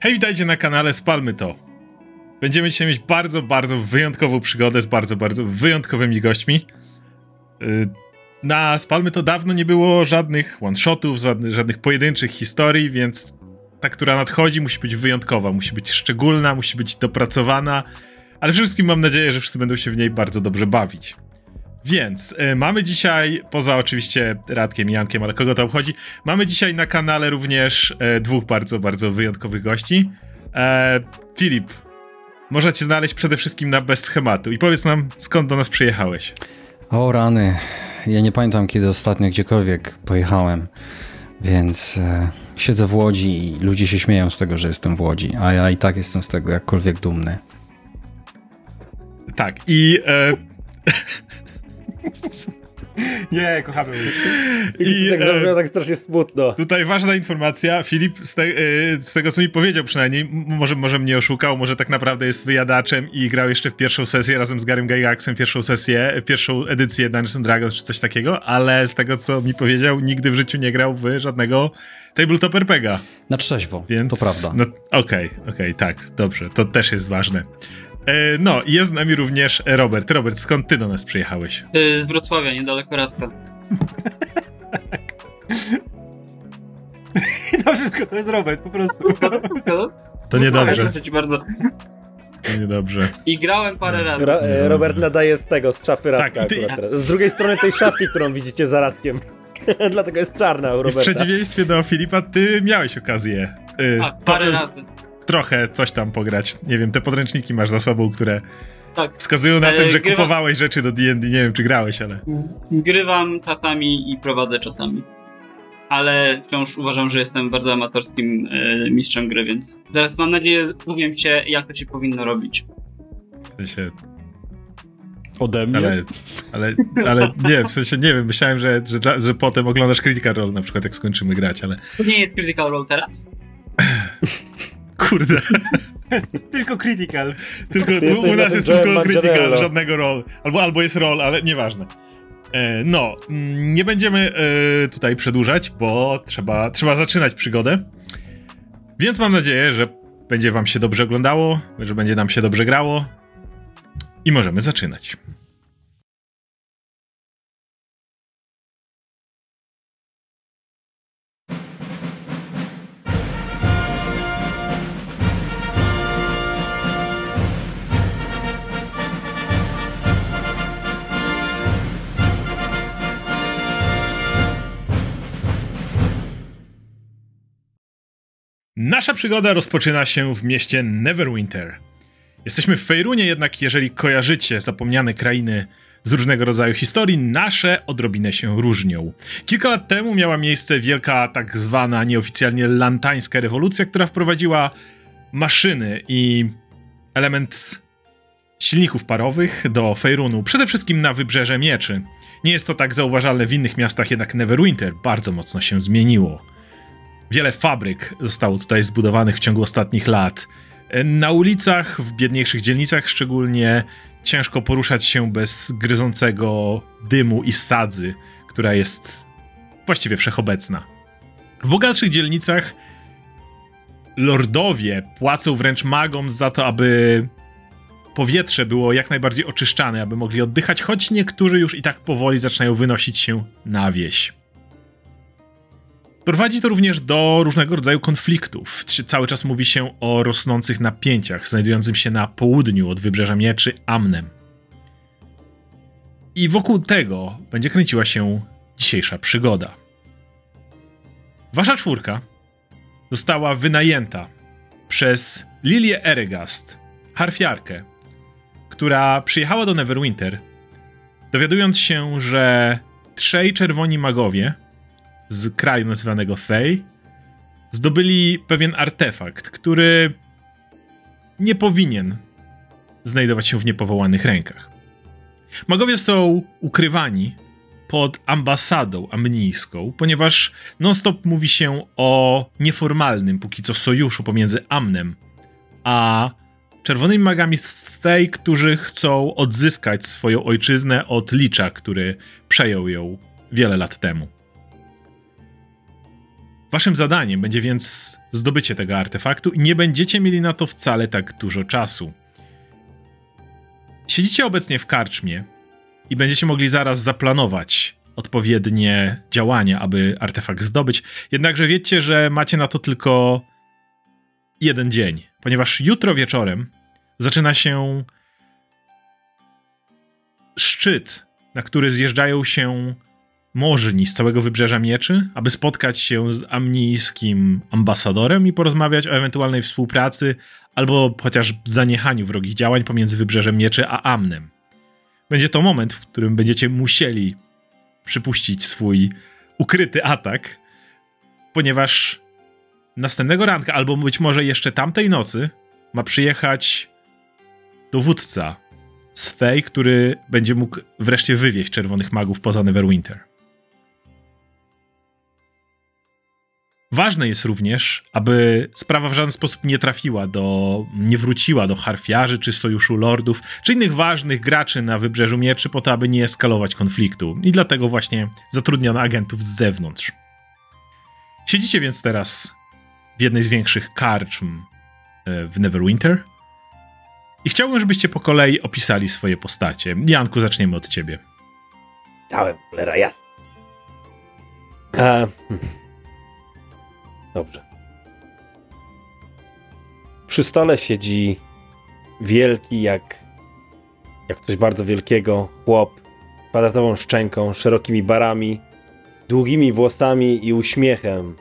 Hej, witajcie na kanale Spalmy to. Będziemy dzisiaj mieć bardzo, bardzo wyjątkową przygodę z bardzo, bardzo wyjątkowymi gośćmi. Yy, na Spalmy to dawno nie było żadnych one-shotów, żadnych, żadnych pojedynczych historii, więc ta, która nadchodzi, musi być wyjątkowa, musi być szczególna, musi być dopracowana, ale przede wszystkim mam nadzieję, że wszyscy będą się w niej bardzo dobrze bawić. Więc y, mamy dzisiaj, poza oczywiście Radkiem i Jankiem, ale kogo to obchodzi, mamy dzisiaj na kanale również y, dwóch bardzo, bardzo wyjątkowych gości. E, Filip, można cię znaleźć przede wszystkim na bez schematu i powiedz nam, skąd do nas przyjechałeś. O rany, ja nie pamiętam kiedy ostatnio gdziekolwiek pojechałem, więc e, siedzę w Łodzi i ludzie się śmieją z tego, że jestem w Łodzi, a ja i tak jestem z tego jakkolwiek dumny. Tak, i... E, Nie, kochamy. I, I tak e, zabrzmiało tak strasznie smutno. Tutaj ważna informacja, Filip, z, te, y, z, tego co mi powiedział przynajmniej, może, może mnie oszukał, może tak naprawdę jest wyjadaczem i grał jeszcze w pierwszą sesję razem z Garym Gygaxem, pierwszą sesję, pierwszą edycję Dungeons and Dragons czy coś takiego, ale z tego co mi powiedział, nigdy w życiu nie grał w żadnego tabletop RPGa. Na trzeźwo, Więc, to prawda. No, Okej, okej, tak, dobrze, to też jest ważne. E, no, i jest z nami również Robert. Robert, skąd ty do nas przyjechałeś? Y, Z Wrocławia, niedaleko Radka. To wszystko, to jest Robert, po prostu. To niedobrze, Proszę ci bardzo. to niedobrze. I grałem parę razy. Ra e, Robert nadaje z tego, z szafy Radka Tak, ty-. Z drugiej strony tej szafki, którą widzicie za Radkiem. Dlatego jest czarna u I w Roberta. przeciwieństwie do Filipa, ty miałeś okazję y, Tak, parę to- razy. Trochę coś tam pograć. Nie wiem, te podręczniki masz za sobą, które Tak. wskazują na E, tym, że grywa- kupowałeś rzeczy do D&D. Nie wiem, czy grałeś, ale... Grywam czasami i prowadzę czasami. Ale wciąż uważam, że jestem bardzo amatorskim y, mistrzem gry, więc teraz mam nadzieję, powiem cię, jak to się powinno robić. W sensie, Ode mnie? ale, ale, ale nie, w sensie nie wiem, myślałem, że, że, że potem oglądasz Critical Role na przykład, jak skończymy grać, ale To nie jest Critical Role teraz? kurde, Tylko critical. tylko u, u nas jest tylko Critical, żadnego rol, albo, albo jest rol, ale nieważne. E, no, mm, nie będziemy e, tutaj przedłużać, bo trzeba, trzeba zaczynać przygodę. Więc mam nadzieję, że będzie wam się dobrze oglądało, że będzie nam się dobrze grało i możemy zaczynać. Nasza przygoda rozpoczyna się w mieście Neverwinter. Jesteśmy w Fejrunie, jednak jeżeli kojarzycie zapomniane krainy z różnego rodzaju historii, nasze odrobinę się różnią. Kilka lat temu miała miejsce wielka, tak zwana nieoficjalnie lantańska rewolucja, która wprowadziła maszyny i element silników parowych do Fejrunu, przede wszystkim na wybrzeże mieczy. Nie jest to tak zauważalne w innych miastach, jednak Neverwinter bardzo mocno się zmieniło. Wiele fabryk zostało tutaj zbudowanych w ciągu ostatnich lat. Na ulicach, w biedniejszych dzielnicach szczególnie, ciężko poruszać się bez gryzącego dymu i sadzy, która jest właściwie wszechobecna. W bogatszych dzielnicach lordowie płacą wręcz magom za to, aby powietrze było jak najbardziej oczyszczane, aby mogli oddychać, choć niektórzy już i tak powoli zaczynają wynosić się na wieś. Prowadzi to również do różnego rodzaju konfliktów. Cały czas mówi się o rosnących napięciach znajdującym się na południu od wybrzeża mieczy Amnem. I wokół tego będzie kręciła się dzisiejsza przygoda. Wasza czwórka została wynajęta przez Lilię Eregast, harfiarkę, która przyjechała do Neverwinter, dowiadując się, że trzej czerwoni magowie z kraju nazywanego Fey zdobyli pewien artefakt, który nie powinien znajdować się w niepowołanych rękach. Magowie są ukrywani pod ambasadą amnijską, ponieważ non-stop mówi się o nieformalnym póki co sojuszu pomiędzy Amnem a czerwonymi magami z Fey, którzy chcą odzyskać swoją ojczyznę od Licza, który przejął ją wiele lat temu. Waszym zadaniem będzie więc zdobycie tego artefaktu i nie będziecie mieli na to wcale tak dużo czasu. Siedzicie obecnie w karczmie i będziecie mogli zaraz zaplanować odpowiednie działania, aby artefakt zdobyć. Jednakże wiecie, że macie na to tylko jeden dzień, ponieważ jutro wieczorem zaczyna się szczyt, na który zjeżdżają się możni z całego wybrzeża mieczy, aby spotkać się z amnijskim ambasadorem i porozmawiać o ewentualnej współpracy albo chociaż zaniechaniu wrogich działań pomiędzy wybrzeżem mieczy a Amnem. Będzie to moment, w którym będziecie musieli przypuścić swój ukryty atak, ponieważ następnego ranka, albo być może jeszcze tamtej nocy, ma przyjechać dowódca z Fey, który będzie mógł wreszcie wywieźć czerwonych magów poza Neverwinter. Ważne jest również, aby sprawa w żaden sposób nie trafiła do, nie wróciła do harfiarzy, czy sojuszu lordów, czy innych ważnych graczy na wybrzeżu mieczy, po to, aby nie eskalować konfliktu. I dlatego właśnie zatrudniono agentów z zewnątrz. Siedzicie więc teraz w jednej z większych karczm e, w Neverwinter. I chciałbym, żebyście po kolei opisali swoje postacie. Janku, zaczniemy od ciebie. Dałem, cholera jasna. E, hmm. Dobrze. Przy stole siedzi wielki, jak, jak coś bardzo wielkiego, chłop, kwadratową szczęką, szerokimi barami, długimi włosami i uśmiechem,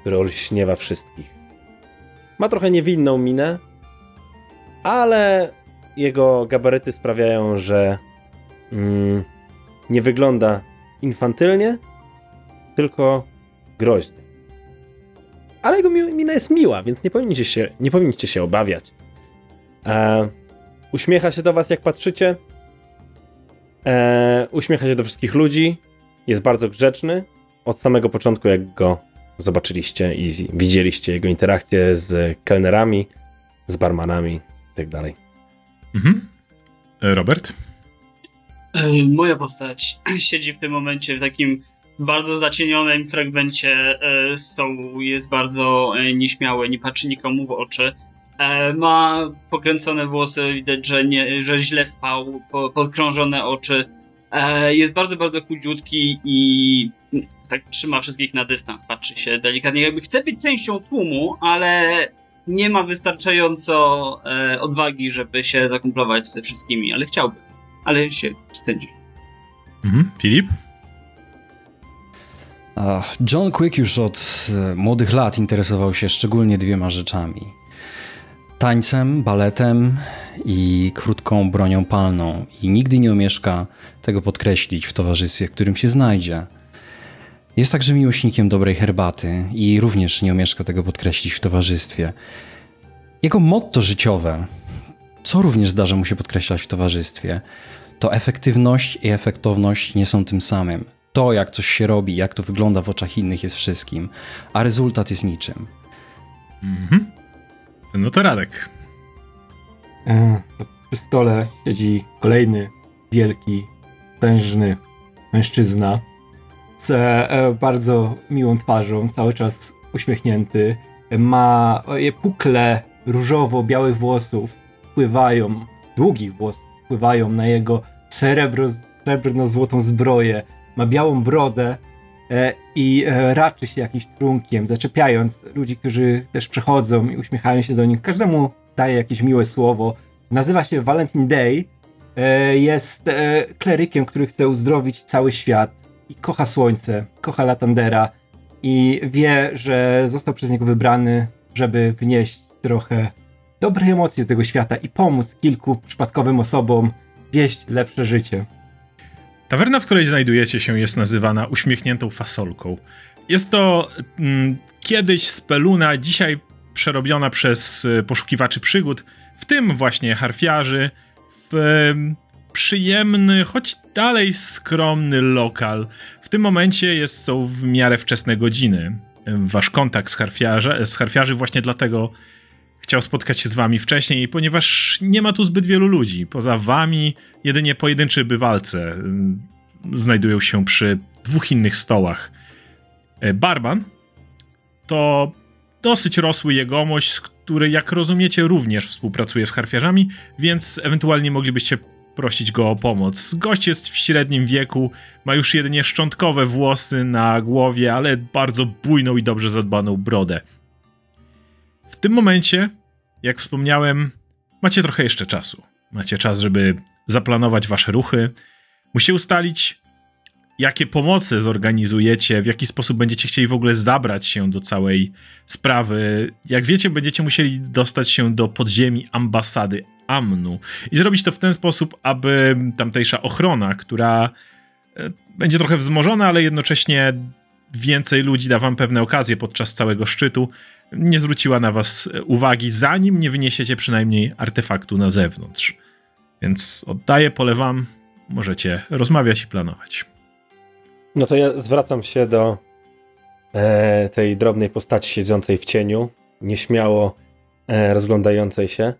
który olśniewa wszystkich. Ma trochę niewinną minę, ale jego gabaryty sprawiają, że mm, nie wygląda infantylnie, tylko groźnie ale jego mina jest miła, więc nie powinniście się, nie powinniście się obawiać. E, uśmiecha się do was, jak patrzycie. E, uśmiecha się do wszystkich ludzi. Jest bardzo grzeczny. Od samego początku, jak go zobaczyliście i widzieliście jego interakcje z kelnerami, z barmanami itd. Tak mhm. E, Robert? E, moja postać siedzi w tym momencie w takim bardzo zacienionym fragmencie e, stołu jest bardzo e, nieśmiały, nie patrzy nikomu w oczy. E, ma pokręcone włosy, widać, że, nie, że źle spał, po, podkrążone oczy. Jest bardzo, bardzo chudziutki i tak trzyma wszystkich na dystans, patrzy się delikatnie, jakby chce być częścią tłumu, ale nie ma wystarczająco odwagi, żeby się zakumplować ze wszystkimi, ale chciałby, ale się wstydzi. Mhm. Filip? John Quick już od e, młodych lat interesował się szczególnie dwiema rzeczami: tańcem, baletem i krótką bronią palną, i nigdy nie omieszka tego podkreślić w towarzystwie, w którym się znajdzie. Jest także miłośnikiem dobrej herbaty i również nie omieszka tego podkreślić w towarzystwie. Jego motto życiowe, co również zdarza mu się podkreślać w towarzystwie, to efektywność i efektowność nie są tym samym to, jak coś się robi, jak to wygląda w oczach innych, jest wszystkim, a rezultat jest niczym. Mhm. No to Radek. E, przy stole siedzi kolejny wielki, tężny mężczyzna z e, bardzo miłą twarzą, cały czas uśmiechnięty. Ma pukle różowo-białych włosów, wpływają, długich włosów, wpływają na jego srebrno-złotą zbroję, ma białą brodę e, i e, raczy się jakimś trunkiem, zaczepiając ludzi, którzy też przechodzą i uśmiechają się do nich. Każdemu daje jakieś miłe słowo. Nazywa się Valentine Day. E, jest klerykiem, który chce uzdrowić cały świat i kocha słońce, kocha Latandera i wie, że został przez niego wybrany, żeby wnieść trochę dobrej emocji do tego świata i pomóc kilku przypadkowym osobom wieść lepsze życie. Tawerna, w której znajdujecie się, jest nazywana uśmiechniętą fasolką. Jest to mm, kiedyś speluna, dzisiaj przerobiona przez y, poszukiwaczy przygód, w tym właśnie harfiarzy, w y, przyjemny, choć dalej skromny lokal. W tym momencie jest, są w miarę wczesne godziny. Wasz kontakt z, harfiarze, z harfiarzy właśnie dlatego chciał spotkać się z wami wcześniej, ponieważ nie ma tu zbyt wielu ludzi. Poza wami jedynie pojedynczy bywalce mm, znajdują się przy dwóch innych stołach. E, barman to dosyć rosły jegomość, który, jak rozumiecie, również współpracuje z harfiarzami, więc ewentualnie moglibyście prosić go o pomoc. Gość jest w średnim wieku, ma już jedynie szczątkowe włosy na głowie, ale bardzo bujną i dobrze zadbaną brodę. Tym momencie, jak wspomniałem, macie trochę jeszcze czasu. Macie czas, żeby zaplanować wasze ruchy. Musicie ustalić, jakie pomocy zorganizujecie, w jaki sposób będziecie chcieli w ogóle zabrać się do całej sprawy. Jak wiecie, będziecie musieli dostać się do podziemi ambasady Amnu i zrobić to w ten sposób, aby tamtejsza ochrona, która e, będzie trochę wzmożona, ale jednocześnie więcej ludzi da wam pewne okazje podczas całego szczytu, nie zwróciła na was uwagi, zanim nie wyniesiecie przynajmniej artefaktu na zewnątrz. Więc oddaję pole wam, możecie rozmawiać i planować. No to ja zwracam się do e, tej drobnej postaci siedzącej w cieniu, nieśmiało e, rozglądającej się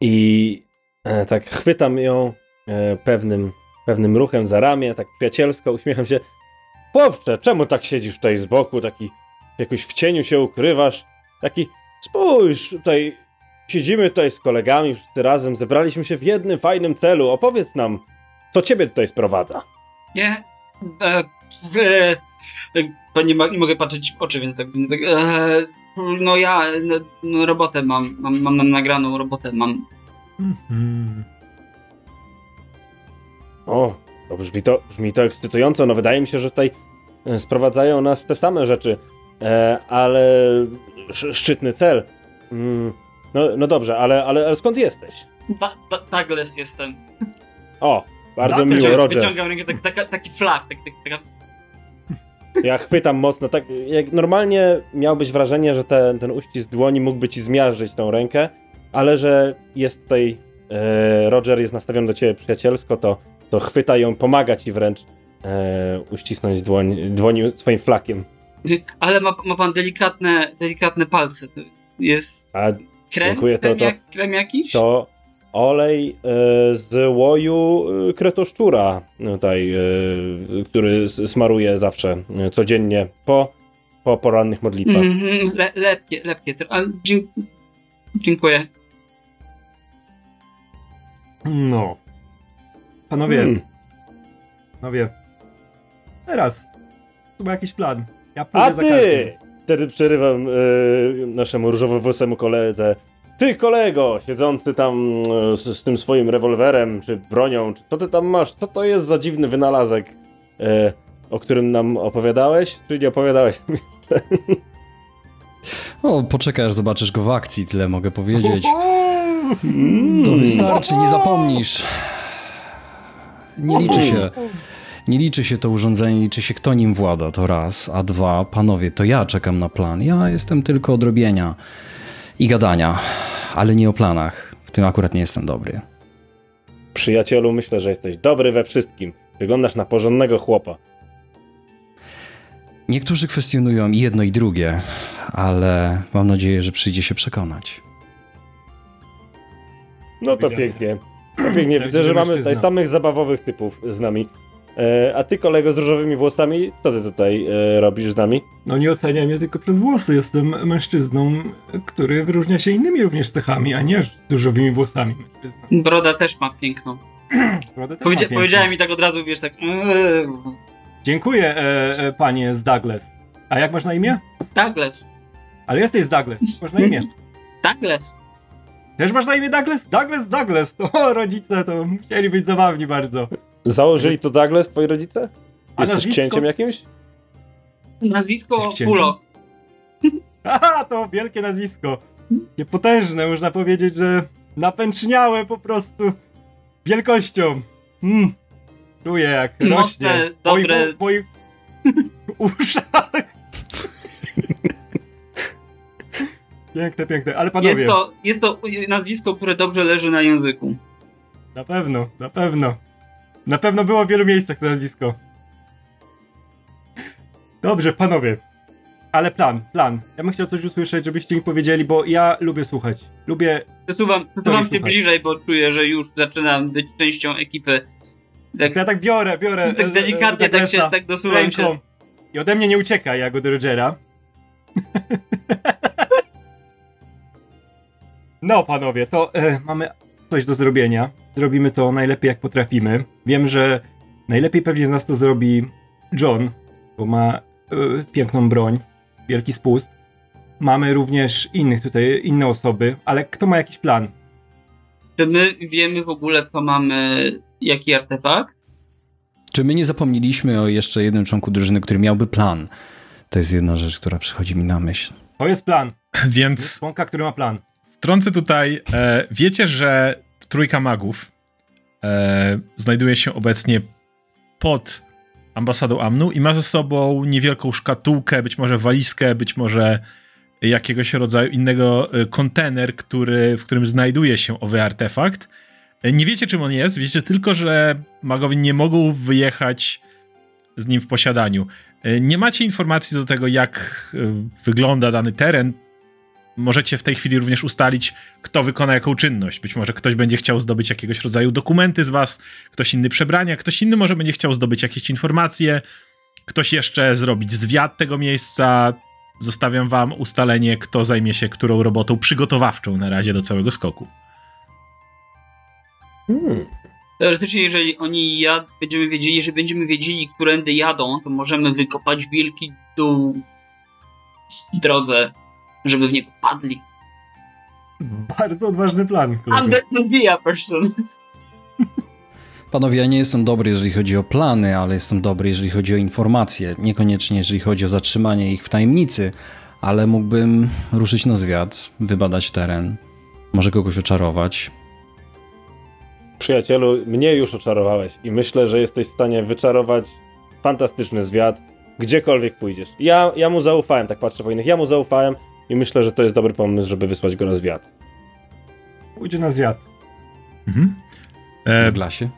i e, tak chwytam ją e, pewnym, pewnym ruchem za ramię, tak przyjacielsko, uśmiecham się. Chłopcze, czemu tak siedzisz tutaj z boku, taki jakoś w cieniu się ukrywasz? Taki, spójrz, tutaj siedzimy tutaj z kolegami wszyscy razem, zebraliśmy się w jednym fajnym celu. Opowiedz nam, co ciebie tutaj sprowadza. Nie, e, e, e, nie, nie, mogę patrzeć w oczy, więc tak, e, no ja no, no, robotę mam, mam, mam, mam nagraną robotę, mam. Mhm. O, to brzmi to, brzmi to ekscytująco. No wydaje mi się, że tutaj e, sprowadzają nas w te same rzeczy, e, ale sz, szczytny cel. Mm, no, no dobrze, ale, ale, ale skąd jesteś? Da, Douglas jestem. O, bardzo miło, Roger. Wyciągam rękę, tak, tak, taki flag, tak, tak, taka ja chwytam mocno, tak jak normalnie miałbyś wrażenie, że ten, ten uścisk dłoni mógłby ci zmiażdżyć tą rękę, ale że jest tutaj, e, Roger jest nastawiony do ciebie przyjacielsko, to, to chwyta ją, pomaga ci wręcz e, uścisnąć dłoń, dłoni swoim flakiem. Ale ma, ma pan delikatne, delikatne palce, to jest A, krem, dziękuję, to, krem, to, jak, krem jakiś? To olej e, z łoju e, kretoszczura tutaj, e, który smaruje zawsze, codziennie po, po porannych modlitwach. Mm -hmm, le, lepkie, lepkie. dziękuję. No. Panowie. Hmm. Panowie. Teraz. Tu ma jakiś plan. Ja A ty! Wtedy przerywam y, naszemu różowowłosemu koledze. Ty, kolego, siedzący tam e, z, z, tym swoim rewolwerem, czy bronią, czy co ty tam masz? Co to jest za dziwny wynalazek, e, o którym nam opowiadałeś? Czy nie opowiadałeś O, poczekaj, aż zobaczysz go w akcji, tyle mogę powiedzieć. To wystarczy, nie zapomnisz. Nie liczy się. Nie liczy się to urządzenie, liczy się kto nim włada, to raz. A dwa, panowie, to ja czekam na plan. Ja jestem tylko odrobienia i gadania, ale nie o planach. W tym akurat nie jestem dobry. Przyjacielu, myślę, że jesteś dobry we wszystkim. Wyglądasz na porządnego chłopa. Niektórzy kwestionują jedno i drugie, ale mam nadzieję, że przyjdzie się przekonać. No to pięknie. To pięknie. Widzę, że mamy tutaj samych zabawowych typów z nami. E, a ty, kolego z różowymi włosami, co ty tutaj e, robisz z nami? No nie oceniam mnie tylko przez włosy. Jestem mężczyzną, który wyróżnia się innymi również cechami, a nie z różowymi włosami mężczyzną. Broda też ma piękną. Broda też Powiedzia ma Powiedziałem mi tak od razu, wiesz, tak... Dziękuję, e, e, panie z Douglas. A jak masz na imię? Douglas. Ale jesteś z Douglas. Masz na imię? Douglas. Też masz na imię Douglas? Douglas, Douglas. O, rodzice to musieli być zabawni bardzo. Założyli to Douglas, twoi rodzice? A Jesteś nazwisko? księciem jakimś? Nazwisko Pulo. Aha, to wielkie nazwisko. Niepotężne, można powiedzieć, że napęczniałe po prostu wielkością. Mm. Czuję jak rośnie. Mocne, dobre. Po moich uszach. piękne, piękne, ale panowie. Jest to, jest to nazwisko, które dobrze leży na języku. Na pewno, na pewno. Na pewno było w wielu miejscach to nazwisko. Dobrze, panowie. Ale plan, plan. Ja bym chciał coś usłyszeć, żebyście mi powiedzieli, bo ja lubię słuchać. Lubię. Przesuwam, przesuwam się słuchać. bliżej, bo czuję, że już zaczynam być częścią ekipy. Tak, ja tak biorę, biorę. Tak delikatnie, tak się, tak dosuwam się. I ode mnie nie ucieka, ja go do Rogera. No, panowie, to e, mamy coś do zrobienia. Zrobimy to najlepiej jak potrafimy. Wiem, że najlepiej pewnie z nas to zrobi John, bo ma e, piękną broń, wielki spust. Mamy również innych tutaj, inne osoby, ale kto ma jakiś plan? Czy my wiemy w ogóle, co mamy, jaki artefakt? Czy my nie zapomnieliśmy o jeszcze jednym członku drużyny, który miałby plan? To jest jedna rzecz, która przychodzi mi na myśl. To jest plan. Więc Członka, który ma plan. wtrącę tutaj, e, wiecie, że trójka magów e, znajduje się obecnie pod ambasadą Amnu i ma ze sobą niewielką szkatułkę, być może walizkę, być może jakiegoś rodzaju innego e, kontener, który, w którym znajduje się owy artefakt. E, Nie wiecie, czym on jest, wiecie tylko, że magowie nie mogą wyjechać z nim w posiadaniu. E, Nie macie informacji do tego, jak wygląda dany teren. Możecie w tej chwili również ustalić, kto wykona jaką czynność. Być może ktoś będzie chciał zdobyć jakiegoś rodzaju dokumenty z was, ktoś inny przebrania, ktoś inny może będzie chciał zdobyć jakieś informacje, ktoś jeszcze zrobić zwiat tego miejsca. Zostawiam wam ustalenie, kto zajmie się którą robotą przygotowawczą na razie do całego skoku. Hmm. Teoretycznie, jeżeli oni jad, będziemy wiedzieli, jeżeli będziemy wiedzieli, którędy jadą, to możemy wykopać wielki dół w drodze, żeby w niego wpadli. Bardzo odważny plan. I'm the media person. Panowie, ja nie jestem dobry, jeżeli chodzi o plany, ale jestem dobry, jeżeli chodzi o informacje. Niekoniecznie, jeżeli chodzi o zatrzymanie ich w tajemnicy, ale mógłbym ruszyć na zwiat, wybadać teren, może kogoś oczarować. Przyjacielu, mnie już oczarowałeś i myślę, że jesteś w stanie wyczarować fantastyczny zwiat, gdziekolwiek pójdziesz. Ja, ja mu zaufałem, tak patrzę po innych, ja mu zaufałem i myślę, że to jest dobry pomysł, żeby wysłać go na zwiat. Pójdzie na zwiat. Mhm. E, Douglasie?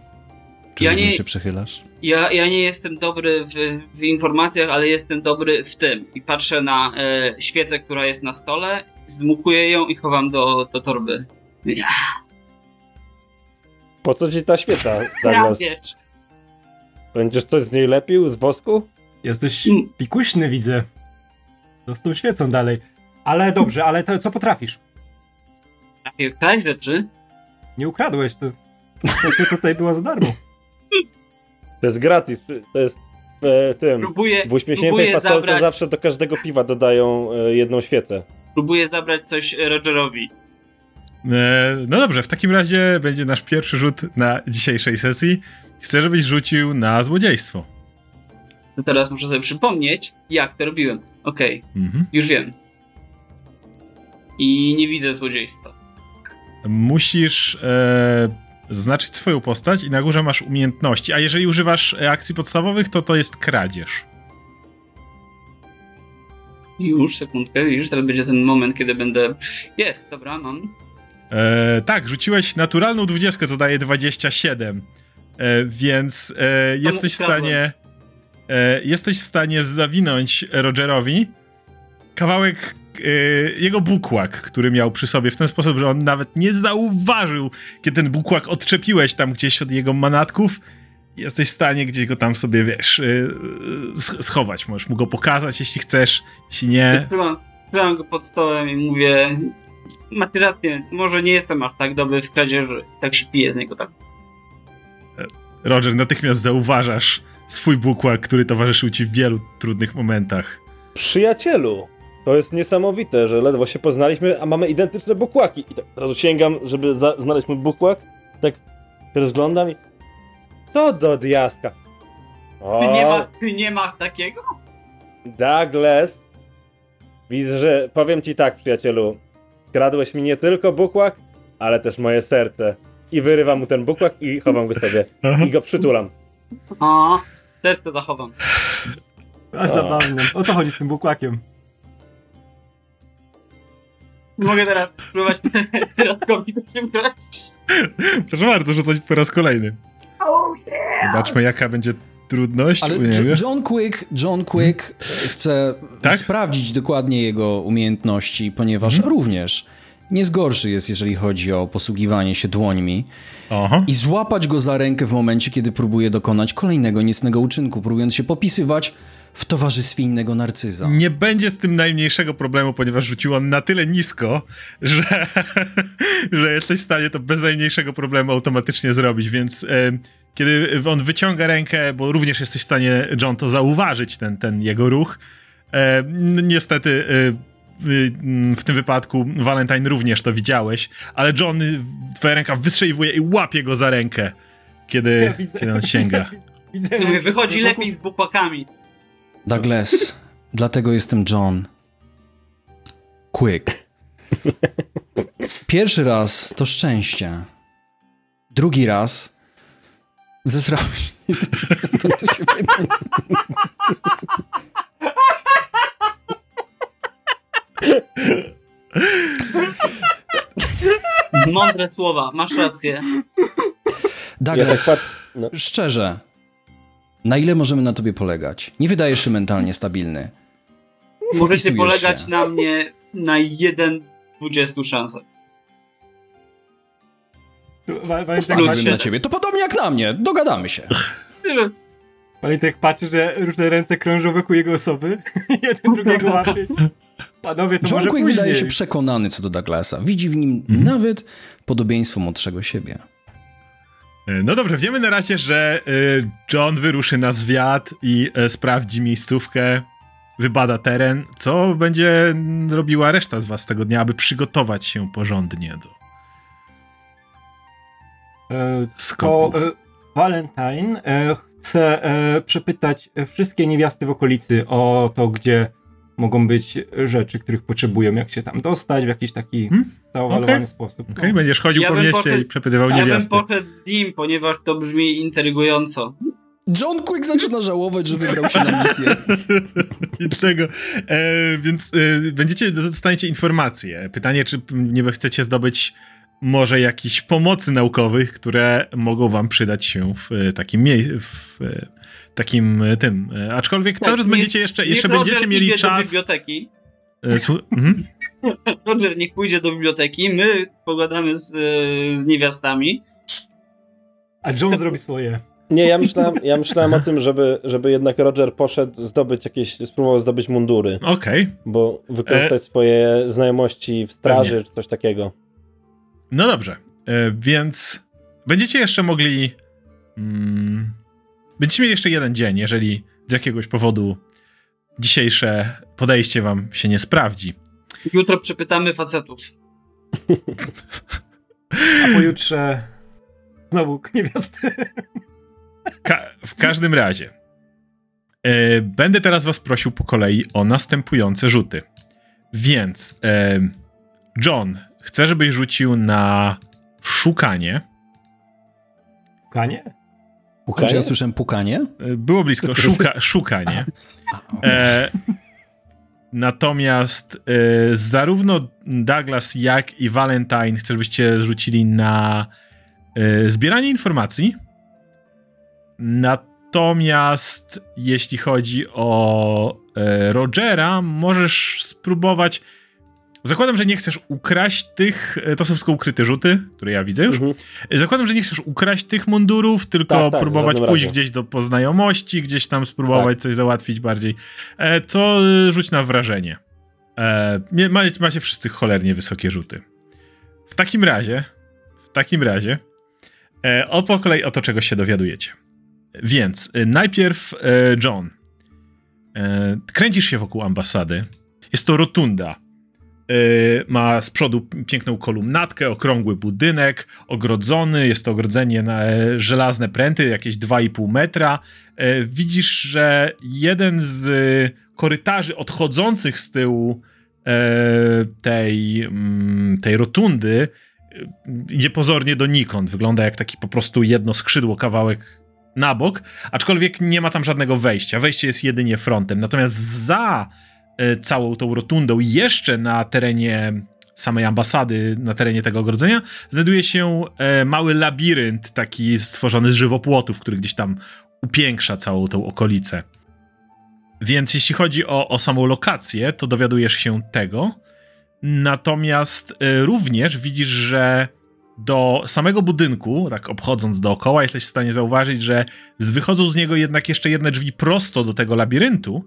Czy Ja nie- się przychylasz? Ja, ja nie jestem dobry w, w informacjach, ale jestem dobry w tym. I patrzę na e, świecę, która jest na stole, zdmuchuję ją i chowam do, do torby. Ja, Po co ci ta świeca, ja Douglas? Będziesz coś z niej lepił? Z wosku? Jesteś Mm. pikuśny, widzę. To z tą świecą dalej. Ale dobrze, ale to co potrafisz? Trafię kraść rzeczy. Nie ukradłeś, to, to tutaj była za darmo. To jest gratis, to jest w tym... Próbuję, W uśmiechniętej fasolce zabrać, zawsze do każdego piwa dodają e, jedną świecę. próbuję zabrać coś Rogerowi. E, No dobrze, w takim razie będzie nasz pierwszy rzut na dzisiejszej sesji. Chcę, żebyś rzucił na złodziejstwo. To teraz muszę sobie przypomnieć, jak to robiłem. Okej, Mhm. już wiem. I nie widzę złodziejstwa. Musisz e, zaznaczyć swoją postać i na górze masz umiejętności, a jeżeli używasz e, akcji podstawowych, to to jest kradzież. Już, sekundkę, już teraz będzie ten moment, kiedy będę... Jest, dobra, mam. E, tak, rzuciłeś naturalną dwudziestkę, co daje 27, e, więc e, jesteś w stanie e, jesteś w stanie zawinąć Rogerowi kawałek jego bukłak, który miał przy sobie w ten sposób, że on nawet nie zauważył, kiedy ten bukłak odczepiłeś tam gdzieś od jego manatków. Jesteś w stanie gdzieś go tam sobie, wiesz, e, sch- schować. Możesz mu go pokazać, jeśli chcesz, jeśli nie. Trzymam go pod stołem i mówię... Macie rację, może nie jestem aż tak dobry w kradzieży. Tak się pije z niego, tak? Roger, natychmiast zauważasz swój bukłak, który towarzyszył ci w wielu trudnych momentach. Przyjacielu! To jest niesamowite, że ledwo się poznaliśmy, a mamy identyczne bukłaki. I tak od razu sięgam, żeby za- znaleźć mój bukłak. Tak się rozglądam i... Co do diaska? Ty nie, O, masz, ty nie masz takiego? Douglas! Widzę, że powiem ci tak, przyjacielu. Kradłeś mi nie tylko bukłak, ale też moje serce. I wyrywam mu ten bukłak i chowam go sobie. I go przytulam. O, serce zachowam. A zabawne. O co chodzi z tym bukłakiem? Mogę teraz spróbować środkowi Proszę bardzo, rzucać po raz kolejny. Zobaczmy, jaka będzie trudność Ale. John Quick, John Quick chce Tak? sprawdzić dokładnie jego umiejętności, ponieważ Mhm. również nie zgorszy jest, jeżeli chodzi o posługiwanie się dłońmi Aha. i złapać go za rękę w momencie, kiedy próbuje dokonać kolejnego niecnego uczynku, próbując się popisywać w towarzystwie innego narcyza. Nie będzie z tym najmniejszego problemu, ponieważ rzucił on na tyle nisko, że, że jesteś w stanie to bez najmniejszego problemu automatycznie zrobić, więc e, kiedy on wyciąga rękę, bo również jesteś w stanie, John, to zauważyć, ten, ten jego ruch, e, niestety e, w tym wypadku Valentine również to widziałeś, ale John, twoja ręka wystrzeliwuje i łapie go za rękę, kiedy, ja widzę, kiedy on sięga. Widzę, widzę, Wychodzi lepiej z bupakami. Douglas, dlatego jestem John. Quick. Pierwszy raz to szczęście. Drugi raz zesrałeś. To, to się Mądre słowa, masz rację. Douglas, ja tak no. szczerze, na ile możemy na tobie polegać? Nie wydajesz się mentalnie stabilny. Możecie polegać się. na mnie na jeden 20 szansę. Postawiłbym na ciebie. To podobnie jak na mnie. Dogadamy się. Pamiętaj, jak patrzy, że różne ręce krążą wokół jego osoby. Jeden drugiego łapie. Panowie, to John może Quick wydaje się przekonany co do Douglasa. Widzi w nim mhm. nawet podobieństwo młodszego siebie. E, no dobrze, wiemy na razie, że e, John wyruszy na zwiat i e, sprawdzi miejscówkę, wybada teren. Co będzie robiła reszta z was tego dnia, aby przygotować się porządnie do skoku? Valentine chce przepytać wszystkie niewiasty w okolicy o to, gdzie mogą być rzeczy, których potrzebują, jak się tam dostać w jakiś taki hmm? zaowalowany okay. sposób. Okej, okay, no. będziesz chodził ja po mieście poszedł, i przepytywał ja niewiasty. Ja bym poszedł z nim, ponieważ to brzmi intrygująco. John Quick zaczyna żałować, że wybrał się na misję. I dlatego, e, więc e, będziecie, dostaniecie informacje. Pytanie, czy nie chcecie zdobyć może jakichś pomocy naukowych, które mogą wam przydać się w e, takim miejscu, takim e, tym. E, aczkolwiek cały czas będziecie jeszcze, jeszcze będziecie mieli czas. Do biblioteki. E, mhm. Roger niech pójdzie do biblioteki, my pogadamy z, z niewiastami. A John zrobi swoje. Nie, ja myślałem, ja myślałem o tym, żeby, żeby jednak Roger poszedł zdobyć jakieś, spróbował zdobyć mundury. Okej. Okay. Bo wykorzystać e... swoje znajomości w straży Pewnie. czy coś takiego. No dobrze, e, więc będziecie jeszcze mogli mm, Będziecie mieli jeszcze jeden dzień, jeżeli z jakiegoś powodu dzisiejsze podejście wam się nie sprawdzi. Jutro przepytamy facetów. A pojutrze znowu niewiasty. Ka w każdym razie e, będę teraz was prosił po kolei o następujące rzuty. Więc e, John, chcę, żebyś rzucił na szukanie. Szukanie? Pukanie? Czy ja słyszałem pukanie? E, było blisko, szuka, szukanie. E, natomiast e, zarówno Douglas, jak i Valentine chcę, żebyście rzucili na e, zbieranie informacji. Natomiast jeśli chodzi o e, Rogera, możesz spróbować Zakładam, że nie chcesz ukraść tych, e, to są wszystko ukryte rzuty, które ja widzę już. Mhm. Zakładam, że nie chcesz ukraść tych mundurów, tylko tak, tak, próbować pójść razie. gdzieś do poznajomości, gdzieś tam spróbować tak. coś załatwić bardziej. E, to rzuć na wrażenie. E, macie, macie wszyscy cholernie wysokie rzuty. W takim razie, w takim razie, e, o po kolei o to, czego się dowiadujecie. Więc e, najpierw e, John. E, kręcisz się wokół ambasady. Jest to rotunda ma z przodu piękną kolumnatkę, okrągły budynek, ogrodzony, jest to ogrodzenie na e, żelazne pręty, jakieś 2,5 metra. E, widzisz, że jeden z korytarzy odchodzących z tyłu e, tej, mm, tej rotundy idzie pozornie donikąd. Wygląda jak taki po prostu jedno skrzydło, kawałek na bok, aczkolwiek nie ma tam żadnego wejścia. Wejście jest jedynie frontem. Natomiast za całą tą rotundą jeszcze na terenie samej ambasady, na terenie tego ogrodzenia, znajduje się e, mały labirynt taki stworzony z żywopłotów, który gdzieś tam upiększa całą tą okolicę. Więc jeśli chodzi o, o samą lokację, to dowiadujesz się tego. Natomiast e, również widzisz, że do samego budynku, tak obchodząc dookoła, jesteś w stanie zauważyć, że wychodzą z niego jednak jeszcze jedne drzwi prosto do tego labiryntu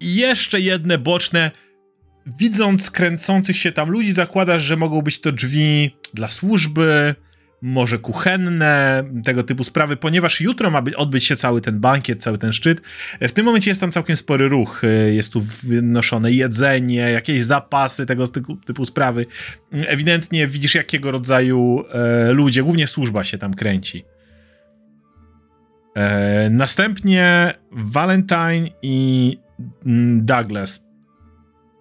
i jeszcze jedne boczne. Widząc kręcących się tam ludzi, zakładasz, że mogą być to drzwi dla służby, może kuchenne, tego typu sprawy, ponieważ jutro ma odbyć się cały ten bankiet, cały ten szczyt. W tym momencie jest tam całkiem spory ruch. Jest tu wynoszone jedzenie, jakieś zapasy, tego typu, typu sprawy. Ewidentnie widzisz, jakiego rodzaju e, ludzie, głównie służba się tam kręci. E, następnie Valentine i Douglas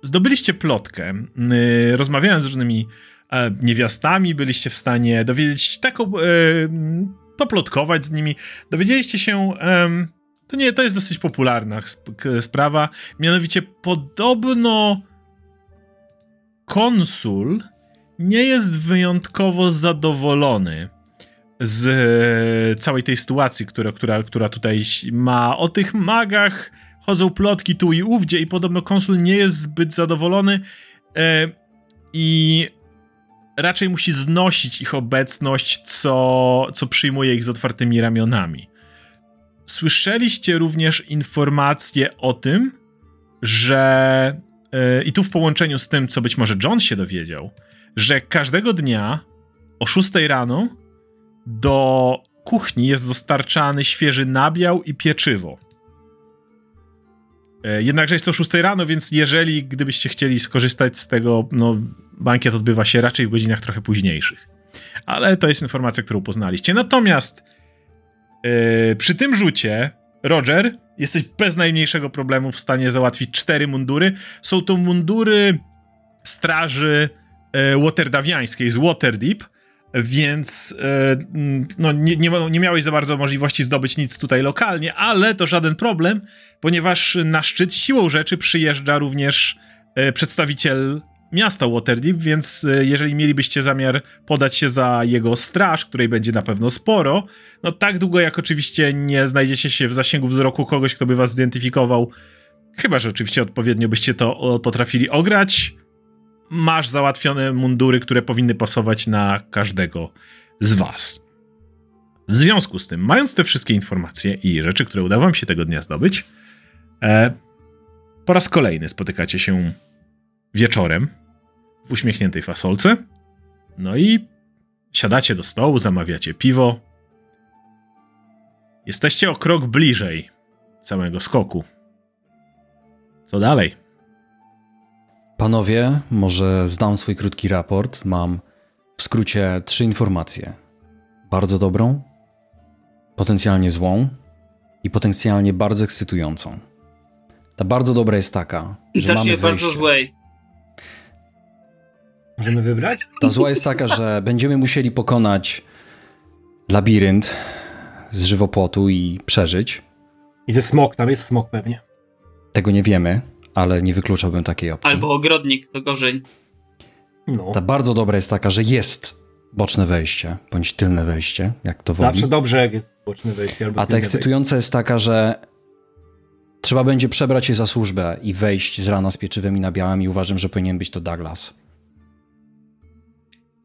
zdobyliście plotkę. E, rozmawiałem z różnymi E, niewiastami, byliście w stanie dowiedzieć taką, e, poplotkować z nimi. Dowiedzieliście się, to nie, to jest dosyć popularna sprawa, mianowicie podobno konsul nie jest wyjątkowo zadowolony z e, całej tej sytuacji, która, która, która tutaj ma. O tych magach chodzą plotki tu i ówdzie i podobno konsul nie jest zbyt zadowolony i raczej musi znosić ich obecność, co, co przyjmuje ich z otwartymi ramionami. Słyszeliście również informacje o tym, że yy, i tu w połączeniu z tym, co być może John się dowiedział, że każdego dnia o 6 rano do kuchni jest dostarczany świeży nabiał i pieczywo. E, jednakże jest to 6 rano, więc jeżeli gdybyście chcieli skorzystać z tego, no bankiet odbywa się raczej w godzinach trochę późniejszych. Ale to jest informacja, którą poznaliście. Natomiast yy, przy tym rzucie, Roger, jesteś bez najmniejszego problemu w stanie załatwić cztery mundury. Są to mundury straży yy, waterdawiańskiej z Waterdeep, więc e, no, nie, nie, nie, miałeś za bardzo możliwości zdobyć nic tutaj lokalnie, ale to żaden problem, ponieważ na szczyt siłą rzeczy przyjeżdża również przedstawiciel miasta Waterdeep, więc e, jeżeli mielibyście zamiar podać się za jego straż, której będzie na pewno sporo, no tak długo jak oczywiście nie znajdziecie się w zasięgu wzroku kogoś, kto by was zidentyfikował, chyba że oczywiście odpowiednio byście to potrafili ograć, masz załatwione mundury, które powinny pasować na każdego z was. W związku z tym, mając te wszystkie informacje i rzeczy, które udało wam się tego dnia zdobyć, e, po raz kolejny spotykacie się wieczorem w uśmiechniętej fasolce. No i siadacie do stołu, zamawiacie piwo. Jesteście o krok bliżej całego skoku. Co dalej? Panowie, może zdam swój krótki raport. Mam w skrócie trzy informacje: bardzo dobrą, potencjalnie złą i potencjalnie bardzo ekscytującą. Ta bardzo dobra jest taka, że mamy bardzo złej. Możemy wybrać? Ta zła jest taka, że będziemy musieli pokonać labirynt z żywopłotu i przeżyć. I ze smok, tam jest smok pewnie. Tego nie wiemy, ale nie wykluczałbym takiej opcji. Albo ogrodnik, to gorzej. No. Ta bardzo dobra jest taka, że jest boczne wejście, bądź tylne wejście, jak to woli. Zawsze dobrze, jak jest boczne wejście. Albo A ta ekscytująca jest taka, że trzeba będzie przebrać się za służbę i wejść z rana z pieczywem i nabiałem i uważam, że powinien być to Douglas.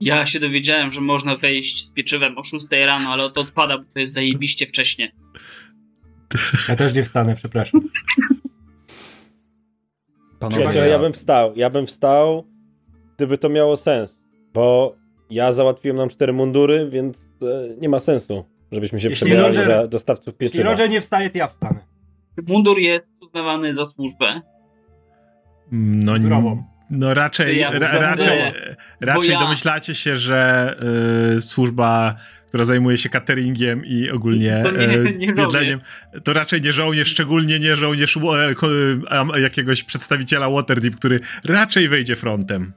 Ja się dowiedziałem, że można wejść z pieczywem o 6 rano, ale to odpada, bo to jest zajebiście wcześnie. Ja też nie wstanę, przepraszam. Panowie, ja bym wstał. Ja bym wstał, gdyby to miało sens. Bo ja załatwiłem nam cztery mundury, więc e, nie ma sensu, żebyśmy się jeśli przebierali Roger, za dostawców pieczywa. Jeśli Roger nie wstaje, to ja wstanę. Mundur jest uznawany za służbę. No nie. No raczej, ja, ra, raczej, raczej ja... domyślacie się, że y, służba, która zajmuje się cateringiem i ogólnie to, nie, y, nie jedleniem, to raczej nie żołnierz, szczególnie nie żołnierz y, jakiegoś przedstawiciela Waterdeep, który raczej wejdzie frontem.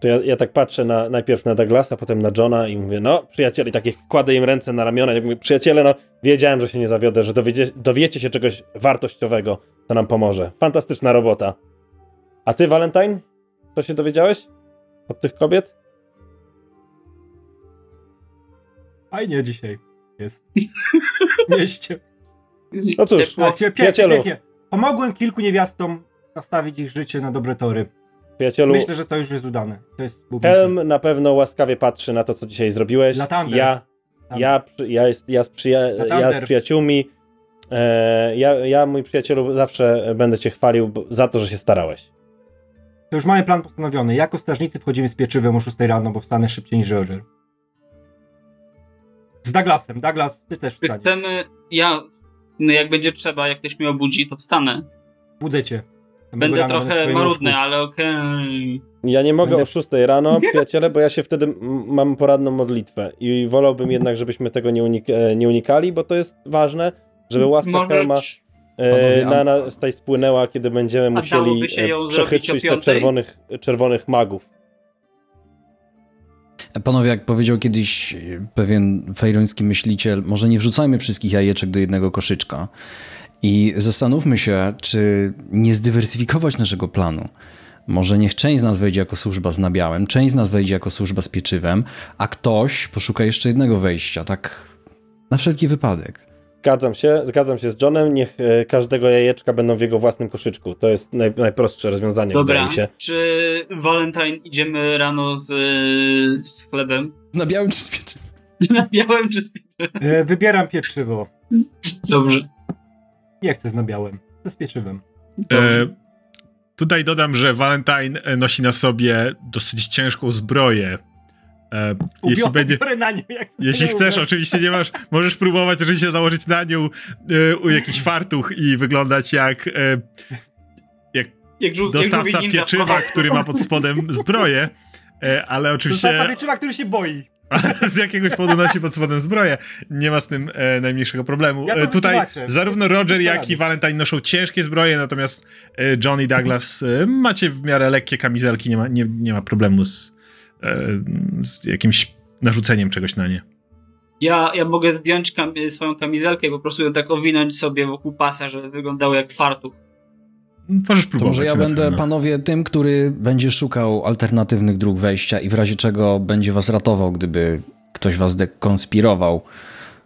To ja, ja tak patrzę na, najpierw na Douglasa, potem na Johna i mówię, no przyjaciele, i takie kładę im ręce na ramiona i mówię, przyjaciele, no wiedziałem, że się nie zawiodę, że dowiecie, dowiecie się czegoś wartościowego, co nam pomoże. Fantastyczna robota. A ty, Valentine? Co się dowiedziałeś od tych kobiet? Fajnie dzisiaj jest. W mieście. No cóż, no, pięknie, pięknie. Pomogłem kilku niewiastom nastawić ich życie na dobre tory. Przyjacielu, Myślę, że to już jest udane. To jest Helm na pewno łaskawie patrzy na to, co dzisiaj zrobiłeś. Latander. Ja, ja, ja, jest, ja, z, przyja ja z przyjaciółmi, e, ja, ja, mój przyjacielu, zawsze będę cię chwalił za to, że się starałeś. To już mamy plan postanowiony. Jako strażnicy wchodzimy z pieczywem o 6 rano, bo wstanę szybciej niż Roger. Z Douglasem. Douglas, ty też wstaniesz. chcemy, ja, no jak będzie trzeba, jak ktoś mnie obudzi, to wstanę. Budzę cię. Będę rano trochę marudny, łóżku. ale okej. Ja nie mogę Będę- o 6 rano, przyjaciele, bo ja się wtedy mam poradną modlitwę i wolałbym jednak, żebyśmy tego nie, unik e, nie unikali, bo to jest ważne, żeby łaska Może Helma Panowie, na a- nas tutaj spłynęła, kiedy będziemy musieli e, przechytrzyć piątej? czerwonych, czerwonych magów. Panowie, jak powiedział kiedyś e, pewien fejroński myśliciel, może nie wrzucajmy wszystkich jajeczek do jednego koszyczka i zastanówmy się, czy nie zdywersyfikować naszego planu. Może niech część z nas wejdzie jako służba z nabiałem, część z nas wejdzie jako służba z pieczywem, a ktoś poszuka jeszcze jednego wejścia, tak na wszelki wypadek. Zgadzam się, zgadzam się z Johnem, niech e, każdego jajeczka będą w jego własnym koszyczku. To jest naj, najprostsze rozwiązanie, wydaje Dobra, mi się. czy Valentine idziemy rano z, z chlebem? Z nabiałem czy z pieczywem? Na białym czy z E, Wybieram pieczywo. Dobrze. Nie chcę z nabiałem. Chcę z pieczywem. E, tutaj dodam, że Valentine nosi na sobie dosyć ciężką zbroję. E, jeśli będzie, nią, jak jeśli chcesz, oczywiście nie masz, możesz próbować oczywiście założyć na nią e, u jakiś fartuch i wyglądać jak e, Jak jak dostawca ninja. pieczywa, który ma pod spodem zbroję. E, ale oczywiście ta pieczywa, który się boi. z jakiegoś powodu nosi pod spodem zbroję. Nie ma z tym e, najmniejszego problemu. Ja e, tutaj zarówno Roger, jak i. Valentine noszą ciężkie zbroje, natomiast e, John i Douglas e, macie w miarę lekkie kamizelki, nie ma, nie, nie ma problemu z, z jakimś narzuceniem czegoś na nie. Ja, ja mogę zdjąć kam swoją kamizelkę i po prostu ją tak owinąć sobie wokół pasa, żeby wyglądało jak fartuch. Możesz To próbować. może ja będę, pewno. panowie, tym, który będzie szukał alternatywnych dróg wejścia i w razie czego będzie was ratował, gdyby ktoś was dekonspirował.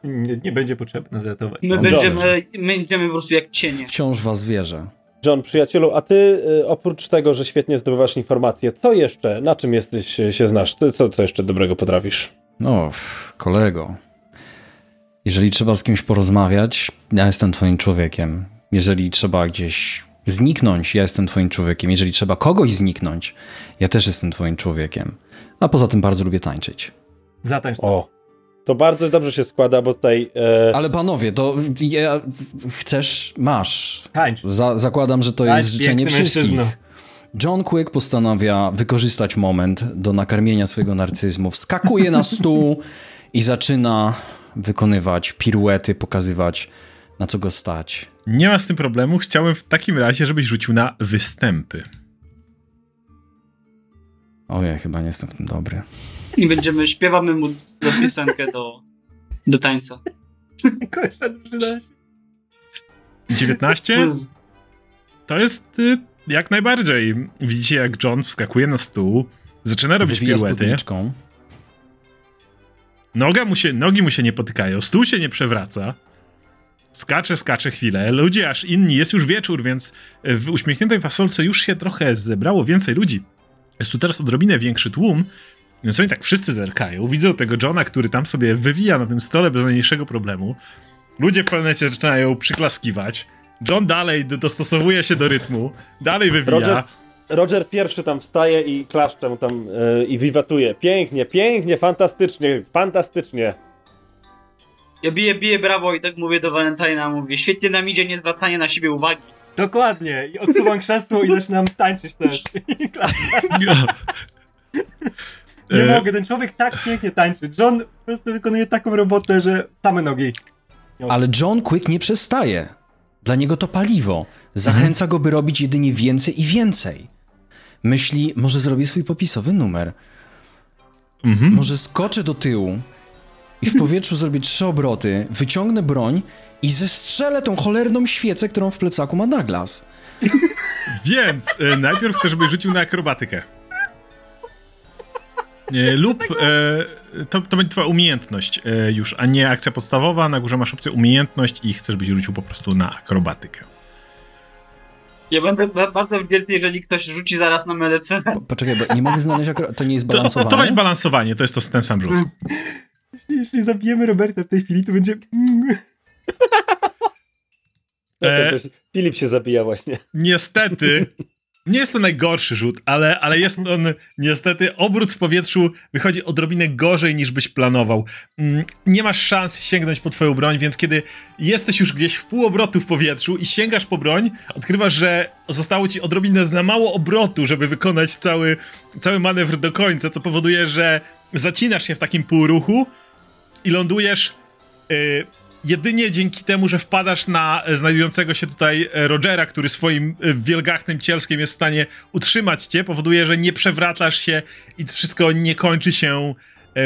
Nie, nie będzie potrzebne zratować. My będziemy, my będziemy po prostu jak cienie. Wciąż was wierzę. John, przyjacielu, a ty y, oprócz tego, że świetnie zdobywasz informacje, co jeszcze, na czym jesteś, się znasz? Ty, co, co jeszcze dobrego potrafisz? No, kolego. Jeżeli trzeba z kimś porozmawiać, ja jestem twoim człowiekiem. Jeżeli trzeba gdzieś zniknąć, ja jestem twoim człowiekiem. Jeżeli trzeba kogoś zniknąć, ja też jestem twoim człowiekiem. A poza tym bardzo lubię tańczyć. Zatańcz. O, to bardzo dobrze się składa, bo tutaj... E, Ale panowie, to ja, chcesz, masz. Tańcz. Za, zakładam, że to Tańcz, jest życzenie wszystkich. mężczyzno. John Quick postanawia wykorzystać moment do nakarmienia swojego narcyzmu. Wskakuje na stół i zaczyna wykonywać piruety, pokazywać na co go stać. Nie ma z tym problemu. Chciałem w takim razie, żebyś rzucił na występy. Ojej, chyba nie jestem w tym dobry. I będziemy, śpiewamy mu do piosenkę do, do tańca. Kończę drużyna. 19? To jest y, jak najbardziej. Widzicie, jak John wskakuje na stół, zaczyna robić Wywija piruety. Noga mu się, nogi mu się nie potykają, stół się nie przewraca. Skacze, skacze chwilę. Ludzie aż inni, jest już wieczór, więc w uśmiechniętej fasolce już się trochę zebrało więcej ludzi. Jest tu teraz odrobinę większy tłum, więc oni tak wszyscy zerkają. Widzą tego Johna, który tam sobie wywija na tym stole bez najmniejszego problemu. Ludzie w planecie zaczynają przyklaskiwać. John dalej do- dostosowuje się do rytmu, dalej wywija. Roger, Roger pierwszy tam wstaje i klaszcze mu tam e, i wiwatuje. Pięknie, pięknie, fantastycznie, fantastycznie. Ja biję, biję brawo i tak mówię do Valentina, mówię, świetnie nam idzie niezwracanie na siebie uwagi. Dokładnie. I odsuwam krzesło i zaczynam tańczyć też. Nie E, mogę, ten człowiek tak pięknie tańczy. John po prostu wykonuje taką robotę, że same nogi. Ale John Quick nie przestaje. Dla niego to paliwo. Zachęca go, by robić jedynie więcej i więcej. Myśli, może zrobię swój popisowy numer. Mhm. Może skoczę do tyłu i w powietrzu zrobię trzy obroty, wyciągnę broń i zestrzelę tą cholerną świecę, którą w plecaku ma Douglas. Więc e, najpierw chcę, żebyś rzucił na akrobatykę. E, lub e, to, to będzie twoja umiejętność e, już, a nie akcja podstawowa. Na górze masz opcję umiejętność i chcesz, byś rzucił po prostu na akrobatykę. Ja będę ba- bardzo wdzięczny, jeżeli ktoś rzuci zaraz na medycynę. Po, poczekaj, bo nie mogę znaleźć to nie jest To, to, balansowane? to weź balansowanie, to jest to ten sam rzut. Jeśli zabijemy Roberta w tej chwili, to będzie... E. Filip się zabija właśnie. Niestety, nie jest to najgorszy rzut, ale, ale jest on niestety, obrót w powietrzu wychodzi odrobinę gorzej niż byś planował. Mm, Nie masz szans sięgnąć po twoją broń, więc kiedy jesteś już gdzieś w pół obrotu w powietrzu i sięgasz po broń, odkrywasz, że zostało ci odrobinę za mało obrotu, żeby wykonać cały, cały manewr do końca, co powoduje, że zacinasz się w takim półruchu i lądujesz y, jedynie dzięki temu, że wpadasz na e, znajdującego się tutaj e, Rogera, który swoim e, wielgachnym cielskiem jest w stanie utrzymać cię, powoduje, że nie przewracasz się i wszystko nie kończy się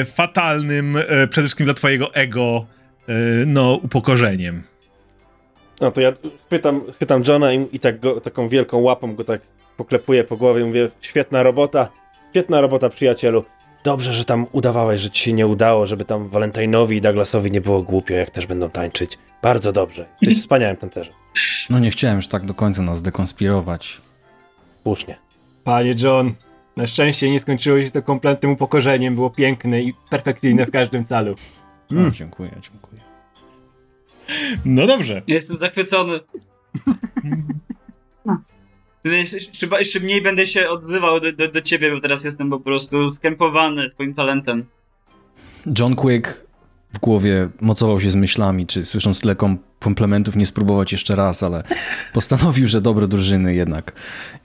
fatalnym, przede wszystkim dla twojego ego, no, upokorzeniem. No to ja pytam, pytam Johna i, i tak go, taką wielką łapą go tak poklepuję po głowie i mówię, świetna robota, świetna robota przyjacielu. Dobrze, że tam udawałeś, że ci się nie udało, żeby tam Valentine'owi i Douglasowi nie było głupio, jak też będą tańczyć. Bardzo dobrze. Jesteś wspaniałym tancerzem. No nie chciałem już tak do końca nas dekonspirować. Słusznie. Panie John, na szczęście nie skończyło się to kompletnym upokorzeniem, było piękne i perfekcyjne w każdym calu. No, dziękuję, dziękuję. No dobrze. Jestem zachwycony. Jeszcze, jeszcze mniej będę się odzywał do, do, do ciebie, bo teraz jestem po prostu skępowany twoim talentem. John Quick w głowie mocował się z myślami, czy słysząc tyle kom- komplementów nie spróbować jeszcze raz, ale postanowił, że dobro drużyny jednak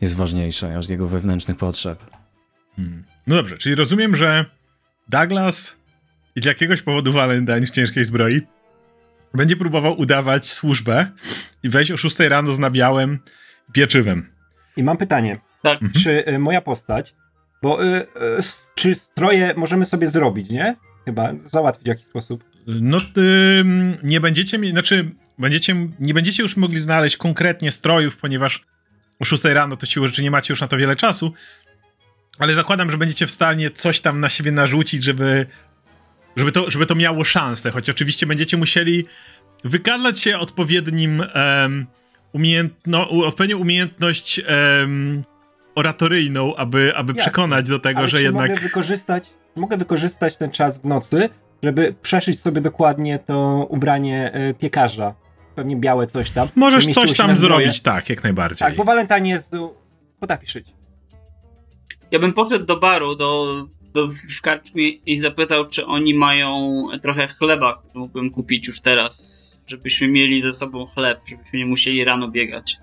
jest ważniejsze aż jego wewnętrznych potrzeb. Hmm. No dobrze, czyli rozumiem, że Douglas i z jakiegoś powodu Valentine w ciężkiej zbroi będzie próbował udawać służbę i wejść o 6 rano z nabiałem i pieczywem. I mam pytanie. Tak. Czy y, moja postać, bo y, y, s- czy stroje możemy sobie zrobić, nie? Chyba załatwić w jakiś sposób. No, nie będziecie mieli, znaczy, będziecie, nie będziecie już mogli znaleźć konkretnie strojów, ponieważ o 6 rano to siłą rzeczy nie macie już na to wiele czasu, ale zakładam, że będziecie w stanie coś tam na siebie narzucić, żeby, żeby, to, żeby to miało szansę, choć oczywiście będziecie musieli wykazać się odpowiednim um, umiejętno, odpowiednią umiejętność em, oratoryjną, aby, aby Jasne. przekonać do tego, Ale że czy jednak... mogę wykorzystać, mogę wykorzystać ten czas w nocy, żeby przeszyć sobie dokładnie to ubranie y, piekarza. Pewnie białe coś tam. Możesz coś tam zrobić, tak, jak najbardziej. Tak, bo Valentine jest, potrafi szyć. Ja bym poszedł do baru, do, do w karczmie i zapytał, czy oni mają trochę chleba, który mógłbym kupić już teraz, żebyśmy mieli ze sobą chleb, żebyśmy nie musieli rano biegać.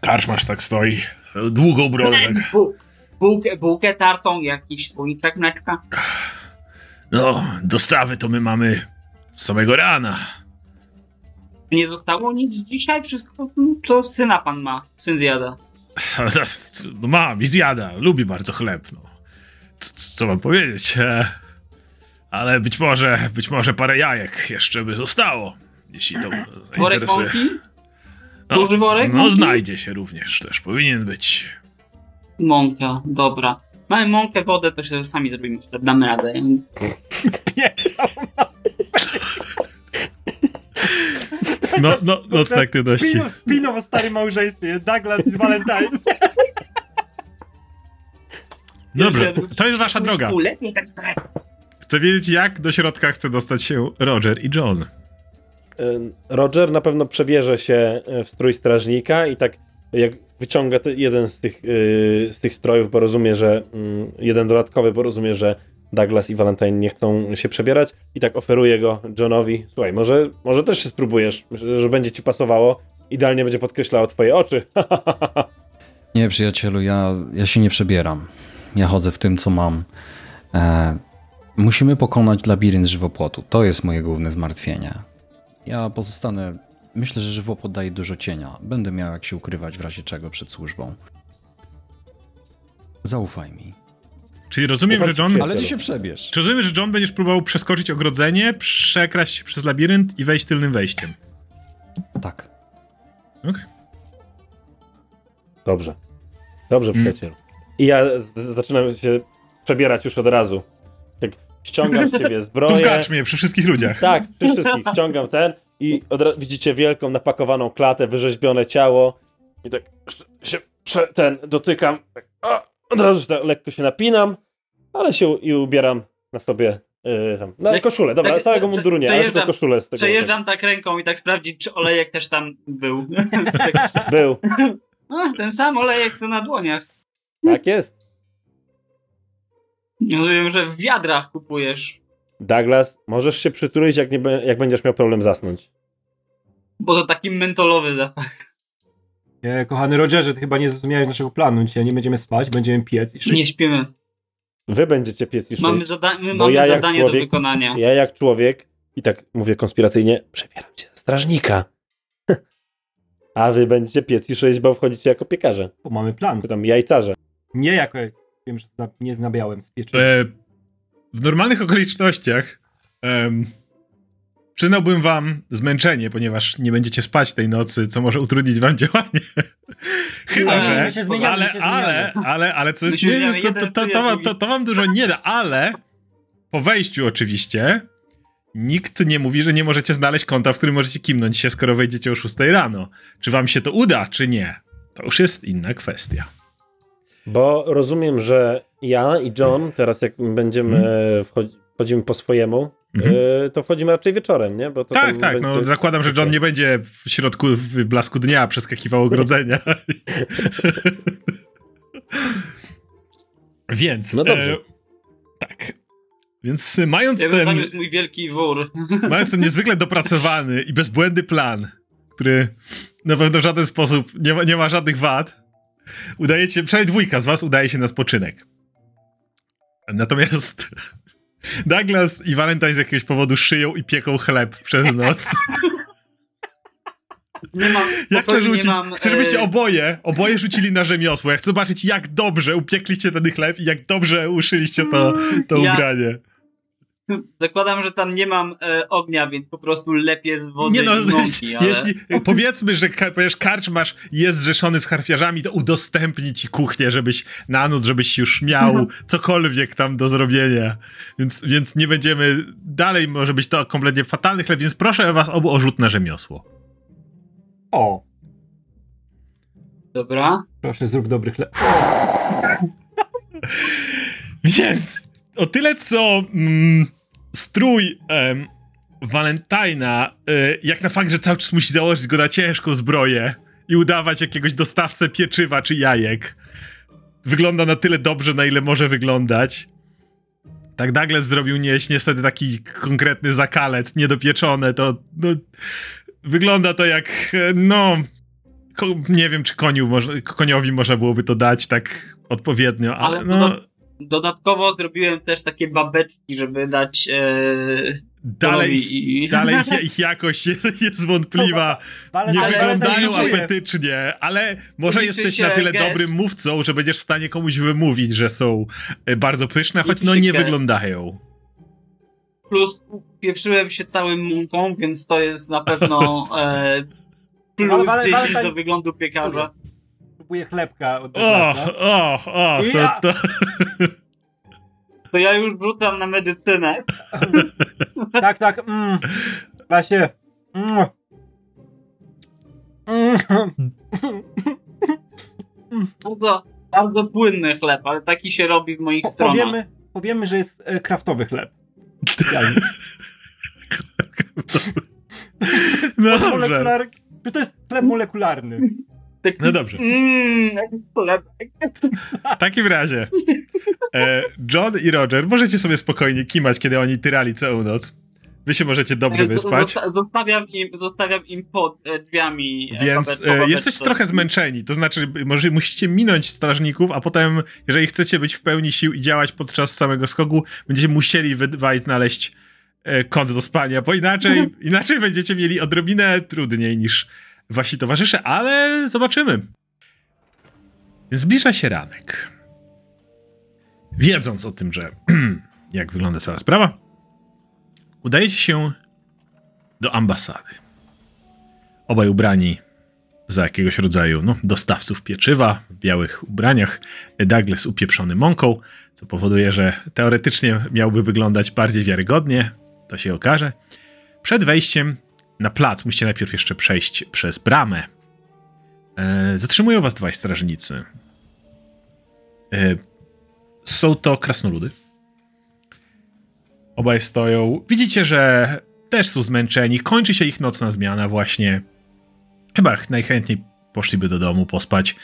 Karczmasz tak stoi. Długą brodę. tak. Bu- bułkę, bułkę tartą, jakiś słoiczek mleczka. No, dostawy to my mamy z samego rana. Nie zostało nic dzisiaj, wszystko, co syna pan ma, syn zjada. No mam i zjada. Lubi bardzo chleb, no. C- c- Co mam powiedzieć? Ale być może, być może parę jajek jeszcze by zostało. Jeśli to Worek interesuje. mąki? No, Duży worek no mąki? znajdzie się również, też powinien być. Mąka, dobra. Mamy mąkę, wodę, to się sami zrobimy damy radę. No, no, nocne aktywności. Spinów, spinów o starym małżeństwie. Douglas i Valentine. Dobrze, to jest wasza droga. Tak. Chcę wiedzieć, jak do środka chce dostać się Roger i John. Y, Roger na pewno przebierze się y, w strój strażnika i tak jak wyciąga jeden z tych, y, z tych strojów, bo rozumie, że mm, jeden dodatkowy, bo rozumie, że Douglas i Valentine nie chcą się przebierać i tak oferuje go Johnowi. Słuchaj, może, może też się spróbujesz, że będzie ci pasowało. Idealnie będzie podkreślało twoje oczy. Nie, przyjacielu, ja, ja się nie przebieram. Ja chodzę w tym, co mam. E, musimy pokonać labirynt żywopłotu. To jest moje główne zmartwienie. Ja pozostanę. Myślę, że żywopłot daje dużo cienia. Będę miał jak się ukrywać w razie czego przed służbą. Zaufaj mi. Czyli rozumiem, że John... Ale ty się przebierz. Czy rozumiem, że John będziesz próbował przeskoczyć ogrodzenie, przekraść się przez labirynt i wejść tylnym wejściem? Tak. Okej. Dobrze. Dobrze, Mm. przyjacielu. I ja zaczynam się przebierać już od razu. Ściągam z ciebie zbroję. karczmie, przy wszystkich ludziach. Tak, przy wszystkich ściągam ten i widzicie wielką napakowaną klatę, wyrzeźbione ciało I tak się prze, ten dotykam, tak, a, od razu tak lekko się napinam, ale się i ubieram na sobie yy, tam, na Tak- koszulę. Dobra, tak- całego munduru nie, ale tylko przejeżdżam- koszulę z tego. Przejeżdżam tak ręką i tak sprawdzić, czy olejek też tam był. Był. A, ten sam olejek, co na dłoniach. Tak jest. Rozumiem, że w wiadrach kupujesz, Douglas, możesz się przytulić, jak, nie, jak będziesz miał problem zasnąć. bo to taki mentolowy zapach. Nie, kochany Rogerze, ty chyba nie zrozumiałeś naszego planu. Dzisiaj nie będziemy spać, będziemy piec i szyć. Nie śpimy. Wy będziecie piec i szyć. Mamy, zada my mamy ja zadanie człowiek- do wykonania. Ja jak człowiek, i tak mówię konspiracyjnie, przebieram się za strażnika. A wy będziecie piec i szyć, bo wchodzicie jako piekarze. Bo mamy plan. Czy tam jajcarze. Nie jako... Wiem, że zna, nie znabiałem z pieczy. E, w normalnych okolicznościach em, przyznałbym wam zmęczenie, ponieważ nie będziecie spać tej nocy, co może utrudnić wam działanie. Chyba, że. zmieniamy, ale, ale, ale, ale co jest. to, to, to, to, wam- to, to wam dużo nie da, ale po wejściu oczywiście. Nikt nie mówi, że nie możecie znaleźć konta, w którym możecie kimnąć się, skoro wejdziecie o 6 rano. Czy wam się to uda, czy nie? To już jest inna kwestia. Bo rozumiem, że ja i John, teraz jak będziemy Mhm. wchodzi, wchodzimy po swojemu, Mhm. e, to wchodzimy raczej wieczorem, nie? Bo to Tak, tak. No, będzie- zakładam, że John nie będzie w środku w blasku dnia przeskakiwał ogrodzenia. Więc. No dobrze. E, tak. Więc e, mając Ja bym ten, zaniósł mój wielki wór. mając ten niezwykle dopracowany i bezbłędny plan, który na pewno w żaden sposób nie ma, nie ma żadnych wad, udajecie, przynajmniej dwójka z was udaje się na spoczynek. Natomiast Douglas i Valentine z jakiegoś powodu szyją i pieką chleb przez noc. Nie mam, Jak to rzucić? Nie mam, Chcę, żebyście e, oboje, oboje rzucili na rzemiosło. Ja chcę zobaczyć, jak dobrze upiekliście ten chleb i jak dobrze uszyliście to, to Ja- ubranie. Zakładam, że tam nie mam e, ognia, więc po prostu lepiej z wody Nie no, i mąki, ale... jeśli powiedzmy, że ka- ponieważ karczmasz jest zrzeszony z harfiarzami, to udostępni ci kuchnię, żebyś na noc, żebyś już miał cokolwiek tam do zrobienia. Więc, więc nie będziemy, dalej może być to kompletnie fatalny chleb, więc proszę was obu o rzut na rzemiosło. O, Dobra. proszę, zrób dobry chleb. Więc o tyle co mm, strój em, Valentina, y, jak na fakt, że cały czas musi założyć go na ciężką zbroję i udawać jakiegoś dostawcę pieczywa czy jajek, wygląda na tyle dobrze, na ile może wyglądać. Tak Douglas zrobił nieś niestety taki konkretny zakalec, niedopieczone, to no, wygląda to jak, e, no, ko, nie wiem czy koniu, może, koniowi można byłoby to dać tak odpowiednio, ale, Ale no... doda- Dodatkowo zrobiłem też takie babeczki, żeby dać e, Dalej, i... dalej jakość jest, jest wątpliwa. Ale, Nie ale- wyglądają ale apetycznie, ale może liczy jesteś na tyle gest. dobrym mówcą, że będziesz w stanie komuś wymówić, że są e, bardzo pyszne, choć Liczy no nie gest. wyglądają. Plus pieprzyłem się całym mąką, więc to jest na pewno e, plus Ale- ale- 10 ale- do wyglądu piekarza. Próbuję chlebka od O, o, o, to, Ja- to, To ja już wrzucam na medycynę. Tak, tak, mm. Klasie. Mm. Mm. Bardzo, bardzo płynny chleb, ale taki się robi w moich Po- stronach. Powiemy, powiemy, że jest e, kraftowy chleb. No dobrze. Molekular... To jest chleb molekularny. Taki, No dobrze. Jaki chleb. W takim razie e, John i Roger możecie sobie spokojnie kimać, kiedy oni tyrali całą noc. Wy się możecie dobrze wyspać. Zosta- Zostawiam im, zostawiam im pod e, drzwiami. e, Więc e, jesteście trochę zmęczeni, to znaczy może musicie minąć strażników, a potem, jeżeli chcecie być w pełni sił i działać podczas samego skoku, będziecie musieli wydwać, znaleźć e, kąt do spania, bo inaczej, inaczej będziecie mieli odrobinę trudniej niż wasi towarzysze, ale zobaczymy. Zbliża się ranek. Wiedząc o tym, że jak wygląda cała sprawa, udajecie się do ambasady obaj ubrani za jakiegoś rodzaju no, dostawców pieczywa w białych ubraniach. Douglas upieprzony mąką, co powoduje, że teoretycznie miałby wyglądać bardziej wiarygodnie. To się okaże. Przed wejściem na plac musicie najpierw jeszcze przejść przez bramę. E, zatrzymują was dwaj strażnicy. E, są to krasnoludy. Obaj stoją. Widzicie, że też są zmęczeni. Kończy się ich nocna zmiana właśnie. Chyba najchętniej poszliby do domu pospać.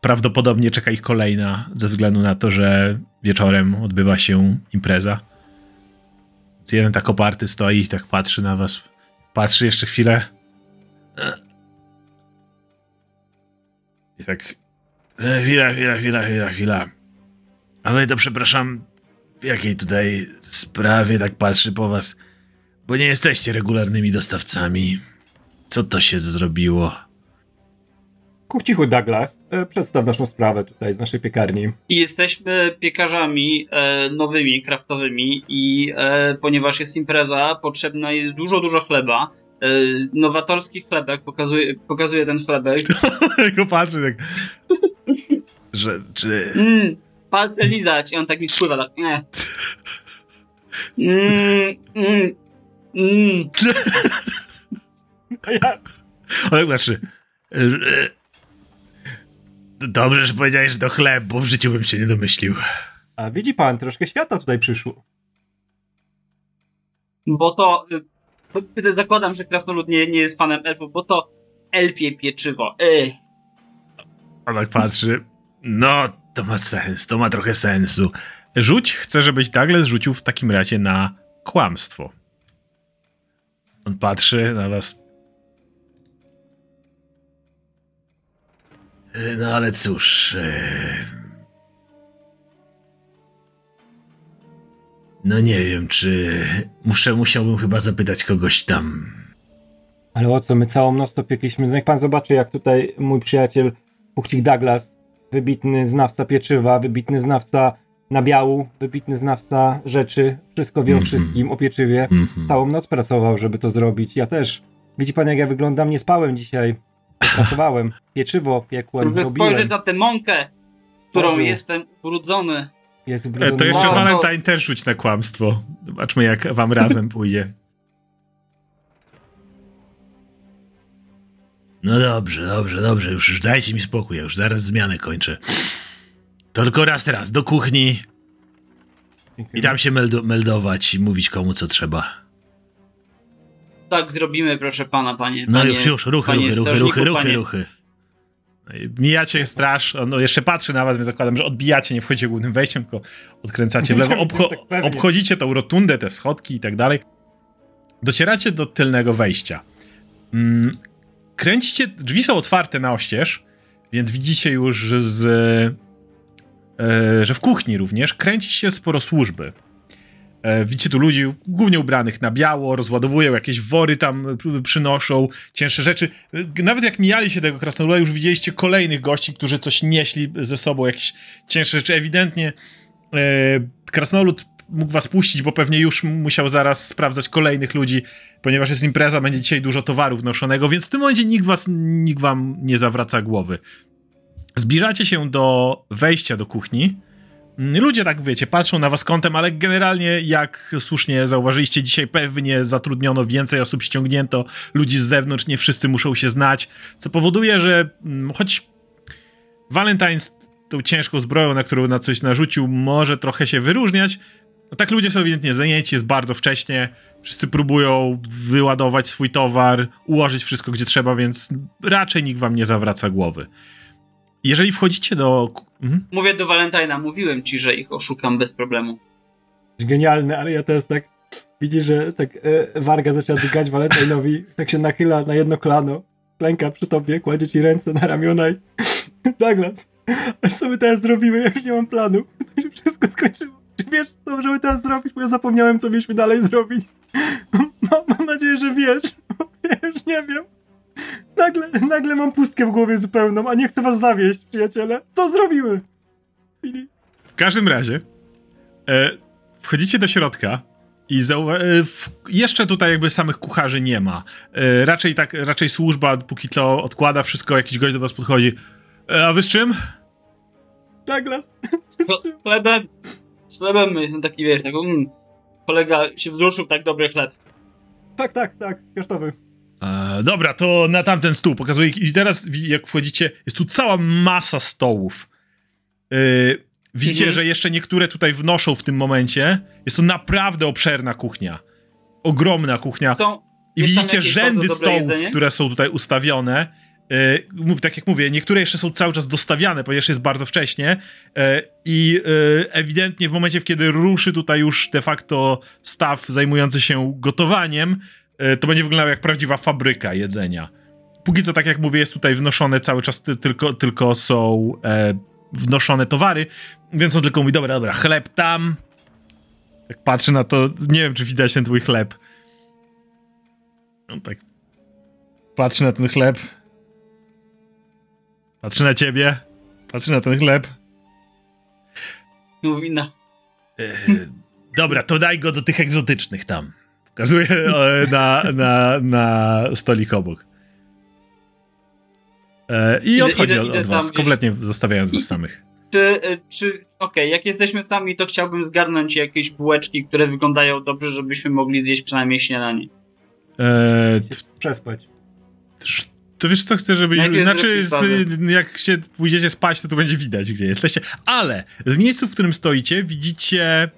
Prawdopodobnie czeka ich kolejna, ze względu na to, że wieczorem odbywa się impreza. Więc jeden tak oparty stoi i tak patrzy na was. Patrzy jeszcze chwilę. I tak. e, Chwila, chwila, chwila, chwila, chwila. A wy to przepraszam, w jakiej tutaj sprawie tak patrzy po was? Bo nie jesteście regularnymi dostawcami. Co to się zrobiło? Kuch cichu, Douglas. E, Przedstaw naszą sprawę tutaj z naszej piekarni. I jesteśmy piekarzami e, nowymi, kraftowymi i e, ponieważ jest impreza, potrzebna jest dużo, dużo chleba. E, nowatorski chlebek, pokazuje, pokazuje ten chlebek. Tylko patrzy tak. Że, czy. Mm, palce lizać i on tak mi spływa, tak nie. Mm, mm, mm. A ja, Ale znaczy. Dobrze, że powiedziałeś, że to chleb, bo w życiu bym się nie domyślił. a widzi pan, troszkę świata tutaj przyszło. Bo to. y, Zakładam, że krasnolud nie, nie jest fanem elfów, bo to elfie pieczywo. Ej. On tak patrzy. No, to ma sens, to ma trochę sensu. Rzuć, chcę, żebyś Douglas rzucił w takim razie na kłamstwo. On patrzy na was. No ale cóż. e, No nie wiem, czy. Muszę, musiałbym chyba zapytać kogoś tam. Ale o co, my całą noc to piekliśmy. Niech pan zobaczy, jak tutaj mój przyjaciel Puchcik Douglas, wybitny znawca pieczywa, wybitny znawca nabiału, wybitny znawca rzeczy, wszystko wie o Mhm. wszystkim, o pieczywie. Mhm. Całą noc pracował, żeby to zrobić. Ja też. Widzi pan, jak ja wyglądam? Nie spałem dzisiaj. Pracowałem. Pieczywo piekłem, Próbuję robiłem. spojrzeć na tę mąkę, którą Boże. jestem ubrudzony. Jest E, ubrudzony. To jeszcze Wow, Valentine też rzuć na kłamstwo. Zobaczmy, jak wam razem pójdzie. No dobrze, dobrze, dobrze. Już, już dajcie mi spokój, ja już zaraz zmianę kończę. To tylko raz teraz, do kuchni i tam się meldo- meldować i mówić komu co trzeba. Tak zrobimy, proszę pana, panie. No panie, już, już, ruchy, panie ruchy, ruchy, ruchy, ruchy, panie. ruchy. No Mijacie straż, on no, jeszcze patrzy na was, więc zakładam, że odbijacie, nie wchodzicie głównym wejściem, tylko odkręcacie w lewo, obcho- Tak obchodzicie tą rotundę, te schodki i tak dalej. Docieracie do tylnego wejścia. Mm, kręcicie, drzwi są otwarte na oścież, więc widzicie już, że z, e, że w kuchni również kręci się sporo służby. E, widzicie tu ludzi głównie ubranych na biało, rozładowują jakieś wory tam, przynoszą cięższe rzeczy. Nawet jak mijali się tego krasnoluda, już widzieliście kolejnych gości, którzy coś nieśli ze sobą, jakieś cięższe rzeczy. Ewidentnie e, krasnolud mógł was puścić, bo pewnie już musiał zaraz sprawdzać kolejnych ludzi, ponieważ jest impreza, będzie dzisiaj dużo towaru wnoszonego, więc w tym momencie nikt was, nikt wam nie zawraca głowy. Zbliżacie się do wejścia do kuchni. Ludzie tak, wiecie, patrzą na was kątem, ale generalnie, jak słusznie zauważyliście, dzisiaj pewnie zatrudniono więcej osób, ściągnięto ludzi z zewnątrz, nie wszyscy muszą się znać, co powoduje, że mm, choć Valentine z tą ciężką zbroją, na którą na coś narzucił, może trochę się wyróżniać, no tak ludzie są ewidentnie zajęci, jest bardzo wcześnie, wszyscy próbują wyładować swój towar, ułożyć wszystko gdzie trzeba, więc raczej nikt wam nie zawraca głowy. Jeżeli wchodzicie do... Mhm. Mówię do Valentina, mówiłem ci, że ich oszukam bez problemu. Genialne, ale ja teraz tak widzi, że tak e, Warga zaczyna dygać Valentinowi, tak się nachyla na jedno kolano, klęka przy tobie, kładzie ci ręce na ramiona i Douglas, a co my teraz zrobimy? Ja już nie mam planu. To się wszystko skończyło. Czy wiesz, co możemy teraz zrobić? Bo ja zapomniałem, co mieliśmy dalej zrobić. Mam, mam nadzieję, że wiesz. Ja już nie wiem. Nagle, nagle mam pustkę w głowie zupełną, a nie chcę was zawieść, przyjaciele. Co zrobimy? W każdym razie e, wchodzicie do środka i zauwa- e, w, jeszcze tutaj jakby samych kucharzy nie ma. E, raczej tak, raczej służba póki co odkłada wszystko, jakiś gość do was podchodzi. E, a wy z czym? Douglas. Z chlebem, z chlebem jestem taki, wiesz, tak, mm, kolega się wzruszył, tak dobry chleb. Tak, tak, tak, kosztowy. E, dobra, to na tamten stół pokazuję. I teraz, jak wchodzicie, jest tu cała masa stołów. E, widzicie, Mhm. że jeszcze niektóre tutaj wnoszą w tym momencie. Jest to naprawdę obszerna kuchnia. Ogromna kuchnia. Są, I widzicie rzędy stołów, które są tutaj ustawione. E, mów, tak jak mówię, niektóre jeszcze są cały czas dostawiane, ponieważ jest bardzo wcześnie. I ewidentnie w momencie, kiedy ruszy tutaj już de facto staw zajmujący się gotowaniem, to będzie wyglądało jak prawdziwa fabryka jedzenia. Póki co, tak jak mówię, jest tutaj wnoszone cały czas, ty, tylko, tylko są e, wnoszone towary, więc on tylko mówi, dobra, dobra, chleb tam. Jak patrzę na to, nie wiem, czy widać ten twój chleb. On tak patrzy na ten chleb. Patrzy na ciebie. Patrzy na ten chleb. Mówi na... E, dobra, to daj go do tych egzotycznych tam. Pokazuję e, na, na, na stolik obok. E, I Idę- odchodzi idę- od, idę od was, gdzieś. kompletnie zostawiając was samych. Czy, y, czy okej, jak jesteśmy sami, to chciałbym zgarnąć jakieś bułeczki, które wyglądają dobrze, żebyśmy mogli zjeść przynajmniej śniadanie. E, Się Przespać. To wiesz co, chcę, żeby... Jak Znaczy, jak się pójdziecie spać, to tu będzie widać, gdzie jesteście. Ale w miejscu, w którym stoicie, widzicie...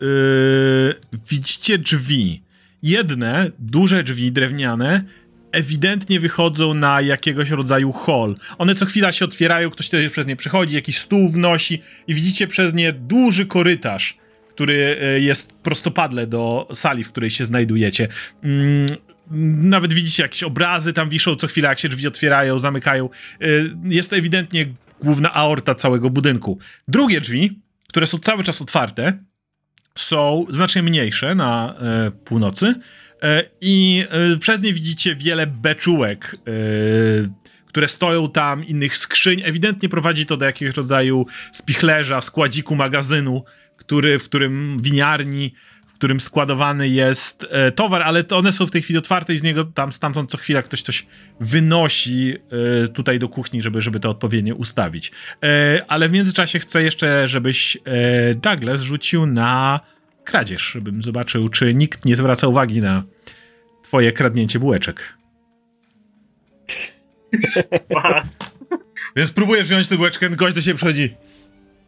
Yy, widzicie drzwi. Jedne, duże drzwi drewniane, ewidentnie wychodzą na jakiegoś rodzaju hall. One co chwila się otwierają, ktoś też przez nie przechodzi, jakiś stół wnosi i widzicie przez nie duży korytarz, który e, jest prostopadle do sali, w której się znajdujecie. Mm, nawet widzicie jakieś obrazy tam wiszą co chwila, jak się drzwi otwierają, zamykają. Y, Jest to ewidentnie główna aorta całego budynku. Drugie drzwi, które są cały czas otwarte, są znacznie mniejsze na e, północy e, i e, przez nie widzicie wiele beczułek, e, które stoją tam, innych skrzyń. Ewidentnie prowadzi to do jakiegoś rodzaju spichlerza, składziku magazynu, który, w którym winiarni, w którym składowany jest e, towar, ale to one są w tej chwili otwarte i z niego tam stamtąd co chwila ktoś coś wynosi e, tutaj do kuchni, żeby, żeby to odpowiednio ustawić. E, ale w międzyczasie chcę jeszcze, żebyś e, Douglas rzucił na kradzież, żebym zobaczył, czy nikt nie zwraca uwagi na twoje kradnięcie bułeczek. Więc próbuję wziąć tę bułeczkę, gość do siebie przychodzi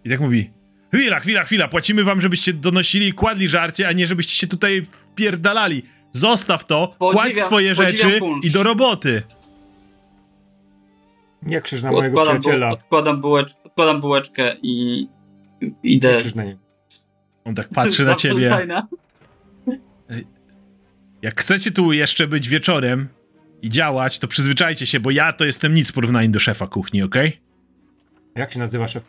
i tak mówi chwila, chwila, chwila, płacimy wam, żebyście donosili i kładli żarcie, a nie żebyście się tutaj wpierdalali. Zostaw to, Podziwiam- kładź swoje rzeczy punsz. i do roboty. Nie krzyż na mojego Odkładam, bu- przyjaciela. odkładam, bułecz, odkładam bułeczkę i idę. krzyż na niego. On tak patrzy na ciebie. Jak chcecie tu jeszcze być wieczorem i działać, to przyzwyczajcie się, bo ja to jestem nic w porównaniu do szefa kuchni, okej? A Jak się nazywa szef?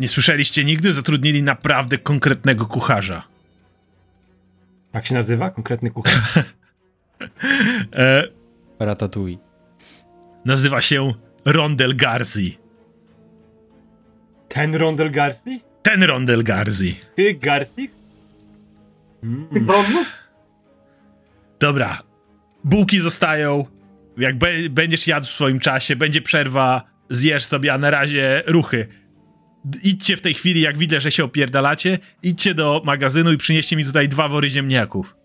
Nie słyszeliście nigdy? Zatrudnili naprawdę konkretnego kucharza. Tak się nazywa? Konkretny kucharz? E, Ratatouille. nazywa się Rondel Garzi. Ten Rondel Garci? Ten Rondel Garzi. Ty Garci? Mm. Problemów? Dobra. Bułki zostają. Jak be- będziesz jadł w swoim czasie, będzie przerwa, zjesz sobie, a na razie ruchy. Idźcie w tej chwili, jak widzę, że się opierdalacie, idźcie do magazynu i przynieście mi tutaj dwa wory ziemniaków.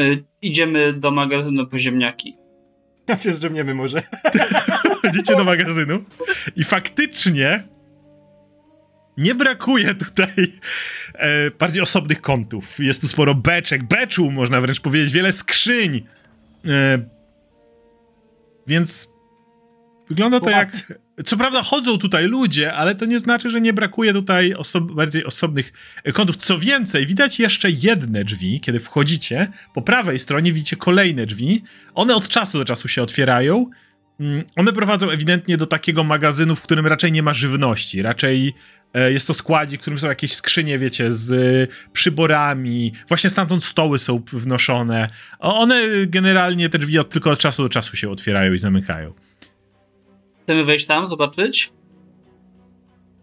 Y, idziemy do magazynu po ziemniaki. Tam się zdrzemniemy może. Chodzicie do magazynu i faktycznie nie brakuje tutaj e, bardziej osobnych kątów. Jest tu sporo beczek, beczu, można wręcz powiedzieć, wiele skrzyń. E, więc wygląda to jak... Co prawda chodzą tutaj ludzie, ale to nie znaczy, że nie brakuje tutaj oso- bardziej osobnych kątów. Co więcej, widać jeszcze jedne drzwi, kiedy wchodzicie. Po prawej stronie widzicie kolejne drzwi. One od czasu do czasu się otwierają. Mm, One prowadzą ewidentnie do takiego magazynu, w którym raczej nie ma żywności. Raczej e, jest to składzik, w którym są jakieś skrzynie, wiecie, z e, przyborami. Właśnie stamtąd stoły są wnoszone. One generalnie, te drzwi od, tylko od czasu do czasu się otwierają i zamykają. Chcemy wejść tam, zobaczyć?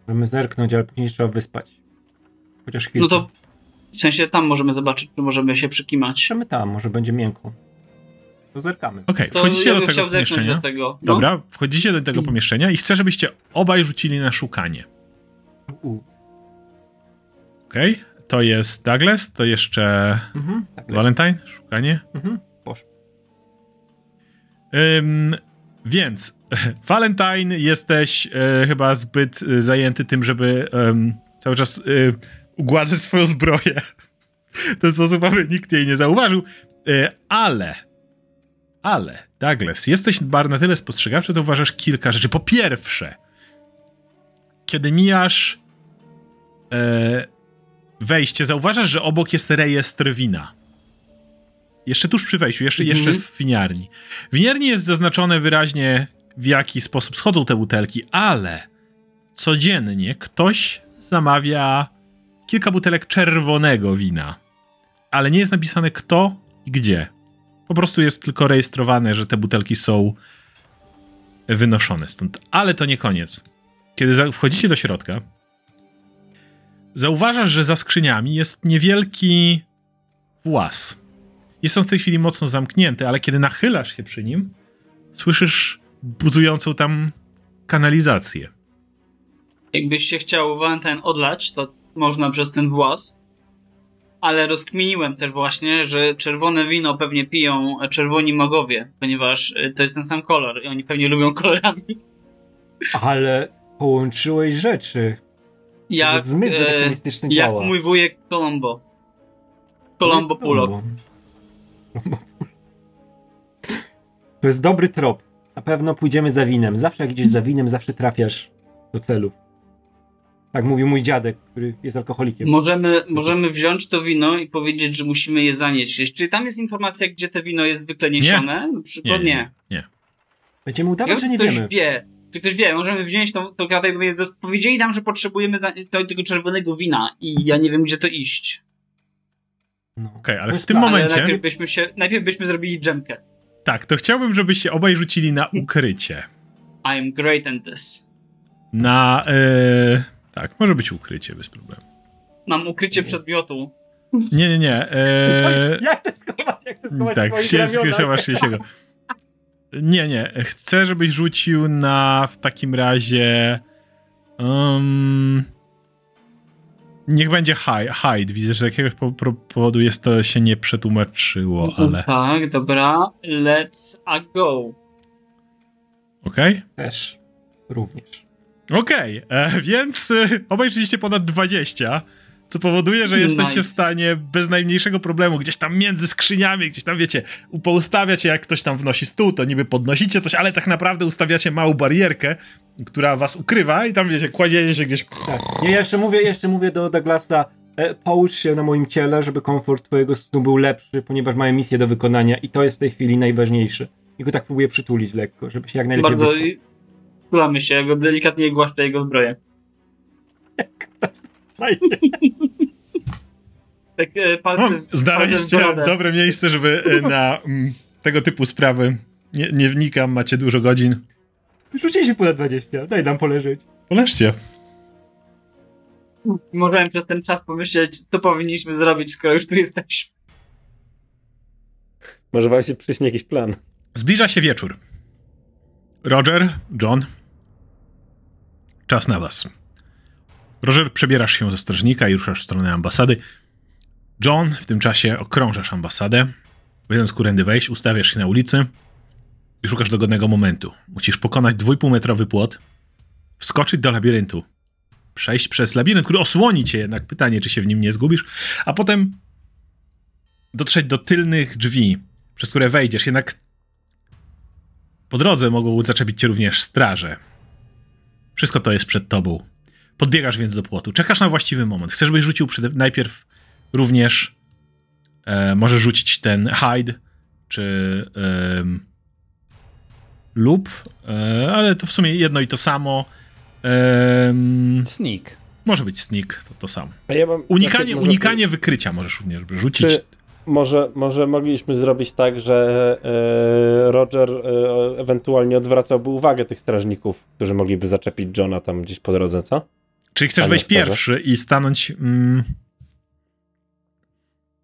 Możemy zerknąć, ale później trzeba wyspać. Chociaż chwilę. No to w sensie tam możemy zobaczyć, czy możemy się przykimać. Piszemy tam, może będzie miękko. To zerkamy. Okej, To wchodzicie ja do bym tego chciał zerknąć pomieszczenia. do tego. No. Dobra, wchodzicie do tego pomieszczenia i chcę, żebyście obaj rzucili na szukanie. Okej? to jest Douglas, to jeszcze Mhm, tak. Valentine, szukanie. Mhm, poszło. Ym, więc, Valentine, jesteś e, chyba zbyt e, zajęty tym, żeby em, cały czas e, ugładzać swoją zbroję. W ten sposób, aby nikt jej nie zauważył. E, ale, ale, Douglas, jesteś bar na tyle spostrzegawczy, to uważasz kilka rzeczy. Po pierwsze, kiedy mijasz e, wejście, zauważasz, że obok jest rejestr wina. Jeszcze tuż przy wejściu, jeszcze, Mhm. jeszcze w winiarni. W winiarni jest zaznaczone wyraźnie, w jaki sposób schodzą te butelki, ale codziennie ktoś zamawia kilka butelek czerwonego wina. Ale nie jest napisane kto i gdzie. Po prostu jest tylko rejestrowane, że te butelki są wynoszone stąd. Ale to nie koniec. Kiedy wchodzicie do środka, zauważasz, że za skrzyniami jest niewielki włas. Jest on w tej chwili mocno zamknięty, ale kiedy nachylasz się przy nim, słyszysz budującą tam kanalizację. Jakbyś się chciał Valentine odlać, to można przez ten włas. Ale rozkminiłem też właśnie, że czerwone wino pewnie piją czerwoni magowie, ponieważ y, to jest ten sam kolor i oni pewnie lubią kolorami. Ale połączyłeś rzeczy. Jak, Zmysł e, jak działa. mój wujek Colombo. Colombo. Colombo. To jest dobry trop. Na pewno pójdziemy za winem. Zawsze jak idziesz za winem, zawsze trafiasz do celu. Tak mówił mój dziadek, który jest alkoholikiem. Możemy, możemy wziąć to wino i powiedzieć, że musimy je zanieść. Czy tam jest informacja, gdzie te wino jest zwykle niesione? Na przykład nie. nie, nie. Będziemy Ja udawać, że czy nie ktoś wiemy. wie, czy ktoś wie, możemy wziąć tą, tą kratę i powiedzieć, powiedzieli nam, że potrzebujemy za, to, tego czerwonego wina i ja nie wiem, gdzie to iść. No. Okej, ale To w tym plan. Ale momencie... najpierw byśmy się, najpierw byśmy zrobili dżemkę. Tak, to chciałbym, żebyście obaj rzucili na ukrycie. I am great at this. Na. E, tak, może być ukrycie bez problemu. Mam ukrycie przedmiotu. Nie, nie, nie. E, Jak to skować? Jak to skować tak, się się siego. Nie, nie. Chcę, żebyś rzucił na w takim razie. Um, niech będzie hi- hide. Widzę, że z jakiegoś po, po, powodu jest to się nie przetłumaczyło, ale. Tak, dobra. Let's a go. Okej? Też. Również. Okej, e, więc y, obaj rzeczywiście ponad 20, co powoduje, że jesteście Nice. w stanie bez najmniejszego problemu gdzieś tam między skrzyniami, gdzieś tam wiecie, upoustawiać jak ktoś tam wnosi stół, to niby podnosicie coś, ale tak naprawdę ustawiacie małą barierkę, która was ukrywa i tam wiecie, kładziecie się gdzieś... Tak. Ja jeszcze mówię, jeszcze mówię do Douglasa, e, połóż się na moim ciele, żeby komfort twojego snu był lepszy, ponieważ mamy misję do wykonania i to jest w tej chwili najważniejsze. I go tak próbuję przytulić lekko, żeby się jak najlepiej Bardzo wyspał. tulamy się, ja go delikatnie głaszczę jego zbroję. Tak e, No, w znaleźliście dobre miejsce, żeby e, na mm, tego typu sprawy, nie, nie wnikam, macie dużo godzin. Rzuciliśmy ponad 20, daj nam poleżeć. Poleżcie. Możemy przez ten czas pomyśleć, co powinniśmy zrobić, skoro już tu jesteśmy. Może wam się przyśni jakiś plan. Zbliża się wieczór. Roger, John. Czas na was. Roger, przebierasz się ze strażnika i ruszasz w stronę ambasady. John, w tym czasie okrążasz ambasadę. Wiedząc, którędy wejść, ustawiasz się na ulicy i szukasz dogodnego momentu. Musisz pokonać dwójpółmetrowy płot, wskoczyć do labiryntu, przejść przez labirynt, który osłoni cię jednak. Pytanie, czy się w nim nie zgubisz, a potem dotrzeć do tylnych drzwi, przez które wejdziesz. Jednak po drodze mogą zaczepić cię również straże. Wszystko to jest przed tobą. Podbiegasz więc do płotu. Czekasz na właściwy moment. Chcesz, byś rzucił przede- najpierw również e, możesz rzucić ten hide, czy em, lub, e, ale to w sumie jedno i to samo. Sneak. może być sneak, to to samo. A ja mam, Unikanie, znaczy, może- unikanie wykrycia możesz również rzucić. Czy może, może mogliśmy zrobić tak, że e, Roger e, ewentualnie odwracałby uwagę tych strażników, którzy mogliby zaczepić Johna tam gdzieś po drodze, co? Czyli chcesz wejść sporze. pierwszy i stanąć. Mm,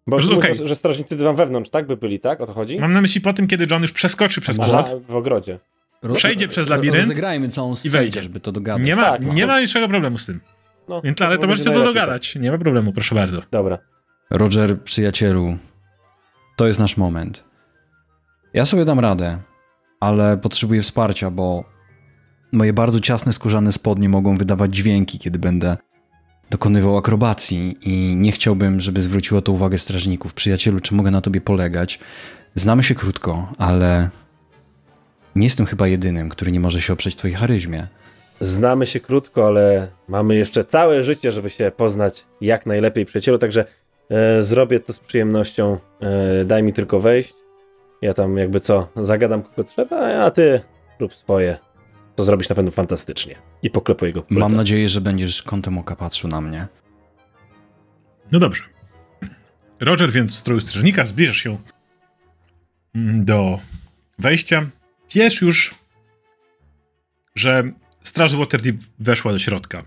Bo Że- że, okej. że strażnicy tam wewnątrz, tak by byli, tak? O to chodzi? mam na myśli po tym, kiedy John już przeskoczy przez płot. w ogrodzie. Ro- Przejdzie przez labirynt Rozegrajmy całą scenę, wejdzie. żeby to dogadać. Nie ma, Tak, nie no. ma niczego problemu z tym. No, Więc, ale to możecie to dogadać. Nie ma problemu, proszę bardzo. tak. Dobra. Roger, przyjacielu, to jest nasz moment. Ja sobie dam radę, ale potrzebuję wsparcia, bo moje bardzo ciasne skórzane spodnie mogą wydawać dźwięki, kiedy będę dokonywał akrobacji i nie chciałbym, żeby zwróciło to uwagę strażników. Przyjacielu, czy mogę na tobie polegać? Znamy się krótko, ale nie jestem chyba jedynym, który nie może się oprzeć twojej charyzmie. Znamy się krótko, ale mamy jeszcze całe życie, żeby się poznać jak najlepiej, przyjacielu, także e, zrobię to z przyjemnością. E, daj mi tylko wejść. Ja tam jakby co, zagadam kogo trzeba, a ty rób swoje. To zrobisz na pewno fantastycznie. I poklepuję go po Mam plecach. nadzieję, że będziesz kątem oka patrzył na mnie. No dobrze. Roger więc w stroju strażnika zbliżasz się mm, do wejścia. Wiesz już, że straż Waterdeep weszła do środka.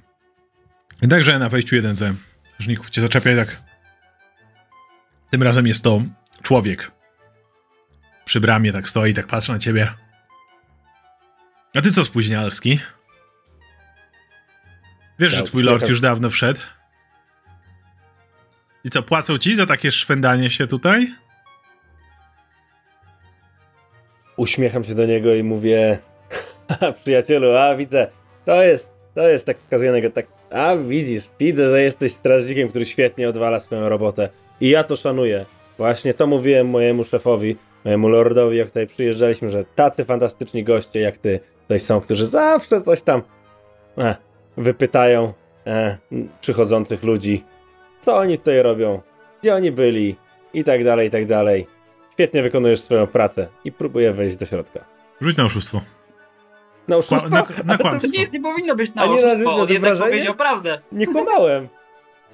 Jednakże na wejściu jeden ze strażników cię zaczepia i tak. Tym razem jest to człowiek. Przy bramie tak stoi, tak patrzy na ciebie. A ty co, spóźnialski? Wiesz, że Ja twój lord już dawno wszedł? I co, płacą ci za takie szwendanie się tutaj? Uśmiecham się do niego i mówię, "Haha, przyjacielu, a widzę, to jest, to jest, tak niego, tak, a widzisz, widzę, że jesteś strażnikiem, który świetnie odwala swoją robotę i ja to szanuję. Właśnie to mówiłem mojemu szefowi, mojemu lordowi, jak tutaj przyjeżdżaliśmy, że tacy fantastyczni goście jak ty tutaj są, którzy zawsze coś tam e, wypytają e, przychodzących ludzi, co oni tutaj robią, gdzie oni byli i tak dalej, i tak dalej. Świetnie wykonujesz swoją pracę i próbuję wejść do środka. Rzuć na oszustwo. Na oszustwo? na- na Ale to kłamstwo. To nic nie powinno być na A nie na- oszustwo, na on jednak powiedział prawdę. Nie kłamałem.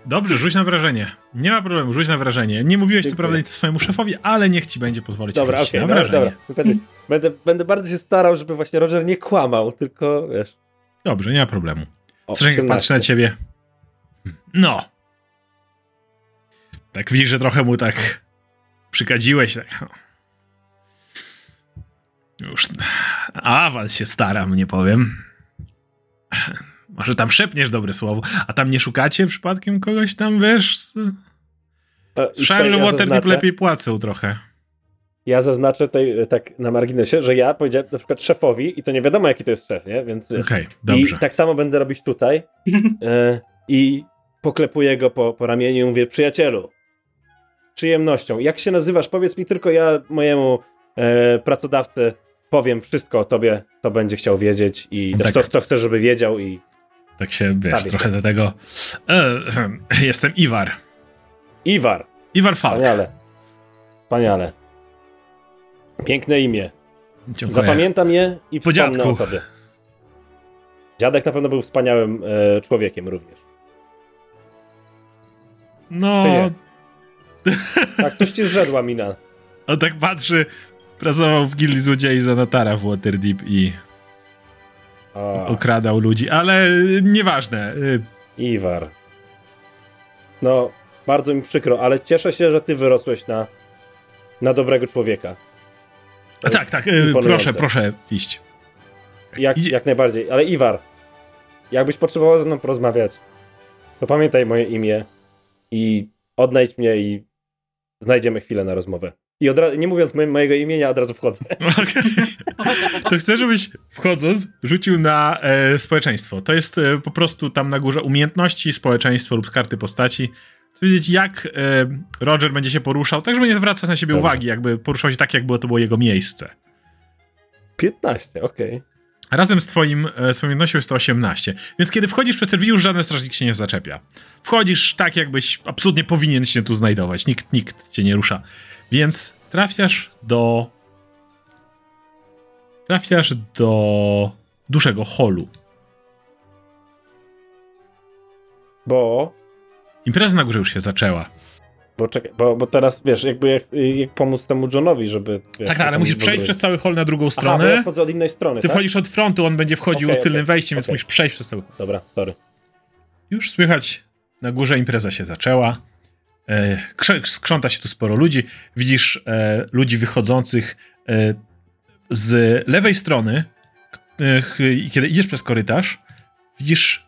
Dobrze, rzuć na wrażenie. Nie ma problemu, rzuć na wrażenie. Nie mówiłeś co Dziękuję. prawda nic swojemu szefowi, ale niech ci będzie pozwolić Dobra, okej, na dobra, wrażenie. dobra. Będę, będę, będę bardzo się starał, żeby właśnie Roger nie kłamał, tylko wiesz. Dobrze, nie ma problemu. 18. patrzy na ciebie. No. Tak widzisz, że trochę mu tak przykadziłeś. Tak. Już awans się staram, nie powiem. Może tam szepniesz dobre słowo. A tam nie szukacie przypadkiem kogoś tam, wiesz? E, Słyszałem, że ja Waterdeep zaznaczę- lepiej płacą trochę. Ja zaznaczę tutaj e, tak na marginesie, że ja powiedziałem na przykład szefowi i to nie wiadomo jaki to jest szef, nie? Więc wiesz, Okej, dobrze. I tak samo będę robić tutaj e, i poklepuję go po, po ramieniu i mówię, przyjacielu, przyjemnością, jak się nazywasz? Powiedz mi tylko, ja mojemu e, pracodawcy powiem wszystko o tobie, co będzie chciał wiedzieć i Tak. to, chcę, żeby wiedział i Tak się, wiesz, Prawie. trochę do tego... E, jestem Iwar. Iwar, Iwar Falk. wspaniale, wspaniale. Piękne imię. Dziękuję. Zapamiętam je i Po wspomnę dziadku. o tobie. Dziadek na pewno był wspaniałym e, człowiekiem również. No. Tak, coś ci zrzedła mina. on tak patrzy, pracował w gildii złodziei Zanatara w Waterdeep i A, okradał ludzi, ale y, nieważne. Y, Iwar. No, bardzo mi przykro, ale cieszę się, że ty wyrosłeś na, na dobrego człowieka. To A tak, tak, y, imponujące. proszę, proszę iść. Jak, Idzie- jak najbardziej. Ale Iwar, jakbyś potrzebował ze mną porozmawiać, to pamiętaj moje imię i odnajdź mnie i znajdziemy chwilę na rozmowę. I od razu, nie mówiąc moje, mojego imienia, od razu wchodzę. Okej. To chcę, żebyś wchodząc rzucił na e, społeczeństwo. To jest e, po prostu tam na górze umiejętności, społeczeństwo lub karty postaci. Chcę wiedzieć, jak e, Roger będzie się poruszał, tak żeby nie zwracać na siebie Dobrze. uwagi, jakby poruszał się tak, jakby to było jego miejsce. 15, okej. Razem z twoim e, swoją umiejętnością jest to 18. Więc kiedy wchodzisz przez drzwi, już żaden strażnik się nie zaczepia. Wchodzisz tak, jakbyś absolutnie powinien się tu znajdować. Nikt, nikt cię nie rusza. Więc trafiasz do. Trafiasz do dużego holu. Bo Impreza na górze już się zaczęła. Bo, czekaj, bo, bo teraz wiesz, jakby jak, jak pomóc temu Johnowi, żeby. Wiesz, Tak, tak, ale musisz przejść przez cały hol na drugą Aha, stronę. ja wchodzę od innej strony. Ty tak? wchodzisz od frontu, on będzie wchodził Okej, tylnym okej, wejściem, więc okej. musisz przejść przez cały. Dobra, sorry. Już słychać, na górze impreza się zaczęła. E, skrząta się tu sporo ludzi. Widzisz e, ludzi wychodzących e, z lewej strony. e, I kiedy idziesz przez korytarz, widzisz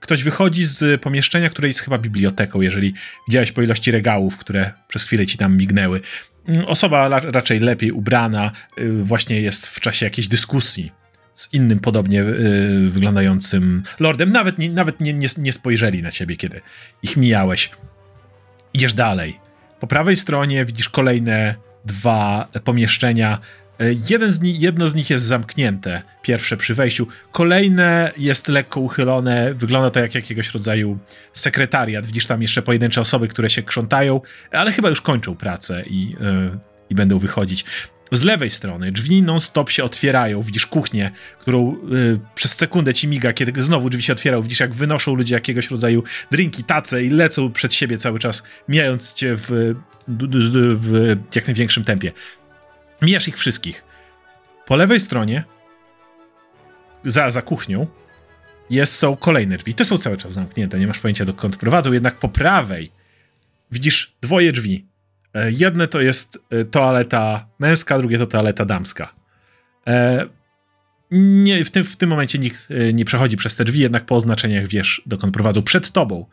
ktoś wychodzi z pomieszczenia, które jest chyba biblioteką, jeżeli widziałeś po ilości regałów, które przez chwilę ci tam mignęły. Mm, osoba raczej lepiej ubrana, y, właśnie jest w czasie jakiejś dyskusji z innym podobnie y, wyglądającym lordem. Nawet, nie, nawet nie, nie, nie spojrzeli na ciebie, kiedy ich mijałeś. Idziesz dalej. Po prawej stronie widzisz kolejne dwa pomieszczenia. E, jeden z nich, jedno z nich jest zamknięte, pierwsze przy wejściu. Kolejne jest lekko uchylone, wygląda to jak jakiegoś rodzaju sekretariat. Widzisz tam jeszcze pojedyncze osoby, które się krzątają, ale chyba już kończą pracę i, yy, i będą wychodzić. Z lewej strony drzwi non-stop się otwierają. Widzisz kuchnię, którą yy, przez sekundę ci miga, kiedy znowu drzwi się otwierają. Widzisz, jak wynoszą ludzie jakiegoś rodzaju drinki, tace i lecą przed siebie cały czas, mijając cię w, w, w jak największym tempie. Mijasz ich wszystkich. Po lewej stronie, za, za kuchnią, jest, są kolejne drzwi. Te są cały czas zamknięte, nie masz pojęcia dokąd prowadzą, jednak po prawej widzisz dwoje drzwi. E, jedne to jest e, toaleta męska, drugie to toaleta damska. E, nie, w, tym, w tym momencie nikt nie przechodzi przez te drzwi, jednak po oznaczeniach wiesz, dokąd prowadzą. Przed tobą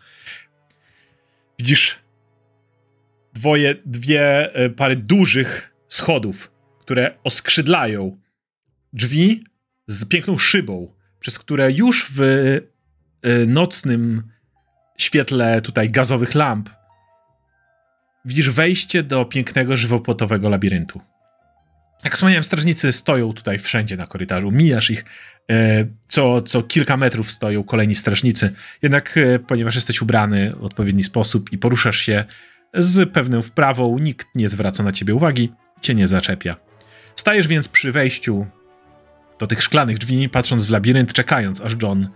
widzisz dwoje, dwie pary dużych schodów które oskrzydlają drzwi z piękną szybą, przez które już w nocnym świetle tutaj gazowych lamp widzisz wejście do pięknego żywopłotowego labiryntu. Jak wspomniałem, strażnicy stoją tutaj wszędzie na korytarzu. Mijasz ich, e, co, co kilka metrów stoją kolejni strażnicy. Jednak, e, ponieważ jesteś ubrany w odpowiedni sposób i poruszasz się z pewną wprawą, nikt nie zwraca na ciebie uwagi, cię nie zaczepia. Stajesz więc przy wejściu do tych szklanych drzwi, patrząc w labirynt, czekając, aż John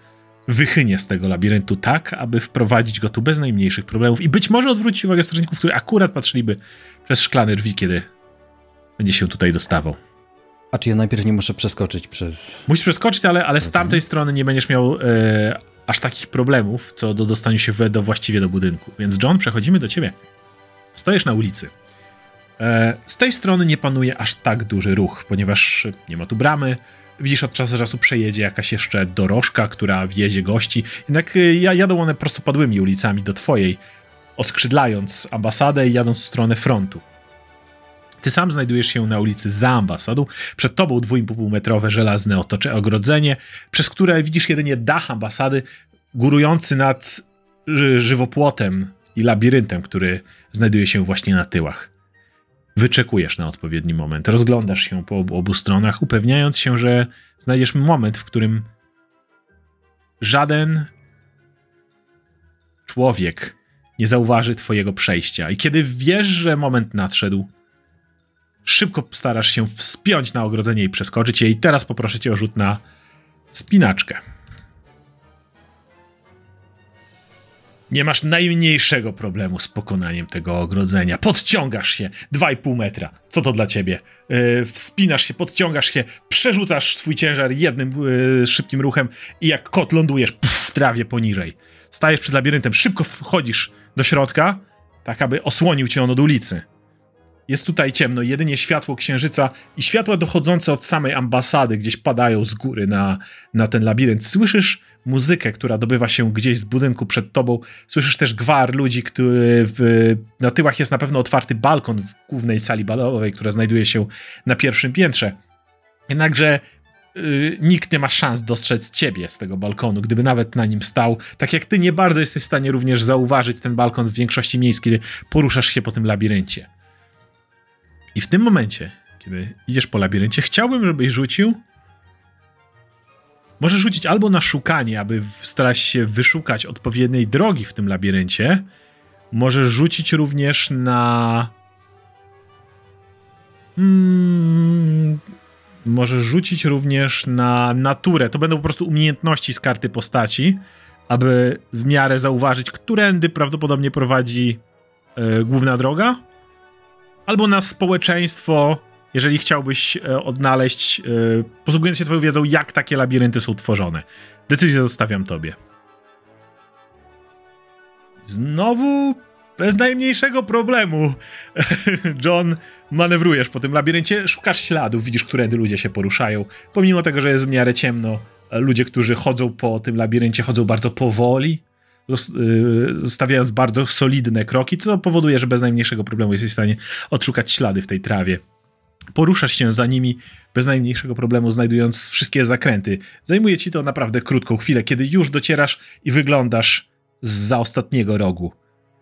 wychynie z tego labiryntu tak, aby wprowadzić go tu bez najmniejszych problemów i być może odwrócić uwagę strażników, którzy akurat patrzyliby przez szklane drzwi, kiedy będzie się tutaj dostawał. A czy ja najpierw nie muszę przeskoczyć przez... Musisz przeskoczyć, ale, ale z tamtej strony nie będziesz miał e, aż takich problemów, co do dostania się w, do, właściwie do budynku. Więc John, przechodzimy do ciebie. Stoisz na ulicy. E, z tej strony nie panuje aż tak duży ruch, ponieważ nie ma tu bramy. Widzisz, od czasu do czasu przejedzie jakaś jeszcze dorożka, która wiezie gości. Jednak e, jadą one prostopadłymi ulicami do twojej, oskrzydlając ambasadę i jadąc w stronę frontu. Ty sam znajdujesz się na ulicy za ambasadą. Przed tobą 2,5-metrowe żelazne otocze ogrodzenie, przez które widzisz jedynie dach ambasady górujący nad żywopłotem i labiryntem, który znajduje się właśnie na tyłach. Wyczekujesz na odpowiedni moment, rozglądasz się po obu stronach, upewniając się, że znajdziesz moment, w którym żaden człowiek nie zauważy Twojego przejścia. I kiedy wiesz, że moment nadszedł, szybko starasz się wspiąć na ogrodzenie i przeskoczyć je. I teraz poproszę Cię o rzut na spinaczkę. Nie masz najmniejszego problemu z pokonaniem tego ogrodzenia. Podciągasz się 2,5 metra. Co to dla ciebie? Yy, wspinasz się, podciągasz się, przerzucasz swój ciężar jednym yy, szybkim ruchem i jak kot lądujesz pff, w trawie poniżej. Stajesz przed labiryntem, szybko wchodzisz do środka, tak aby osłonił cię on od ulicy. Jest tutaj ciemno, jedynie światło księżyca i światła dochodzące od samej ambasady gdzieś padają z góry na, na ten labirynt. Słyszysz muzykę, która dobywa się gdzieś z budynku przed tobą. Słyszysz też gwar ludzi, który w, na tyłach jest na pewno otwarty balkon w głównej sali balowej, która znajduje się na pierwszym piętrze. Jednakże yy, nikt nie ma szans dostrzec ciebie z tego balkonu, gdyby nawet na nim stał. Tak jak ty nie bardzo jesteś w stanie również zauważyć ten balkon w większości miejsc, kiedy poruszasz się po tym labiryncie. I w tym momencie, kiedy idziesz po labiryncie, chciałbym, żebyś rzucił. Możesz rzucić albo na szukanie, aby starać się wyszukać odpowiedniej drogi w tym labiryncie. Możesz rzucić również na. Hmm, możesz rzucić również na naturę. To będą po prostu umiejętności z karty postaci, aby w miarę zauważyć, którędy prawdopodobnie prowadzi yy, główna droga albo na społeczeństwo, jeżeli chciałbyś e, odnaleźć, e, posługując się twoją wiedzą, jak takie labirynty są tworzone. Decyzję zostawiam tobie. Znowu bez najmniejszego problemu. John, manewrujesz po tym labiryncie, szukasz śladów, widzisz, którędy ludzie się poruszają. Pomimo tego, że jest w miarę ciemno, ludzie, którzy chodzą po tym labiryncie, chodzą bardzo powoli, y, zostawiając bardzo solidne kroki, co powoduje, że bez najmniejszego problemu jesteś w stanie odszukać ślady w tej trawie. Poruszasz się za nimi bez najmniejszego problemu, znajdując wszystkie zakręty. Zajmuje ci to naprawdę krótką chwilę, kiedy już docierasz i wyglądasz za ostatniego rogu.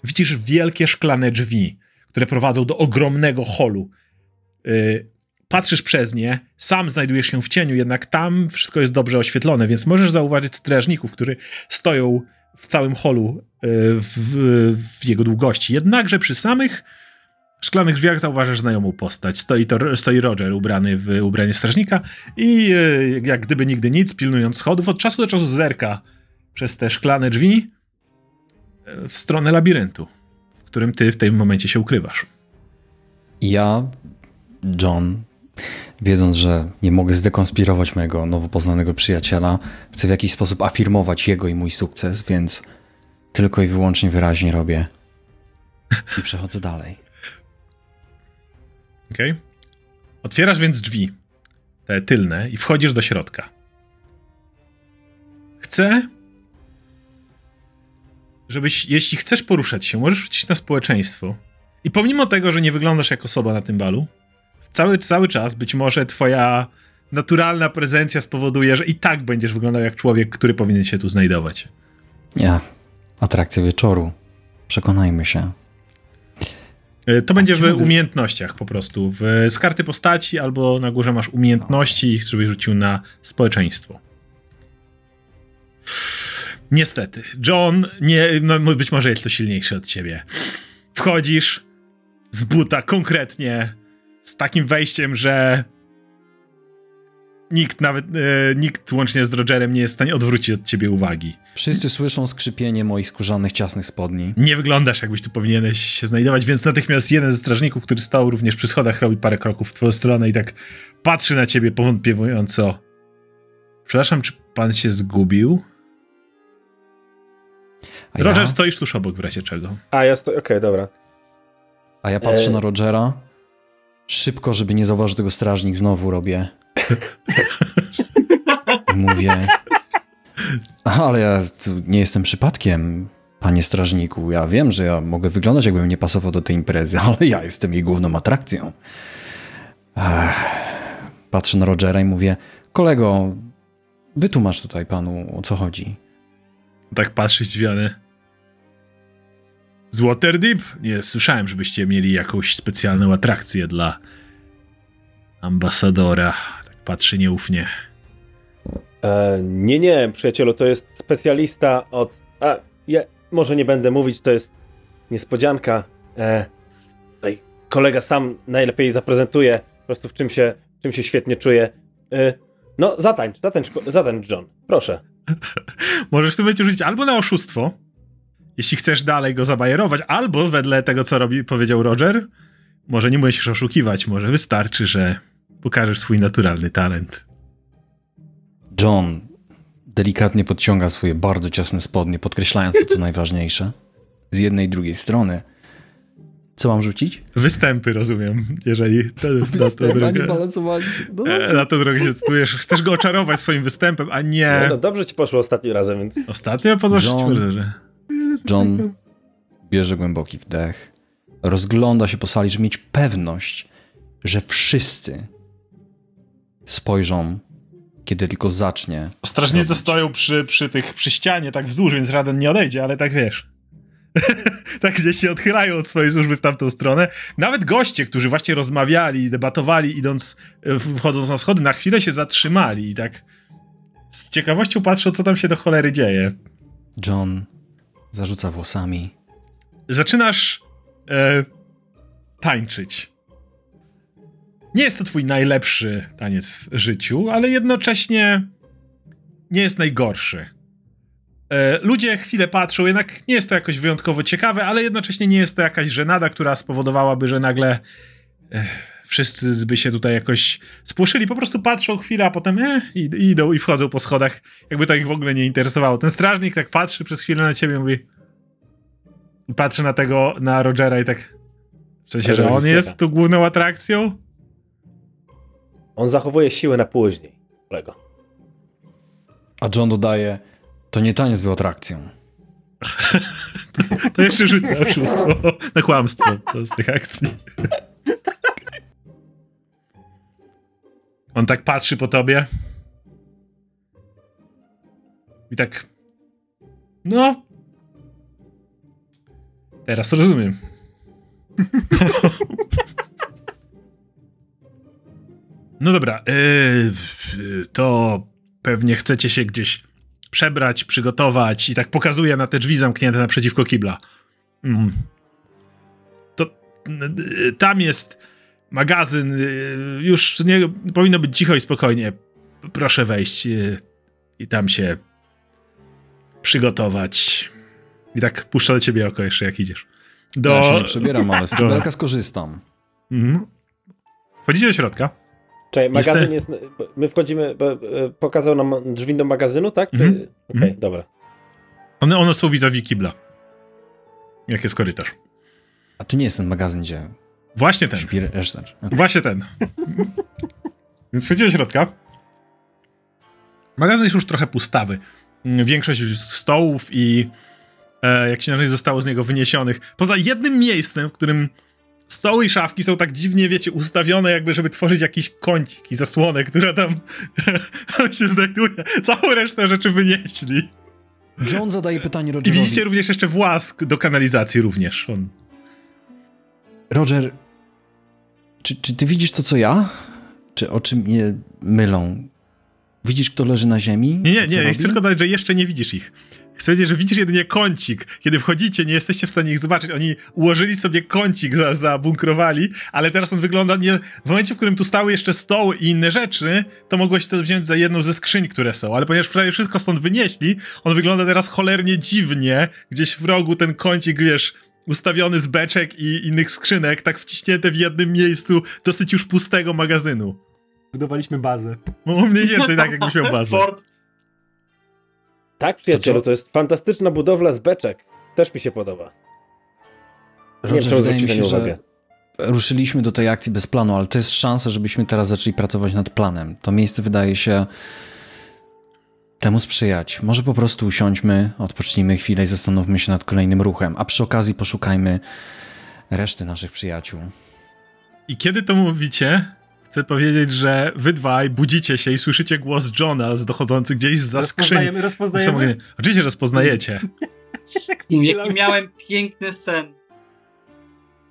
Widzisz wielkie szklane drzwi, które prowadzą do ogromnego holu. Yy, patrzysz przez nie, sam znajdujesz się w cieniu, jednak tam wszystko jest dobrze oświetlone, więc możesz zauważyć strażników, którzy stoją w całym holu yy, w, w, jego długości. Jednakże przy samych szklanych drzwiach zauważasz znajomą postać. Stoi, to, stoi Roger ubrany w ubranie strażnika i yy, jak gdyby nigdy nic, pilnując schodów, od czasu do czasu zerka przez te szklane drzwi yy, w stronę labiryntu, w którym ty w tym momencie się ukrywasz. Ja, John, wiedząc, że nie mogę zdekonspirować mojego nowo poznanego przyjaciela, chcę w jakiś sposób afirmować jego i mój sukces, więc tylko i wyłącznie wyraźnie robię i przechodzę dalej. Okej. Okay. Otwierasz więc drzwi, te tylne, i wchodzisz do środka. Chcę, żebyś, jeśli chcesz poruszać się, możesz rzucić na społeczeństwo. I pomimo tego, że nie wyglądasz jak osoba na tym balu, cały, cały czas być może twoja naturalna prezencja spowoduje, że i tak będziesz wyglądał jak człowiek, który powinien się tu znajdować. Ja. Atrakcja wieczoru. Przekonajmy się. E, to będzie w umiejętnościach po prostu. W, z karty postaci albo na górze masz umiejętności i żebyś rzucił na społeczeństwo. Niestety. John nie, no, być może jest to silniejszy od ciebie. Wchodzisz z buta konkretnie z takim wejściem, że nikt nawet, e, nikt łącznie z Rogerem nie jest w stanie odwrócić od ciebie uwagi. Wszyscy słyszą skrzypienie moich skórzanych, ciasnych spodni. Nie wyglądasz, jakbyś tu powinieneś się znajdować, więc natychmiast jeden ze strażników, który stał również przy schodach, robi parę kroków w twoją stronę i tak patrzy na ciebie powątpiewująco. Przepraszam, czy pan się zgubił? A Roger, ja? stoisz tuż obok w razie czego. A, ja stoję, okej, okay, dobra. A ja patrzę e... na Rogera Szybko, żeby nie zauważył tego strażnik, znowu robię. Mówię. Ale ja nie jestem przypadkiem, panie strażniku. Ja wiem, że ja mogę wyglądać, jakbym nie pasował do tej imprezy, ale ja jestem jej główną atrakcją. Patrzę na Rogera i mówię: Kolego, wytłumacz tutaj panu, o co chodzi. Tak patrzy zdziwiony. Z Waterdeep? Nie słyszałem, żebyście mieli jakąś specjalną atrakcję dla ambasadora. Patrzy nieufnie. E, nie, nie, przyjacielu, to jest specjalista od. A, ja może nie będę mówić, to jest niespodzianka. E, tutaj kolega sam najlepiej zaprezentuje, po prostu w czym się, w czym się świetnie czuje. E, no, zatańcz, zatańcz, zatańcz, John, proszę. Możesz w tym momencie rzucić albo na oszustwo, jeśli chcesz dalej go zabajerować, albo wedle tego, co robi, powiedział Roger, może nie musisz oszukiwać, może wystarczy, że pokażesz swój naturalny talent. John delikatnie podciąga swoje bardzo ciasne spodnie, podkreślając to, co najważniejsze. Z jednej i drugiej strony. Co mam rzucić? Występy, rozumiem, jeżeli to, na to drogę, no na to drogę się decydujesz. Chcesz go oczarować swoim występem, a nie... No, no dobrze ci poszło ostatnim razem, więc... Ostatnio? Podnoszę John, że... John bierze głęboki wdech, rozgląda się po sali, żeby mieć pewność, że wszyscy spojrzą, kiedy tylko zacznie. Strażnicy robić. stoją przy, przy tych, przy ścianie, tak wzdłuż, więc Raden nie odejdzie, ale tak wiesz. tak gdzieś się odchylają od swojej służby w tamtą stronę. Nawet goście, którzy właśnie rozmawiali, debatowali, idąc, wchodząc na schody, na chwilę się zatrzymali i tak z ciekawością patrzą, co tam się do cholery dzieje. John zarzuca włosami. Zaczynasz e, tańczyć. Nie jest to twój najlepszy taniec w życiu, ale jednocześnie nie jest najgorszy. E, ludzie chwilę patrzą, jednak nie jest to jakoś wyjątkowo ciekawe, ale jednocześnie nie jest to jakaś żenada, która spowodowałaby, że nagle e, wszyscy by się tutaj jakoś spłoszyli. Po prostu patrzą chwilę, a potem e, idą i wchodzą po schodach, jakby to ich w ogóle nie interesowało. Ten strażnik tak patrzy przez chwilę na ciebie i mówi patrzy na tego, na Rogera i tak w sensie, że on jest tu główną atrakcją? On zachowuje siłę na później, kolego. A John dodaje, to nie taniec był atrakcją. To jeszcze rzuć na oszustwo, na kłamstwo z tych akcji. On tak patrzy po tobie. I tak. No. Teraz to rozumiem. No dobra. Yy, to pewnie chcecie się gdzieś przebrać, przygotować i tak pokazuje na te drzwi zamknięte naprzeciwko kibla. Mm. To y, tam jest magazyn. Y, już nie powinno być cicho i spokojnie. Proszę wejść i tam się przygotować. I tak puszczę do ciebie oko jeszcze, jak idziesz. Do... Ja się nie przebieram, ale z kibelka skorzystam. Mhm. Wchodzicie do środka. Czekaj, magazyn jest... My wchodzimy... Pokazał nam drzwi do magazynu, tak? Mhm. Okej, okay, mhm. dobra. One, one są vis-a-vis kibla. Jak jest korytarz. A tu nie jest ten magazyn, gdzie... Właśnie ten. Śpi reszta. Właśnie ten. Więc wchodzicie do środka. Magazyn jest już trochę pustawy. Większość stołów i e, jak się nazywa, zostało z niego wyniesionych. Poza jednym miejscem, w którym stoły i szafki są tak dziwnie, wiecie, ustawione jakby, żeby tworzyć jakiś kącik i zasłonę, która tam się znajduje. Całą resztę rzeczy wynieśli. John zadaje pytanie Rogerowi. I widzicie również jeszcze włask do kanalizacji również. On... Roger, czy, czy ty widzisz to, co ja? Czy oczy mnie mylą? Widzisz, kto leży na ziemi? Nie, nie, nie. Chcę tylko dodać, że jeszcze nie widzisz ich. Powiedzieć, że widzisz jedynie kącik. Kiedy wchodzicie, nie jesteście w stanie ich zobaczyć. Oni ułożyli sobie kącik, za, zabunkrowali, ale teraz on wygląda nie... W momencie, w którym tu stały jeszcze stoły i inne rzeczy, to mogłeś to wziąć za jedną ze skrzyń, które są. Ale ponieważ prawie wszystko stąd wynieśli, on wygląda teraz cholernie dziwnie. Gdzieś w rogu ten kącik, wiesz, ustawiony z beczek i innych skrzynek, tak wciśnięte w jednym miejscu dosyć już pustego magazynu. Budowaliśmy bazę. No mniej więcej tak, jakbyś miał bazę. Fort tak, przyjacielu, to, to, jest fantastyczna budowla z beczek. Też mi się podoba. Roger, nie wiem, wydaje mi się, że ruszyliśmy do tej akcji bez planu, ale to jest szansa, żebyśmy teraz zaczęli pracować nad planem. To miejsce wydaje się temu sprzyjać. Może po prostu usiądźmy, odpocznijmy chwilę i zastanówmy się nad kolejnym ruchem, a przy okazji poszukajmy reszty naszych przyjaciół. I kiedy to mówicie, chcę powiedzieć, że wy dwaj budzicie się i słyszycie głos Johna z dochodzący gdzieś za skrzyni. Rozpoznajemy, rozpoznajemy? Oczywiście rozpoznajecie. Jaki miałem piękny sen.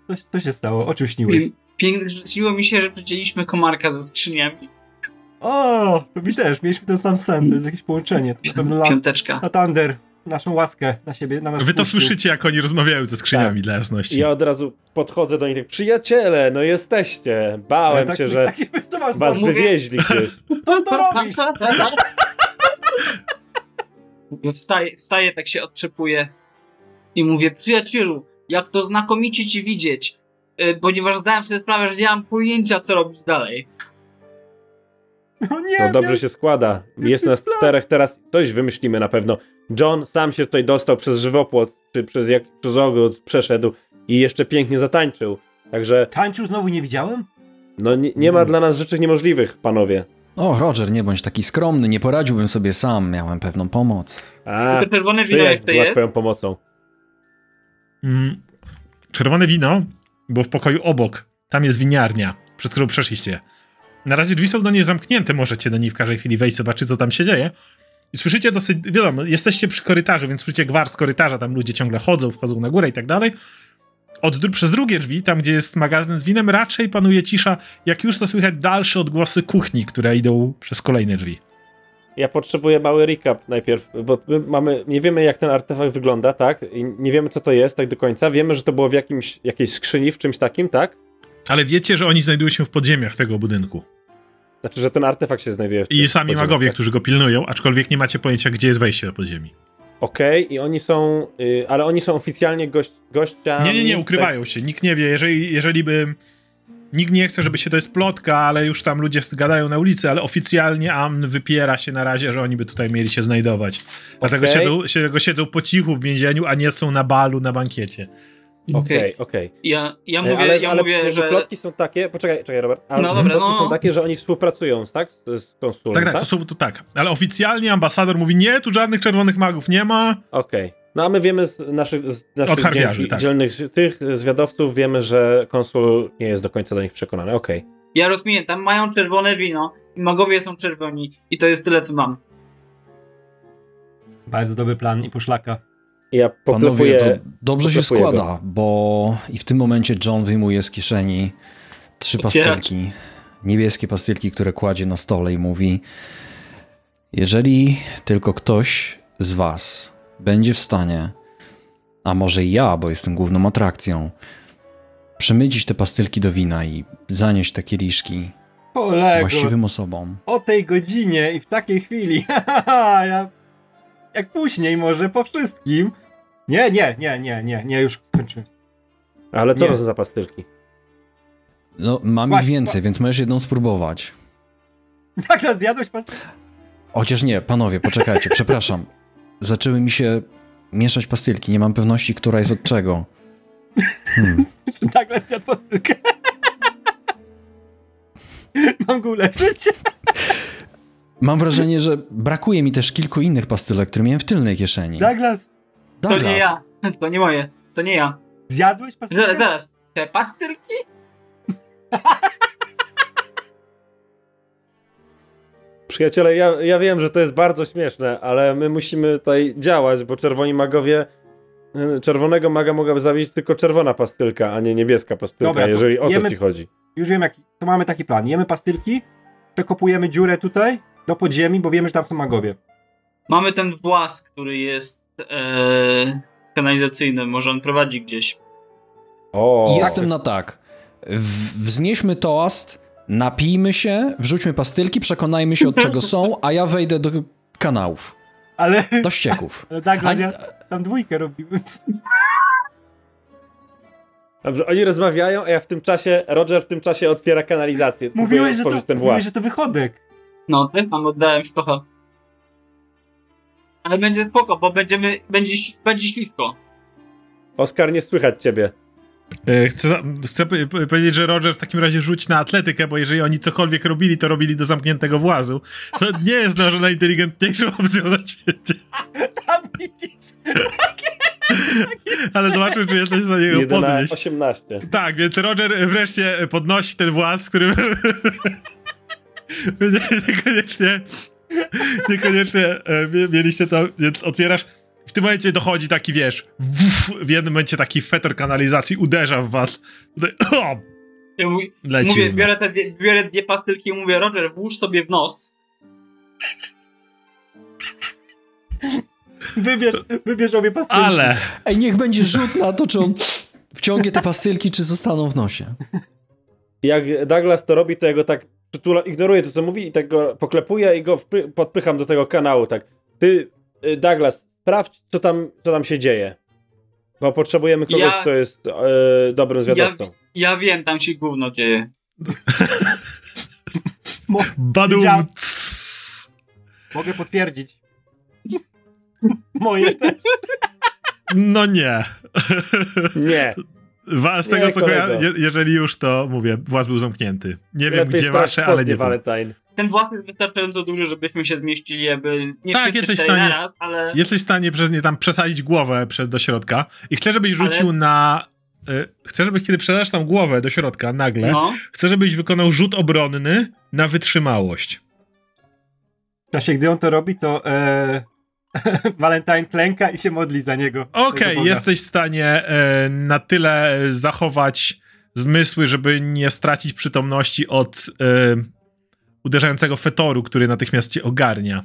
Co, co się stało? O czym śniłeś? Piękne, śniło mi się, że widzieliśmy komarka ze skrzyniami. O, to mi też. Mieliśmy ten sam sen. To jest jakieś połączenie. To na pewno Piąteczka. Thunder naszą łaskę na siebie, na nas Wy to słyszycie, jak oni rozmawiają ze skrzyniami tak. dla jasności. Ja od razu podchodzę do nich tak, przyjaciele, no jesteście. Bałem tak, się, że tak, tak, was mówię. wywieźli gdzieś. Co to robisz? Wstaję, wstaję, tak się odtrzepuję i mówię, przyjacielu, jak to znakomicie ci widzieć, yy, ponieważ zdałem sobie sprawę, że nie mam pojęcia, co robić dalej. No, nie, no dobrze się składa. Jest nas czterech, teraz coś wymyślimy na pewno. John sam się tutaj dostał przez żywopłot, czy przez, jak, przez ogród przeszedł i jeszcze pięknie zatańczył. Także... Tańczył znowu nie widziałem? No nie, nie ma hmm. dla nas rzeczy niemożliwych, panowie. O, Roger, nie bądź taki skromny, nie poradziłbym sobie sam, miałem pewną pomoc. A, to czerwone wino to jest? twoją pomocą? Mm, czerwone wino było w pokoju obok. Tam jest winiarnia, przez którą przeszliście. Na razie drzwi są do niej zamknięte, możecie do niej w każdej chwili wejść, zobaczyć co tam się dzieje. I słyszycie dosyć, wiadomo, jesteście przy korytarzu, więc słyszycie gwar z korytarza, tam ludzie ciągle chodzą, wchodzą na górę i tak dalej. Od, przez drugie drzwi, tam gdzie jest magazyn z winem, raczej panuje cisza, jak już to słychać dalsze odgłosy kuchni, które idą przez kolejne drzwi. Ja potrzebuję mały recap najpierw, bo my mamy, nie wiemy jak ten artefakt wygląda, tak? I nie wiemy co to jest tak do końca. Wiemy, że to było w jakimś, jakiejś skrzyni, w czymś takim, tak? Ale wiecie, że oni znajdują się w podziemiach tego budynku. Znaczy, że ten artefakt się znajduje w I sami magowie, tak? którzy go pilnują, aczkolwiek nie macie pojęcia, gdzie jest wejście do podziemi. Okej, okay, i oni są, yy, ale oni są oficjalnie gość, gościami... Nie, nie, nie, ukrywają się, nikt nie wie, jeżeli, jeżeli by... Nikt nie chce, żeby się to jest plotka, ale już tam ludzie gadają na ulicy, ale oficjalnie Amn wypiera się na razie, że oni by tutaj mieli się znajdować. Dlatego okay. siedzą, siedzą po cichu w więzieniu, a nie są na balu, na bankiecie. Okej, okej. Ja, ja E, mówię, ale, ja ale mówię że... plotki są takie, poczekaj, czekaj Robert, ale No dobra, plotki no. są takie, że oni współpracują, tak, z, z konsulem, Tak, tak, to są to tak. Ale oficjalnie ambasador mówi, nie, tu żadnych czerwonych magów nie ma. Okej. No a my wiemy z naszych, z naszych dzień- tak. dzielnych tych zwiadowców, wiemy, że konsul nie jest do końca do nich przekonany. Okej. Ja rozumiem, tam mają czerwone wino i magowie są czerwoni i to jest tyle, co mam. Bardzo dobry plan i poszlaka. Ja Panowie, poklepuję... to dobrze się poklepuję go. składa, bo i w tym momencie John wyjmuje z kieszeni trzy pastylki, niebieskie pastylki, które kładzie na stole i mówi jeżeli tylko ktoś z was będzie w stanie, a może i ja, bo jestem główną atrakcją, przemycić te pastylki do wina i zanieść te kieliszki Kolego, właściwym osobom. o tej godzinie i w takiej chwili. ja... Jak później może, po wszystkim. Nie, nie, nie, nie, nie, nie, już skończyłem. Ale co to za pastylki? No, mam Właśnie, ich więcej, więc możesz jedną spróbować. Nagle zjadłeś pastylkę? Chociaż nie, panowie, poczekajcie, przepraszam. Zaczęły mi się mieszać pastylki, nie mam pewności, która jest od czego. Hmm. Czy nagle zjadł pastylkę? Mam go uleczyć? Mam wrażenie, że brakuje mi też kilku innych pastylek, które miałem w tylnej kieszeni. Douglas, To Douglas, nie ja, to nie moje, to nie ja. zjadłeś pastylkę? Zaraz, zaraz, te pastylki? Przyjaciele, ja, ja wiem, że to jest bardzo śmieszne, ale my musimy tutaj działać, bo czerwoni magowie... y, Czerwonego maga mogłaby zabić tylko czerwona pastylka, a nie niebieska pastylka, Dobra, to jeżeli o to jemy- ci chodzi. Już wiem, jaki. To mamy taki plan. Jemy pastylki, przekopujemy dziurę tutaj do podziemi, bo wiemy, że tam są magowie. Mamy ten włas, który jest e, kanalizacyjny, może on prowadzi gdzieś. O, I jestem na tak. W, wznieśmy toast, napijmy się, wrzućmy pastylki, przekonajmy się od czego są, a ja wejdę do kanałów, Ale, do ścieków. ale Douglas, A- ja tam dwójkę robiłem. Dobrze, oni rozmawiają, a ja w tym czasie, Roger w tym czasie otwiera kanalizację. Mówiłeś, że to, ten mówiłeś, że to wychodek. No, też tam oddałem szkocha. Ale będzie spoko, bo będziemy, będzie, będzie śliwko. Oskar, nie słychać ciebie. E, Chcę, za- chcę powiedzieć, że Roger w takim razie rzuć na atletykę, bo jeżeli oni cokolwiek robili, to robili do zamkniętego włazu. Co nie jest może najinteligentniejszą opcją na świecie. Tam widzisz. Ale zobaczysz, czy jesteś w stanie go 11, podnieść. 18. Tak, więc Roger wreszcie podnosi ten właz, który niekoniecznie niekoniecznie e, mie- mieliście to, więc otwierasz. W tym momencie dochodzi taki, wiesz, wuf, w jednym momencie taki fetor kanalizacji uderza w was. Tutaj, o, Ja mówię, leci. mówię biorę, te, dwie- biorę dwie pastylki i mówię, Roger, włóż sobie w nos. Wybierz, wybierz obie pastylki. Ale Ej, niech będzie rzut na to, czy on wciągnie te pastylki, czy zostaną w nosie. Jak Douglas to robi, to ja go tak przytula, ignoruję to, co mówi i tak go poklepuję i go wpy- podpycham do tego kanału, tak. Ty, y, Douglas, sprawdź, co tam, co tam się dzieje. Bo potrzebujemy kogoś, Ja- kto jest e, dobrym zwiadowcą. Ja wiem, tam się gówno dzieje. badum. Mogę potwierdzić. Moje też. No nie. Nie. Wa- Z Nie, tego co kolego. je- jeżeli już to mówię, właz był zamknięty. Nie wiem Lepiej gdzie wasze, ale nie tu. Valentine. Ten włas jest wystarczająco duży, żebyśmy się zmieścili, aby nie Tak, jesteś w stanie- naraz, ale... Jesteś w stanie przez nie tam przesadzić głowę przez, do środka i chcę, żebyś Ale- rzucił na... Y, chcę, żebyś kiedy przelasz tam głowę do środka nagle, No, chcę, żebyś wykonał rzut obronny na wytrzymałość. W czasie, gdy on to robi, to e, Valentine klęka i się modli za niego. Okej, Boga. jesteś w stanie e, na tyle zachować zmysły, żeby nie stracić przytomności od e, uderzającego fetoru, który natychmiast cię ogarnia.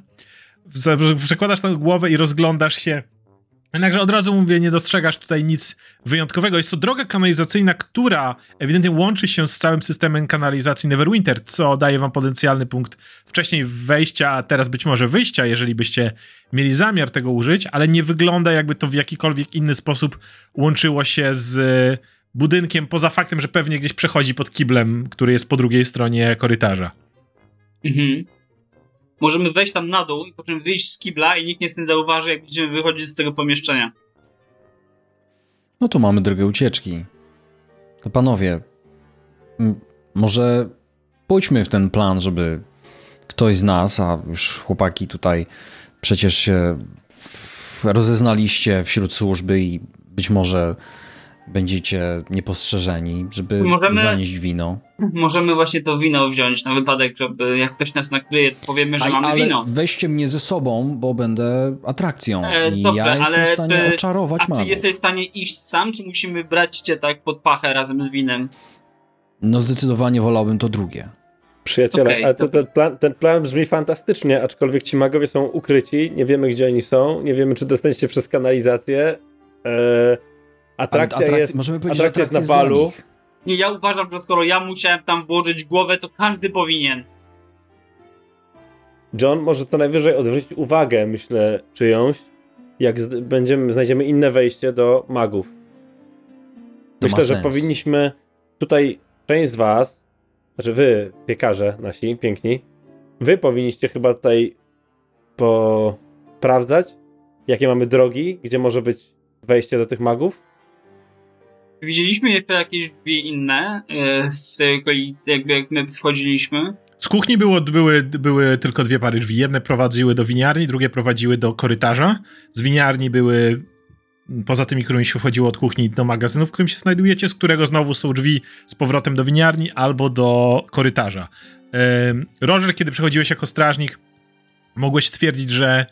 Przekładasz tam głowę i rozglądasz się. Jednakże od razu mówię, nie dostrzegasz tutaj nic wyjątkowego. Jest to droga kanalizacyjna, która ewidentnie łączy się z całym systemem kanalizacji Neverwinter, co daje wam potencjalny punkt wcześniej wejścia, a teraz być może wyjścia, jeżeli byście mieli zamiar tego użyć, ale nie wygląda jakby to w jakikolwiek inny sposób łączyło się z budynkiem, poza faktem, że pewnie gdzieś przechodzi pod kiblem, który jest po drugiej stronie korytarza. mhm. Możemy wejść tam na dół i po czym wyjść z kibla i nikt nie z tym zauważy, jak będziemy wychodzić z tego pomieszczenia. No to mamy drogę ucieczki. To panowie, może pójdźmy w ten plan, żeby ktoś z nas, a już chłopaki tutaj przecież się rozeznaliście wśród służby i być może będziecie niepostrzeżeni, żeby możemy, zanieść wino. Możemy właśnie to wino wziąć na wypadek, żeby jak ktoś nas nakryje, to powiemy, że a, mamy ale wino. weźcie mnie ze sobą, bo będę atrakcją e, i dobra, ja jestem w stanie ty, oczarować A czy jesteś w stanie iść sam, czy musimy brać cię tak pod pachę razem z winem? No zdecydowanie wolałbym to drugie. Przyjaciele, okay, to... ten, plan, ten, plan, brzmi fantastycznie, aczkolwiek ci magowie są ukryci, nie wiemy gdzie oni są, nie wiemy czy dostaniecie przez kanalizację. Eee, atrakcja, atrakcja jest, możemy powiedzieć, atrakcja jest na balu. Nie, ja uważam, że skoro ja musiałem tam włożyć głowę, to każdy powinien. John może co najwyżej odwrócić uwagę, myślę, czyjąś, jak będziemy, znajdziemy inne wejście do magów. To myślę, że powinniśmy tutaj część z was, znaczy wy, piekarze nasi, piękni, wy powinniście chyba tutaj sprawdzać, jakie mamy drogi, gdzie może być wejście do tych magów. Widzieliśmy jeszcze jakieś drzwi inne, e, z tego, jakby jak my wchodziliśmy. Z kuchni było, były, były tylko dwie pary drzwi. Jedne prowadziły do winiarni, drugie prowadziły do korytarza. Z winiarni były poza tymi, którymi się wchodziło od kuchni do magazynu, w którym się znajdujecie, z którego znowu są drzwi z powrotem do winiarni albo do korytarza. Roger, kiedy przechodziłeś jako strażnik, mogłeś stwierdzić, że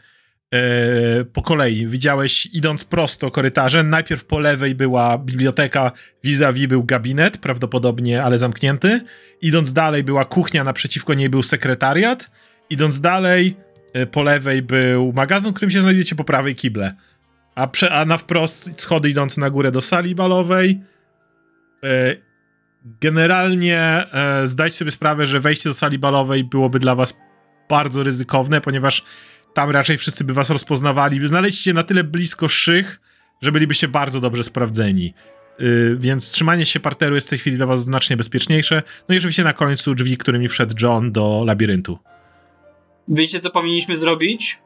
e, po kolei widziałeś idąc prosto korytarzem, najpierw po lewej była biblioteka, vis-a-vis był gabinet, prawdopodobnie, ale zamknięty. Idąc dalej była kuchnia, naprzeciwko niej był sekretariat. Idąc dalej, e, po lewej był magazyn, w którym się znajdujecie, po prawej kible a, prze, a na wprost schody idące na górę do sali balowej. E, generalnie zdajcie sobie sprawę, że wejście do sali balowej byłoby dla was bardzo ryzykowne, ponieważ tam raczej wszyscy by was rozpoznawali. Znaleźliście na tyle blisko szych, że bylibyście bardzo dobrze sprawdzeni. Yy, więc trzymanie się parteru jest w tej chwili dla was znacznie bezpieczniejsze. No i oczywiście na końcu drzwi, którymi wszedł John do labiryntu. Wiecie, co powinniśmy zrobić?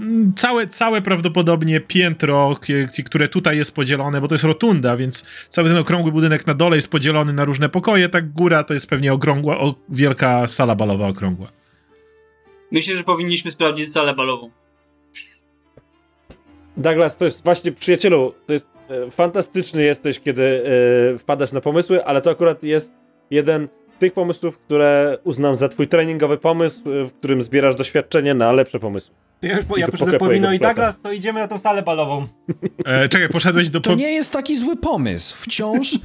Mm, całe, całe prawdopodobnie piętro, które tutaj jest podzielone, bo to jest rotunda, więc cały ten okrągły budynek na dole jest podzielony na różne pokoje, tak góra to jest pewnie okrągła, o, wielka sala balowa okrągła. Myślę, że powinniśmy sprawdzić salę balową. Douglas, to jest właśnie, przyjacielu, to jest e, fantastyczny jesteś, kiedy e, wpadasz na pomysły, ale to akurat jest jeden z tych pomysłów, które uznam za twój treningowy pomysł, e, w którym zbierasz doświadczenie na lepsze pomysły. Ja już ja poszedłem po wino i Douglas, to idziemy na tą salę balową. E, czekaj, poszedłeś do... To nie jest taki zły pomysł. Wciąż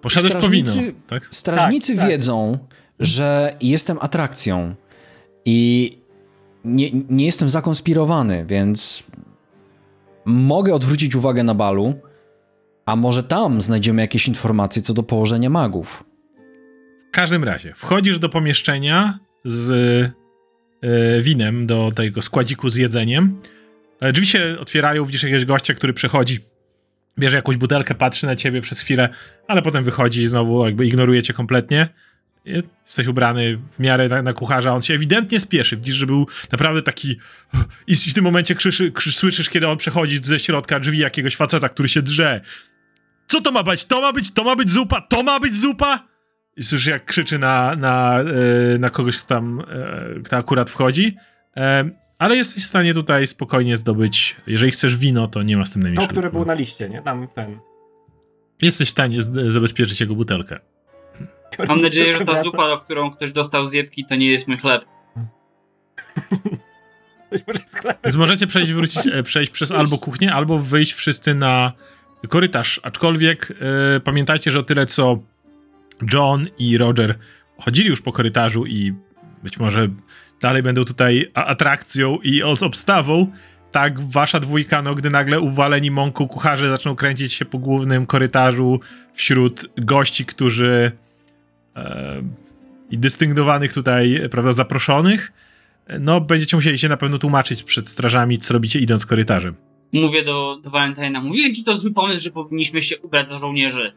Poszedłeś po wino, tak? Strażnicy tak, tak. wiedzą, że jestem atrakcją i nie, nie jestem zakonspirowany, więc mogę odwrócić uwagę na balu, a może tam znajdziemy jakieś informacje co do położenia magów. W każdym razie, wchodzisz do pomieszczenia z E, winem do tego składziku z jedzeniem. E, drzwi się otwierają, widzisz jakiegoś gościa, który przechodzi, bierze jakąś butelkę, patrzy na ciebie przez chwilę, ale potem wychodzi i znowu jakby ignoruje cię kompletnie. Jesteś ubrany w miarę na kucharza, on się ewidentnie spieszy. Widzisz, że był naprawdę taki. I w tym momencie krzyczy, krzyż, słyszysz, kiedy on przechodzi ze środka drzwi jakiegoś faceta, który się drze. Co to ma być? To ma być, to ma być zupa, to ma być zupa! i słyszysz jak krzyczy na, na, e, na kogoś, kto tam, e, kto akurat wchodzi. E, ale jesteś w stanie tutaj spokojnie zdobyć, jeżeli chcesz wino, to nie ma z tym najmniejszego. To, które było na liście, nie? Tam ten. Jesteś w stanie zabezpieczyć jego butelkę. Mam nadzieję, że ta zupa, którą ktoś dostał z jebki, to nie jest mój chleb. Więc możecie przejść, wrócić, przejść przez albo kuchnię, albo wyjść wszyscy na korytarz. Aczkolwiek yy, pamiętajcie, że o tyle co John i Roger chodzili już po korytarzu i być może dalej będą tutaj atrakcją i obstawą, tak wasza dwójka, no gdy nagle uwaleni mąku kucharze zaczną kręcić się po głównym korytarzu wśród gości, którzy e, i dystyngowanych tutaj, prawda, zaproszonych, no będziecie musieli się na pewno tłumaczyć przed strażami, co robicie idąc korytarzem. Mówię do, do Valentina, mówiłem ci to zły pomysł, że powinniśmy się ubrać za żołnierzy.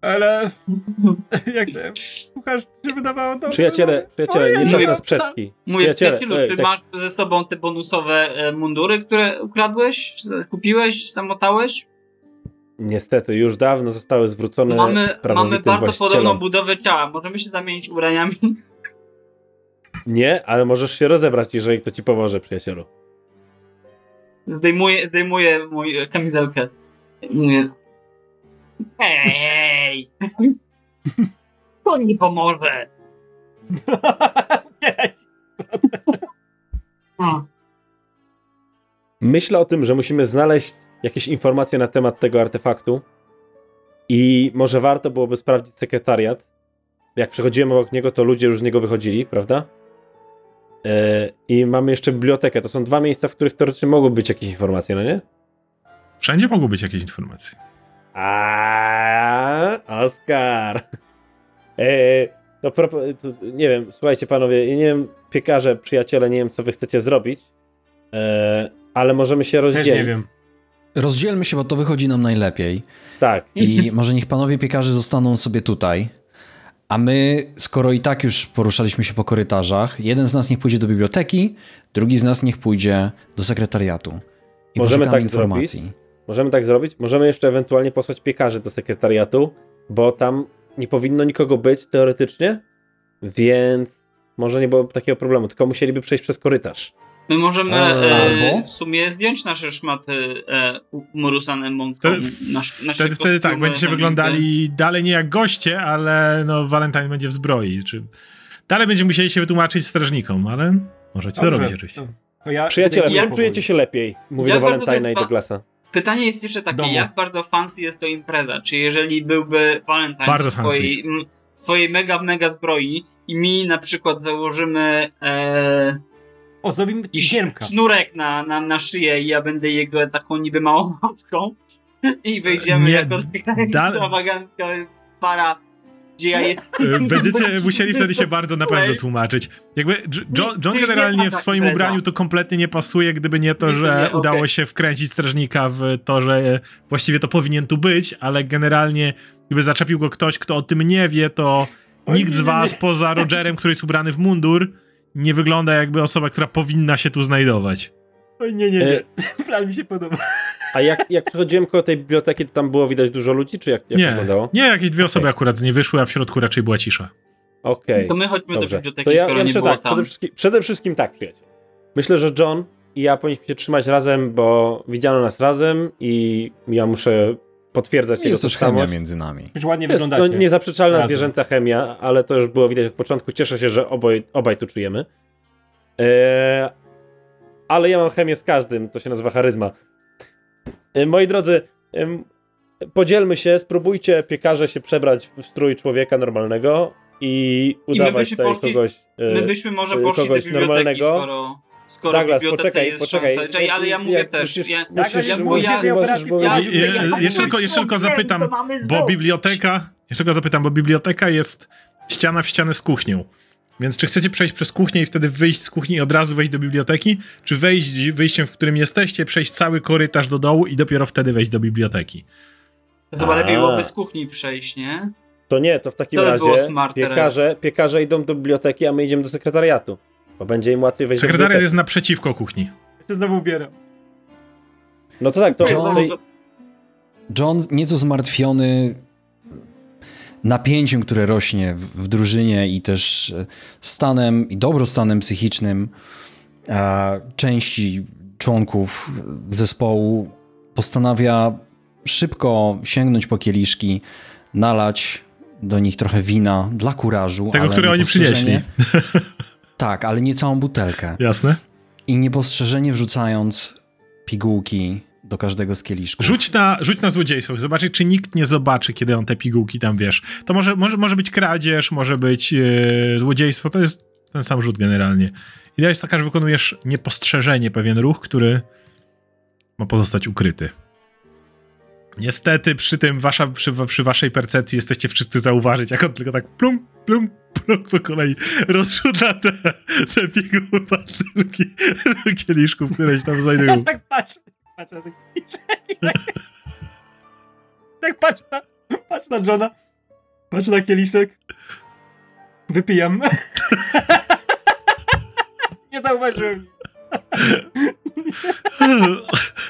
Ale jak ten kucharz się wydawało dobrze. Przyjaciele, przyjaciele, nie czas no. na sprzeczki. Mój Przyjaciele, ej, ty tak. masz ze sobą te bonusowe e, mundury, które ukradłeś, kupiłeś, zamotałeś? Niestety, już dawno zostały zwrócone Mamy, mamy bardzo podobną budowę ciała. Możemy się zamienić ubraniami. Nie, ale możesz się rozebrać, jeżeli to ci pomoże, przyjacielu. Zdejmuję, zdejmuję mój kamizelkę. Nie. Ej! To nie pomoże. Hmm. Myślę o tym, że musimy znaleźć jakieś informacje na temat tego artefaktu i może warto byłoby sprawdzić sekretariat. Jak przechodziłem obok niego, to ludzie już z niego wychodzili, prawda? E, I mamy jeszcze bibliotekę. To są dwa miejsca, w których teoretycznie mogły być jakieś informacje, no nie? Wszędzie mogą być jakieś informacje. A, Oskar. E, to, propo- to nie wiem, słuchajcie panowie, nie wiem, piekarze, przyjaciele, nie wiem co wy chcecie zrobić, e, ale możemy się też rozdzielić. nie wiem. Rozdzielmy się, bo to wychodzi nam najlepiej. Tak. I może niech panowie piekarze zostaną sobie tutaj. A my, skoro i tak już poruszaliśmy się po korytarzach, jeden z nas niech pójdzie do biblioteki, drugi z nas niech pójdzie do sekretariatu. I Możemy tak informacji. Możemy tak zrobić. Możemy jeszcze ewentualnie posłać piekarzy do sekretariatu, bo tam nie powinno nikogo być teoretycznie, więc może nie byłoby takiego problemu, tylko musieliby przejść przez korytarz. My możemy e, albo? w sumie zdjąć nasze szmaty e, mąką. Wtedy- Nasz, nasze Wtedy, wtedy tak, będziecie wyglądali dalej nie jak goście, ale no Valentine będzie w zbroi. Czy... Dalej będziemy musieli się wytłumaczyć strażnikom, ale możecie to Dobrze, robić oczywiście. to- to ja Przyjaciele, powoli. czujecie się lepiej? Mówię Jak do to Valentina i do Glasa. Pytanie jest jeszcze takie, Domu. jak bardzo fancy jest to impreza? Czy jeżeli byłby Valentine Bardzo w swojej, m, swojej mega, mega zbroi i mi na przykład założymy e, O, zrobimy giermka. sznurek na, na, na szyję i ja będę jego taką niby małą matką i wyjdziemy Nie, jako taka da- ekstrawagancka para, gdzie ja jestem... Będziecie musieli wtedy się bardzo na pewno tłumaczyć. Jakby John, John Nie, nie generalnie ma w tak swoim ubraniu to kompletnie nie pasuje, gdyby nie to, że udało się wkręcić strażnika w to, że e, właściwie to powinien tu być, ale generalnie gdyby zaczepił go ktoś, kto o tym nie wie, to nikt z was poza Rogerem, który jest ubrany w mundur, nie wygląda jakby osoba, która powinna się tu znajdować. Oj, nie, nie, nie. E, Plan mi się podoba. A jak, jak przechodziłem koło tej biblioteki, to tam było widać dużo ludzi, czy jak, jak nie, wyglądało? nie, jakieś dwie osoby akurat z niej wyszły, a w środku raczej była cisza. Okej. To my chodźmy do Dobrze. biblioteki, To ja, skoro ja nie było tak, tam. przede wszystkim, przede wszystkim tak, przyjaciel. Myślę, że John i ja powinniśmy się trzymać razem, bo widziano nas razem i ja muszę potwierdzać Jest też chemia między nami. Już ładnie Jest no, niezaprzeczalna Razem. zwierzęca chemia, ale to już było widać od początku. Cieszę się, że oboj, obaj tu czujemy. Eee, ale ja mam chemię z każdym, to się nazywa charyzma. E, moi drodzy, em, podzielmy się, spróbujcie piekarze się przebrać w strój człowieka normalnego i udawać byśmy tutaj poszli- kogoś. e, My byśmy może y, poszli do kogoś biblioteki, normalnego. skoro, skoro w Douglas, bibliotece poczekaj, jest poczekaj. szansa. Ale ja mówię Jak też. musisz- ja, musisz ja możesz ja ja- Je- ja- jeszcze, tylko, jeszcze tylko zapytam, bo biblioteka, jeszcze tylko zapytam, bo biblioteka jest ściana w ścianę z kuchnią. Więc czy chcecie przejść przez kuchnię i wtedy wyjść z kuchni i od razu wejść do biblioteki? Czy wejść wyjściem, w którym jesteście, przejść cały korytarz do dołu i dopiero wtedy wejść do biblioteki? To chyba lepiej byłoby z kuchni przejść, nie? To nie, to w takim To razie piekarze, piekarze idą do biblioteki, a my idziemy do sekretariatu. Bo będzie im łatwiej wejść Sekretariat jest naprzeciwko kuchni. Ja się znowu ubieram. No to tak, to... John- John nieco zmartwiony napięciem, które rośnie w, w drużynie i też e, stanem i dobrostanem psychicznym e, części członków zespołu postanawia szybko sięgnąć po kieliszki, nalać do nich trochę wina dla kurażu. Tego, ale które oni niepostrzeżenie- Tak, ale nie całą butelkę. Jasne? I niepostrzeżenie wrzucając pigułki do każdego z kieliszków. Rzuć na, rzuć na złodziejstwo, zobaczyć, czy nikt nie zobaczy, kiedy on te pigułki tam, wiesz. To może, może, może być kradzież, może być e, złodziejstwo, to jest ten sam rzut generalnie. Idea jest taka, że wykonujesz niepostrzeżenie pewien ruch, który ma pozostać ukryty. Niestety przy tym wasza, przy, przy waszej percepcji jesteście wszyscy zauważyć, jak on tylko tak plum, plum, plum po kolei rozrzuca te, te piguły pastylki do kieliszków, które się tam znajdują. tak patrzę, patrzę na te kieliszki. tak patrzę na, patrzę na Johna. Patrzę na kieliszek. Wypijam. Nie zauważyłem.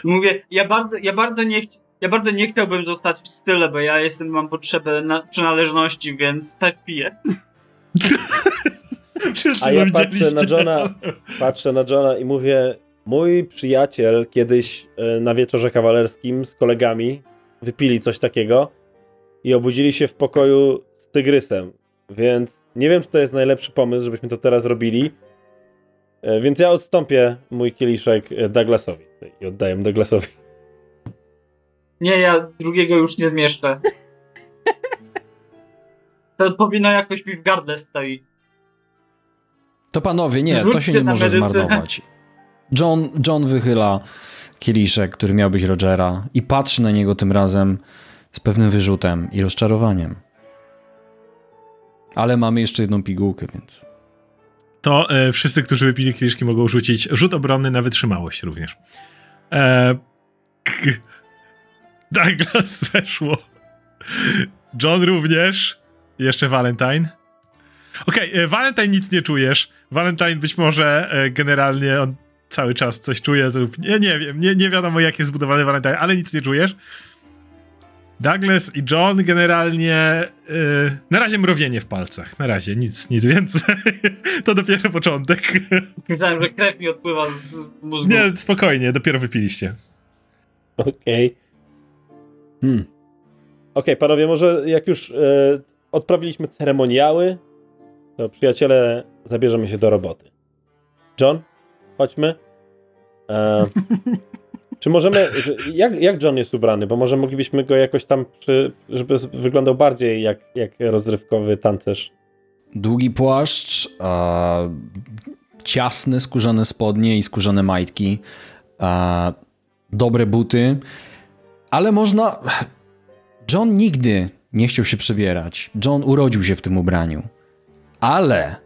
Mówię, ja bardzo, ja bardzo nie, ch- ja bardzo nie chciałbym zostać w style, bo ja jestem, mam potrzebę na, przynależności, więc tak piję. A ja patrzę na Johna, patrzę na Johna i mówię, mój przyjaciel kiedyś e, na wieczorze kawalerskim z kolegami wypili coś takiego i obudzili się w pokoju z tygrysem, więc nie wiem, czy to jest najlepszy pomysł, żebyśmy to teraz robili, E, więc ja odstąpię mój kieliszek e, Douglasowi i oddaję Douglasowi. Nie, ja drugiego już nie zmieszczę. To powinno jakoś mi w gardle stoi. To panowie, nie, to Wróćcie się nie może medycynę. zmarnować. John, John wychyla kieliszek, który miał być Rogera i patrzy na niego tym razem z pewnym wyrzutem i rozczarowaniem. Ale mamy jeszcze jedną pigułkę, więc... To e, wszyscy, którzy wypili kieliszki, mogą rzucić rzut obronny na wytrzymałość również. E, k- Douglas weszło. John również. Jeszcze Valentine. Okej, e, Valentine nic nie czujesz. Valentine być może e, generalnie on cały czas coś czuje. lub- Nie, nie wiem, nie, nie wiadomo jak jest zbudowany Valentine, ale nic nie czujesz. Douglas i John generalnie yy, na razie mrowienie w palcach. Na razie, nic, nic więcej. to dopiero początek. Myślałem, że krew mi odpływa z, mózgu. Nie, spokojnie, dopiero wypiliście. Okej. Hmm. Okej, panowie, może jak już e, odprawiliśmy ceremoniały, to przyjaciele zabierzemy się do roboty. John, chodźmy. E, czy możemy. że- Jak, jak John jest ubrany? Bo może moglibyśmy go jakoś tam, przy, żeby wyglądał bardziej jak, jak rozrywkowy tancerz. Długi płaszcz, a, ciasne skórzane spodnie i skórzane majtki, dobre buty, ale można... John nigdy nie chciał się przebierać. John urodził się w tym ubraniu. Ale...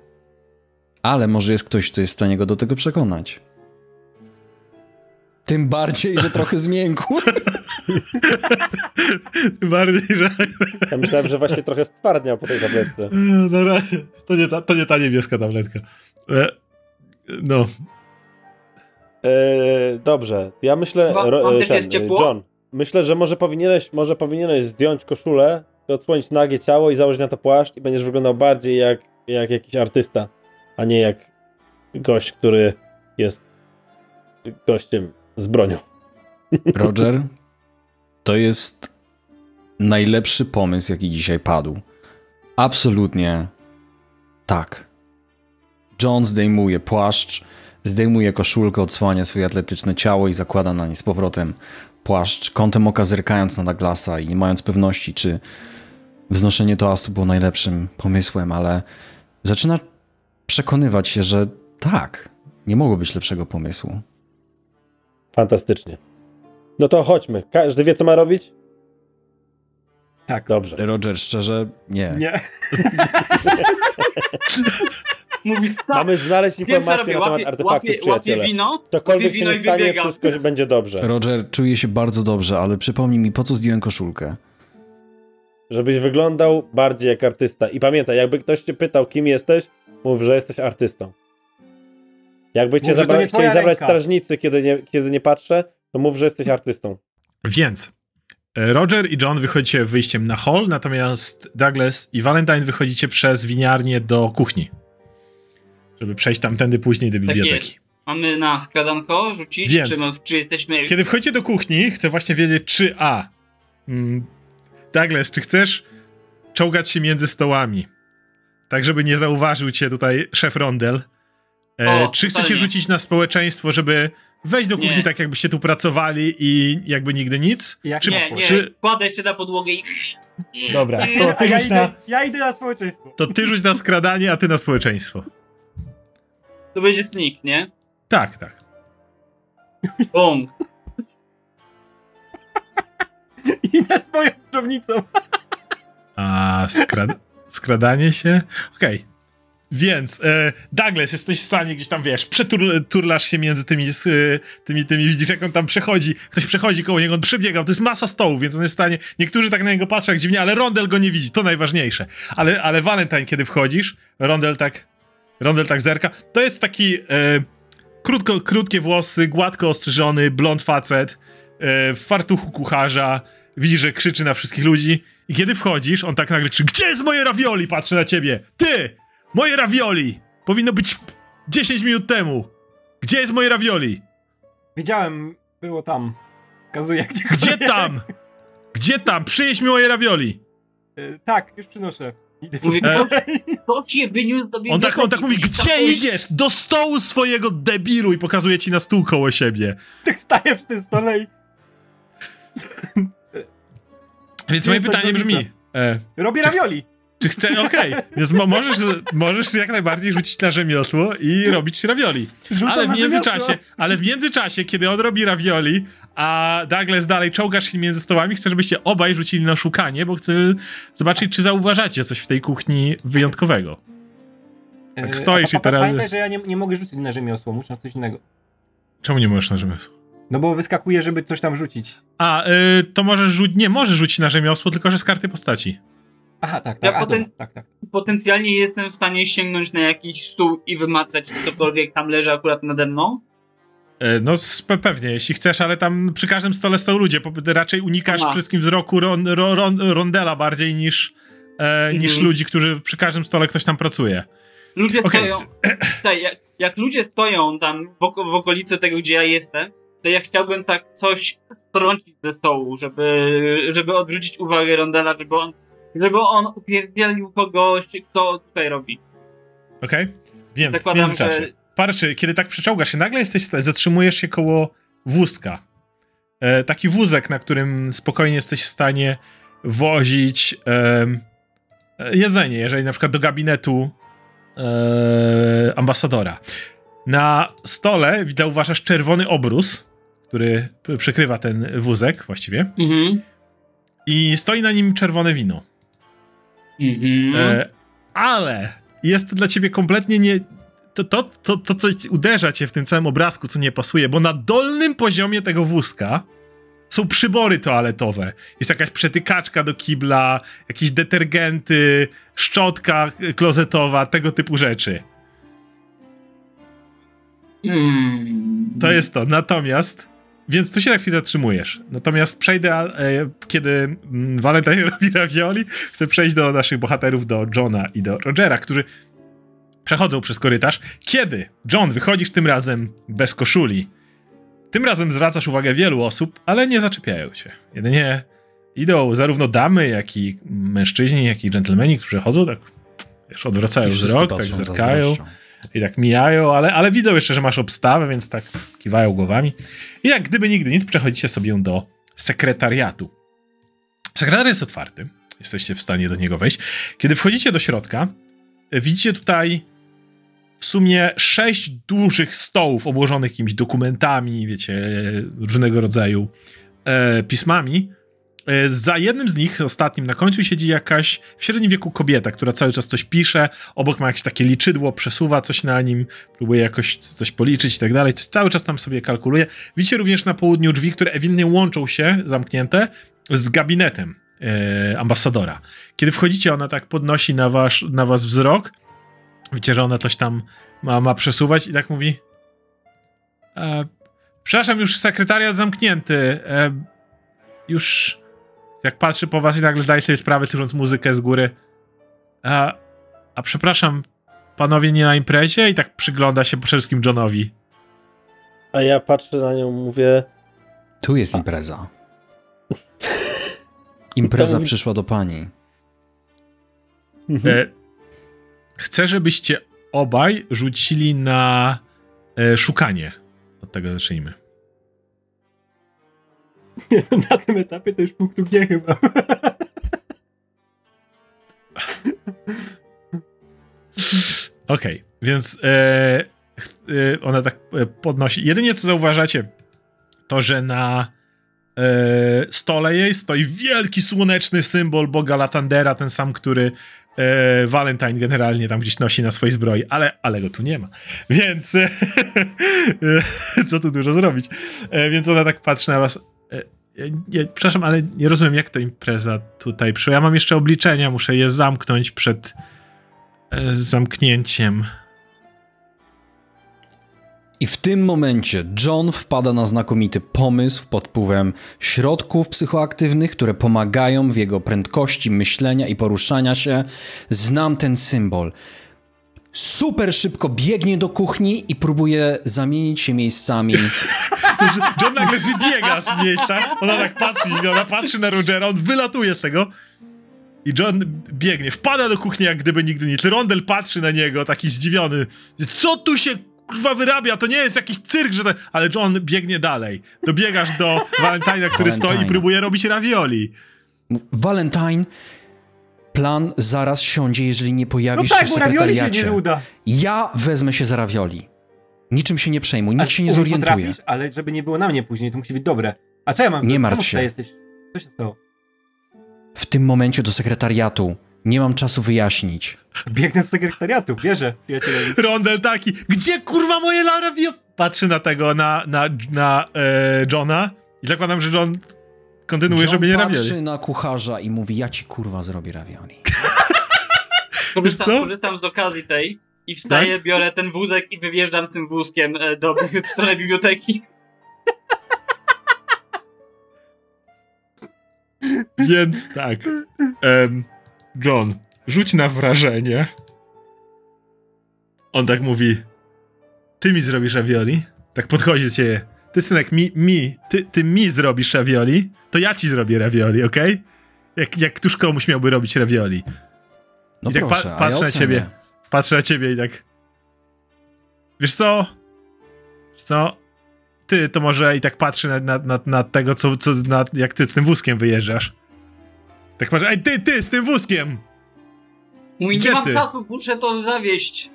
Ale może jest ktoś, kto jest w stanie go do tego przekonać. Tym bardziej, że trochę zmiękł. Tym Bardziej, że. Ja myślałem, że właśnie trochę stwardniał po tej tabletce. Na razie. To nie ta, to nie ta niebieska tabletka. E, no. E, dobrze, ja myślę. Wam- ro- wam e, też jest ciepło? John, myślę, że może powinieneś, może powinieneś zdjąć koszulę, odsłonić nagie ciało i założyć na to płaszcz i będziesz wyglądał bardziej jak, jak jakiś artysta, a nie jak gość, który jest gościem z bronią. Roger, to jest najlepszy pomysł, jaki dzisiaj padł. Absolutnie tak. John zdejmuje płaszcz, zdejmuje koszulkę, odsłania swoje atletyczne ciało i zakłada na nie z powrotem płaszcz, kątem oka zerkając na Douglasa i nie mając pewności, czy wznoszenie toastu było najlepszym pomysłem, ale zaczyna przekonywać się, że tak, nie mogło być lepszego pomysłu. Fantastycznie. No to chodźmy. Każdy wie, co ma robić? Tak. Dobrze. Roger, szczerze, nie. Nie. Mówi, tak, Mamy znaleźć wiem robię, na temat łapie, artefaktów, łapie, łapie przyjaciele. wino, Cokolwiek się wino nie i stanie, wybiegam. wszystko będzie dobrze. Roger, czuję się bardzo dobrze, ale przypomnij mi, po co zdjąłem koszulkę? Żebyś wyglądał bardziej jak artysta. I pamiętaj, jakby ktoś cię pytał, kim jesteś, mów, że jesteś artystą. Jakby cię zabra- chcieli zabrać ręka. strażnicy, kiedy nie, kiedy nie patrzę, to mów, że jesteś artystą. Więc e, Roger i John wychodzicie wyjściem na hall, natomiast Douglas i Valentine wychodzicie przez winiarnię do kuchni. Żeby przejść tamtędy później do Tak biblioteki. jest. Mamy na skradanko rzucić, Więc. czy, my, czy jesteśmy... Kiedy wchodzicie do kuchni, chcę właśnie wiedzieć, czy A. Mm, Douglas, czy chcesz czołgać się między stołami? Tak, żeby nie zauważył cię tutaj szef Rondel. E, O, czy chcecie rzucić na społeczeństwo, żeby wejść do kuchni Nie. tak, jakbyście tu pracowali i jakby nigdy nic? Jak czy, Nie, nie, czy kładę się na podłogę i... Dobra, to ty ja, idę, na- ja idę na społeczeństwo. to ty rzuć na skradanie, a ty na społeczeństwo. To będzie sneak, nie? Tak, tak. Bum. Idę z moją czownicą. A skrad skradanie się? Okej. Więc e, Douglas, jesteś w stanie gdzieś tam, wiesz, przeturlasz się między tymi, z, e, tymi, tymi, widzisz jak on tam przechodzi, ktoś przechodzi koło niego, on przebiega, to jest masa stołów, więc on jest w stanie, niektórzy tak na niego patrzą jak dziwnie, ale Rondel go nie widzi, to najważniejsze. Ale, ale Valentine, kiedy wchodzisz, Rondel tak, Rondel tak zerka, to jest taki e, krótko, krótkie włosy, gładko ostrzyżony, blond facet, e, w fartuchu kucharza, widzisz, że krzyczy na wszystkich ludzi i kiedy wchodzisz, on tak nagle krzyczy, gdzie jest moje ravioli? Patrzy na ciebie. Ty! Moje ravioli! Powinno być 10 minut temu. Gdzie jest moje ravioli? Wiedziałem, było tam. Kazuje gdzie. Gdzie tam? Gdzie tam? Przyjeźdź mi moje ravioli. E, tak, już przynoszę. Mówię. Kto ci wyniósł do On tak, on tak mówi, biblioteki? gdzie idziesz? Do stołu swojego debilu i pokazuje ci na stół koło siebie. Tak staję przy tym stole i Więc moje pytanie brzmi, e, robię ravioli. czy chce, okej, więc mo możesz, możesz jak najbardziej rzucić na rzemiosło i robić ravioli. Rzucam Ale w na międzyczasie, ale w międzyczasie, kiedy on robi ravioli, a Douglas dalej czołgasz się między stołami, chcę, żebyście obaj rzucili na szukanie, bo chcę zobaczyć, czy zauważacie coś w tej kuchni wyjątkowego. Tak E, stoisz a i teraz- Pamiętaj, że ja nie, nie mogę rzucić na rzemiosło, muszę na coś innego. Czemu nie możesz na rzemiosło? No bo wyskakuje, żeby coś tam rzucić. A, y, to możesz rzucić, nie możesz rzucić na rzemiosło, tylko że z karty postaci. Aha, tak, Ja tak, a, potem- dobra, tak, tak. Potencjalnie jestem w stanie sięgnąć na jakiś stół i wymacać cokolwiek tam leży akurat nade mną. E, No pewnie, jeśli chcesz, ale tam przy każdym stole stoją ludzie, raczej unikasz Aha. wszystkim wzroku ron, ro, ron, rondela bardziej niż, e, niż Mhm. ludzi, którzy przy każdym stole ktoś tam pracuje. Ludzie Okej. stoją. Tak, jak, jak ludzie stoją tam w, w okolicy tego, gdzie ja jestem, to ja chciałbym tak coś strącić ze stołu, żeby, żeby odwrócić uwagę Rondela, żeby on, żeby on upierdzielił kogoś, kto tutaj robi. Okej? Więc w Zakładam, międzyczasie. że Parczy, kiedy tak przeczołgasz się, nagle jesteś, w stanie- zatrzymujesz się koło wózka. E, taki wózek, na którym spokojnie jesteś w stanie wozić e, jedzenie, jeżeli na przykład do gabinetu e, ambasadora. Na stole zauważasz czerwony obrus, który przykrywa ten wózek właściwie Mhm. i stoi na nim czerwone wino. Mhm. E, ale jest to dla ciebie kompletnie nie. To, to, to, to, co ci uderza cię w tym całym obrazku, co nie pasuje, bo na dolnym poziomie tego wózka są przybory toaletowe. Jest jakaś przetykaczka do kibla, jakieś detergenty, szczotka klozetowa, tego typu rzeczy. Mm. To jest to. Natomiast. Więc tu się na chwilę zatrzymujesz. Natomiast przejdę, e, kiedy mm, Valentine robi ravioli, chcę przejść do naszych bohaterów, do Johna i do Rogera, którzy przechodzą przez korytarz. Kiedy John wychodzisz tym razem bez koszuli, tym razem zwracasz uwagę wielu osób, ale nie zaczepiają się. Jedynie idą zarówno damy, jak i mężczyźni, jak i dżentelmeni, którzy chodzą, tak wiesz, odwracają I wzrok, tak zerkają i tak mijają, ale, ale widzą jeszcze, że masz obstawę, więc tak kiwają głowami. I jak gdyby nigdy nic, przechodzicie sobie do sekretariatu. Sekretariat jest otwarty, jesteście w stanie do niego wejść. Kiedy wchodzicie do środka, widzicie tutaj w sumie sześć dużych stołów obłożonych jakimiś dokumentami, wiecie, różnego rodzaju e, pismami. E, Za jednym z nich, ostatnim na końcu, siedzi jakaś w średnim wieku kobieta, która cały czas coś pisze, obok ma jakieś takie liczydło, przesuwa coś na nim, próbuje jakoś coś policzyć i tak dalej, cały czas tam sobie kalkuluje. Widzicie również na południu drzwi, które ewidentnie łączą się, zamknięte, z gabinetem e, ambasadora. Kiedy wchodzicie, ona tak podnosi na, wasz, na was wzrok, widzicie, że ona coś tam ma, ma przesuwać i tak mówi e, przepraszam, już sekretariat zamknięty, e, już jak patrzy po was i nagle zdaje sobie sprawę, słysząc muzykę z góry. A, a przepraszam, panowie nie na imprezie? I tak przygląda się po wszystkim Johnowi. A ja patrzę na nią, mówię, Tu jest impreza. Impreza przyszła do pani. E, chcę, żebyście obaj rzucili na e, szukanie. Od tego zacznijmy. Na tym etapie to już punktu G chyba. Okej, więc e, e, ona tak e, podnosi. Jedynie co zauważacie, to że na, e, stole jej stoi wielki słoneczny symbol boga Latandera, ten sam, który e, Valentine generalnie tam gdzieś nosi na swojej zbroi, ale, ale go tu nie ma. Więc e, co tu dużo zrobić. E, więc ona tak patrzy na was. E, przepraszam, ale nie rozumiem, jak to impreza tutaj przyszła. Ja mam jeszcze obliczenia, muszę je zamknąć przed e, zamknięciem. I w tym momencie John wpada na znakomity pomysł pod wpływem środków psychoaktywnych, które pomagają w jego prędkości myślenia i poruszania się. Znam ten symbol. Super szybko biegnie do kuchni i próbuje zamienić się miejscami. John nagle wybiega z miejsca, ona tak patrzy, ona patrzy na Rogera, on wylatuje z tego i John biegnie, wpada do kuchni jak gdyby nigdy nic. Rondel patrzy na niego, taki zdziwiony. Co tu się kurwa wyrabia, to nie jest jakiś cyrk, że. Ale John biegnie dalej. Dobiegasz do Valentina, który Valentine. stoi i próbuje robić ravioli. Valentine, plan zaraz siądzie, jeżeli nie No pojawisz tak, się w ravioli się sekretariacie. nie uda. Ja wezmę się za ravioli. Niczym się nie przejmuj, nikt się nie zorientuje. ale żeby nie było na mnie później, to musi być dobre. A co ja mam? Nie martw się. jesteś? Co się stało? W tym momencie do sekretariatu. Nie mam czasu wyjaśnić. Biegnę z sekretariatu, wierzę, przyjaciele. Rondel taki, gdzie kurwa moje ravioli? Patrzy na tego, na, na, na e, Johna i zakładam, że John kontynuuje, John żeby nie patrzy ravioli. na kucharza i mówi, ja ci kurwa zrobię ravioli. Korzystam, co? korzystam z okazji tej i wstaję, biorę ten wózek i wyjeżdżam tym wózkiem e, do, w stronę biblioteki. Więc tak. Em, John, rzuć na wrażenie. On tak mówi. Ty mi zrobisz ravioli? Tak podchodzi do ciebie. Ty synek, mi, mi, ty, ty mi zrobisz ravioli, to ja ci zrobię ravioli, okej? Jak, jak któż komuś miałby robić ravioli? No I tak pa- proszę, a patrzę ja na ciebie. Patrzę na ciebie i tak. Wiesz co? Wiesz co? Ty to może i tak patrzy na, na, na, na tego, co, co na, jak ty z tym wózkiem wyjeżdżasz. Tak patrzę, ej ty, ty z tym wózkiem! Mówi, Gdzie nie mam ty? czasu, muszę to zawieść.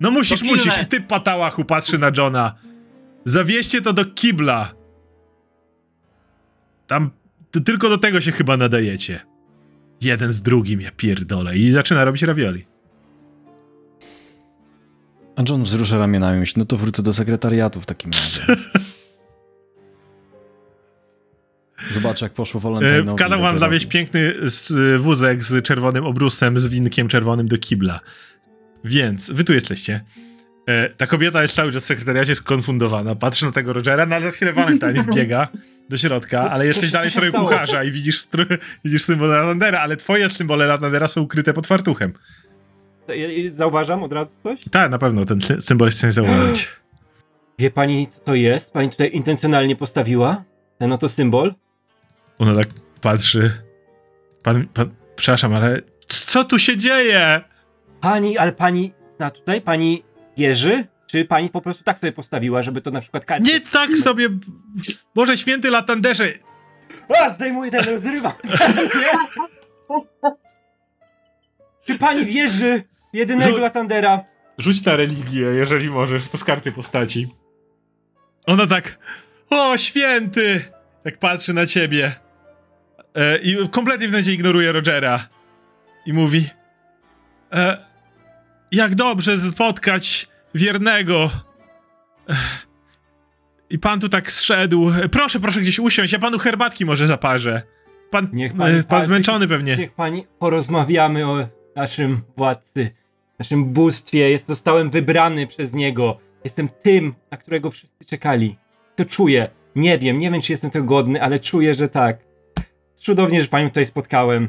No musisz, musisz. I ty patałachu patrzy na Johna. Zawieźcie to do kibla. Tam to tylko do tego się chyba nadajecie. Jeden z drugim, ja pierdolę. I zaczyna robić ravioli. A John wzrusza ramionami i myśli, no to wrócę do sekretariatu w takim razie. Zobaczę, jak poszło E, Valentinowi. Kazał wam zawieźć piękny wózek z czerwonym obrusem, z winkiem czerwonym do kibla. Więc, wy tu jesteście. E, ta kobieta jest cały czas w sekretariacie skonfundowana. Patrzy na tego Rogera, no ale za chwilę Valentine wbiega do środka, ale jesteś się- dalej stało? kucharza i widzisz, widzisz symbole Latandera, ale twoje symbole Latandera są ukryte pod fartuchem. To ja- ja Zauważam od razu coś? Tak, na pewno, ten sy- symbol jest w stanie zauważyć. Wie pani, co to jest? Pani tutaj intencjonalnie postawiła ten oto symbol? Ona tak patrzy. Pan, pan, przepraszam, ale co tu się dzieje? Pani, ale pani na tutaj, pani wierzy? Czy pani po prostu tak sobie postawiła, żeby to na przykład karcie... Nie tak sobie. Boże święty Latanderze. A, zdejmuję ten, rozrywam. Czy pani wierzy jedynego Rzu- Latandera? Rzuć na religię, jeżeli możesz, to z karty postaci. Ona tak. O, święty! Tak patrzy na ciebie. E, I kompletnie w momencie ignoruje Rogera. I mówi. E, jak dobrze spotkać wiernego. Ech. I pan tu tak zszedł. E, Proszę, proszę gdzieś usiąść, ja panu herbatki może zaparzę. Pan, Niech pani e, pan patrzy- zmęczony pewnie. Niech pani porozmawiamy o naszym władcy, naszym bóstwie. Jest, zostałem wybrany przez niego. Jestem tym, na którego wszyscy czekali. To czuję. Nie wiem, nie wiem, czy jestem tego godny, ale czuję, że tak. Cudownie, że panią tutaj spotkałem.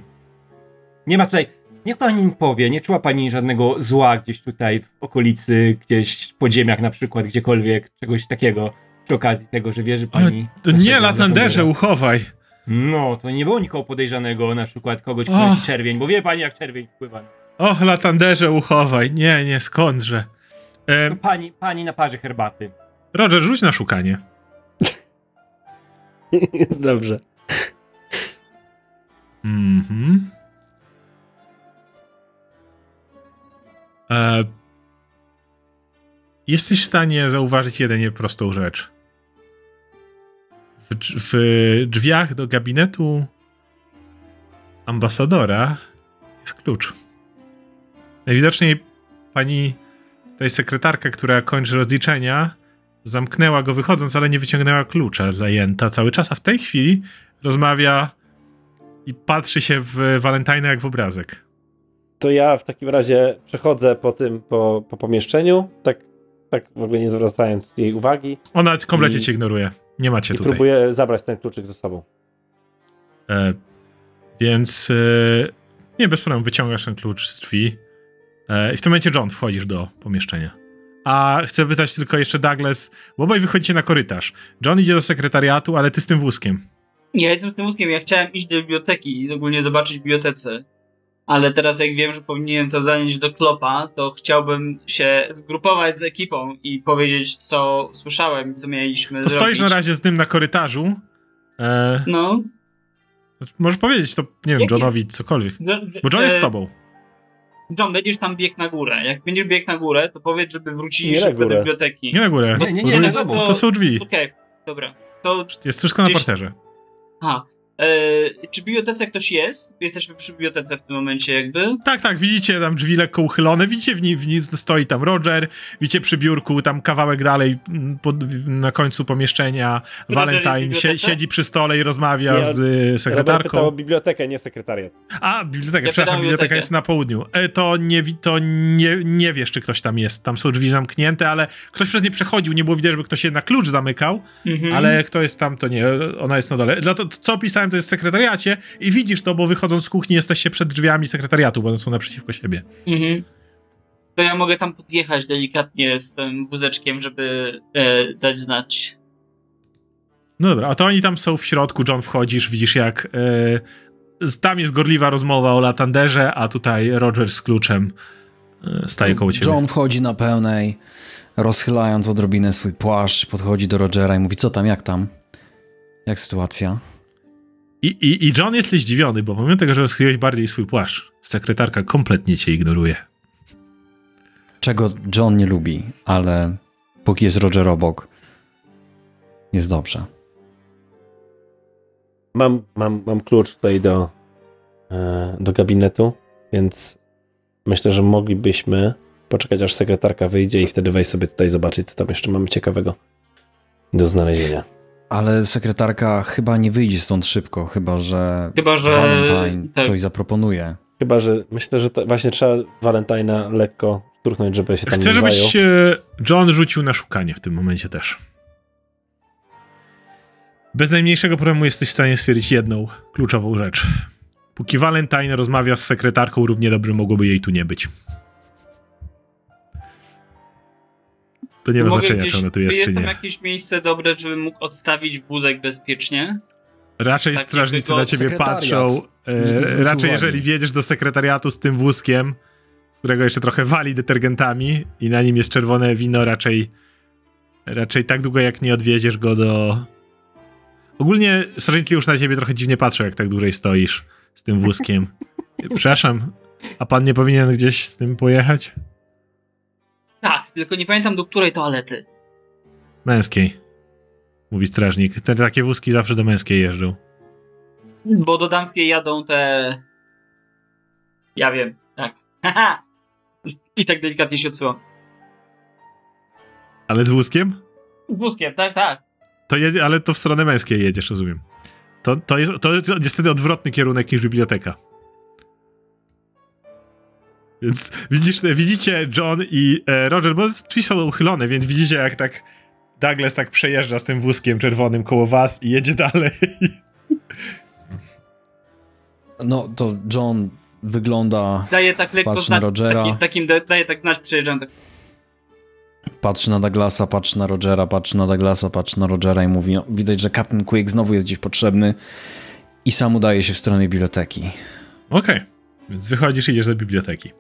Nie ma tutaj. Niech pani mi powie, nie czuła pani żadnego zła gdzieś tutaj w okolicy, gdzieś w podziemiach na przykład, gdziekolwiek, czegoś takiego przy okazji tego, że wierzy Ale pani. To w nie, Latandera. uchowaj. No, to nie było nikogo podejrzanego, na przykład kogoś, kto nosi czerwień, bo wie pani, jak czerwień wpływa. Och, Latanderze, uchowaj. Nie, nie, skądże. E, To pani, pani na parze herbaty. Roger, rzuć na szukanie. Dobrze. Mhm. E, jesteś w stanie zauważyć jedynie prostą rzecz. w, w drzwiach do gabinetu ambasadora jest klucz. Najwidoczniej pani, tutaj sekretarka, która kończy rozliczenia, zamknęła go wychodząc, ale nie wyciągnęła klucza zajęta cały czas, a w tej chwili rozmawia i patrzy się w Valentina jak w obrazek. To ja w takim razie przechodzę po tym, po, po pomieszczeniu, tak, tak w ogóle nie zwracając jej uwagi Ona kompletnie I- cię ignoruje. Nie macie i tutaj. próbuję zabrać ten kluczyk ze sobą. E, więc e, nie, bez problemu, wyciągasz ten klucz z drzwi e, i w tym momencie John wchodzisz do pomieszczenia. A chcę pytać tylko jeszcze Douglas, bo obaj wychodzicie na korytarz. John idzie do sekretariatu, ale ty z tym wózkiem. Ja jestem z tym wózkiem, ja chciałem iść do biblioteki i ogólnie zobaczyć w bibliotece. Ale teraz jak wiem, że powinienem to zanieść do Klopa, to chciałbym się zgrupować z ekipą i powiedzieć, co słyszałem i co mieliśmy To zrobić. stoisz na razie z tym na korytarzu. E, No. możesz powiedzieć to, nie wiem, Jak Johnowi cokolwiek. Bo John jest z E, tobą. John, będziesz tam bieg na górę. Jak będziesz bieg na górę, to powiedz, żeby wrócili Nie na szybko do biblioteki. Nie na górę. Nie, nie, Bo nie, na tobą. to są drzwi. Okej, dobra. To, Jest wszystko na Gdzieś- parterze. Aha. E, czy w bibliotece ktoś jest? Jesteśmy przy bibliotece w tym momencie jakby. Tak, tak, widzicie tam drzwi lekko uchylone, widzicie w nim, w nim stoi tam Roger, widzicie przy biurku, tam kawałek dalej mm, pod, na końcu pomieszczenia Roger Valentine sie, siedzi przy stole i rozmawia Nie, z y, Robert pytał o sekretarką. bibliotekę, nie sekretariat. A, biblioteka, Ja przepraszam, biblioteka bibliotekę. jest na południu. E, to nie, to nie, nie wiesz, czy ktoś tam jest. Tam są drzwi zamknięte, ale ktoś przez nie przechodził, nie było widać, żeby ktoś się na klucz zamykał, Mhm. ale kto jest tam, to nie, ona jest na dole. Dla to, co opisałem, to jest w sekretariacie i widzisz to, bo wychodząc z kuchni jesteście przed drzwiami sekretariatu, bo one są naprzeciwko siebie. Mhm. To ja mogę tam podjechać delikatnie z tym wózeczkiem, żeby e, dać znać. No dobra, a to oni tam są w środku, John wchodzisz, widzisz jak e, z- tam jest gorliwa rozmowa o Latanderze, a tutaj Roger z kluczem e, staje koło ciebie. John wchodzi na pełnej, rozchylając odrobinę swój płaszcz, podchodzi do Rogera i mówi, co tam, jak tam? Jak sytuacja? I, i, I John jest zdziwiony, bo pomimo tego, że rozchyliłeś bardziej swój płaszcz, sekretarka kompletnie cię ignoruje. Czego John nie lubi, ale póki jest Roger obok, jest dobrze. Mam, mam, mam klucz tutaj do, e, do gabinetu, więc myślę, że moglibyśmy poczekać, aż sekretarka wyjdzie i wtedy wejść sobie tutaj zobaczyć, co tam jeszcze mamy ciekawego do znalezienia. Ale sekretarka chyba nie wyjdzie stąd szybko, chyba że Chyba, że. Valentine tak. coś zaproponuje. Chyba, że myślę, że to właśnie trzeba Valentina lekko szturchnąć, żeby się tam Chcę, żebyś John rzucił na szukanie w tym momencie też. Bez najmniejszego problemu jesteś w stanie stwierdzić jedną kluczową rzecz. Póki Valentine rozmawia z sekretarką, równie dobrze mogłoby jej tu nie być. To nie ma Mogę znaczenia, gdzieś- czy ona tu jest, jest czy tam nie. jakieś miejsce dobre, żebym mógł odstawić wózek bezpiecznie? Raczej tak, strażnicy na ciebie patrzą. E, raczej uwagi. jeżeli wjedziesz do sekretariatu z tym wózkiem, z którego jeszcze trochę wali detergentami i na nim jest czerwone wino, raczej raczej tak długo jak nie odwieziesz go do... Ogólnie strażnicy już na ciebie trochę dziwnie patrzą, jak tak dłużej stoisz z tym wózkiem. Przepraszam, a pan nie powinien gdzieś z tym pojechać? Tak, tylko nie pamiętam do której toalety. Męskiej, mówi strażnik. Te takie wózki zawsze do męskiej jeżdżą. Bo do damskiej jadą te. Ja wiem, tak. I tak delikatnie się odsyłam. Ale z wózkiem? Wózkiem, tak, tak. To jedzie, ale to w stronę męskiej jedziesz, rozumiem. To, to, jest, to jest niestety odwrotny kierunek niż biblioteka. Więc widzisz, widzicie John i e, Roger, bo drzwi są uchylone, więc widzicie jak tak Douglas tak przejeżdża z tym wózkiem czerwonym koło was i jedzie dalej. No to John wygląda, Daje tak lekko Patrz na znać. Rogera. Taki, takim da, daje tak znać, przyjeżdżam tak. patrzy na Douglasa, patrzy na Rogera, patrzy na Douglasa, patrzy na Rogera i mówi, no, widać, że Captain Quick znowu jest gdzieś potrzebny i sam udaje się w stronę biblioteki. Okej, więc wychodzisz i idziesz do biblioteki.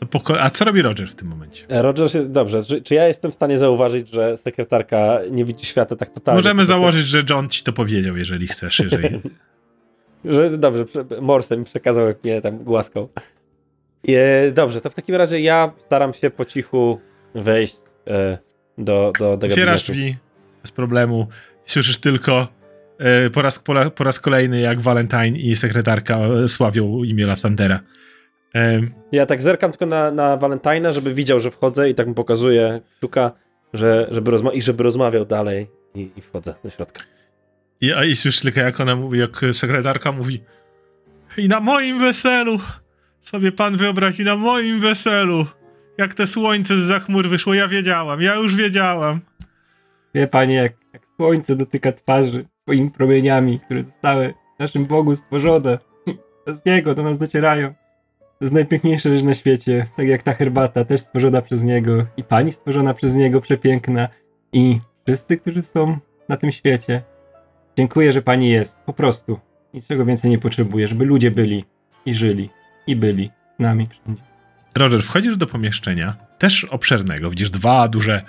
To poko- a co robi Roger w tym momencie? E, Roger, dobrze, czy, czy ja jestem w stanie zauważyć, że sekretarka nie widzi świata tak totalnie? Możemy założyć, że John ci to powiedział, jeżeli chcesz, jeżeli... Że dobrze, Morse mi przekazał, jak mnie tam głaskał. E, dobrze, to w takim razie ja staram się po cichu wejść e, do, do, do Otwierasz drzwi, bez problemu. Słyszysz tylko po, raz, po, po raz kolejny, jak Valentine i sekretarka e, sławią imię Lasandera. E, Ja tak zerkam tylko na, na Valentina, żeby widział, że wchodzę i tak mu pokazuję kciuka, że, żeby rozma- i żeby rozmawiał dalej i, i wchodzę do środka. I, a i słyszysz tylko, jak ona mówi, jak sekretarka mówi i na moim weselu, sobie pan wyobrazi, na moim weselu, jak te słońce z chmur wyszło, ja wiedziałam, ja już wiedziałam. Wie pani, jak, jak słońce dotyka twarzy swoimi promieniami, które zostały naszym Bogu stworzone. Z Niego do nas docierają. To jest najpiękniejsza rzecz na świecie. Tak jak ta herbata, też stworzona przez Niego. I pani stworzona przez Niego, przepiękna. I wszyscy, którzy są na tym świecie. Dziękuję, że pani jest. Po prostu. Niczego więcej nie potrzebuję, żeby ludzie byli i żyli i byli z nami wszędzie. Roger, wchodzisz do pomieszczenia, też obszernego. Widzisz dwa duże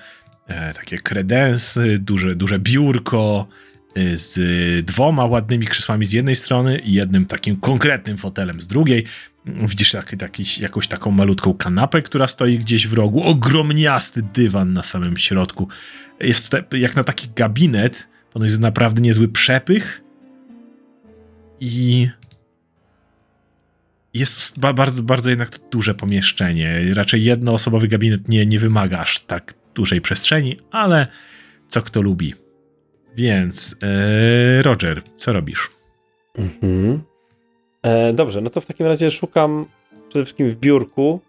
e, takie kredensy, duże, duże biurko z dwoma ładnymi krzesłami z jednej strony i jednym takim konkretnym fotelem z drugiej. Widzisz taki, taki, jakąś taką malutką kanapę, która stoi gdzieś w rogu. Ogromniasty dywan na samym środku. Jest tutaj jak na taki gabinet, ponoć naprawdę niezły przepych. I jest ba- bardzo, bardzo jednak duże pomieszczenie. Raczej jednoosobowy gabinet nie, nie wymaga aż tak dużej przestrzeni, ale co kto lubi. Więc, e, Roger, co robisz? Mhm. E, dobrze, no to w takim razie szukam przede wszystkim w biurku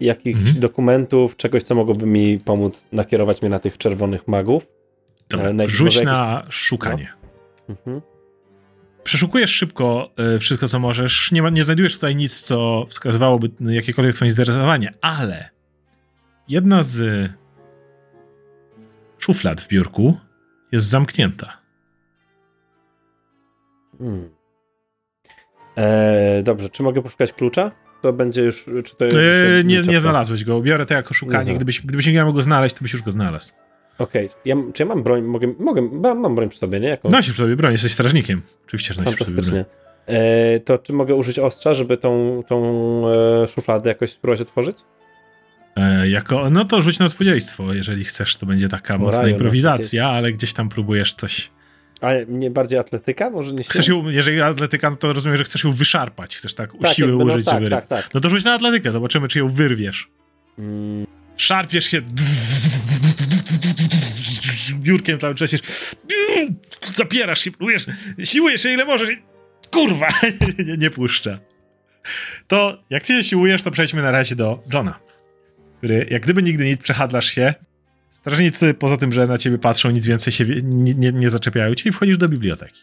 jakichś Mhm. dokumentów, czegoś, co mogłoby mi pomóc nakierować mnie na tych czerwonych magów. Dobra, E, na- rzuć może na szukanie. Mhm. Przeszukujesz szybko e, wszystko, co możesz. Nie, ma, nie znajdujesz tutaj nic, co wskazywałoby jakiekolwiek twoje zainteresowanie, ale jedna z szuflad w biurku jest zamknięta. Hmm. E, dobrze, czy mogę poszukać klucza? To będzie już, czy to E, się nie, nie znalazłeś go. Biorę to jako szukanie. Gdybyś, gdybyś nie miał go znaleźć, to byś już go znalazł. Okej, ja, czy ja mam broń? Mogę, mogę mam, broń przy sobie, nie? Jakąś? Nosisz przy sobie broń, jesteś strażnikiem. Oczywiście, że nosisz przy sobie broń. Fantastycznie. E, to czy mogę użyć ostrza, żeby tą, tą e, szufladę jakoś spróbować otworzyć? E, jako, no to rzuć na złodziejstwo, jeżeli chcesz, to będzie taka O, mocna no, improwizacja, ale gdzieś tam próbujesz coś... A nie bardziej atletyka? Może nie Chcesz ją, jeżeli atletyka, no to rozumiem, że chcesz ją wyszarpać, chcesz tak, tak, siły jakby, no, użyć, tak, żeby... tak, tak. No to rzuć na atletykę, zobaczymy, czy ją wyrwiesz. Mm, Szarpiesz się biurkiem tam trzeciesz, zapierasz się, próbujesz, siłujesz się ile możesz i kurwa, nie, nie puszcza. To jak cię siłujesz, to przejdźmy na razie do Johna, który jak gdyby nigdy nic przechadlasz się, strażnicy poza tym, że na ciebie patrzą, nic więcej się nie, nie, nie zaczepiają cię i wchodzisz do biblioteki.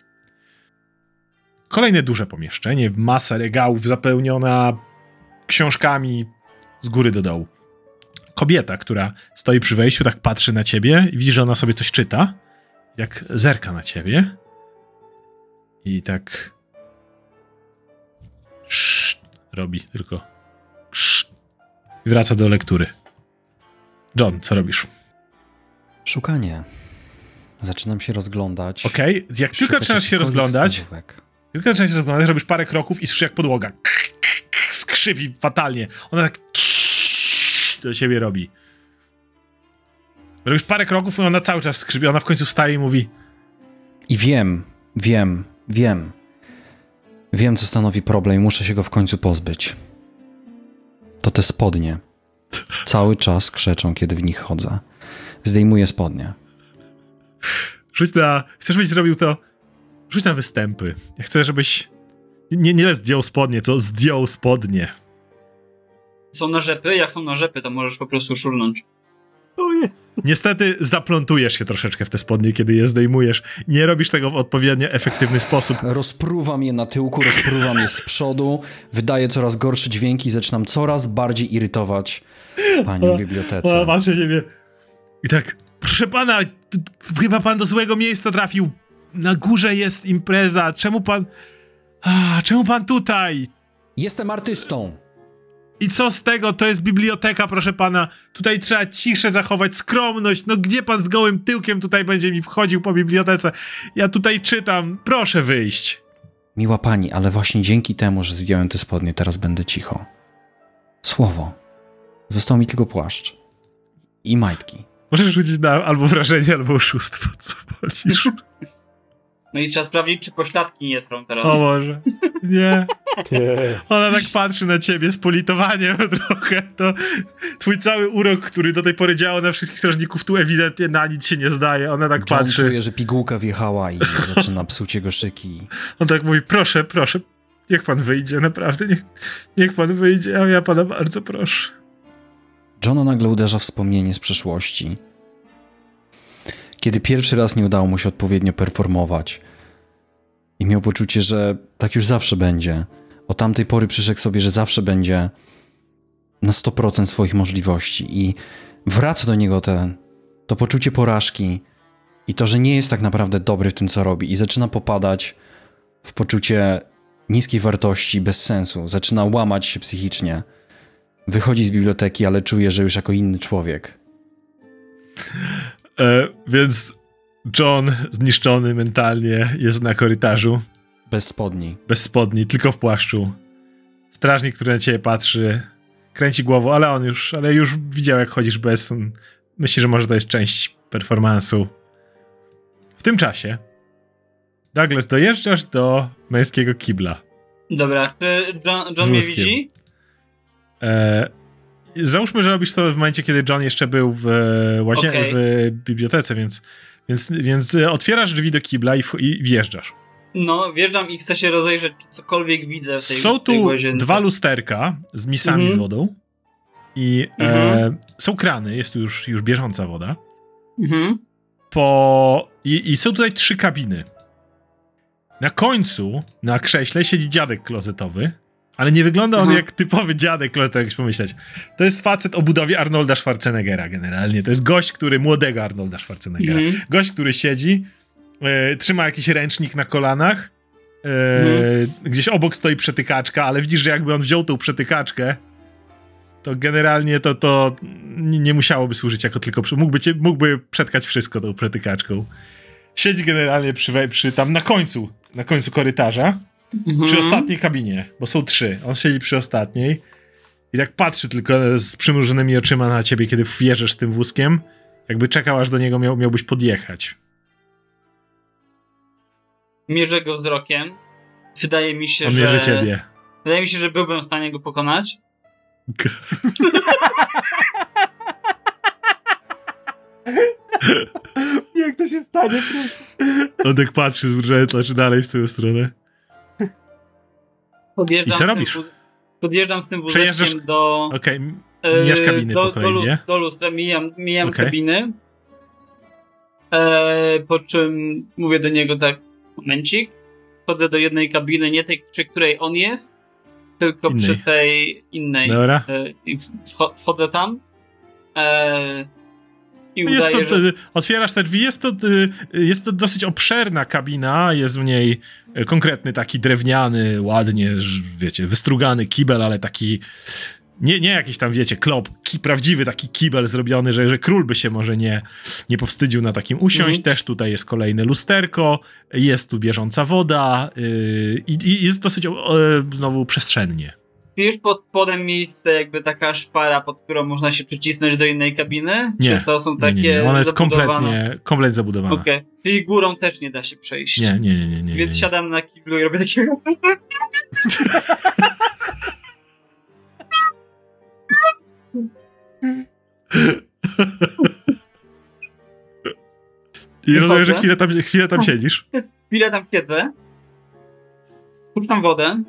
Kolejne duże pomieszczenie, masa regałów zapełniona książkami z góry do dołu kobieta, która stoi przy wejściu, tak patrzy na ciebie i widzi, że ona sobie coś czyta. Jak zerka na ciebie. I tak. Szt, robi tylko. Szt, I wraca do lektury. John, co robisz? Szukanie. Zaczynam się rozglądać. Okej, jak tylko zaczynasz się rozglądać, wskazówek. tylko zaczynasz się rozglądać, robisz parę kroków i słyszysz jak podłoga. Skrzypi fatalnie. Ona tak do siebie robi. Robisz parę kroków i ona cały czas skrzypi. Ona w końcu wstaje i mówi I wiem, wiem, wiem. Wiem, co stanowi problem i muszę się go w końcu pozbyć. To te spodnie. Cały czas krzeczą, kiedy w nich chodzę. Zdejmuję spodnie. Rzuć na. Chcesz, żebyś zrobił to. Rzuć na występy. Ja chcę, żebyś. Nie, nie zdjął spodnie, co zdjął spodnie. Są na rzepy? Jak są na rzepy, to możesz po prostu szurnąć. Niestety zaplątujesz się troszeczkę w te spodnie, kiedy je zdejmujesz. Nie robisz tego w odpowiednio efektywny sposób. Rozpruwam je na tyłku, rozpruwam je z przodu, wydaję coraz gorsze dźwięki i zaczynam coraz bardziej irytować panią w bibliotece. O, patrzę siebie. I tak, proszę pana, chyba pan do złego miejsca trafił. Na górze jest impreza. Czemu pan. A, czemu pan tutaj? Jestem artystą. I co z tego? To jest biblioteka, proszę pana. Tutaj trzeba ciszę zachować, skromność. No gdzie pan z gołym tyłkiem tutaj będzie mi wchodził po bibliotece? Ja tutaj czytam. Proszę wyjść. Miła pani, ale właśnie dzięki temu, że zdjąłem te spodnie, teraz będę cicho. Słowo. Został mi tylko płaszcz. I majtki. Możesz rzucić na albo wrażenie, albo oszustwo, co wolisz. No i trzeba sprawdzić, czy pośladki nie trą teraz. O Boże. Nie. Ona tak patrzy na ciebie z politowaniem trochę. To twój cały urok, który do tej pory działał na wszystkich strażników, tu ewidentnie na nic się nie zdaje. Ona tak John patrzy. czuje, że pigułka wjechała i zaczyna psuć jego szyki. On tak mówi, proszę, proszę, niech pan wyjdzie, naprawdę, niech, niech pan wyjdzie, a ja pana bardzo proszę. Johna nagle uderza wspomnienie z przeszłości. Kiedy pierwszy raz nie udało mu się odpowiednio performować i miał poczucie, że tak już zawsze będzie. Od tamtej pory przyszedł sobie, że zawsze będzie na 100% swoich możliwości i wraca do niego ten, to poczucie porażki i to, że nie jest tak naprawdę dobry w tym, co robi i zaczyna popadać w poczucie niskiej wartości, bez sensu. Zaczyna łamać się psychicznie. Wychodzi z biblioteki, ale czuje, że już jako inny człowiek. E, więc John, zniszczony mentalnie, jest na korytarzu, Bez spodni. bez spodni, tylko w płaszczu. Strażnik, który na ciebie patrzy, kręci głową, ale on już, ale już widział, jak chodzisz bez. on Myśli, że może to jest część performansu. W tym czasie Douglas, dojeżdżasz do męskiego kibla. Dobra, czy John, John mnie widzi? E, załóżmy, że robisz to w momencie, kiedy John jeszcze był w, e, łazie- Okej. w bibliotece, więc, więc, więc e, otwierasz drzwi do kibla i, wch- i wjeżdżasz. No, wjeżdżam i chcę się rozejrzeć, cokolwiek widzę w tej, Są tej tu łazience. dwa lusterka z misami Mhm. z wodą i e, Mhm. są krany, jest tu już, już bieżąca woda. Mhm. Po, i, I są tutaj trzy kabiny. Na końcu, na krześle, siedzi dziadek klozetowy, ale nie wygląda on Mhm. jak typowy dziadek klozetowy, jak się pomyśleć. To jest facet o budowie Arnolda Schwarzeneggera generalnie. To jest gość, który, młodego Arnolda Schwarzeneggera. Mhm. Gość, który siedzi, e, trzyma jakiś ręcznik na kolanach, e, Mhm. gdzieś obok stoi przetykaczka, ale widzisz, że jakby on wziął tą przetykaczkę, to generalnie to, to nie, musiałoby służyć jako tylko... Mógłby, cię, mógłby przetkać wszystko tą przetykaczką. Siedzi generalnie przy, przy tam na końcu, na końcu korytarza, Mhm. przy ostatniej kabinie, bo są trzy. On siedzi przy ostatniej i tak patrzy tylko z przymrużonymi oczyma na ciebie, kiedy wjeżdżasz z tym wózkiem, jakby czekał, aż do niego miał, miałbyś podjechać. Mierzę go wzrokiem. Wydaje mi się, On że... mierzy ciebie. Wydaje mi się, że byłbym w stanie go pokonać. Jak to się stanie, tak patrzy, zwrócony oczy dalej w twoją stronę. Podjeżdżam I co z tym robisz? wóz- Podjeżdżam z tym Przejeżdżasz- wózeczkiem do... Okej, e, mijasz kabiny do, po kolei, do, lus- nie? do lustra, mijam, mijam Okej. kabiny. E, po czym mówię do niego tak, momencik. Chodzę do jednej kabiny, nie tej, przy której on jest, tylko Innej. przy tej innej. dobra. E, wchodzę tam. E, I No Jest to, że... otwierasz te drzwi, jest to, y, jest to dosyć obszerna kabina, jest w niej konkretny taki drewniany, ładnie, wiecie, wystrugany kibel, ale taki, nie, nie jakiś tam, wiecie, klop, ki, prawdziwy taki kibel zrobiony, że, że król by się może nie, nie powstydził na takim usiąść. Mhm. Też tutaj jest kolejne lusterko, jest tu bieżąca woda y, i, i jest dosyć e, znowu przestrzennie. Wiesz pod spodem miejsce, jakby taka szpara, pod którą można się przycisnąć do innej kabiny? Nie, Czy to są Nie, takie nie, nie. Ona jest zabudowane? kompletnie, kompletnie zabudowana. Okej. Czyli górą też nie da się przejść. Nie, nie, nie, nie, nie. Więc nie. siadam na kiblu i robię takiego... I rozumiem, że chwilę tam, chwilę tam siedzisz. Chwilę tam siedzę. Puszczam wodę.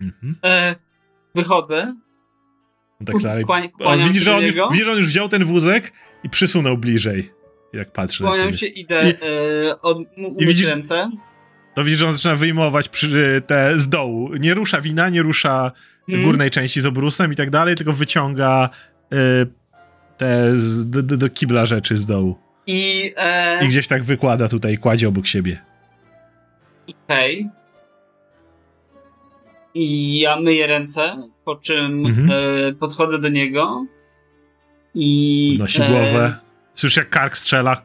Mhm. E, wychodzę. No tak dalej. Kłań, On widzi, że on, już, widzi, że on już wziął ten wózek i przysunął bliżej. Jak patrzy na Kłaniam ciebie. się, idę e, od, I widzisz- ręce. To widzisz, że on zaczyna wyjmować przy, te z dołu. Nie rusza wina, nie rusza Mhm. górnej części z obrusem i tak dalej, tylko wyciąga te z, do, do, kibla rzeczy z dołu. I... E, I gdzieś tak wykłada tutaj i kładzie obok siebie. Okej. I ja myję ręce, po czym Mhm. e, podchodzę do niego i Podnosi e, głowę. Słyszysz jak kark strzela.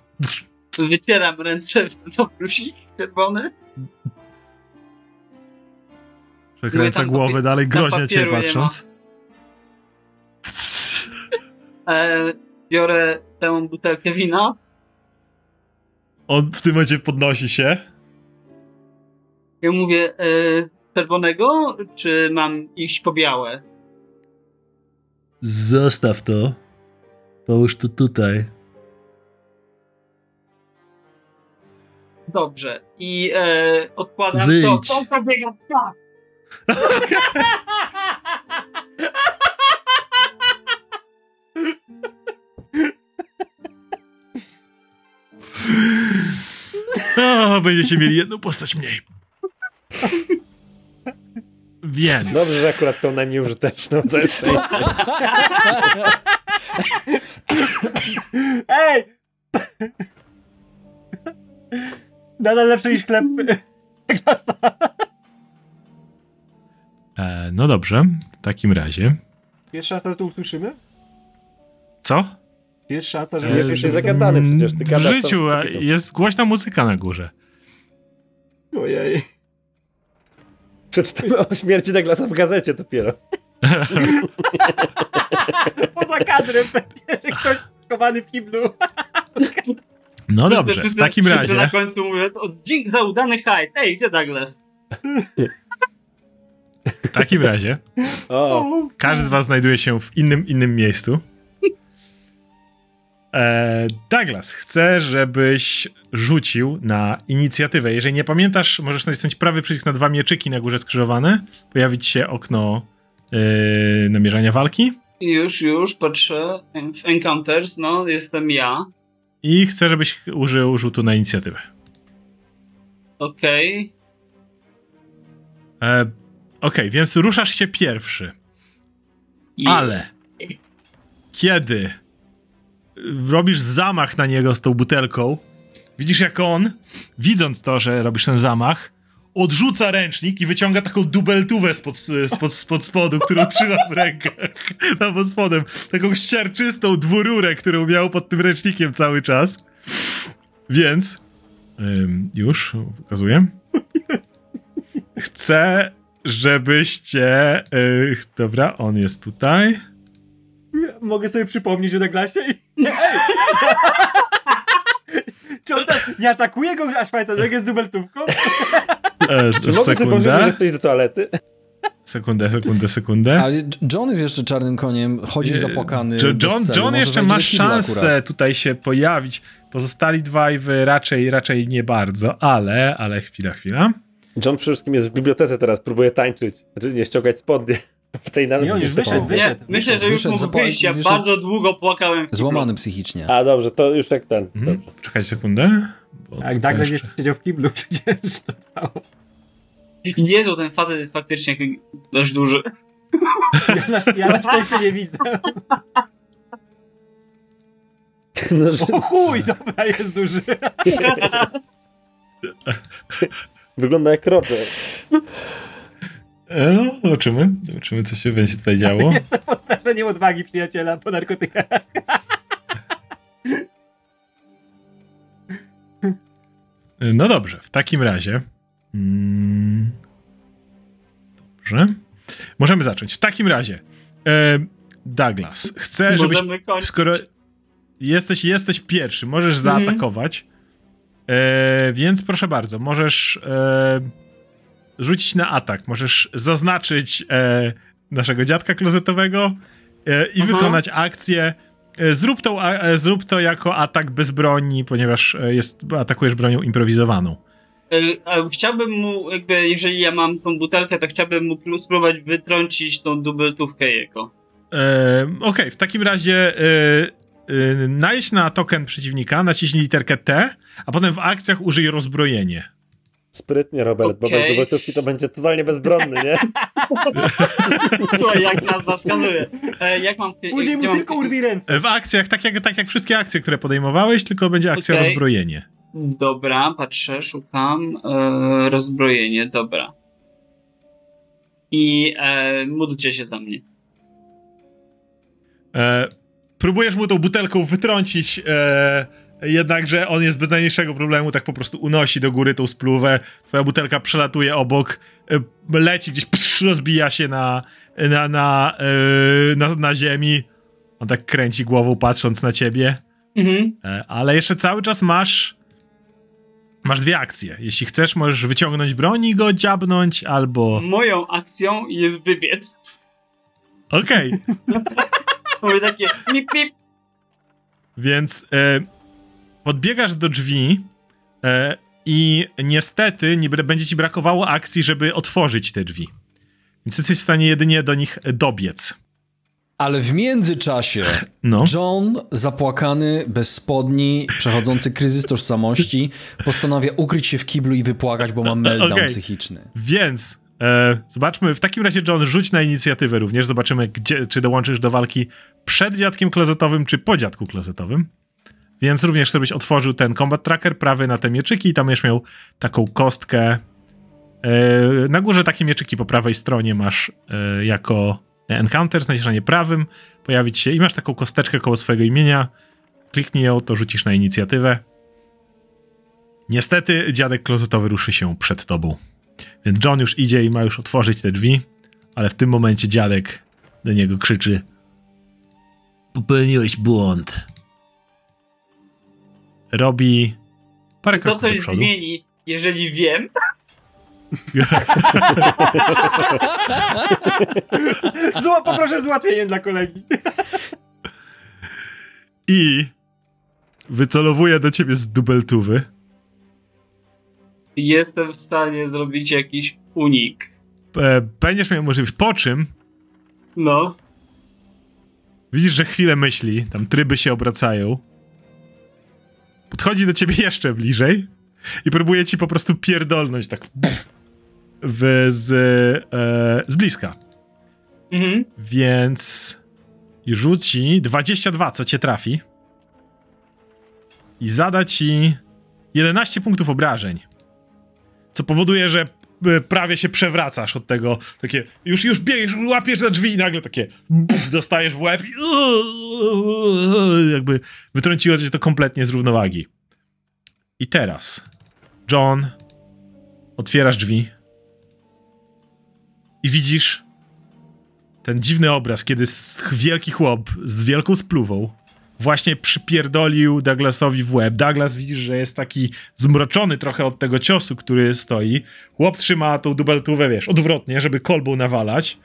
wycieram ręce w ten obrusik czerwony. Przekręca głowę papie- dalej, groźnie nie patrząc. E, biorę tę butelkę wina. On w tym momencie podnosi się. Ja mówię, e, czerwonego, czy mam iść po białe? Zostaw to. Połóż to tutaj. Dobrze. I e, odkładam Wyjdź. to. To, to biega tak. O, będziecie mieli jedną postać mniej. Więc. Dobrze, że akurat tą najmniej użyteczną, co jest. Ej! Nadal lepszy niż chleb. E, no dobrze, w takim razie. Jest szansa, że to usłyszymy? Co? Jest szansa, że nie, nie to już słyszymy? jest zagadane przecież, ty W życiu kobietą. jest głośna muzyka na górze. Ojej. Przeczytamy o śmierci Douglasa w gazecie dopiero. Poza kadrem będzie, że ktoś schowany w kiblu. No dobrze, w takim wszyscy na razie. końcu mówią, dzięki za udany hajt. Ej, gdzie Douglas? W takim razie. O, Każdy z was znajduje się w innym, innym miejscu. E, Douglas, chcę, żebyś rzucił na inicjatywę. Jeżeli nie pamiętasz, możesz nacisnąć prawy przycisk na dwa mieczyki na górze skrzyżowane. Pojawić się okno yy, namierzania walki. Już, już, patrzę. W Encounters, no, jestem ja. I chcę, żebyś użył rzutu na inicjatywę. Okej. E, Okej, więc ruszasz się pierwszy. I- Ale kiedy robisz zamach na niego z tą butelką, widzisz jak on, widząc to, że robisz ten zamach, odrzuca ręcznik i wyciąga taką dubeltówę spod, spod, spod spodu, którą trzyma w rękach. Tam pod spodem. Taką ścierczystą dwururę, którą miał pod tym ręcznikiem cały czas. Więc ym, już pokazuję. Chcę, żebyście. y, dobra, on jest tutaj. Mogę sobie przypomnieć o Douglasie i... Ej! Czy on tak nie atakuje go, a Szwajcarek jest z dubeltówką? E, czy mogę sobie powiedzieć, że sekundę, jesteś do toalety? sekundę, sekundę, sekundę. Ale John jest jeszcze czarnym koniem, chodzi zapłakany. Jo- bez John. John Może jeszcze ma szansę akurat. tutaj się pojawić. Pozostali dwaj wy raczej, raczej nie bardzo, ale, ale chwila, chwila. John przede wszystkim jest w bibliotece teraz, próbuje tańczyć. Znaczy nie ściągać spodnie. W tej na Nie, on już wyszedł, Nie, wyszedł. myślę, że już mógł wyjść. Ja wyszedł- bardzo długo płakałem w kiblu. Złamany psychicznie. A dobrze, to już jak ten. Mhm. Dobrze. Czekajcie sekundę. Jak Douglas jeszcze- jeszcze siedział w kiblu przecież. To dało. Jezu, ten facet jest faktycznie dość duży. Ja na, ja na szczęście nie widzę. No, że O chuj, dobra, jest duży. wygląda jak Roger. E, No, zobaczymy. Zobaczymy, co się będzie tutaj działo. Jestem pod wrażeniem odwagi przyjaciela po narkotykach. No dobrze, w takim razie. Mm, dobrze. Możemy zacząć. W takim razie. E, Douglas, chcę, żebyś. Skoro jesteś, jesteś pierwszy, możesz Mhm. zaatakować. E, więc proszę bardzo, możesz e, rzucić na atak. Możesz zaznaczyć e, naszego dziadka klozetowego e, i Mhm. wykonać akcję. E, Zrób to, a, e, zrób to jako atak bez broni, ponieważ e, jest, atakujesz bronią improwizowaną. E, Chciałbym mu, jakby, jeżeli ja mam tą butelkę, to chciałbym mu spróbować wytrącić tą dubeltówkę jego. E, Okej, w takim razie najdź na token przeciwnika, naciśnij literkę T, a potem w akcjach użyj rozbrojenie. Sprytnie, Robert, bo Okej. bez dowodówki to będzie totalnie bezbronny, nie? Słuchaj, jak nazwa wskazuje. E, jak mam... Później mu tylko urwi ręce. E, W akcjach, tak jak, tak jak wszystkie akcje, które podejmowałeś, tylko będzie akcja Okej. rozbrojenie. Dobra, patrzę, szukam. E, rozbrojenie, dobra. I e, módlcie się za mnie. E, próbujesz mu tą butelką wytrącić, e, jednakże on jest bez najmniejszego problemu, tak po prostu unosi do góry tą spluwę, twoja butelka przelatuje obok, e, leci gdzieś, psz, rozbija się na, na, na, e, na, na ziemi. On tak kręci głową, patrząc na ciebie. Mhm. E, ale jeszcze cały czas masz. Masz dwie akcje. Jeśli chcesz, możesz wyciągnąć broń i go dziabnąć, albo. Moją akcją jest wybiec. Okej. Mówię takie mip, mip. Więc e, podbiegasz do drzwi e, i niestety nie będzie ci brakowało akcji, żeby otworzyć te drzwi. Więc jesteś w stanie jedynie do nich dobiec. Ale w międzyczasie No. John, zapłakany, bez spodni, przechodzący kryzys tożsamości, postanawia ukryć się w kiblu i wypłakać, bo ma meltdown Okej. psychiczny. Więc e, zobaczmy, w takim razie John, rzuć na inicjatywę również. Zobaczymy, gdzie, czy dołączysz do walki przed dziadkiem klozetowym, czy po dziadku klozetowym. Więc również sobie otworzył ten combat tracker prawy na te mieczyki i tam będziesz miał taką kostkę. E, na górze takie mieczyki po prawej stronie masz e, jako encounter, znajdziesz na nie prawym, pojawić się i masz taką kosteczkę koło swojego imienia. Kliknij ją, to rzucisz na inicjatywę. Niestety dziadek klozetowy ruszy się przed tobą. Więc John już idzie i ma już otworzyć te drzwi, ale w tym momencie dziadek do niego krzyczy: Popełniłeś błąd. Robi parę To kroków do coś przodu. zmieni, jeżeli wiem. Zła, poproszę z ułatwieniem dla kolegi. I wycelowuje do ciebie z dubeltówy. Jestem w stanie zrobić jakiś unik. E, będziesz miał możliwość. Po czym No. widzisz, że chwilę myśli, tam tryby się obracają. Podchodzi do ciebie jeszcze bliżej i próbuje ci po prostu pierdolnąć tak w, z, e, z bliska. Mhm. Więc rzuci 22, co cię trafi. I zada ci 11 punktów obrażeń. Co powoduje, że prawie się przewracasz od tego. Takie, już, już biegniesz, łapiesz za drzwi i nagle takie buf, dostajesz w łeb i jakby wytrąciło cię to kompletnie z równowagi. I teraz, John, otwierasz drzwi i widzisz ten dziwny obraz, kiedy wielki chłop z wielką spluwą właśnie przypierdolił Douglasowi w łeb. Douglas widzisz, że jest taki zmroczony trochę od tego ciosu, który stoi. Chłop trzyma tą dubeltówę, wiesz, odwrotnie, żeby kolbą nawalać.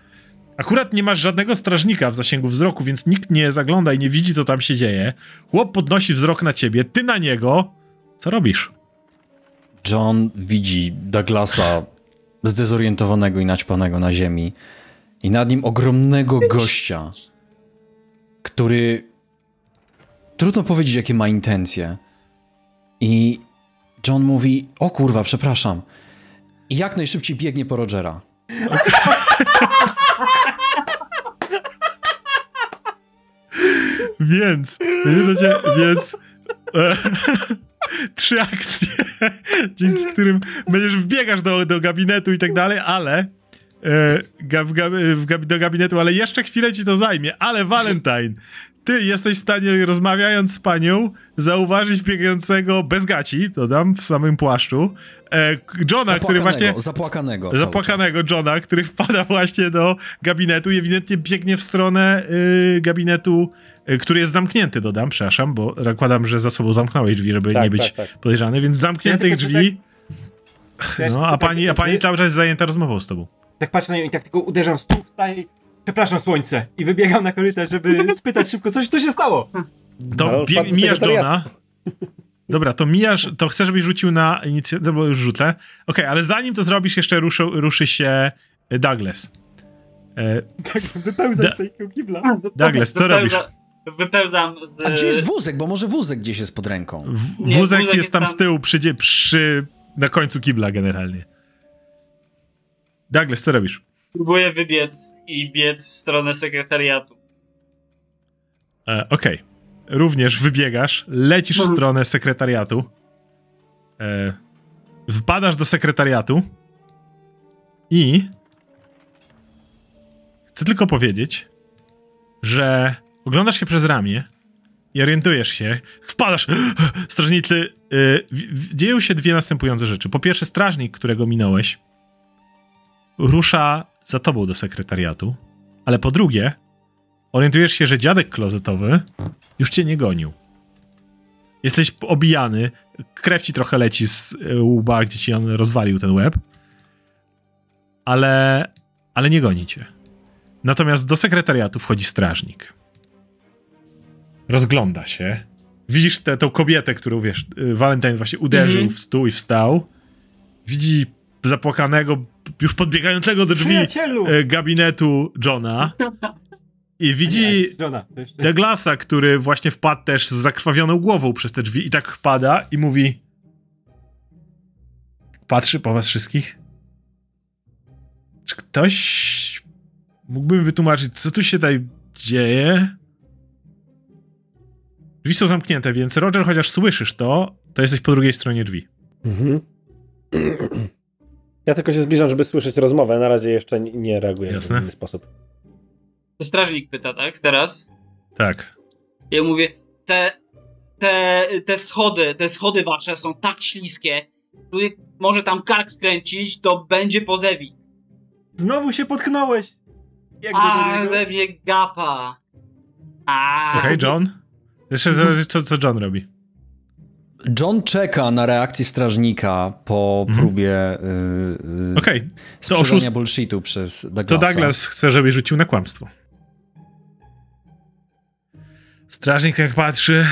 Akurat nie masz żadnego strażnika w zasięgu wzroku, więc nikt nie zagląda i nie widzi, co tam się dzieje. Chłop podnosi wzrok na ciebie, ty na niego. Co robisz? John widzi Douglasa zdezorientowanego i naćpanego na ziemi i nad nim ogromnego gościa, który trudno powiedzieć, jakie ma intencje. I John mówi, o kurwa, przepraszam. I jak najszybciej biegnie po Rogera. Więc, więc e, trzy akcje, dzięki którym będziesz wbiegasz do, do gabinetu i tak dalej, ale e, do gabinetu, ale jeszcze chwilę ci to zajmie, ale Valentine, ty jesteś w stanie, rozmawiając z panią, zauważyć biegającego bez gaci, dodam, w samym płaszczu, e, Johna, który właśnie... Zapłakanego. Zapłakanego Johna, który wpada właśnie do gabinetu i ewidentnie biegnie w stronę y, gabinetu, y, który jest zamknięty, dodam, przepraszam, bo zakładam, że za sobą zamknąłeś drzwi, żeby Tak, nie być tak, tak. podejrzany, więc zamkniętych Ja drzwi. No, a pani, a pani cały czas jest zajęta rozmową z tobą. Tak patrzę na nią i tak tylko uderzam stół, wstaję i przepraszam słońce. I wybiegam na korytarz, żeby spytać szybko, coś tu się stało. To do mijasz. Johna. Dobra, to mijasz, to chcę, żebyś rzucił na inicjatywę, bo już rzucę. Okej, ale zanim to zrobisz, jeszcze ruszy, ruszy się Douglas. E, Tak, wypełzam Da- z tego kibla. Douglas, co robisz? Wypełzam z... A gdzie jest wózek? Bo może wózek gdzieś jest pod ręką. W, Nie, wózek wózek jest jest tam tam. z tyłu, przy, przy, na końcu kibla generalnie. Douglas, co robisz? Próbuję wybiec i biec w stronę sekretariatu. E, Okej. Również wybiegasz, lecisz w Mhm. stronę sekretariatu. E, wpadasz do sekretariatu i chcę tylko powiedzieć, że oglądasz się przez ramię i orientujesz się, wpadasz, strażnicy, y, w- dzieją się dwie następujące rzeczy. Po pierwsze, strażnik, którego minąłeś, rusza za tobą do sekretariatu, ale po drugie, orientujesz się, że dziadek klozetowy już cię nie gonił. Jesteś obijany, krew ci trochę leci z e, łba, gdzie ci on rozwalił ten łeb, ale, ale nie goni cię. Natomiast do sekretariatu wchodzi strażnik. Rozgląda się. Widzisz tę tą kobietę, którą wiesz, y, Valentine właśnie uderzył Mhm. w stół i wstał. Widzi zapłakanego, już podbiegającego do drzwi Przyjacielu! e, gabinetu Johna. I widzi. Douglasa, który właśnie wpadł też z zakrwawioną głową przez te drzwi i tak wpada i mówi patrzy po was wszystkich. Czy ktoś mógłby mi wytłumaczyć, co tu się tutaj dzieje? Drzwi są zamknięte, więc Roger, chociaż słyszysz to, to jesteś po drugiej stronie drzwi. Mhm. Ja tylko się zbliżam, żeby słyszeć rozmowę. Na razie jeszcze nie- reaguję Jasne. w inny sposób. To strażnik pyta, tak? Teraz? Tak. Ja mówię, te, te, te schody, te schody wasze są tak śliskie, jak może tam kark skręcić, to będzie pozewik. Znowu się potknąłeś! Jak do A, ze mnie gapa. A, Okej, John? Jeszcze zależy, co, co John robi. John czeka na reakcję strażnika po Mhm. próbie yy, to sprzedania oszust... bullshitu przez To Douglasa. Douglas chce, żebyś rzucił na kłamstwo. Strażnik jak patrzy.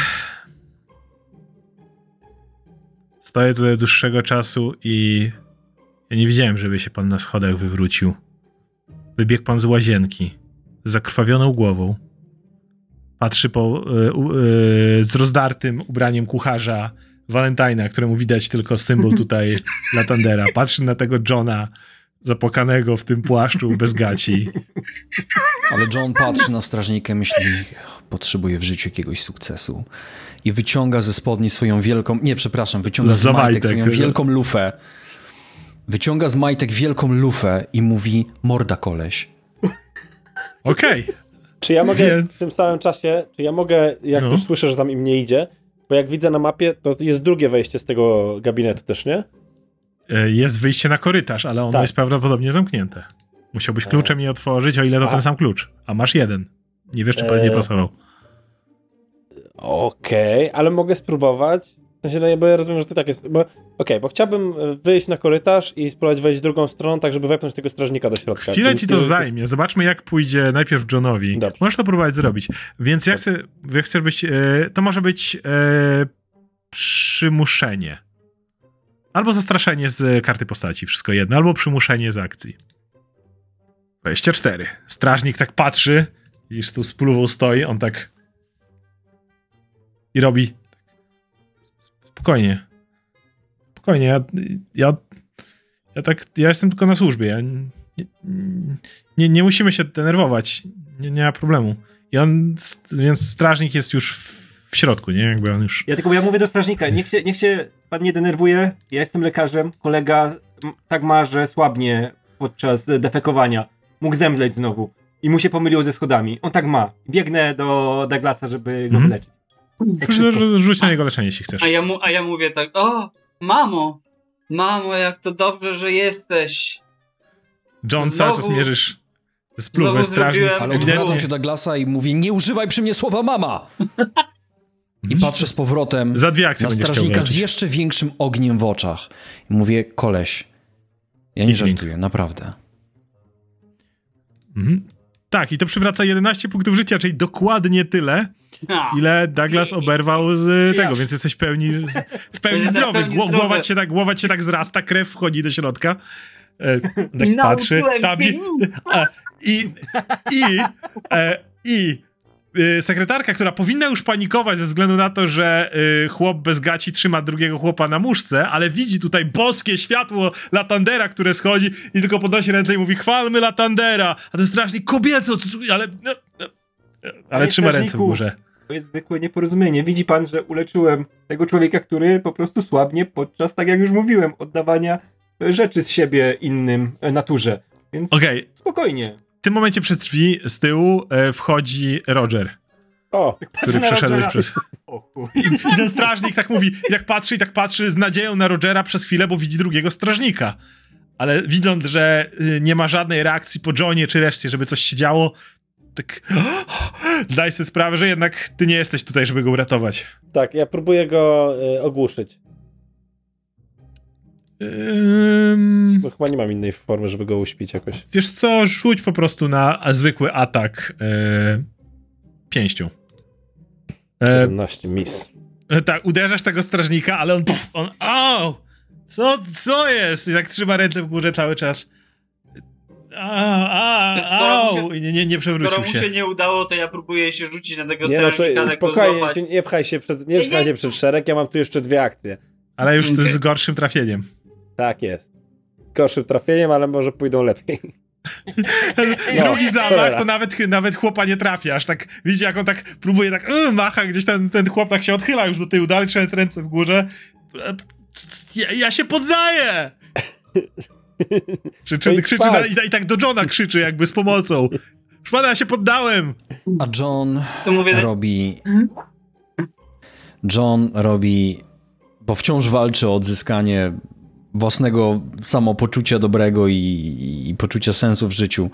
Stoję tutaj dłuższego czasu i ja nie widziałem, żeby się pan na schodach wywrócił. Wybiegł pan z łazienki z zakrwawioną głową. Patrzy po, y, u- y, z rozdartym ubraniem kucharza Valentina, któremu widać tylko symbol tutaj Latandera. Patrzy na tego Johna zapłakanego w tym płaszczu bez gaci. Ale John patrzy na strażnika i myśli, potrzebuje w życiu jakiegoś sukcesu. I wyciąga ze spodni swoją wielką, nie przepraszam, wyciąga z Za majtek, swoją wielką lufę. Wyciąga z majtek wielką lufę i mówi, morda koleś. Okej. Czy ja mogę Więc- w tym samym czasie, czy ja mogę, jak No. już słyszę, że tam im nie idzie, bo jak widzę na mapie, to jest drugie wejście z tego gabinetu też, nie? E, Jest wyjście na korytarz, ale ono Tak. jest prawdopodobnie zamknięte. Musiałbyś kluczem je otworzyć, o ile to A. ten sam klucz. A masz jeden. Nie wiesz, czy pan nie E, pasował. Okej, ale mogę spróbować. W sensie, no, bo ja rozumiem, że to tak jest. Bo, Okej, bo chciałbym e, wyjść na korytarz i spróbować wejść drugą stroną, tak żeby wepchnąć tego strażnika do środka. Chwilę Więc ci to jest- zajmie. Zobaczmy, jak pójdzie najpierw Johnowi. Dobrze. Możesz to próbować zrobić. Więc ja chcę, ja chcę być. E, to może być e, przymuszenie. Albo zastraszenie z karty postaci, wszystko jedno, albo przymuszenie z akcji. 24. Strażnik tak patrzy, widzisz, z tą spluwą stoi, on tak. I robi. Spokojnie. Spokojnie, ja, ja, ja tak, ja jestem tylko na służbie, ja nie, nie, nie musimy się denerwować, nie, nie ma problemu. I on, więc strażnik jest już w, w środku, nie? Jakby on już... Ja tylko ja mówię do strażnika, niech się, niech się pan nie denerwuje, ja jestem lekarzem, kolega tak ma, że słabnie podczas defekowania. Mógł zemdleć znowu i mu się pomyliło ze schodami. On tak ma. Biegnę do Douglasa, żeby go Mhm. wyleczyć. Rzuć na niego leczenie, jeśli chcesz. a, ja mu, a ja mówię tak, o, mamo, mamo, jak to dobrze, że jesteś. John, cały znowu- czas mierzysz spluwę strażnik. Ale odwracam się do Douglasa i mówi, nie używaj przy mnie słowa mama! I patrzę z powrotem Za dwie akcje na strażnika z jeszcze większym ogniem w oczach. I mówię, koleś, ja nie Idź, żartuję, naprawdę. Mhm. Tak, i to przywraca 11 punktów życia, czyli dokładnie tyle, ile Douglas oberwał z tego, więc jesteś w pełni, w pełni zdrowy. Gło-. Głowa cię, tak, głowa cię tak zrasta, krew wchodzi do środka. E, tak patrzy. Tam i, i, i, e, i sekretarka, która powinna już panikować ze względu na to, że y, chłop bez gaci trzyma drugiego chłopa na muszce, ale widzi tutaj boskie światło Latandera, które schodzi i tylko podnosi ręce i mówi chwalmy Latandera, a ten strażnik kobieto, co- ale... no, no, Ale Panie trzyma ręce w górze. To jest zwykłe nieporozumienie. Widzi pan, że uleczyłem tego człowieka, który po prostu słabnie podczas, tak jak już mówiłem, oddawania rzeczy z siebie innym e, naturze. Więc Okej, spokojnie. W tym momencie przez drzwi z tyłu e, wchodzi Roger, O, który przeszedłeś przez... Chuj. I ten strażnik tak mówi, i tak patrzy i tak patrzy z nadzieją na Rogera przez chwilę, bo widzi drugiego strażnika. Ale widząc, że y, nie ma żadnej reakcji po Johnie czy reszcie, żeby coś się działo, tak daj sobie sprawę, że jednak ty nie jesteś tutaj, żeby go uratować. Tak, ja próbuję go y, ogłuszyć, Bo chyba nie mam innej formy, żeby go uśpić jakoś. wiesz co, rzuć po prostu na zwykły atak e, pięścią. E, 17, miss. E, Tak, uderzasz tego strażnika, ale on. Pff, on au! Co, co jest? I tak trzyma ręce w górze cały czas. A, a, Skoro mu się- au! I nie, nie, nie przewrócił Skoro mu się się. nie udało, to ja próbuję się rzucić na tego Nie, no to strażnika, tak go spokojnie, złapać. się, nie pchaj się przed, nie Nie, nie. się przed szereg, ja mam tu jeszcze dwie akcje. Ale już to z gorszym trafieniem. Tak jest. Gorszym trafieniem, ale może pójdą lepiej. Drugi zamach, to nawet, nawet chłopa nie trafiasz. Tak, widzicie, jak on tak próbuje, tak yy, macha, gdzieś ten, ten chłop tak się odchyla już do tyłu, dalej trzymając ręce w górze. E, Ja, ja się poddaję! Krzyczy, No i krzyczy na, i, i tak do Johna krzyczy jakby z pomocą. Szpada, ja się poddałem! A John To mówię, robi. John robi. Bo wciąż walczy o odzyskanie własnego samopoczucia dobrego i, i poczucia sensu w życiu.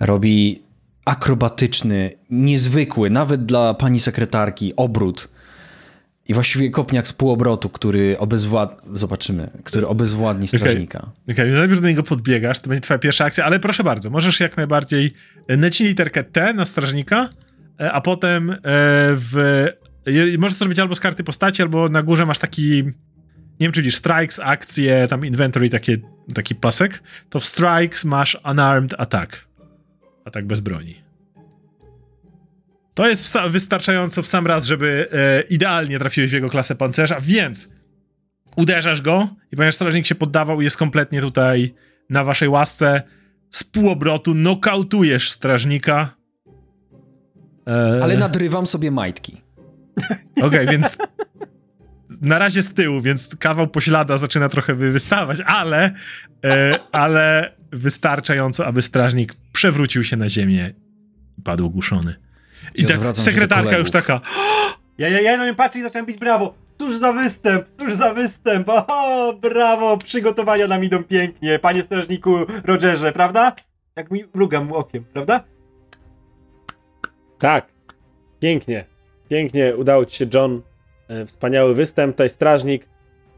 Robi akrobatyczny, niezwykły, nawet dla pani sekretarki, obrót. I właściwie kopniak z półobrotu, który obezwład... Zobaczymy, który obezwładni strażnika. Okej, okay, najpierw do niego podbiegasz, to będzie twoja pierwsza akcja, ale proszę bardzo, możesz jak najbardziej e, naciśnij literkę T na strażnika, e, a potem e, w... Możesz to zrobić albo z karty postaci, albo na górze masz taki... Nie wiem, czy widzisz, strikes, akcje, tam inventory, takie, taki pasek. To w strikes masz unarmed attack. Atak bez broni. To jest wsa- wystarczająco w sam raz, żeby e, idealnie trafiłeś w jego klasę pancerza, więc uderzasz go i ponieważ strażnik się poddawał i jest kompletnie tutaj na waszej łasce, z półobrotu nokautujesz strażnika. E, Ale nadrywam sobie majtki. Okej, więc na razie z tyłu, więc kawał poślada zaczyna trochę wy- wystawać, ale, e, ale wystarczająco, aby strażnik przewrócił się na ziemię i padł ogłuszony. I, I tak sekretarka już taka, Ja, ja, ja na nią patrzę i zacząłem bić brawo. Cóż za występ, cóż za występ. O, brawo, przygotowania nam idą pięknie, panie strażniku Rogerze, prawda? Jak mi mrugam okiem, prawda? Tak. Pięknie. Pięknie udało ci się, John. E, wspaniały występ. Tutaj strażnik.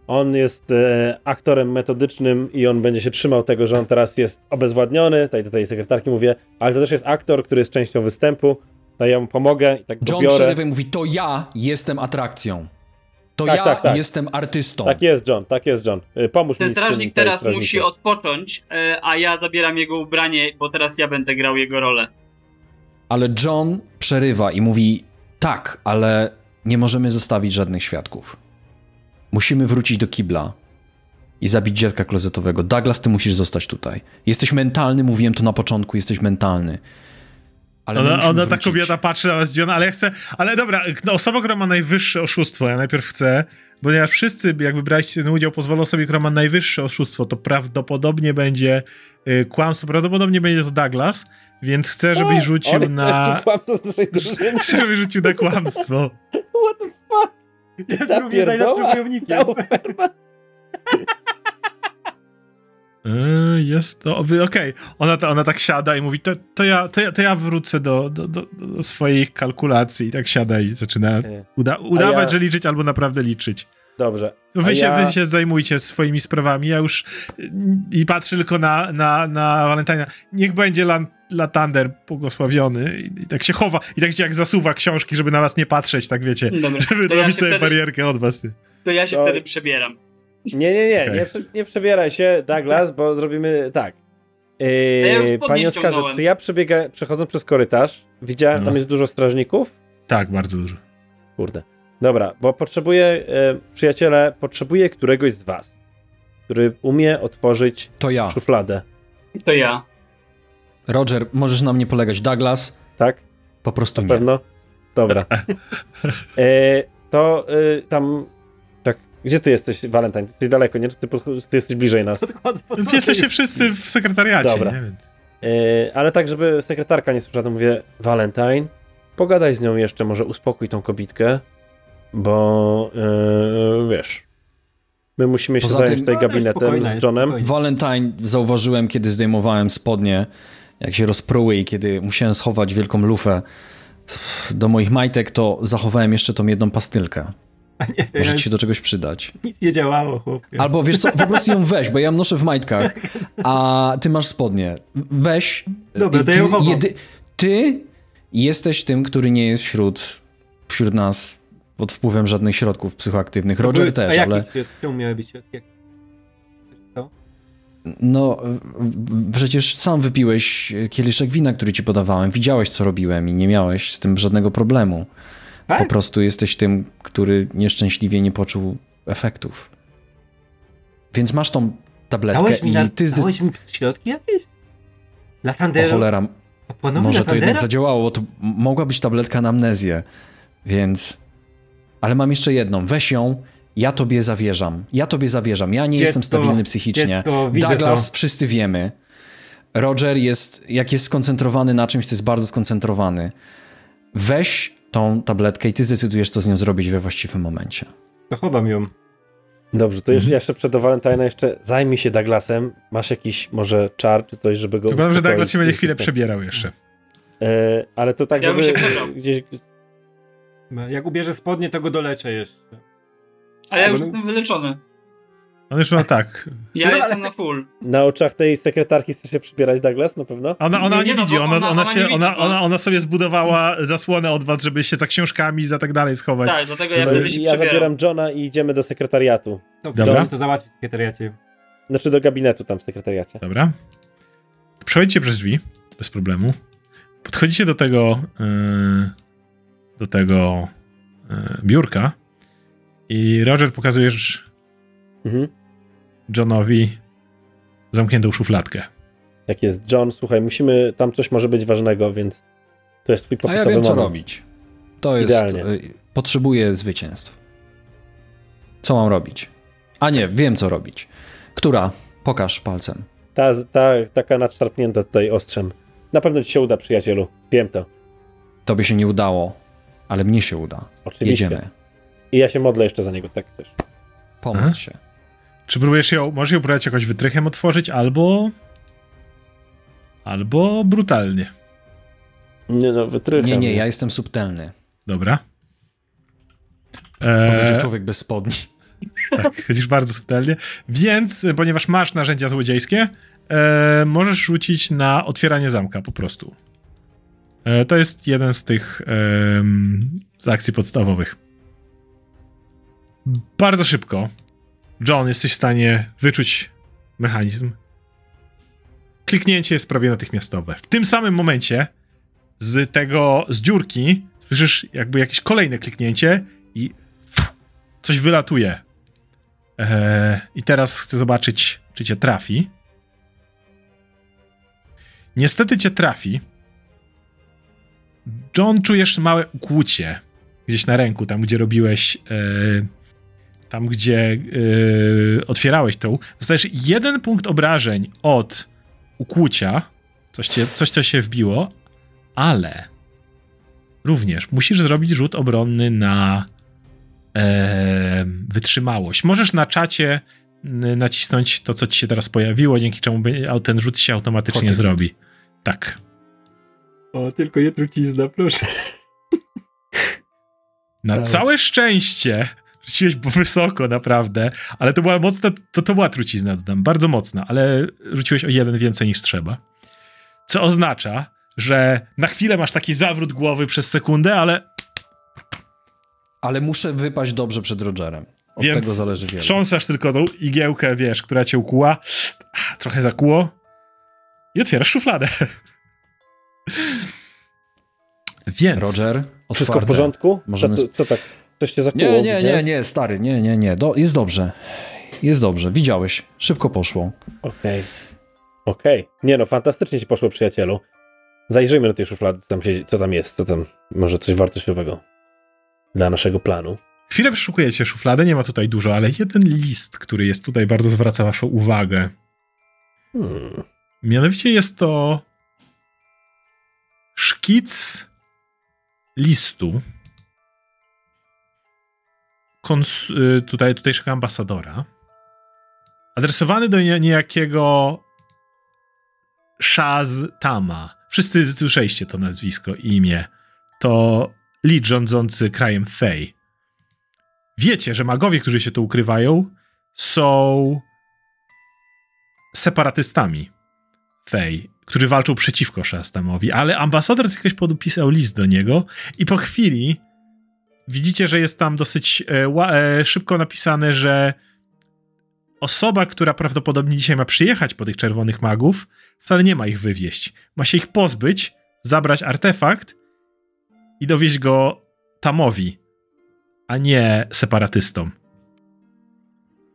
On jest e, aktorem metodycznym i on będzie się trzymał tego, że on teraz jest obezwładniony. Tutaj do tej sekretarki mówię, ale to też jest aktor, który jest częścią występu. To ja mu pomogę i tak go John biorę. i mówi, to ja jestem atrakcją. To Tak, ja tak, tak. jestem artystą. Tak jest, John, tak jest, John. E, Pomóż ten mi. tym, strażnik teraz strażniku. musi odpocząć, a ja zabieram jego ubranie, bo teraz ja będę grał jego rolę. Ale John przerywa i mówi, tak, ale nie możemy zostawić żadnych świadków. Musimy wrócić do kibla i zabić dziadka klozetowego. Douglas, ty musisz zostać tutaj. Jesteś mentalny, mówiłem to na początku, jesteś mentalny. Ale Ona, ona ta kobieta patrzy na was zdziwiona, ale ja chcę. Ale dobra, no, osoba, która ma najwyższe oszustwo, ja najpierw chcę, ponieważ wszyscy, jakby braliście ten udział, pozwolą sobie, która ma najwyższe oszustwo, to prawdopodobnie będzie y, kłamstwo, prawdopodobnie będzie to Douglas, więc chcę, żebyś rzucił On na. kłamco z naszej drużyny. Chcę, żebyś rzucił na kłamstwo. What the fuck? Jest Zapierdoła. również najlepszym wojownikiem. Ta. Y, jest to. Okej, ona, ta- ona tak siada i mówi: To, to, ja, to, ja, to ja wrócę do, do, do, do swoich kalkulacji. I tak siada i zaczyna Nie. uda, udawać, ja- że liczyć albo naprawdę liczyć. Dobrze. Wy, się, ja- wy się zajmujcie swoimi sprawami. Ja już y, i patrzę tylko na, na, na Valentina. Niech będzie Lan, Latander błogosławiony. I, I tak się chowa. I tak jak zasuwa książki, żeby na was nie patrzeć, tak wiecie. Dobra, Żeby to ja robić się sobie wtedy, barierkę od was. Ty. to ja się To- wtedy przebieram. Nie, nie, nie, Okej. nie, nie przebieraj się, Douglas, bo zrobimy tak. A ja Panie Oskarze, czy ja przebiega, przechodząc przez korytarz, widziałem, No. tam jest dużo strażników? Tak, bardzo dużo. Kurde. Dobra, bo potrzebuję, e, przyjaciele, potrzebuję któregoś z was, który umie otworzyć To ja. szufladę, To ja. Roger, możesz na mnie polegać. Douglas, tak? po prostu Na nie. pewno? Dobra. E, to e, tam, tak, gdzie ty jesteś, Valentine? Ty jesteś daleko, nie? Czy ty, ty jesteś bliżej nas? Podchodzę, podchodzę. Jesteście wszyscy w sekretariacie, Dobra. nie? Więc... Ale tak, żeby sekretarka nie słyszała, to mówię, Valentine, pogadaj z nią jeszcze, może uspokój tą kobitkę, bo e, wiesz, my musimy się Poza zająć tym- tutaj No, gabinetem z Johnem. spokojnie. Valentine zauważyłem, kiedy zdejmowałem spodnie, jak się rozpruły i kiedy musiałem schować wielką lufę do moich majtek, to zachowałem jeszcze tą jedną pastylkę. A nie, Może ci się do czegoś przydać. nic nie działało, chłopie. Albo wiesz co, po prostu ją weź, bo ja ją noszę w majtkach, a ty masz spodnie. Weź. Dobra, to ty, ja ją chowam. ty jesteś tym, który nie jest wśród, wśród nas pod wpływem żadnych środków psychoaktywnych. Roger Były- też, a jakie ale? Czemu miały być środki? Co? no przecież sam wypiłeś kieliszek wina, który ci podawałem. Widziałeś, co robiłem i nie miałeś z tym żadnego problemu. Tak? Po prostu jesteś tym, który nieszczęśliwie nie poczuł efektów. Więc masz tą tabletkę Dałeś mi, i na, ty dałeś zdecydowanie... mi środki jakieś? O Latandero? cholera, Płanowy Może to jednak zadziałało, bo to mogła być tabletka na amnezję, więc... Ale mam jeszcze jedną, weź ją, ja tobie zawierzam. Ja tobie zawierzam, ja nie jestem Dziecko, stabilny psychicznie. dziecko, Douglas, to. wszyscy wiemy. Roger jest, jak jest skoncentrowany na czymś, to jest bardzo skoncentrowany. Weź tą tabletkę i ty zdecydujesz, co z nią zrobić we właściwym momencie. To chowam ją. Dobrze, to już jeszcze przed do Valentina jeszcze zajmij się Douglasem. Masz jakiś może czar czy coś, żeby go Tylko że? Douglas się będzie chwilę przebierał jeszcze. E, ale to tak, Ja bym żeby się przebrał. gdzieś... Jak ubierze spodnie, to go doleczę jeszcze. A ja już Ale- jestem wyleczony. On już ma tak. Ja No, jestem ale- na full. Na oczach tej sekretarki chce się przybierać Douglas, na pewno? Ona, ona nie, Nie, nie, no, widzi, ona, ona- ona, ona się, nie widzi, ona, bo- ona, ona sobie zbudowała zasłonę od was, żeby się za książkami i za tak dalej schować. Tak, dlatego ja No wtedy się ja przebieram. zabieram Johna i idziemy do sekretariatu. Dobra. Dobra. to załatwi w sekretariacie. Znaczy do gabinetu tam w sekretariacie. Dobra. Przechodzicie przez drzwi, bez problemu. Podchodzicie do tego yy, do tego yy, biurka i Roger pokazujesz Mhm. Johnowi zamkniętą szufladkę. Jak jest John, słuchaj, musimy, tam coś może być ważnego, więc to jest twój A popisowy ja wiem, co moment. robić. To jest... Idealnie. y, Potrzebuję zwycięstw. Co mam robić? A nie, wiem, co robić. Która? Pokaż palcem. Ta, ta, taka nadszarpnięta tutaj ostrzem. Na pewno ci się uda, przyjacielu. Wiem to. Tobie się nie udało, ale mnie się uda. Oczywiście. Jedziemy. I ja się modlę jeszcze za niego, tak też. Pomóż Aha. się. Czy próbujesz ją, możesz ją próbować jakoś wytrychem otworzyć, albo albo brutalnie. Nie no, wytrycham. Nie, nie, ja jestem subtelny. Dobra. Powiedział Eee, człowiek bez spodni. tak, chodzisz bardzo subtelnie. Więc, e, ponieważ masz narzędzia złodziejskie, e, możesz rzucić na otwieranie zamka po prostu. E, to jest jeden z tych z akcji podstawowych. Bardzo szybko. John, jesteś w stanie wyczuć mechanizm. Kliknięcie jest prawie natychmiastowe. W tym samym momencie z tego, z dziurki słyszysz jakby jakieś kolejne kliknięcie i coś wylatuje. Eee, I teraz chcę zobaczyć, czy cię trafi. Niestety cię trafi. John, czujesz małe ukłucie gdzieś na ręku, tam gdzie robiłeś, e, tam gdzie e, otwierałeś tą. Dostajesz jeden punkt obrażeń od ukłucia, coś, cię, coś co się wbiło, ale również musisz zrobić rzut obronny na e, wytrzymałość. Możesz na czacie nacisnąć to, co ci się teraz pojawiło, dzięki czemu ten rzut się automatycznie Fortitude. zrobi. Tak. O, tylko nie trucizna, proszę. Na Dałeś. całe szczęście rzuciłeś wysoko, naprawdę, ale to była mocna, to, to była trucizna, dodam, bardzo mocna, ale rzuciłeś o jeden więcej niż trzeba. Co oznacza, że na chwilę masz taki zawrót głowy przez sekundę, ale Ale muszę wypaść dobrze przed Rogerem. Od Więc tego zależy wiele. strząsasz tylko tą igiełkę, wiesz, która cię ukuła, trochę zakuło i otwierasz szufladę. Więc... Roger, Wszystko w porządku? Możemy to- co tak? Coś cię zakuło? Nie, nie, nie, nie, stary, nie, nie, nie. Do, jest dobrze. Jest dobrze. Widziałeś. Szybko poszło. Okej. Okej. Nie no, fantastycznie ci poszło, przyjacielu. Zajrzyjmy do tej szuflady, co tam, siedzi, co tam jest, co tam, może coś wartościowego dla naszego planu. Chwilę przeszukujecie szufladę, nie ma tutaj dużo, ale jeden list, który jest tutaj, bardzo zwraca waszą uwagę. Hmm. Mianowicie jest to szkic listu kons- y, tutaj, tutejszego ambasadora adresowany do nie- niejakiego Shaz-Tama. Wszyscy słyszeliście to nazwisko i imię. To lid rządzący krajem Fey. Wiecie, że magowie, którzy się tu ukrywają, są separatystami Fey, którzy walczą przeciwko Shastamowi, ale ambasador z jakiegoś powodu list do niego i po chwili widzicie, że jest tam dosyć e, e, szybko napisane, że osoba, która prawdopodobnie dzisiaj ma przyjechać po tych czerwonych magów, wcale nie ma ich wywieźć. Ma się ich pozbyć, zabrać artefakt i dowieść go Tamowi, a nie separatystom.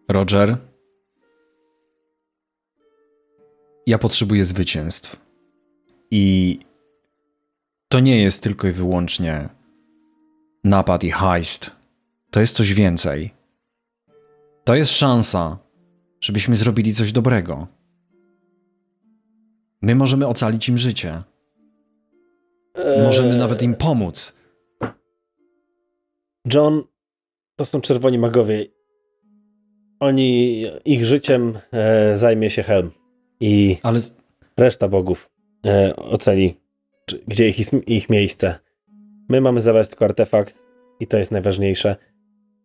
Roger, ja potrzebuję zwycięstw. I to nie jest tylko i wyłącznie napad i heist. To jest coś więcej. To jest szansa, żebyśmy zrobili coś dobrego. My możemy ocalić im życie. Możemy nawet im pomóc. John, to są czerwoni magowie. Oni, ich życiem e, zajmie się Helm. I Ale reszta bogów e, oceni, czy, gdzie ich, ich miejsce. My mamy zabrać tylko artefakt i to jest najważniejsze.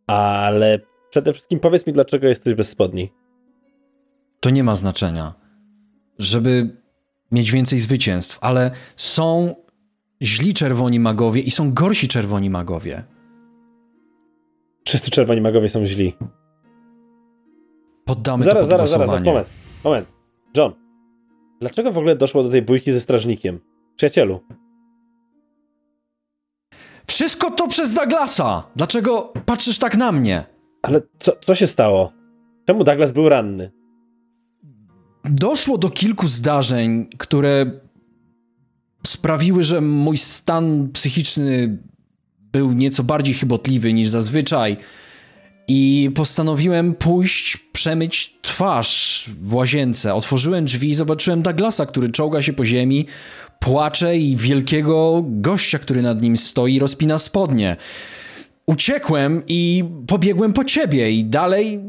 Ale przede wszystkim powiedz mi, dlaczego jesteś bez spodni. to nie ma znaczenia. Żeby mieć więcej zwycięstw, ale są źli czerwoni magowie i są gorsi czerwoni magowie. Wszyscy czerwoni magowie są źli. Poddamy Zaraz, to pod zaraz, zaraz, zaraz, moment. Moment. John, dlaczego w ogóle doszło do tej bójki ze strażnikiem? Przyjacielu, Wszystko to przez Douglasa! Dlaczego patrzysz tak na mnie? ale co, co się stało? Czemu Douglas był ranny? Doszło do kilku zdarzeń, które sprawiły, że mój stan psychiczny był nieco bardziej chybotliwy niż zazwyczaj. I postanowiłem pójść, przemyć twarz w łazience. Otworzyłem drzwi i zobaczyłem Douglasa, który czołga się po ziemi, płacze i wielkiego gościa, który nad nim stoi, rozpina spodnie. Uciekłem i pobiegłem po ciebie i dalej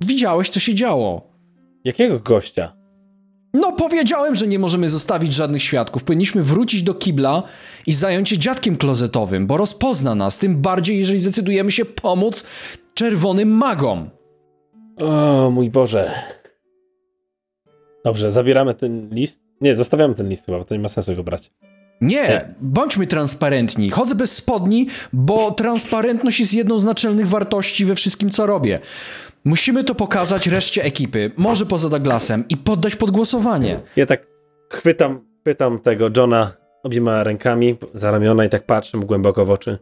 widziałeś, co się działo. Jakiego gościa? No, powiedziałem, że nie możemy zostawić żadnych świadków. Powinniśmy wrócić do kibla i zająć się dziadkiem klozetowym, bo rozpozna nas, tym bardziej, jeżeli zdecydujemy się pomóc czerwonym magom. O mój Boże. Dobrze, zabieramy ten list. Nie, zostawiamy ten list chyba, bo to nie ma sensu go brać. Nie, bądźmy transparentni. Chodzę bez spodni, bo transparentność jest jedną z naczelnych wartości we wszystkim, co robię. Musimy to pokazać reszcie ekipy, może poza Douglasem, i poddać pod głosowanie. Ja tak chwytam, chwytam tego Johna obiema rękami za ramiona i tak patrzę mu głęboko w oczy.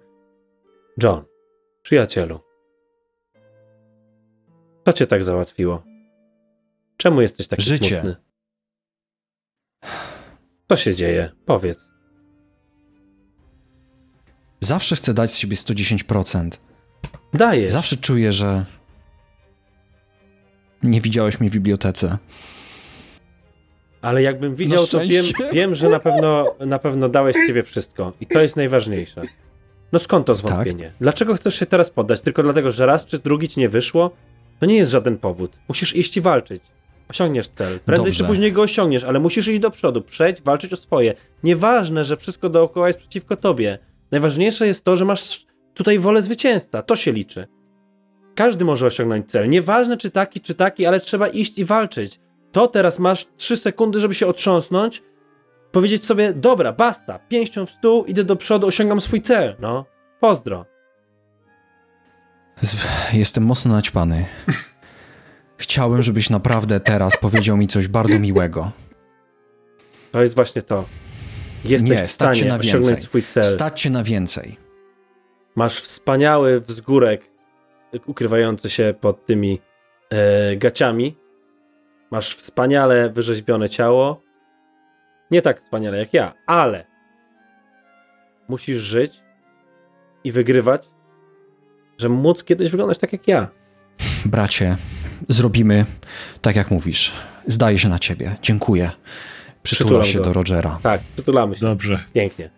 John, przyjacielu. Co cię tak załatwiło? Czemu jesteś taki Życie. smutny? Co się dzieje? Powiedz. Zawsze chcę dać z siebie 110%. Daję. Zawsze czuję, że nie widziałeś mnie w bibliotece. Ale jakbym widział, to wiem, wiem, że na pewno, na pewno dałeś z ciebie wszystko. I to jest najważniejsze. No skąd to zwątpienie? Tak. Dlaczego chcesz się teraz poddać? Tylko dlatego, że raz czy drugi ci nie wyszło? To nie jest żaden powód. Musisz iść i walczyć. Osiągniesz cel. Prędzej czy Dobrze. później go osiągniesz, ale musisz iść do przodu, przejść, walczyć o swoje. Nieważne, że wszystko dookoła jest przeciwko tobie. Najważniejsze jest to, że masz tutaj wolę zwycięzca. To się liczy. Każdy może osiągnąć cel. Nieważne czy taki, czy taki, ale trzeba iść i walczyć. To teraz masz 3 sekundy, żeby się otrząsnąć, powiedzieć sobie, dobra, basta, pięścią w stół, idę do przodu, osiągam swój cel. No, pozdro. Jestem mocno naćpany. Chciałem, żebyś naprawdę teraz powiedział mi coś bardzo miłego. To jest właśnie to. Jesteś Nie, w stanie na więcej. swój cel. Stać się na więcej. Masz wspaniały wzgórek ukrywający się pod tymi e, gaciami. Masz wspaniale wyrzeźbione ciało. Nie tak wspaniale jak ja, ale musisz żyć i wygrywać, żeby móc kiedyś wyglądać tak jak ja. Bracie, zrobimy tak jak mówisz. Zdaję się na ciebie. Dziękuję. Przytula Przytulam się go. do Rogera. Tak, przytulamy się. Dobrze. Pięknie.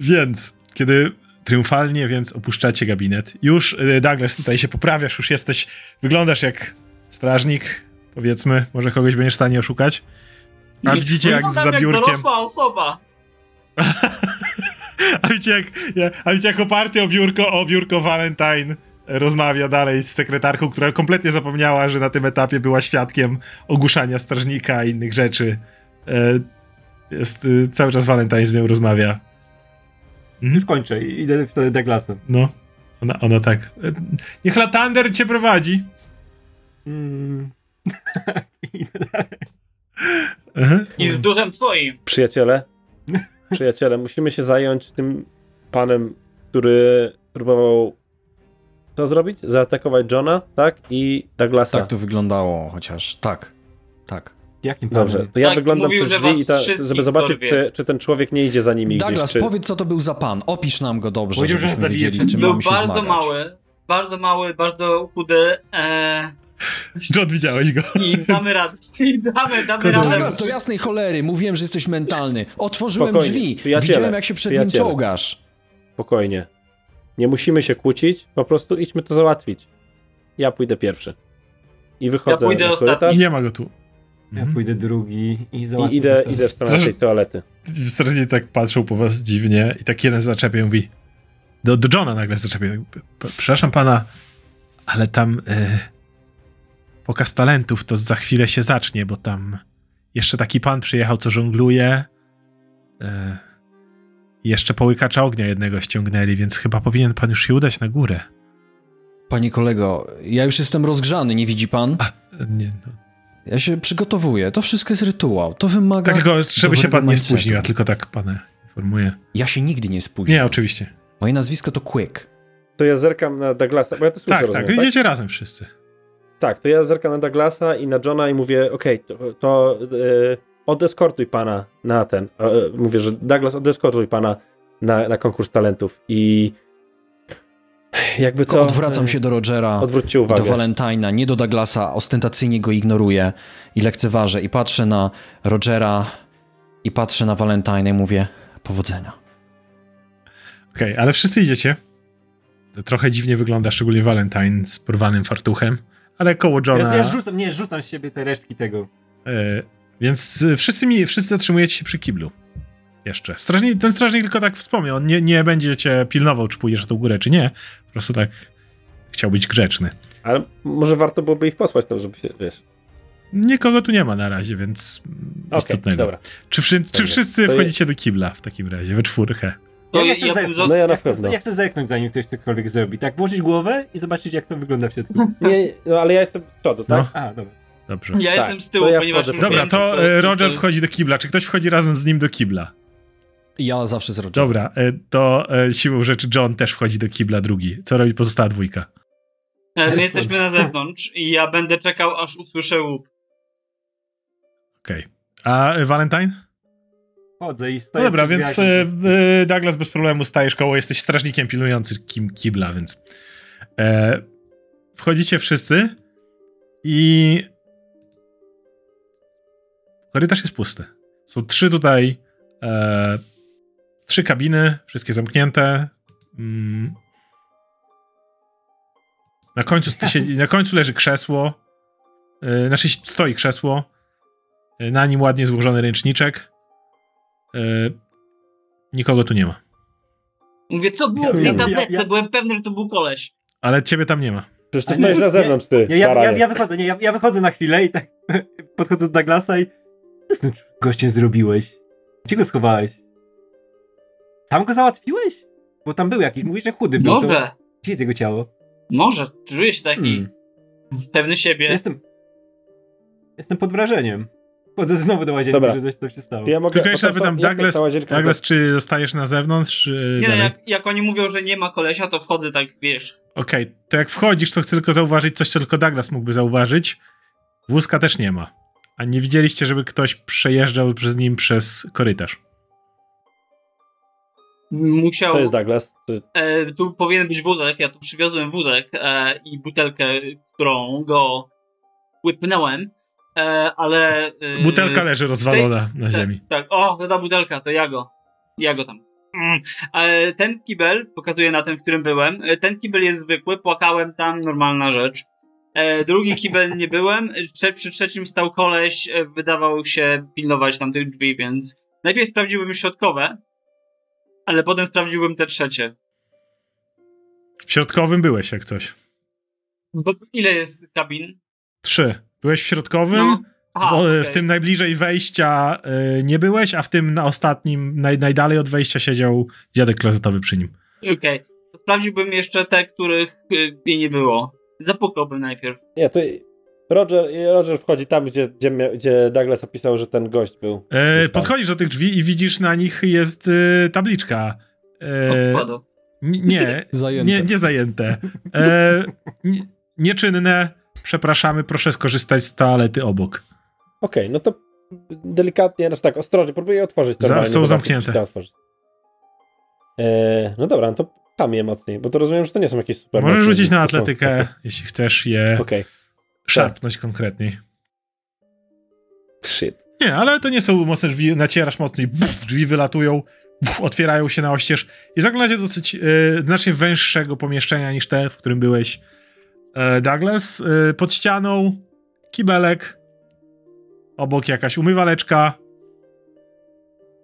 Więc, kiedy triumfalnie więc opuszczacie gabinet, już y, Douglas tutaj się poprawiasz, już jesteś, wyglądasz jak strażnik, powiedzmy, może kogoś będziesz w stanie oszukać. A widzicie jak za jak biurkiem... dorosła osoba. A widzicie jak, a widzicie jak oparty o biurko, o biurko Valentine rozmawia dalej z sekretarką, która kompletnie zapomniała, że na tym etapie była świadkiem ogłuszania strażnika i innych rzeczy. E, Jest, y, cały czas Valentine z nią rozmawia. Mhm. Już kończę i idę wtedy Douglasem. No, ona, ona tak. e, Niech Latander cię prowadzi. Mm. Idę dalej. Aha. I z duchem twoim. Przyjaciele, przyjaciele, musimy się zająć tym panem, który próbował co zrobić? Zaatakować Johna, tak? I Douglasa. Tak to wyglądało, chociaż tak, tak. Jakim panem? Dobrze, to ja Tak, wyglądam mówił, przez że drzwi, i ta, żeby zobaczyć, czy, czy ten człowiek nie idzie za nimi Douglas, gdzieś. Czy... powiedz co to był za pan. Opisz nam go dobrze, Powiedział, że żebyśmy zabije wiedzieli, z czym Był mamy się bardzo zmagać. mały, bardzo mały, bardzo chudy. E, John, widziałeś go. I damy radę. I damy, damy radę. Do jasnej cholery, mówiłem, że jesteś mentalny. Otworzyłem Spokojnie, drzwi, przyjaciele, widziałem jak się przed nim czołgasz. Spokojnie. Nie musimy się kłócić, po prostu idźmy to załatwić. Ja pójdę pierwszy. I wychodzę Ja pójdę na ostatni. Nie ma go tu. Ja Mhm. pójdę drugi i załatwię i idę, to. idę w stronę tej toalety. Strażnicy tak patrzą po was dziwnie i tak jeden zaczepia i mówi do, do Johna nagle zaczepia. Przepraszam pana, ale tam e, pokaz talentów to za chwilę się zacznie, bo tam jeszcze taki pan przyjechał, co żongluje. I jeszcze połykacza ognia jednego ściągnęli, więc chyba powinien pan już się udać na górę. Panie kolego, ja już jestem rozgrzany, nie widzi pan? A, nie, no. Ja się przygotowuję, to wszystko jest rytuał, to wymaga Tak tylko, żeby się pan nie mindsetu. spóźnił, ja tylko tak pana informuję. Ja się nigdy nie spóźnię. Nie, oczywiście. Moje nazwisko to Quick. To ja zerkam na Douglasa, bo ja to słyszę, Tak, rozumiem, tak, idziecie razem wszyscy. Tak, to ja zerkam na Douglasa i na Johna i mówię, okej, to, to e, odeskortuj pana na ten. E, mówię, że Douglas, odeskortuj pana na, na konkurs talentów i jakby co... odwracam e, się do Rogera, do Valentina, nie do Douglasa, ostentacyjnie go ignoruję i lekceważę i patrzę na Rogera i patrzę na Valentina i mówię powodzenia. Okej, ale wszyscy idziecie. To trochę dziwnie wygląda, szczególnie Valentine z porwanym fartuchem, ale koło Johna. Ja, ja rzucam, nie, rzucam z siebie te resztki tego. e, więc y, wszyscy, mi, wszyscy zatrzymujecie się przy kiblu. Jeszcze. Strażnik, ten strażnik tylko tak wspomniał. On nie, nie będzie cię pilnował, czy pójdziesz na tą górę, czy nie. Po prostu tak chciał być grzeczny. Ale może warto byłoby ich posłać tam, żeby się, wiesz... Nikogo tu nie ma na razie, więc Okej, istotnego. dobra. Czy, wszy, czy wszyscy To wchodzicie do kibla w takim razie, we czwórkę? To Ja, ja, chcę ja bym zerknąć. został. No ja na ja, chcę, pewno. ja chcę zerknąć, zanim ktoś cokolwiek zrobi. Tak, włożyć głowę i zobaczyć, jak to wygląda w środku. Nie, no ale ja jestem z przodu, tak? No. A, dobra. Dobrze. Ja Tak, jestem z tyłu, to ja ponieważ wchodzę Dobra, to e, co Roger jest. wchodzi do kibla. Czy ktoś wchodzi razem z nim do kibla? Ja zawsze z Rogerem. Dobra, e, to e, siłą rzeczy John też wchodzi do kibla drugi. Co robi pozostała dwójka? My jesteśmy na zewnątrz i ja będę czekał, aż usłyszę łup. Okej. A e, Valentine? Chodzę i No stoję dobra, przy więc e, Douglas bez problemu stajesz koło, jesteś strażnikiem pilnujący kim, kibla, więc e, wchodzicie wszyscy i korytarz jest pusty. Są trzy tutaj e, trzy kabiny, wszystkie zamknięte. Mm. Na końcu, siedzi, na końcu leży krzesło. E, znaczy stoi krzesło. E, Na nim ładnie złożony ręczniczek. E, nikogo tu nie ma. Mówię, co było w Ja- tej ja- tabletce? ja- Byłem pewny, że to był koleś. Ale ciebie tam nie ma. Przecież ty stoisz na zewnątrz, ty, Ja, ja, ja, baranie. ja wychodzę, nie, ja, ja wychodzę na chwilę i tak podchodzę do Douglasa i co z tym gościem zrobiłeś? Gdzie go schowałeś? Sam go załatwiłeś? Bo tam był jakiś, mówisz, że chudy był. To, Może, gdzie jest jego ciało? może. Czuję się taki Hmm. pewny siebie. Jestem... Jestem pod wrażeniem. Chodzę znowu do łazienki, Dobra. że coś tam się stało. Ja mogę, Tylko jeszcze zapytam, Douglas, Douglas, czy zostajesz na zewnątrz, Nie, dalej? jak, jak oni mówią, że nie ma kolesia, to wchodzę tak, wiesz. Okej, to jak wchodzisz, to chcę tylko zauważyć coś, co tylko Douglas mógłby zauważyć. Wózka też nie ma. A nie widzieliście, żeby ktoś przejeżdżał przez nim przez korytarz. Musiał. To jest Douglas. E, tu powinien być wózek, ja tu przywiozłem wózek e, i butelkę, którą go łypnąłem, e, ale... E, Butelka leży rozwalona na tak, ziemi. Tak, o, to ta butelka, to ja go. Ja go tam. Mm. E, ten kibel, pokazuję na tym, w którym byłem, e, ten kibel jest zwykły, płakałem tam, normalna rzecz. E, drugi kibel nie byłem. Trze przy trzecim stał koleś, wydawał się pilnować tam tych drzwi, więc najpierw sprawdziłbym środkowe, ale potem sprawdziłbym te trzecie. W środkowym byłeś jak coś. Bo ile jest kabin? Trzy. Byłeś w środkowym, No. Aha, w, okej. w tym najbliżej wejścia y, nie byłeś, a w tym na ostatnim, naj, najdalej od wejścia siedział dziadek klozetowy przy nim. Okej. To Sprawdziłbym jeszcze te, których y, nie było. Zapukałbym najpierw. Nie, to Roger, Roger wchodzi tam, gdzie, gdzie, gdzie Douglas opisał, że ten gość był. E, podchodzisz do tych drzwi i widzisz na nich jest y, tabliczka. E, Odkładał. n- nie, Zajęte. nie, nie zajęte. E, nieczynne. Przepraszamy, proszę skorzystać z toalety obok. Okej, no to delikatnie, znaczy tak, ostrożnie, próbuję otworzyć Za- są zamknięte. otworzyć. E, no dobra, no to pcham je mocniej, bo to rozumiem, że to nie są jakieś super Możesz rzucić na to są- atletykę, jeśli chcesz je Okej, szarpnąć konkretniej. shit. Nie, ale to nie są mocne drzwi, nacierasz buf, drzwi wylatują, buf, otwierają się na oścież i zaglądacie do dosyć e, znacznie węższego pomieszczenia niż te, w którym byłeś Douglas. E, pod ścianą kibelek, obok jakaś umywaleczka,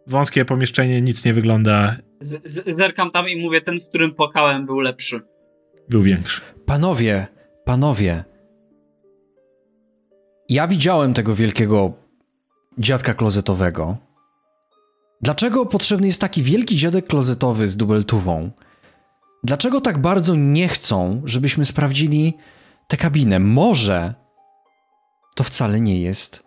wąskie pomieszczenie, nic nie wygląda, Z, z, zerkam tam i mówię, ten, w którym płakałem, był lepszy. był większy. Panowie, panowie. Ja widziałem tego wielkiego dziadka klozetowego. Dlaczego potrzebny jest taki wielki dziadek klozetowy z dubeltuwą? Dlaczego tak bardzo nie chcą, żebyśmy sprawdzili tę kabinę? Może to wcale nie jest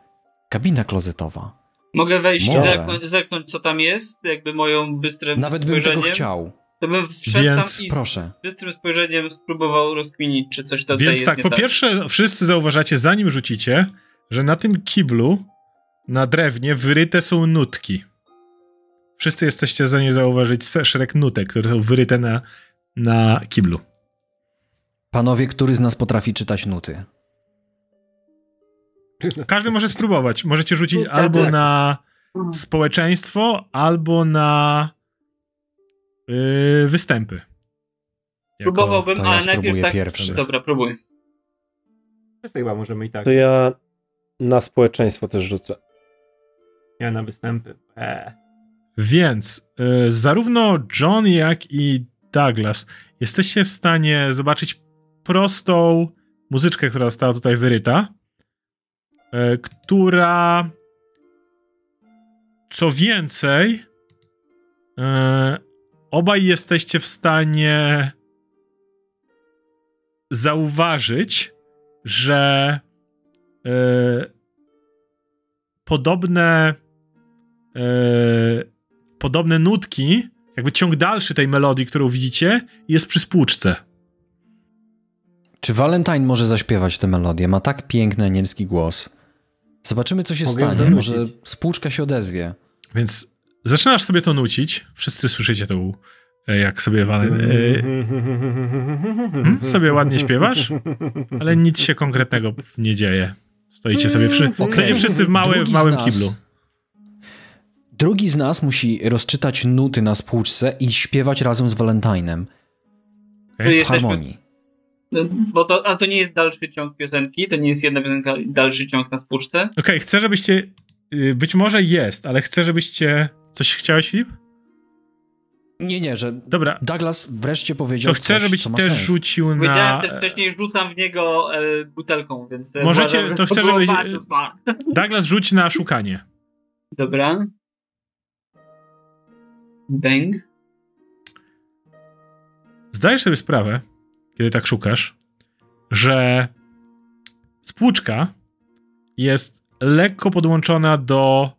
kabina klozetowa. Mogę wejść i Może. zerknąć, zerknąć, co tam jest, jakby moją bystrym Nawet bym spojrzeniem. tego chciał. To bym wszedł Więc tam i proszę. z bystrym spojrzeniem spróbował rozkminić, czy coś tutaj Więc jest tak, nie po tak. pierwsze, wszyscy zauważacie, zanim rzucicie, że na tym kiblu, na drewnie, wyryte są nutki. Wszyscy jesteście za nie zauważyć szereg nutek, które są wyryte na, na kiblu. Panowie, który z nas potrafi czytać nuty? Każdy może spróbować. Możecie rzucić albo tak. na społeczeństwo, albo na yy, występy. Jako- Próbowałbym, to ja ale najpierw tak... pierwszy. Dobra, próbuj. Wszyscy chyba możemy i tak. To ja na społeczeństwo też rzucę. Ja na występy. Eee. Więc y, zarówno John, jak i Douglas jesteście w stanie zobaczyć prostą muzyczkę, która została tutaj wyryta, y, która co więcej, y, obaj jesteście w stanie zauważyć, że y, podobne e, podobne nutki, jakby ciąg dalszy tej melodii, którą widzicie, jest przy spłuczce. Czy Valentine może zaśpiewać tę melodię? Ma tak piękny anielski głos. Zobaczymy, co się Mogę stanie. Może spłuczka się odezwie. Więc zaczynasz sobie to nucić. Wszyscy słyszycie tą, e, jak sobie wale, e, sobie ładnie śpiewasz, ale nic się konkretnego nie dzieje. Stoicie sobie Okej. stoicie wszyscy w, małe, w małym kiblu. Drugi z nas musi rozczytać nuty na spłuczce i śpiewać razem z Valentine'em Okej? w Jesteśmy- harmonii. Bo to, a to nie jest dalszy ciąg piosenki, to nie jest jedna piosenka, dalszy ciąg na spłuczce. Okej, chcę, żebyście. y, Być może jest, ale chcę, żebyście. Coś chciałeś, Filip? Nie, nie, że Dobra. Douglas wreszcie powiedział To chcę, coś, żebyś co też sens. rzucił na. też wcześniej, rzucam w niego e, butelką, więc... e, Możecie- uważam, to chcę, żebyś-. Douglas, rzuć na szukanie. Dobra. Bang. Zdajesz sobie sprawę, kiedy tak szukasz, że spłuczka jest lekko podłączona do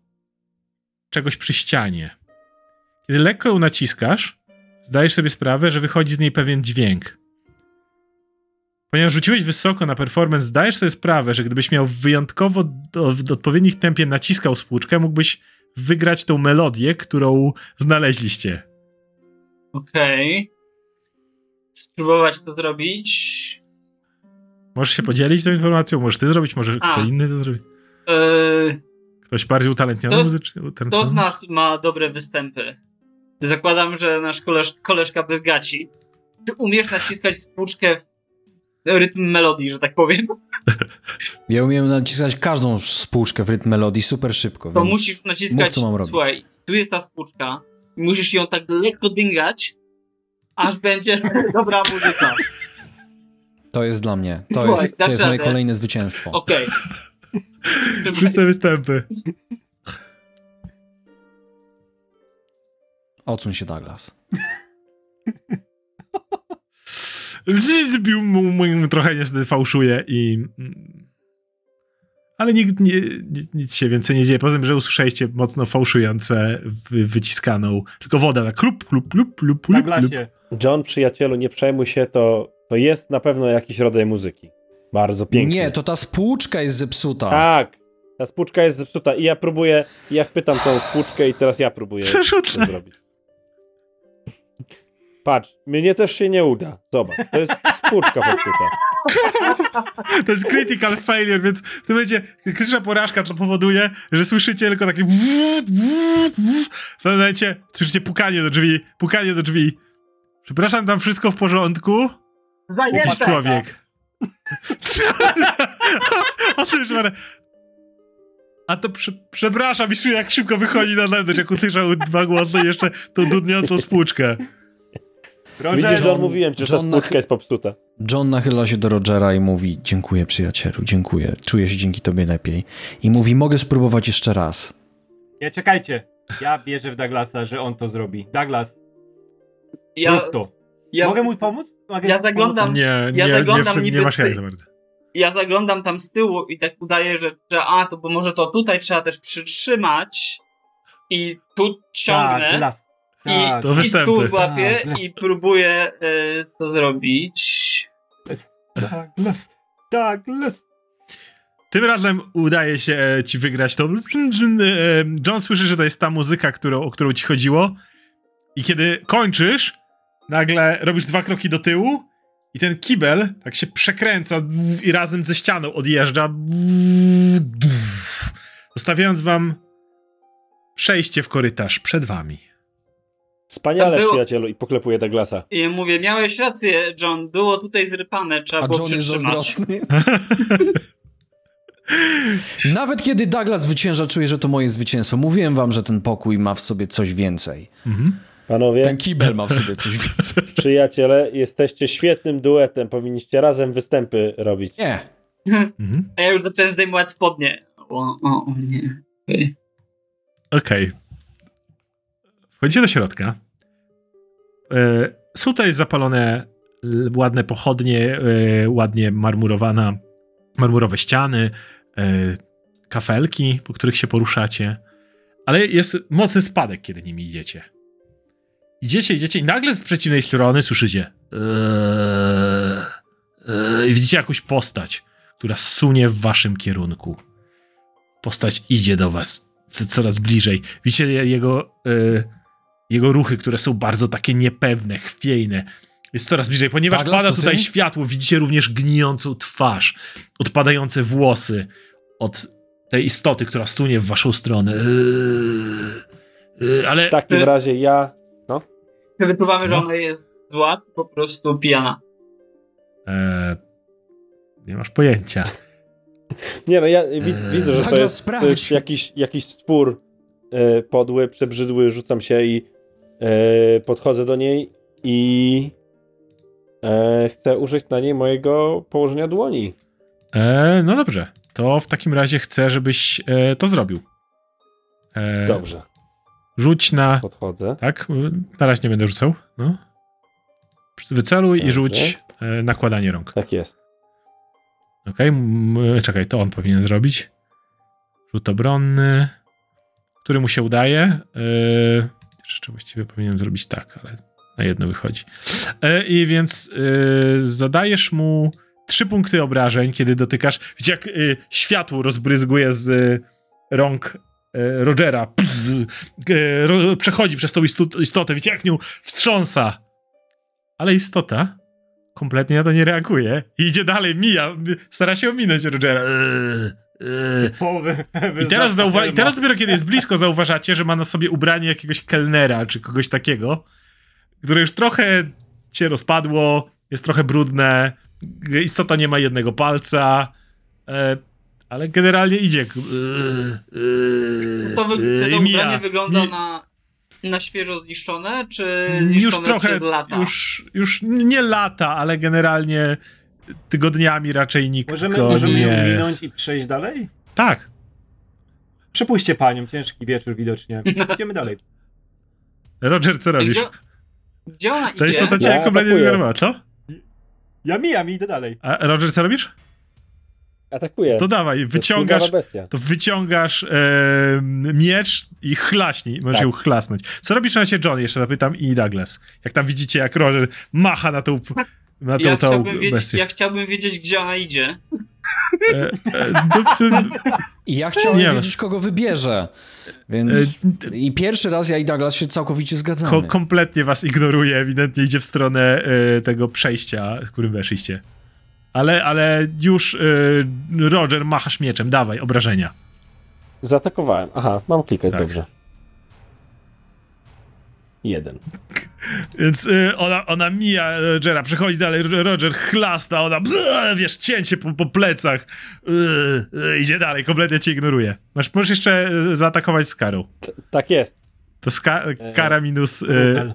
czegoś przy ścianie. Kiedy lekko ją naciskasz, zdajesz sobie sprawę, że wychodzi z niej pewien dźwięk. Ponieważ rzuciłeś wysoko na performance, zdajesz sobie sprawę, że gdybyś miał wyjątkowo do, w odpowiednich tempie naciskał spłuczkę, mógłbyś wygrać tą melodię, którą znaleźliście. Okej. Spróbować to zrobić. Możesz się podzielić tą informacją, możesz ty zrobić, może A. kto inny to zrobi. Eee, Ktoś bardziej utalentniony To z- muzycznie. kto z nas ma dobre występy? Zakładam, że nasz koleż, koleżka bez gaci. Ty umiesz naciskać spłuczkę w rytm melodii, że tak powiem. Ja umiem naciskać każdą spłuczkę w rytm melodii super szybko, To więc musisz mów, naciskać, co mam robić. słuchaj, tu jest ta spłuczka, musisz ją tak lekko dingać, aż będzie dobra muzyka. To jest dla mnie. To Słuchaj, jest, to jest moje kolejne zwycięstwo. Okej. Wszyscy występy. Odsuń się, Douglas. Trochę niestety fałszuje i... Ale nikt nie, nic się więcej nie dzieje. Poza tym, że usłyszeliście mocno fałszujące wy, wyciskaną, tylko woda, tak klup, klup, klup, klup, klup, klup. Douglasie, John, przyjacielu, nie przejmuj się, to, to jest na pewno jakiś rodzaj muzyki. Bardzo piękny. Nie, to ta spłuczka jest zepsuta. Tak, ta spłuczka jest zepsuta i ja próbuję, ja chwytam tą spłuczkę i teraz ja próbuję to zrobić. Patrz, mnie też się nie uda. Zobacz, to jest spłuczka popsuta. To jest critical failure, więc w tym momencie krytyczna porażka to powoduje, że słyszycie tylko takie wuu. w tym momencie słyszycie pukanie do drzwi, pukanie do drzwi. Przepraszam, tam wszystko w porządku? Jakiś człowiek. A to już parę- A to prze, przepraszam, i jak szybko wychodzi na zewnątrz, jak usłyszał dwa głosy i jeszcze tą dudniącą spłuczkę. Roger, Widzisz, John, John- mówiłem ci, że ta John nach- jest popsuta. John nachyla się do Rogera i mówi: Dziękuję, przyjacielu, dziękuję. Czuję się dzięki tobie lepiej. I mówi: Mogę spróbować jeszcze raz. ja czekajcie. Ja wierzę w Douglasa, że on to zrobi. Douglas, Ja, rób to. ja, Mogę mu pomóc? Mogę Ja zaglądam- pomóc? Nie, nie, Ja zaglądam nie, nie, niby masz ja zaglądam tam z tyłu i tak udaję, że, że a, to bo może to tutaj trzeba też przytrzymać i tu ciągnę Tak, las. I, Tak, To i występy. tu złapię Tak, i próbuję e, to zrobić. tak, las. Tak, las. Tym razem udaje się e, ci wygrać to. E, John słyszy, że to jest ta muzyka, którą, o którą ci chodziło. I kiedy kończysz, nagle robisz dwa kroki do tyłu i ten kibel tak się przekręca i razem ze ścianą odjeżdża. Zostawiając wam przejście w korytarz przed wami. Wspaniale, Było- przyjacielu, i poklepuję Douglasa. I mówię, miałeś rację, John, było tutaj zrypane, trzeba A było John jest przytrzymać. zazdrosny. Nawet kiedy Douglas zwycięża, czuję, że to moje zwycięstwo. Mówiłem wam, że ten pokój ma w sobie coś więcej. Mhm. Panowie, Ten kibel ma w sobie coś więcej. przyjaciele, jesteście świetnym duetem. Powinniście razem występy robić. Nie. Mhm. A ja już zacząłem zdejmować spodnie. O, o, o nie. Okej. Okej. Wchodzicie do środka. E, są tutaj zapalone ładne pochodnie, e, ładnie marmurowana, marmurowe ściany, e, kafelki, po których się poruszacie. Ale jest mocny spadek, kiedy nimi idziecie. Idziecie, idziecie i nagle z przeciwnej strony słyszycie i widzicie jakąś postać, która sunie w waszym kierunku. Postać idzie do was co, coraz bliżej. Widzicie je- jego, jego ruchy, które są bardzo takie niepewne, chwiejne. Jest coraz bliżej, ponieważ Douglas, pada to ty? tutaj światło. Widzicie również gnijącą twarz, odpadające włosy od tej istoty, która sunie w waszą stronę. Eee, eee, ale W takim Ty- razie ja... Czy wyczuwamy, że No. ona jest zła, czy po prostu pijana? e, nie masz pojęcia. Nie no, ja wi widzę, że to jest, to sprawdź. jest jakiś, jakiś stwór e, podły, przebrzydły, rzucam się i podchodzę do niej i e, chcę użyć na niej mojego położenia dłoni. E, no dobrze, to w takim razie chcę, żebyś e, to zrobił. E, Dobrze, Rzuć na podchodzę. Tak? Na razie nie będę rzucał. No. Wyceluj i Dobrze. rzuć e, nakładanie rąk. Tak jest. Okej, m- czekaj, to on powinien zrobić. Rzut obronny, który mu się udaje. Yy, jeszcze właściwie powinienem zrobić tak, ale na jedno wychodzi. E, I więc yy, zadajesz mu trzy punkty obrażeń, kiedy dotykasz. Widzicie, jak yy, światło rozbryzguje z rąk Rogera. Pff, ro, przechodzi przez tą istotę. Widzicie, jak nią wstrząsa. Ale istota kompletnie na to nie reaguje i idzie dalej, mija, stara się ominąć Rogera. Eee, eee. Połowy I teraz, zauwa- I teraz dopiero kiedy jest blisko zauważacie, że ma na sobie ubranie jakiegoś kelnera czy kogoś takiego, które już trochę się rozpadło, jest trochę brudne, Istota nie ma jednego palca, e, ale generalnie idzie. E, To wy, czy to mija. ubranie wygląda na, na świeżo zniszczone, czy Już zniszczone trochę, przez lata? już, już nie lata, ale generalnie tygodniami raczej nikt Możemy, go możemy nie... ją minąć i przejść dalej? Tak. Przepuśćcie panią, ciężki wieczór widocznie. Idziemy dalej. Roger, co robisz? Gdzie, gdzie ona To idzie? jest to cię Ja kompletnie zgarnęła, co? Ja mijam i idę dalej. A Roger, co robisz? Atakuje. To dawaj, To wyciągasz, bestia. to wyciągasz e, miecz i chlaśnij, możesz Tak. ją chlasnąć. Co robisz na razie John, jeszcze zapytam, i Douglas. Jak tam widzicie, jak Roger macha na tą, na tą, Ja tą chciałbym, wiedzieć, ja chciałbym wiedzieć, gdzie ona idzie. E, e, do- I ja chciałem Nie. wiedzieć, kogo wybierze. Więc. E, I pierwszy raz ja i Douglas się całkowicie zgadzamy. Ko kompletnie was ignoruje, ewidentnie idzie w stronę e, tego przejścia, z którym weszliście. Ale, ale już e, Roger, machasz mieczem, dawaj, obrażenia. Zaatakowałem. Aha, mam klikać, Tak. dobrze. Jeden. Więc e, ona, ona mija Rogera, przechodzi dalej, Ro- Roger chlasta, ona, bleh, wiesz, cięcie po, po plecach, e, e, idzie dalej, kompletnie cię ignoruje. Masz, możesz jeszcze e, zaatakować z karą. T- tak jest. To ska kara minus, Brutal.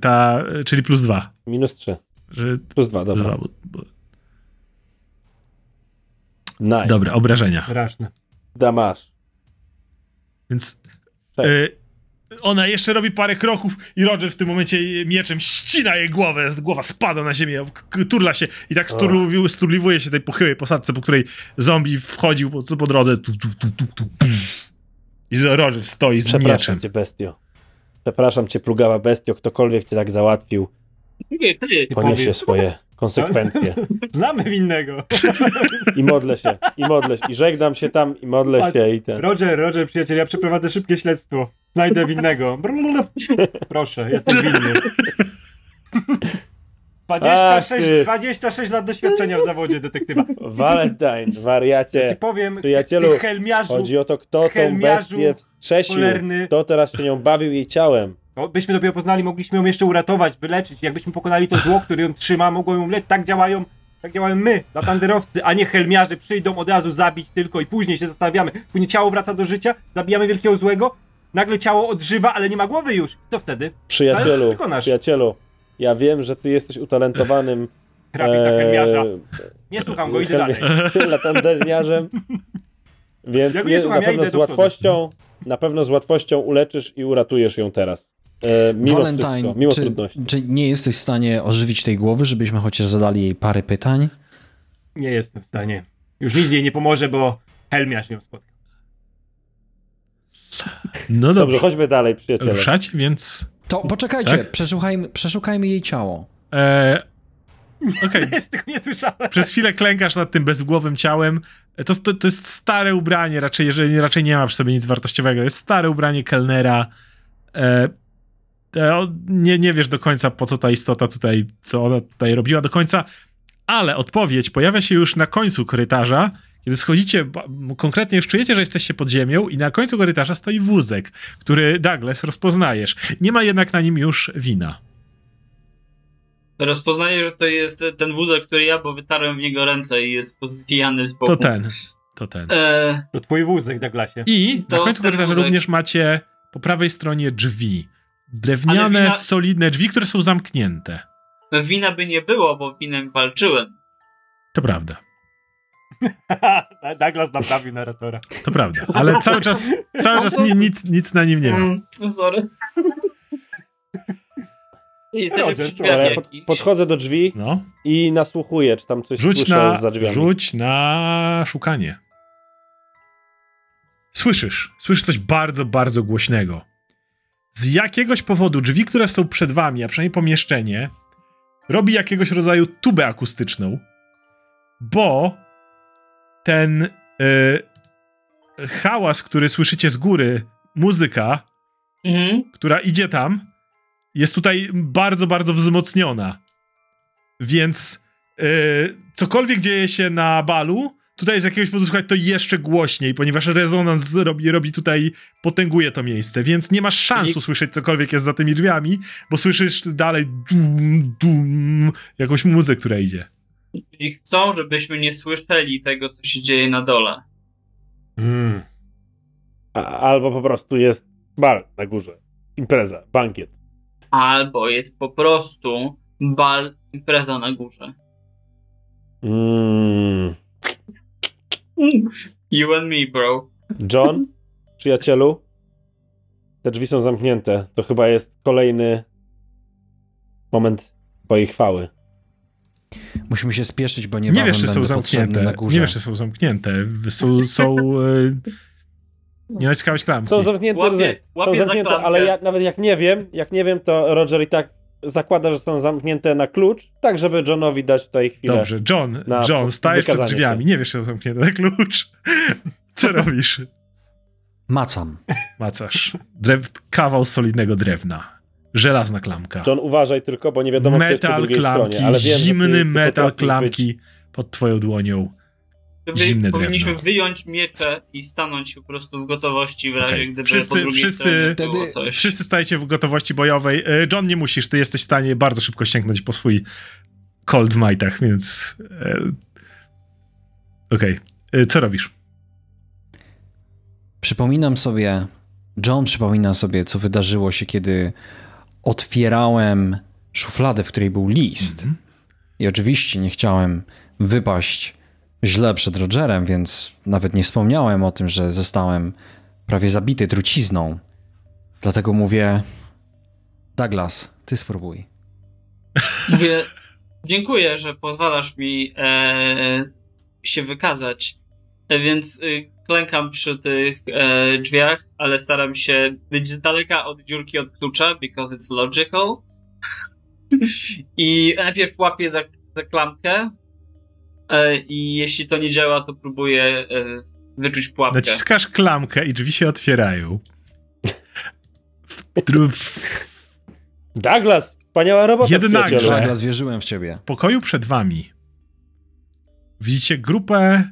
ta, czyli plus dwa. Minus trzy. Że, Plus dwa, dobra. dobra. bo- Nice. dobra, obrażenia. Straszne. Damasz. Więc y, ona jeszcze robi parę kroków i Roger w tym momencie mieczem ścina jej głowę, głowa spada na ziemię, turla się i tak sturliwuje, sturliwuje się tej pochyłej posadce, po której zombie wchodził po, po drodze. Tu, tu, tu, tu, tu. I Roger stoi z Przepraszam mieczem. cię, bestio. Przepraszam cię, plugawa bestio. Ktokolwiek cię tak załatwił, Ty, ty. poniesie swoje konsekwencje. Znamy winnego. I modlę się, i modlę się, i żegnam się tam, i modlę Patrz, się, i ten. Roger, Roger, przyjaciel, ja przeprowadzę szybkie śledztwo. Znajdę winnego. Proszę, jestem winny. 26, ty. 26 lat doświadczenia w zawodzie detektywa. Valentine, Ci wariacie. powiem, Przyjacielu, ty helmiarzu, Chodzi o to, kto tą bestię wstrzesił, cholerny. kto teraz się nią bawił jej ciałem. No, byśmy dopiero poznali, mogliśmy ją jeszcze uratować, wyleczyć. Jakbyśmy pokonali to zło, które ją trzyma, mogło ją leczyć. Tak działają, tak działają my, latanderowcy, a nie helmiarze. Przyjdą od razu zabić tylko i później się zastanawiamy. Później ciało wraca do życia, zabijamy wielkiego złego, nagle ciało odżywa, ale nie ma głowy już. Co wtedy? Przyjacielu, przyjacielu, ja wiem, że ty jesteś utalentowanym Trafisz na helmiarza. Nie słucham go, idę dalej. latanderniarzem, więc Ja nie słucham, na ja pewno idę z łatwością, na pewno z łatwością uleczysz i uratujesz ją teraz. E, mimo Valentine, wszystko, mimo czy, trudności. czy nie jesteś w stanie ożywić tej głowy, żebyśmy chociaż zadali jej parę pytań? Nie jestem w stanie. Już nic jej nie pomoże, bo helmiarz ją spotkał. No Dobrze, dobrze, chodźmy dalej, przyjaciele. ruszać, więc... To poczekajcie, Tak? przeszukajmy, przeszukajmy jej ciało. E, Okej, Jeszcze tego nie słyszałem. przez chwilę klękasz nad tym bezgłowym ciałem. To, to, to jest stare ubranie, raczej, jeżeli raczej nie ma przy sobie nic wartościowego. Jest stare ubranie kelnera. E, e, nie, nie wiesz do końca, po co ta istota tutaj, co ona tutaj robiła do końca, ale odpowiedź pojawia się już na końcu korytarza, kiedy schodzicie, konkretnie już czujecie, że jesteście pod ziemią i na końcu korytarza stoi wózek, który Douglas rozpoznajesz. Nie ma jednak na nim już wina. Rozpoznaję, że to jest ten wózek, który ja, bo wytarłem w niego ręce i jest pozwijany z boku. To ten, to ten. E, To twój wózek, Douglasie. I na To końcu ten korytarza wózek. również macie po prawej stronie drzwi. Drewniane, wina- solidne drzwi, które są zamknięte. wina by nie było, bo winem walczyłem. To prawda, Douglas naprawił narratora. to prawda. Ale cały czas, cały czas ni, nic, nic na nim nie ma. Mm, sorry. Jesteśmy przy drzwiach Ale ja pod, podchodzę do drzwi No. i nasłuchuję, czy tam coś Rzuć na, za drzwiami. rzuć na szukanie. Słyszysz, słyszysz coś bardzo, bardzo głośnego. Z jakiegoś powodu drzwi, które są przed wami, a przynajmniej pomieszczenie, robi jakiegoś rodzaju tubę akustyczną, bo ten y, hałas, który słyszycie z góry, muzyka, Mhm. która idzie tam, jest tutaj bardzo, bardzo wzmocniona. Więc yy, cokolwiek dzieje się na balu, tutaj z jakiegoś powodu słuchać to jeszcze głośniej, ponieważ rezonans robi, robi tutaj, potęguje to miejsce, więc nie masz szans Czyli- usłyszeć cokolwiek jest za tymi drzwiami, bo słyszysz dalej dum, dum, jakąś muzykę, która idzie. I chcą, żebyśmy nie słyszeli tego, co się dzieje na dole. Mm. A, albo po prostu jest bal na górze. Impreza, bankiet. Albo jest po prostu bal, impreza na górze. Mm. You and me, bro. John, przyjacielu, te drzwi są zamknięte. To chyba jest kolejny moment twojej chwały. Musimy się spieszyć, bo Nie niebawem wiesz, czy są zamknięte. na górze. Nie wiesz, czy są zamknięte. Są. są e, nie naciskałeś klamki. Są zamknięte, Łapie- rozumiem. łapie są za zamknięte, ale ja, nawet jak nie wiem, jak nie wiem, to Roger i tak zakłada, że są zamknięte na klucz, tak żeby Johnowi dać tutaj chwilę. Dobrze, John, John, stajesz przed drzwiami. się. Nie wiesz, czy są zamknięte na klucz. Co robisz? Macam. Macasz. Drew, kawał solidnego drewna. Żelazna klamka. John, uważaj tylko, bo nie wiadomo, kto jest po metal drugiej klamki, stronie. Ale wiem, że ty- zimny metal klamki pod twoją dłonią. Zimne powinniśmy drewno. wyjąć miecze i stanąć po prostu w gotowości w razie, Okej. gdyby Wszyscy- po drugiej wszyscy- było coś. Wszyscy stajecie w gotowości bojowej. E, John, nie musisz, ty jesteś w stanie bardzo szybko sięgnąć po swój cold w majtach, więc... e, Okej. E, Co robisz? Przypominam sobie, John przypomina sobie, co wydarzyło się, kiedy otwierałem szufladę, w której był list. Mhm. I oczywiście nie chciałem wypaść źle przed Rogerem, więc nawet nie wspomniałem o tym, że zostałem prawie zabity trucizną. Dlatego mówię: Douglas, ty spróbuj. Mówię, dziękuję, że pozwalasz mi e, się wykazać. E, więc y, klękam przy tych e, drzwiach, ale staram się być z daleka od dziurki od klucza, because it's logical. I najpierw łapię za, za klamkę e, i jeśli to nie działa, to próbuję e, wyczuć pułapkę. Naciskasz klamkę i drzwi się otwierają. W, w Douglas, wspaniała robota, Jednakże- Douglas, wierzyłem w ciebie. pokoju przed wami widzicie grupę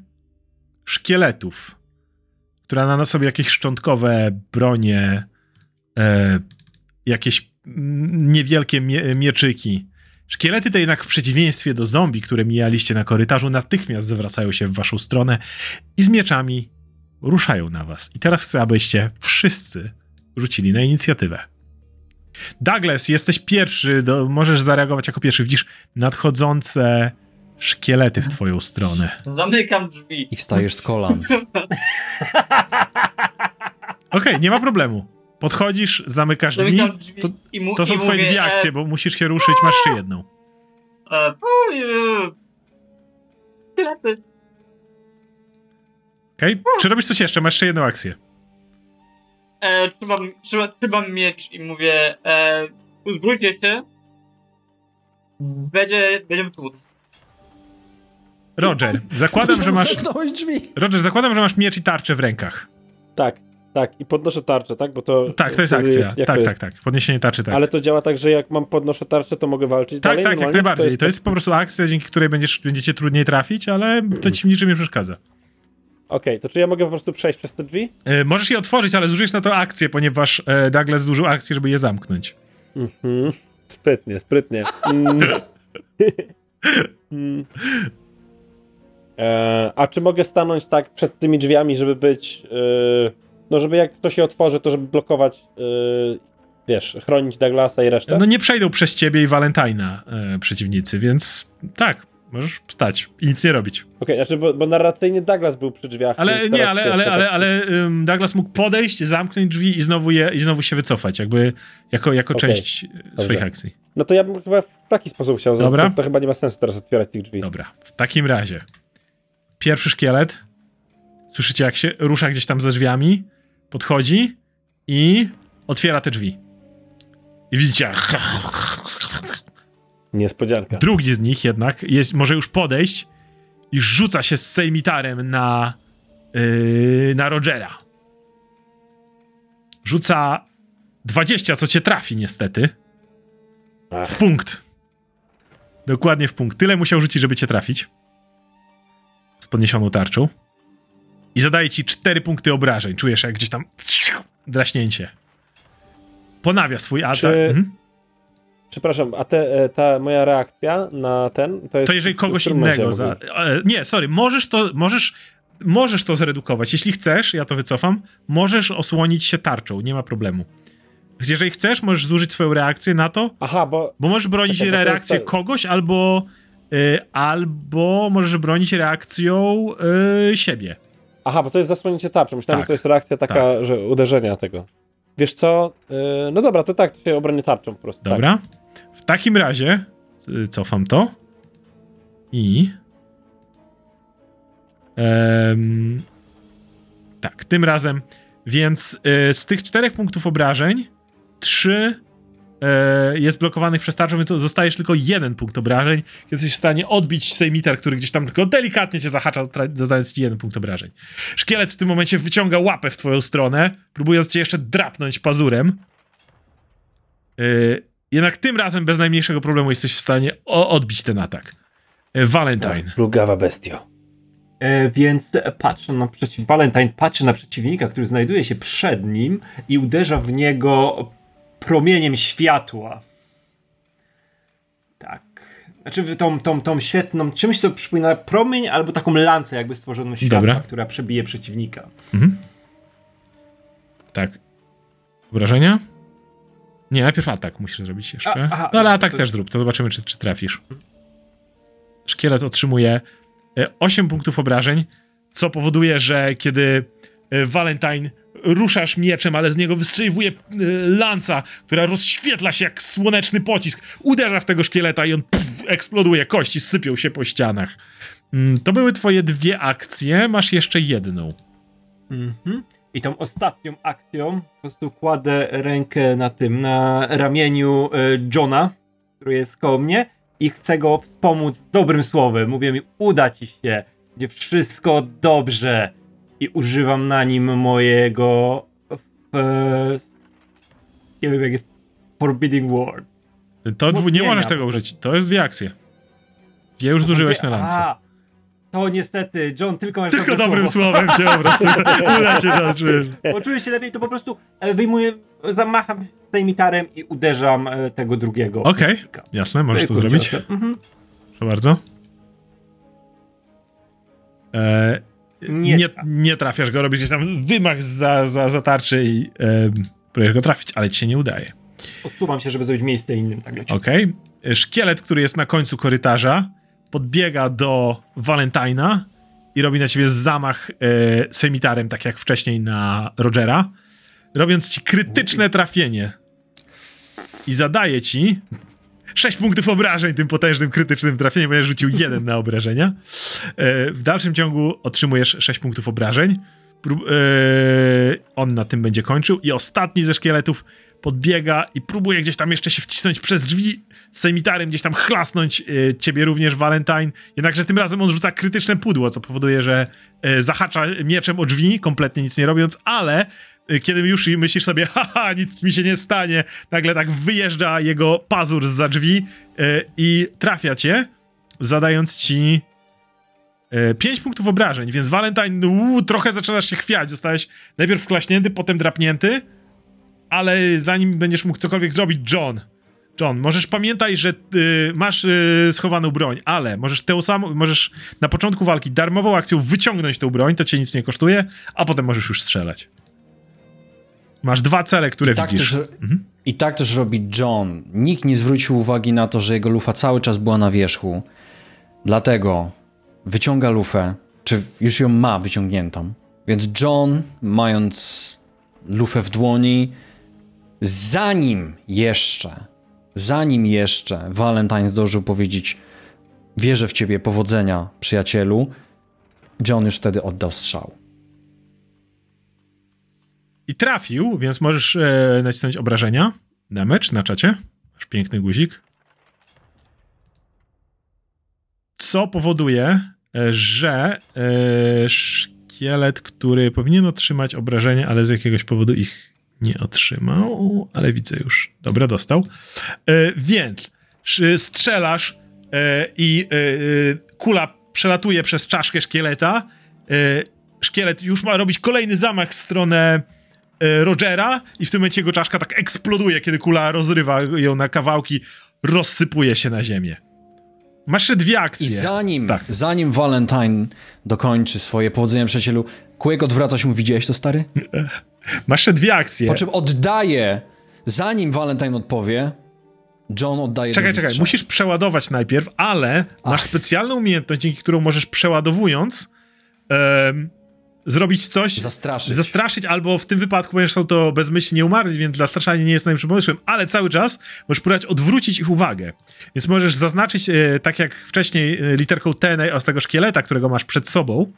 szkieletów, która ma na sobie jakieś szczątkowe bronie, e, jakieś niewielkie mie mieczyki. Szkielety te jednak w przeciwieństwie do zombie, które mijaliście na korytarzu, natychmiast zwracają się w waszą stronę i z mieczami ruszają na was. I teraz chcę, abyście wszyscy rzucili na inicjatywę. Douglas, jesteś pierwszy, do, możesz zareagować jako pierwszy. Widzisz nadchodzące szkielety w twoją stronę. Zamykam drzwi. I wstajesz z kolan. Okej, nie ma problemu. Podchodzisz, zamykasz drzwi. To, mu, to są twoje mówię, dwie akcje, E, bo musisz się ruszyć, masz jeszcze jedną. e, e. Okej? Czy robisz coś jeszcze? Masz jeszcze jedną akcję. E, trzymam, trzymam, trzymam miecz i mówię, e, uzbrójcie się. Będzie, będziemy tłuc. Roger, zakładam, że masz. Drzwi. Roger, zakładam, że masz miecz i tarczę w rękach. Tak, tak. I podnoszę tarczę, tak? Bo to. Tak, to jest akcja. jak tak, to tak, tak. Podniesienie tarczy, tak. Ale to działa tak, że jak mam podnoszę tarczę, to mogę walczyć Tak, dalej? tak, jak normalnie? Czy najbardziej. To jest po prostu akcja, dzięki której będziesz, będziecie trudniej trafić, ale to ci w niczym nie przeszkadza. Okej, to czy ja mogę po prostu przejść przez te drzwi? E, możesz je otworzyć, ale zużyjesz na to akcję, ponieważ e, Douglas zużył akcję, żeby je zamknąć. Mhm. Sprytnie, sprytnie. Mm. Mm. E, a czy mogę stanąć tak przed tymi drzwiami, żeby być. e, no, żeby jak ktoś je otworzy, to żeby blokować. e, wiesz, chronić Douglasa i resztę? No nie przejdą przez ciebie i Valentina e, przeciwnicy, więc tak, możesz stać i nic nie robić. Okej, znaczy, bo, bo narracyjnie Douglas był przy drzwiach. Ale nie, ale, ale, to ale, tak- ale ym, Douglas mógł podejść, zamknąć drzwi i znowu, je, i znowu się wycofać, jakby jako, jako Okej, część e, swoich akcji. No to ja bym chyba w taki sposób chciał. Dobra. To, to chyba nie ma sensu teraz otwierać tych drzwi. Dobra, w takim razie. Pierwszy szkielet. Słyszycie, jak się rusza gdzieś tam za drzwiami, podchodzi i otwiera te drzwi. I widzicie, Niespodzianka. drugi z nich jednak jest, może już podejść i rzuca się z sejmitarem na, yy, na Rogera. Rzuca 20, co cię trafi niestety. Ach. W punkt. Dokładnie w punkt. Tyle musiał rzucić, żeby cię trafić. Z podniesioną tarczą. I zadaje ci 4 punkty obrażeń. Czujesz jak gdzieś tam draśnięcie. Ponawia swój atak. Czy- Mhm. Przepraszam, a te, e, ta moja reakcja na ten to jest. To jeżeli kogoś innego. Za... e, Nie, sorry, możesz to. Możesz, możesz to zredukować. Jeśli chcesz, ja to wycofam, możesz osłonić się tarczą, nie ma problemu. Jeżeli chcesz, możesz zużyć swoją reakcję na to, Aha, bo. bo możesz bronić jest reakcję tak- kogoś, albo. y, albo możesz bronić reakcją y, siebie. Aha, bo to jest zasłonięcie tarczą. Myślałem, Tak, że to jest reakcja taka, że uderzenia tego. Wiesz co? Yy, no dobra, to tak, to się obronię tarczą po prostu. Tak. Dobra. W takim razie y, cofam to. I. Em, tak, tym razem. Więc y, z tych czterech punktów obrażeń, trzy jest blokowanych przez tarczę, więc dostajesz tylko jeden punkt obrażeń. Jesteś w stanie odbić sejmitar, który gdzieś tam tylko delikatnie cię zahacza, dodając ci jeden punkt obrażeń. Szkielet w tym momencie wyciąga łapę w twoją stronę, próbując cię jeszcze drapnąć pazurem. Yy, jednak tym razem bez najmniejszego problemu jesteś w stanie o- odbić ten atak. Yy, Valentine. Plugawa bestio. E, więc patrzę na przeciw... Valentine patrzy na przeciwnika, który znajduje się przed nim i uderza w niego promieniem światła. Tak. Znaczy tą, tą, tą świetną, czymś co przypomina promień albo taką lancę jakby stworzoną światła, Dobra. która przebije przeciwnika. Mhm. Tak. Obrażenia? Nie, najpierw atak musisz zrobić jeszcze. A, aha, no ale atak to- też zrób, to zobaczymy, czy, czy trafisz. Szkielet otrzymuje e, 8 punktów obrażeń, co powoduje, że kiedy e, Valentine ruszasz mieczem, ale z niego wystrzeliwuje e, lanca, która rozświetla się jak słoneczny pocisk, uderza w tego szkieleta i on pff, eksploduje, kości sypią się po ścianach. Mm, To były twoje dwie akcje, masz jeszcze jedną. Mhm. I tą ostatnią akcją po prostu kładę rękę na tym, na ramieniu e, Johna, który jest koło mnie i chcę go wspomóc dobrym słowem. Mówię mi, uda ci się, będzie wszystko dobrze. I używam na nim mojego nie wiem jak jest Forbidding Word. To dwu, nie możesz tego użyć. To jest dwie akcje. Dwie już zużyłeś na lance. A, to niestety, John, tylko masz Tylko dobrym słowo. słowem cię po prostu uda to czujesz. Poczuję się lepiej, to po prostu e, wyjmuję, zamacham sejmitarem i uderzam e, tego drugiego. Okej, przeciwnika. jasne, możesz to zrobić. Mhm. Proszę bardzo. E, Nie nie, nie trafiasz go, robisz gdzieś tam wymach za, za, za tarczy i e, próbujesz go trafić, ale ci się nie udaje. Odsuwam się, żeby zrobić miejsce innym. Tak leci. Okej. Szkielet, który jest na końcu korytarza, podbiega do Valentina i robi na ciebie zamach e, semitarem, tak jak wcześniej na Rogera, robiąc ci krytyczne trafienie. I zadaje ci 6 punktów obrażeń tym potężnym krytycznym trafieniem, ponieważ rzucił jeden na obrażenia. E, w dalszym ciągu otrzymujesz 6 punktów obrażeń. E, on na tym będzie kończył. I ostatni ze szkieletów podbiega i próbuje gdzieś tam jeszcze się wcisnąć przez drzwi z sejmitarem, gdzieś tam chlasnąć e, ciebie również, Valentine. Jednakże tym razem on rzuca krytyczne pudło, co powoduje, że zahacza mieczem o drzwi, kompletnie nic nie robiąc, ale kiedy już myślisz sobie, haha, nic mi się nie stanie, nagle tak wyjeżdża jego pazur za drzwi e, i trafia cię, zadając ci 5 punktów obrażeń, więc Valentine uu, trochę zaczynasz się chwiać. Zostałeś najpierw wklaśnięty, potem drapnięty, ale zanim będziesz mógł cokolwiek zrobić, John. John, możesz pamiętaj, że y, masz y, schowaną broń, ale możesz tę samą, możesz na początku walki darmową akcją wyciągnąć tą broń, to cię nic nie kosztuje, a potem możesz już strzelać. Masz dwa cele, które I tak, widzisz. też, I tak też robi John. Nikt nie zwrócił uwagi na to, że jego lufa cały czas była na wierzchu. Dlatego wyciąga lufę, czy już ją ma wyciągniętą. Więc John, mając lufę w dłoni, zanim jeszcze, zanim jeszcze Valentine zdążył powiedzieć wierzę w ciebie, powodzenia, przyjacielu, John już wtedy oddał strzał. I trafił, więc możesz e, nacisnąć obrażenia. Damage na czacie. Masz piękny guzik. Co powoduje, e, że e, szkielet, który powinien otrzymać obrażenia, ale z jakiegoś powodu ich nie otrzymał, ale widzę już. Dobra, dostał. E, więc sz- strzelasz e, i e, kula przelatuje przez czaszkę szkieleta. Szkielet już ma robić kolejny zamach w stronę Rogera i w tym momencie jego czaszka tak eksploduje, kiedy kula rozrywa ją na kawałki, rozsypuje się na ziemię. Masz jeszcze dwie akcje. I zanim, Tak. zanim Valentine dokończy swoje powodzenia przyjacielu, Quake odwraca się mu, widziałeś to stary? Masz jeszcze dwie akcje. Po czym oddaje, zanim Valentine odpowie, John oddaje Czekaj, czekaj, strzał. musisz przeładować najpierw, ale masz Ach. specjalną umiejętność, dzięki którą możesz przeładowując em, zrobić coś, Zastraszyć. zastraszyć, albo w tym wypadku, ponieważ są to bezmyślnie umarli, więc zastraszanie nie jest najlepszym pomysłem, ale cały czas możesz próbować odwrócić ich uwagę. Więc możesz zaznaczyć, e, tak jak wcześniej, e, literką T z tego szkieleta, którego masz przed sobą,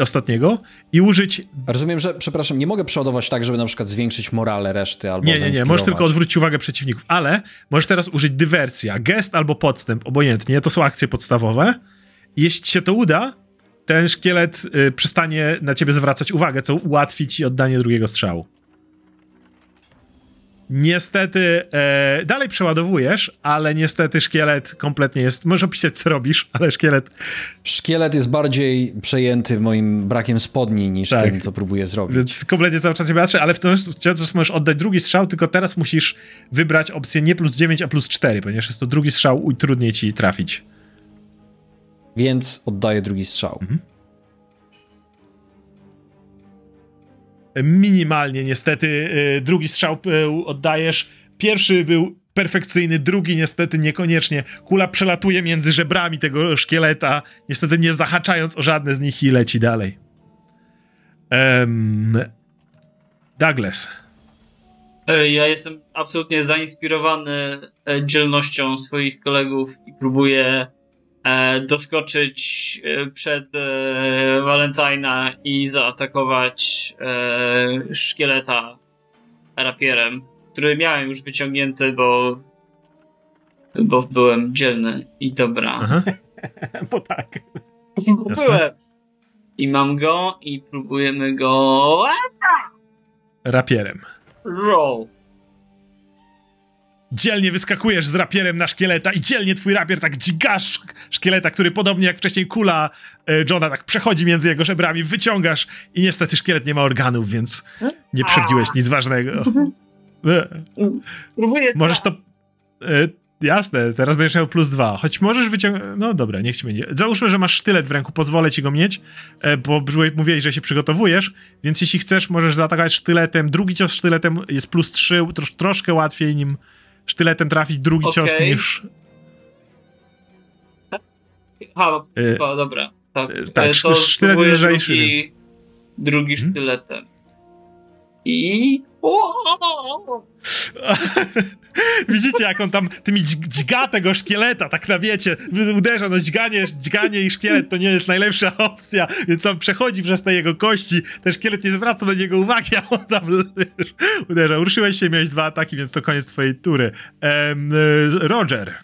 ostatniego, i użyć Rozumiem, że, przepraszam, nie mogę przeładować tak, żeby na przykład zwiększyć morale reszty albo Nie, nie, nie, możesz tylko odwrócić uwagę przeciwników, ale możesz teraz użyć dywersja, gest albo podstęp, obojętnie, to są akcje podstawowe. Jeśli się to uda, ten szkielet y, przestanie na ciebie zwracać uwagę, co ułatwi ci oddanie drugiego strzału. Niestety, e, dalej przeładowujesz, ale niestety szkielet kompletnie jest. Możesz opisać, co robisz, ale szkielet. Szkielet jest bardziej przejęty moim brakiem spodni niż Tak. tym, co próbuję zrobić. Więc kompletnie cały czas cię patrzy, ale w tym czas możesz oddać drugi strzał, tylko teraz musisz wybrać opcję nie plus 9, a plus 4, ponieważ jest to drugi strzał i trudniej ci trafić. Więc oddaję drugi strzał. Mhm. Minimalnie niestety y, drugi strzał y, oddajesz. Pierwszy był perfekcyjny, drugi niestety niekoniecznie. Kula przelatuje między żebrami tego szkieleta, niestety nie zahaczając o żadne z nich i leci dalej. Em, Douglas. E, Ja jestem absolutnie zainspirowany e, dzielnością swoich kolegów i próbuję doskoczyć e, przed e, Valentina i zaatakować e, szkieleta rapierem, który miałem już wyciągnięty, bo bo byłem dzielny i dobra. Aha. Bo tak. Byłem. I mam go i próbujemy go Rapierem. roll. Dzielnie wyskakujesz z rapierem na szkieleta i dzielnie twój rapier tak dźgasz szkieleta, który podobnie jak wcześniej kula e, Johna tak przechodzi między jego żebrami, wyciągasz i niestety szkielet nie ma organów, więc nie przebiłeś nic ważnego. E, Próbuję Możesz to... E, jasne, teraz będziesz miał plus dwa, choć możesz wyciągnąć... No dobra, niech ci będzie. Załóżmy, że masz sztylet w ręku, pozwolę ci go mieć, e, bo mówiłeś, że się przygotowujesz, więc jeśli chcesz, możesz zaatakować sztyletem. Drugi cios sztyletem jest plus trzy, trosz, troszkę łatwiej nim sztyletem trafić drugi cios Okej. niż... Ha, E, o, dobra. Tak, e, tak, E, to sztylet jest lżejszy, drugi, drugi Mhm. sztyletem. I... Widzicie, jak on tam tymi dź- dźga tego szkieleta, tak na wiecie, uderza, no dźganie, dźganie i szkielet to nie jest najlepsza opcja, więc on przechodzi przez te jego kości, ten szkielet nie zwraca na niego uwagi, a on tam wiesz, uderza. Ruszyłeś się, miałeś dwa ataki, więc to koniec twojej tury. Y, Roger.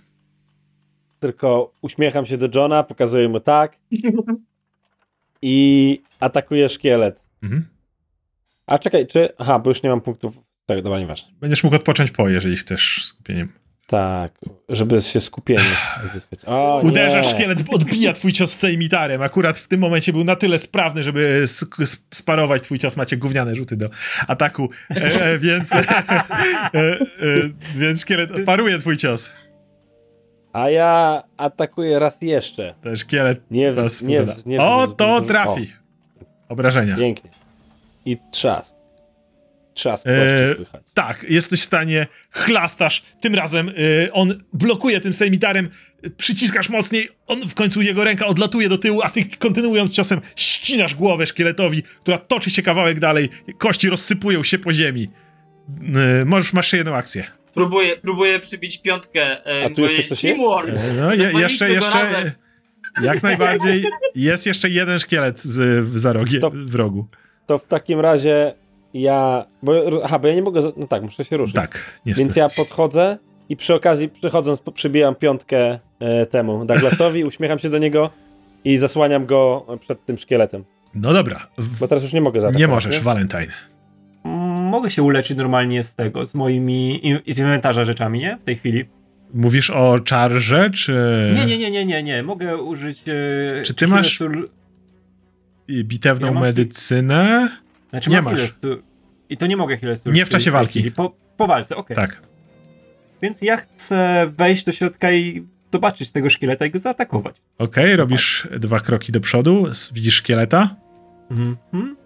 Tylko uśmiecham się do Johna, pokazuję mu tak i atakuję szkielet. Mhm. A czekaj, czy... Aha, bo już nie mam punktów. Tak, dobra, nieważne. Będziesz mógł odpocząć po, jeżeli chcesz skupieniem. Tak, żeby się skupienie zyskać. O, Uderza nie. szkielet, odbija twój cios z cejmitarem. Akurat w tym momencie był na tyle sprawny, żeby sparować twój cios. Macie gówniane rzuty do ataku, e, więc, e, e, więc szkielet paruje twój cios. A ja atakuję raz jeszcze. Ten szkielet Nie w- nie w- nie w- O, to trafi. Obrażenia. Pięknie. I trzask. Trzask E, słychać. Tak, jesteś w stanie, chlastasz, tym razem y, on blokuje tym sejmitarem, y, przyciskasz mocniej, on w końcu jego ręka odlatuje do tyłu, a ty kontynuując ciosem ścinasz głowę szkieletowi, która toczy się kawałek dalej, kości rozsypują się po ziemi. Y, możesz, masz jeszcze jedną akcję. Próbuję, próbuję przybić piątkę. E, A tu jeszcze coś jest? No, je, jeszcze, jeszcze, jak najbardziej, jest jeszcze jeden szkielet z, za rogie, To- w rogu. To w takim razie ja... Bo, aha, bo ja nie mogę... No tak, muszę się ruszyć. Tak, niestety. Więc ja podchodzę i przy okazji przechodząc przybijam piątkę e, temu Douglasowi, uśmiecham się do niego i zasłaniam go przed tym szkieletem. No dobra, w, Bo teraz już nie mogę zaatakować. nie możesz, Valentine. Mm, Mogę się uleczyć normalnie z tego, z moimi z inwentarza rzeczami, nie? W tej chwili. Mówisz o czarze, czy... Nie, nie, nie, nie, nie, nie. Mogę użyć... E, Czy ty masz- I bitewną Ja mam- medycynę? Znaczy Nie masz. I to nie mogę chwilę stój- Nie w czasie walki. Po, po walce, okej. Tak. Więc ja chcę wejść do środka i zobaczyć tego szkieleta i go zaatakować. Okej, robisz dwa kroki do przodu, widzisz szkieleta. Mhm.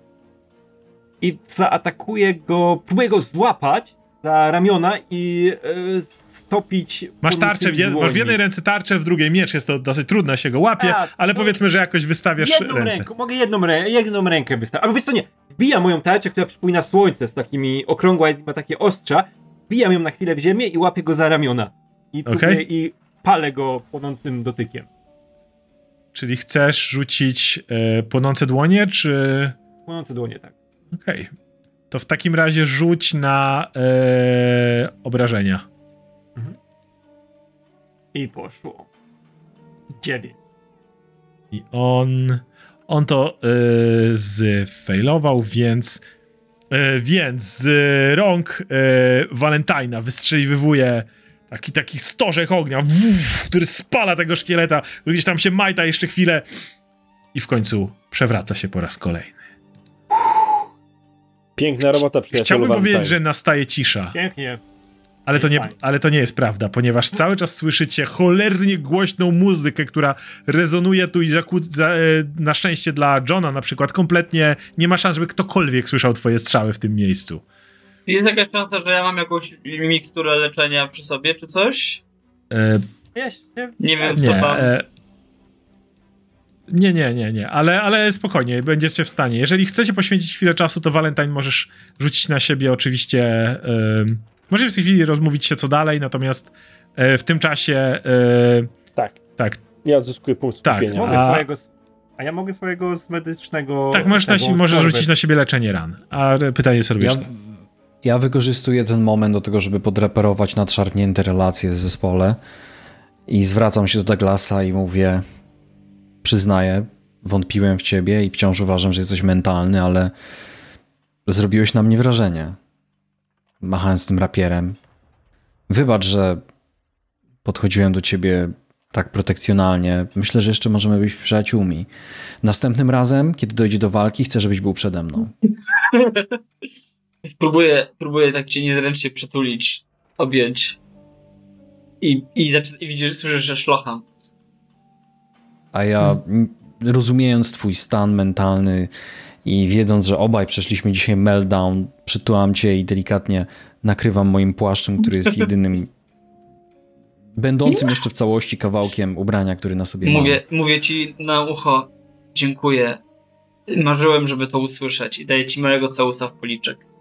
I zaatakuję go, próbuję go złapać za ramiona i e, stopić. Masz tarczę, w jed- masz w jednej ręce tarczę, w drugiej miecz, jest to dosyć trudne, się go łapie, A, ale no- powiedzmy, że jakoś wystawiasz Jedną ręce. ręką, mogę jedną, rę- jedną rękę wystawić. Albo wiesz to nie, wbijam moją tarczę, która przypomina słońce z takimi okrągła jest ma takie ostrza, wbijam ją na chwilę w ziemię i łapię go za ramiona. I, Okej. i palę go płonącym dotykiem. Czyli chcesz rzucić e, płonące dłonie, czy... Płonące dłonie, tak. Okej. To w takim razie rzuć na e, obrażenia. I poszło. Dziewięć. I on... On to e, zfailował, więc... E, więc z rąk e, Valentina wystrzeliwuje taki, taki stożek ognia, wuf, który spala tego szkieleta, który gdzieś tam się majta jeszcze chwilę i w końcu przewraca się po raz kolejny. Piękna robota, przyjacielu Chciałbym Valentine. powiedzieć, że nastaje cisza, Pięknie. ale to, nie, ale to nie jest prawda, ponieważ cały czas słyszycie cholernie głośną muzykę, która rezonuje tu i zakłó- za, e, na szczęście dla Johna na przykład kompletnie nie ma szans, żeby ktokolwiek słyszał twoje strzały w tym miejscu. Jest jakaś szansa, że ja mam jakąś miksturę leczenia przy sobie, czy coś? E, Ja się... Nie wiem, co nie, tam. e, nie, nie, nie, nie, ale, ale spokojnie, będziecie w stanie. Jeżeli chcecie poświęcić chwilę czasu, to Valentine możesz rzucić na siebie oczywiście. Um, możecie w tej chwili rozmówić się co dalej, natomiast e, w tym czasie. E, Tak, tak, ja odzyskuję punkt Tak, skupienia. Mogę A- swojego... A ja mogę swojego z medycznego... tak możesz, na, si- możesz rzucić na siebie leczenie ran. A pytanie, robisz? Ja, ja wykorzystuję ten moment do tego, żeby podreperować nadszarpnięte relacje w zespole i zwracam się do Douglasa i mówię przyznaję, wątpiłem w ciebie i wciąż uważam, że jesteś mentalny, ale zrobiłeś na mnie wrażenie. Machając tym rapierem. Wybacz, że podchodziłem do ciebie tak protekcjonalnie. Myślę, że jeszcze możemy być przyjaciółmi. Następnym razem, kiedy dojdzie do walki, chcę, żebyś był przede mną. Próbuję, próbuję tak cię niezręcznie przytulić, objąć. I, i, i widzisz, słyszysz, że szlocham. A ja, m, rozumiejąc twój stan mentalny i wiedząc, że obaj przeszliśmy dzisiaj meltdown, przytulam cię i delikatnie nakrywam moim płaszczem, który jest jedynym będącym jeszcze w całości kawałkiem ubrania, który na sobie Mówię, mówię ci na ucho, dziękuję. Marzyłem, żeby to usłyszeć i daję ci małego całusa w policzek. mam.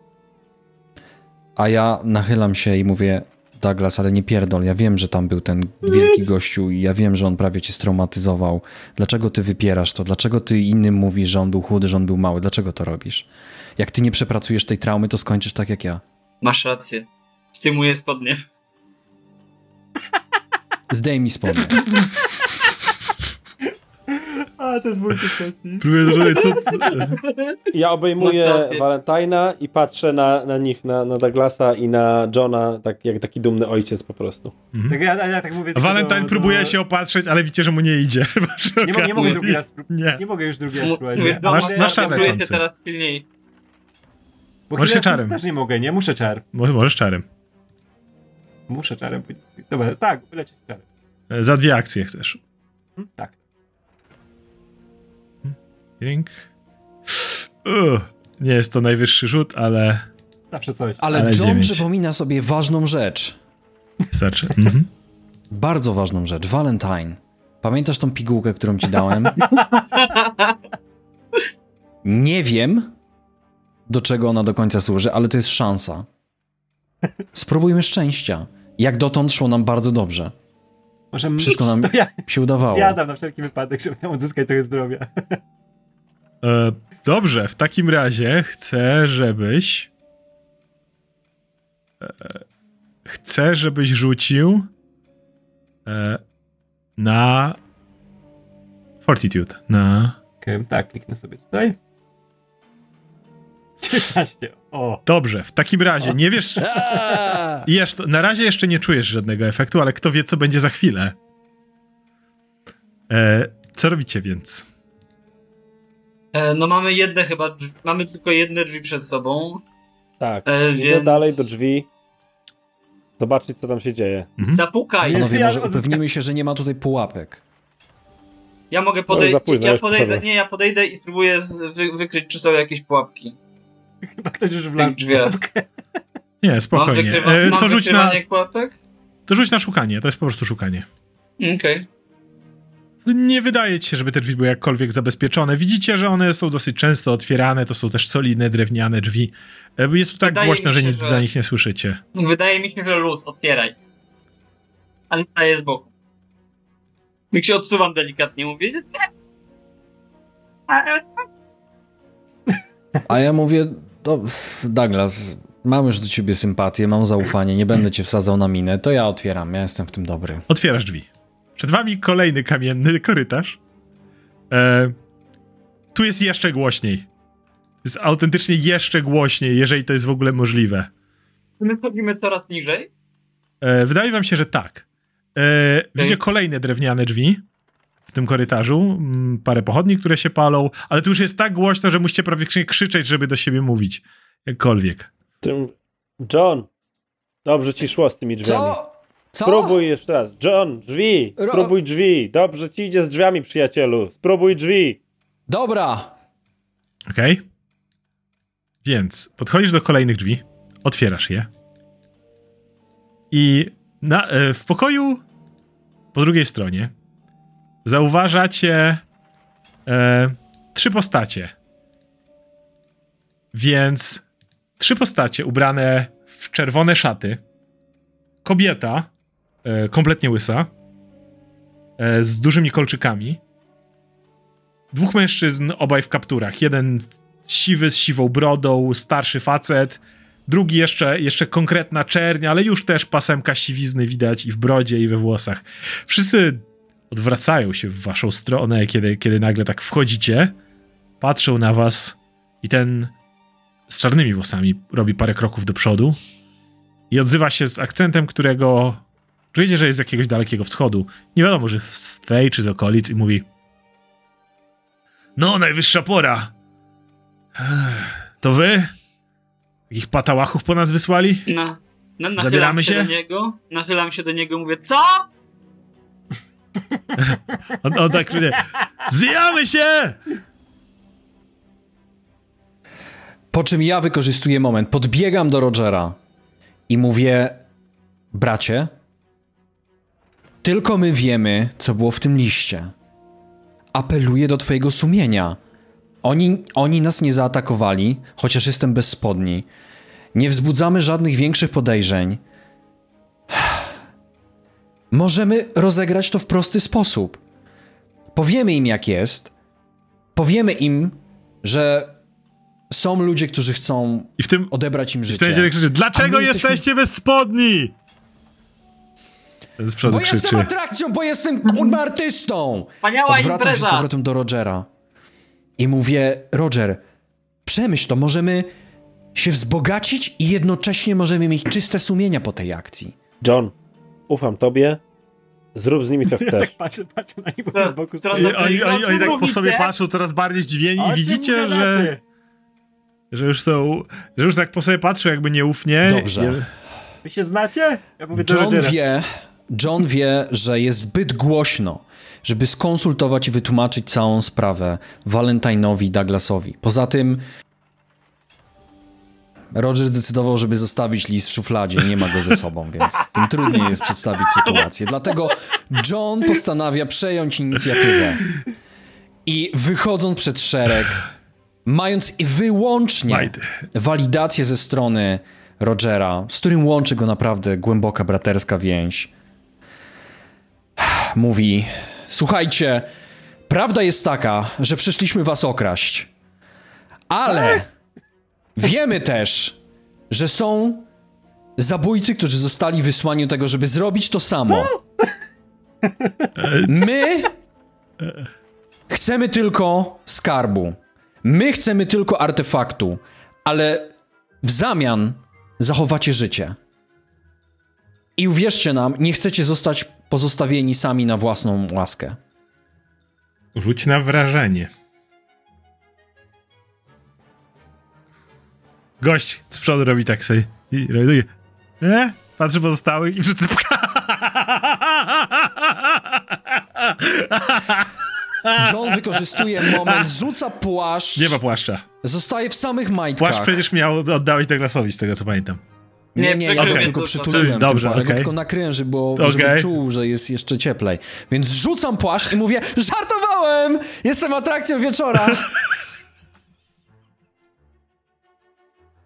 A ja nachylam się i mówię, Douglas, ale nie pierdol, ja wiem, że tam był ten wielki gościu i ja wiem, że on prawie cię straumatyzował. Dlaczego ty wypierasz to? Dlaczego ty innym mówisz, że on był chudy, że on był mały? Dlaczego to robisz? Jak ty nie przepracujesz tej traumy, to skończysz tak jak ja. Masz rację. Zdejmuję spodnie. Zdejmij spodnie. A, to jest multiplexi. Próbuję zrobić, co... Ja obejmuję. Valentina i patrzę na, na nich, na, na Douglasa i na Johna, tak jak taki dumny ojciec po prostu. Tak, ja, ja tak mówię... Valentine do- próbuje do- się opatrzeć, ale widzicie, że mu nie idzie. Nie, mo- nie mogę drugi raz Nie. Nie mogę już drugi raz. Mówię, nie. no, Masz- mogę- masz czar próbuję leczący. się teraz pilniej. Bo Możesz się czarem. też nie mogę, nie? Muszę czar. Może- Możesz czarem. Muszę czarem. Dobra, tak, lecieć czarem. E, Za dwie akcje chcesz. Hm? Tak. Link. Uch, nie jest to najwyższy rzut, ale Zawsze coś. Ale, Ale John dziewięć. przypomina sobie ważną rzecz. starczy. Mhm. Bardzo ważną rzecz. Valentine. Pamiętasz tą pigułkę, którą ci dałem? Nie wiem, do czego ona do końca służy, ale to jest szansa. Spróbujmy szczęścia. Jak dotąd szło nam bardzo dobrze. Może Wszystko nam ja się udawało. jadam na wszelki wypadek, żeby tam odzyskać trochę zdrowia. E, dobrze, w takim razie chcę, żebyś. E, chcę, żebyś rzucił e, na Fortitude. Na. Okej, tak, kliknę sobie tutaj. 19. O, Dobrze, w takim razie nie wiesz. Jeszcze, na razie jeszcze nie czujesz żadnego efektu, ale kto wie, co będzie za chwilę. E, co robicie więc? E, no mamy jedne chyba, mamy tylko jedne drzwi przed sobą. Tak, E, idę więc- dalej do drzwi. Zobaczyć, co tam się dzieje. Mhm. Zapukaj. Nie. Panowie, może upewnimy się, że nie ma tutaj pułapek. Ja mogę podejść. Ja podejdę. Nie, ja podejdę i spróbuję z, wy, wykryć, czy są jakieś pułapki. Chyba ktoś już W tych wlazł. drzwiach. Nie, Mam, spokojnie. wykrywa, E, mam to, rzuć na, pułapek? to rzuć na szukanie, to jest po prostu szukanie. Okej. Nie wydaje ci się, żeby te drzwi były jakkolwiek zabezpieczone. Widzicie, że one są dosyć często otwierane, to są też solidne, drewniane drzwi. E, Jest tu tak Wydaje głośno, mi że się, nic że- za nich nie słyszycie. Wydaje mi się, że luz, otwieraj. Ale staję z boku. Jak się odsuwam delikatnie, mówię. A ja mówię, do, Douglas, mam już do ciebie sympatię, mam zaufanie, nie będę cię wsadzał na minę, to ja otwieram, ja jestem w tym dobry. Otwierasz drzwi. Przed wami kolejny kamienny korytarz. E, tu jest jeszcze głośniej. Jest autentycznie jeszcze głośniej, jeżeli to jest w ogóle możliwe. My schodzimy coraz niżej. E, wydaje wam się, że tak. E, widzicie kolejne drewniane drzwi w tym korytarzu, mm, parę pochodni, które się palą, ale tu już jest tak głośno, że musicie praktycznie krzyczeć, żeby do siebie mówić. Jakkolwiek. Tym... John! Dobrze ci szło z tymi drzwiami. Co? Co? Spróbuj jeszcze raz. John, drzwi! Ro- Spróbuj drzwi! Dobrze ci idzie z drzwiami, przyjacielu. Spróbuj drzwi! Dobra. Okej? Więc podchodzisz do kolejnych drzwi, otwierasz je i na, e, w pokoju po drugiej stronie zauważacie e, trzy postacie. Więc trzy postacie ubrane w czerwone szaty. Kobieta, kompletnie łysa, e, z dużymi kolczykami. Dwóch mężczyzn, obaj w kapturach. Jeden siwy z siwą brodą, starszy facet. Drugi jeszcze, jeszcze konkretna czernia, ale już też pasemka siwizny widać i w brodzie, i we włosach. Wszyscy odwracają się w waszą stronę, kiedy, kiedy nagle tak wchodzicie. Patrzą na was i ten z czarnymi włosami robi parę kroków do przodu i odzywa się z akcentem, którego czujecie, że jest z jakiegoś dalekiego wschodu. Nie wiadomo, że z tej czy z okolic i mówi no, najwyższa pora. To wy? Jakich patałachów po nas wysłali? Na, na, nachylam Zabieramy się, się? do niego. Nachylam się do niego, mówię, co? On, on tak krzyczie, Zwijamy się! Po czym ja wykorzystuję moment, podbiegam do Rogera i mówię, bracie, tylko my wiemy, co było w tym liście. Apeluję do twojego sumienia. Oni, oni nas nie zaatakowali, chociaż jestem bez spodni. Nie wzbudzamy żadnych większych podejrzeń. Możemy rozegrać to w prosty sposób. Powiemy im, jak jest. Powiemy im, że są ludzie, którzy chcą I w tym, odebrać im i w tym życie. krzyczy, dlaczego jesteśmy- jesteście bez spodni? Z przodu Bo jestem krzyczy. atrakcją, bo jestem kurwa artystą! Wspaniała Odwracam się z impreza! powrotem do Rogera i mówię, Roger, przemyśl to, możemy się wzbogacić i jednocześnie możemy mieć czyste sumienia po tej akcji. John, ufam tobie. Zrób z nimi co chcesz. Tak patrzę, patrzę na nich z boku. oni, oni, oni tak po sobie patrzą coraz bardziej zdziwieni i widzicie, że, że już są, że już tak po sobie patrzą jakby nieufnie. Dobrze. Wy się znacie? Ja mówię John wie, John wie, że jest zbyt głośno, żeby skonsultować i wytłumaczyć całą sprawę Valentine'owi Douglasowi. Poza tym Roger zdecydował, żeby zostawić list w szufladzie nie ma go ze sobą, więc tym trudniej jest przedstawić sytuację. Dlatego John postanawia przejąć inicjatywę i wychodząc przed szereg, mając wyłącznie walidację ze strony Rogera, z którym łączy go naprawdę głęboka braterska więź, mówi: Słuchajcie, prawda jest taka, że przyszliśmy was okraść, ale wiemy też, że są zabójcy, którzy zostali wysłani do tego, żeby zrobić to samo. My chcemy tylko skarbu. My chcemy tylko artefaktu, ale w zamian zachowacie życie. I uwierzcie nam, nie chcecie zostać pozostawieni sami na własną łaskę. Rzuć na wrażenie. Gość z przodu robi tak sobie. I robi e? Patrzy pozostałych i wszyscy... John wykorzystuje moment, rzuca płaszcz, Nie ma płaszcza. zostaje w samych majtkach. Płaszcz przecież miał oddałeś Douglasowi, z tego co pamiętam. Nie, Nie, nie, ja go tylko przytuliłem. Dobrze, tylko, ale go okej. tylko nakryłem, żeby, było, żeby czuł, że jest jeszcze cieplej. Więc rzucam płaszcz i mówię, żartowałem! Jestem atrakcją wieczora!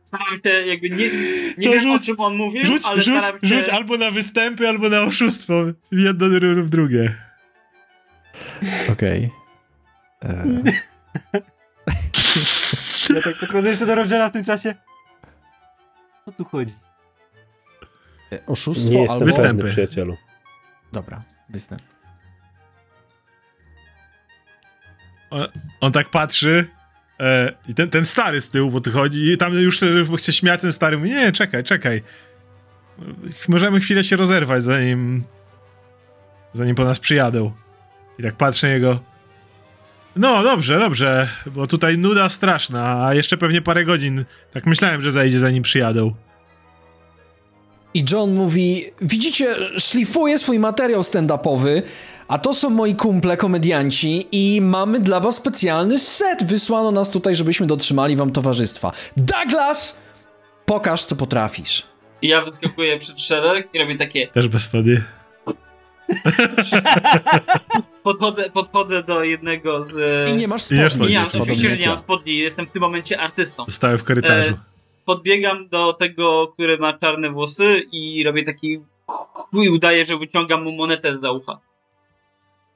Staram się jakby nie, nie To wiem o rzuć, czym on mówił, Rzuć, ale rzuć, staram się... rzuć albo na występy, albo na oszustwo. W jedno lub drugie. Okej. E, Ja tak podchodzę jeszcze do Rogera w tym czasie. O tu chodzi? Oszustwo Nie jestem albo... Występy. pewny, przyjacielu. Dobra, występ. On, on tak patrzy e, i ten, ten stary z tyłu, bo tu chodzi i tam już chce śmiać ten stary. Mówi, nie, czekaj, czekaj. Możemy chwilę się rozerwać, zanim zanim po nas przyjadą. I tak patrzę na niego. No, dobrze, dobrze, bo tutaj nuda straszna, a jeszcze pewnie parę godzin. Tak myślałem, że zajdzie zanim przyjadą. I John mówi, widzicie, szlifuję swój materiał stand-upowy, a to są moi kumple, komedianci i mamy dla was specjalny set. Wysłano nas tutaj, żebyśmy dotrzymali wam towarzystwa. Douglas! Pokaż, co potrafisz. I ja wyskakuję przed szereg i robię takie... Też bez wody. Podchodzę, podchodzę do jednego z... I nie masz spodni. Nie, oczywiście, że nie mam spodni, jestem w tym momencie artystą. Zostały w korytarzu. E, Podbiegam do tego, który ma czarne włosy i robię taki... i udaję, że wyciągam mu monetę za ucha.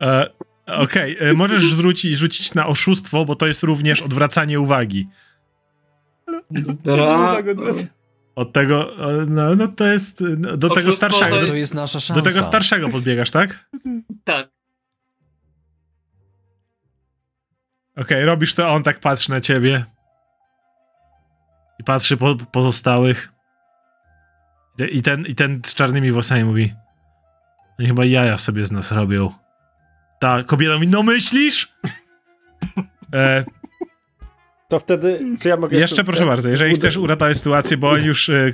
E, Okej, e, możesz rzucić, rzucić na oszustwo, bo to jest również odwracanie uwagi. Dobra. Tak odwracam. Od tego, e, no, no to jest, no, do tego starszego. to jest nasza szansa. Do tego starszego podbiegasz, tak? Tak. Okej, robisz to, on tak patrzy na ciebie. I patrzy po pozostałych. I te- I ten, I ten z czarnymi włosami mówi. Oni chyba jaja sobie z nas robią. Ta kobieta mówi, no myślisz? E, To wtedy, czy ja mogę... jeszcze proszę bardzo, jeżeli chcesz uratować sytuację, bo on już... E,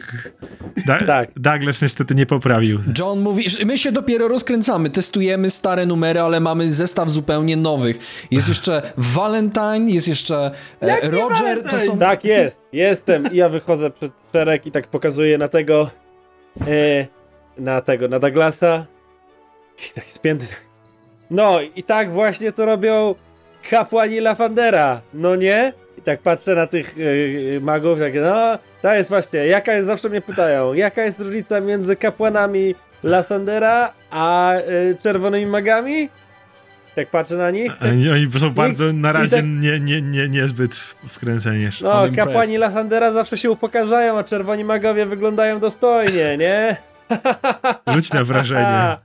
da, Tak. Douglas niestety nie poprawił. John mówi, że my się dopiero rozkręcamy, testujemy stare numery, ale mamy zestaw zupełnie nowych. Jest jeszcze Valentine, jest jeszcze e, Roger, to są... Tak jest, jestem. I ja wychodzę przed szereg i tak pokazuję na tego, e, na tego, na Douglasa. I tak spięty. No i tak właśnie to robią kapłani Lafandera, no nie? Tak patrzę na tych e, magów, tak, no, to jest właśnie, jaka jest, zawsze mnie pytają, jaka jest różnica między kapłanami Lasandera a e, czerwonymi magami? Tak patrzę na nich. Oni, oni są bardzo na razie tak- nie, nie, nie, niezbyt wkręceni. No, kapłani impressed. Lasandera zawsze się upokarzają, a czerwoni magowie wyglądają dostojnie, nie? Rzuć na wrażenie.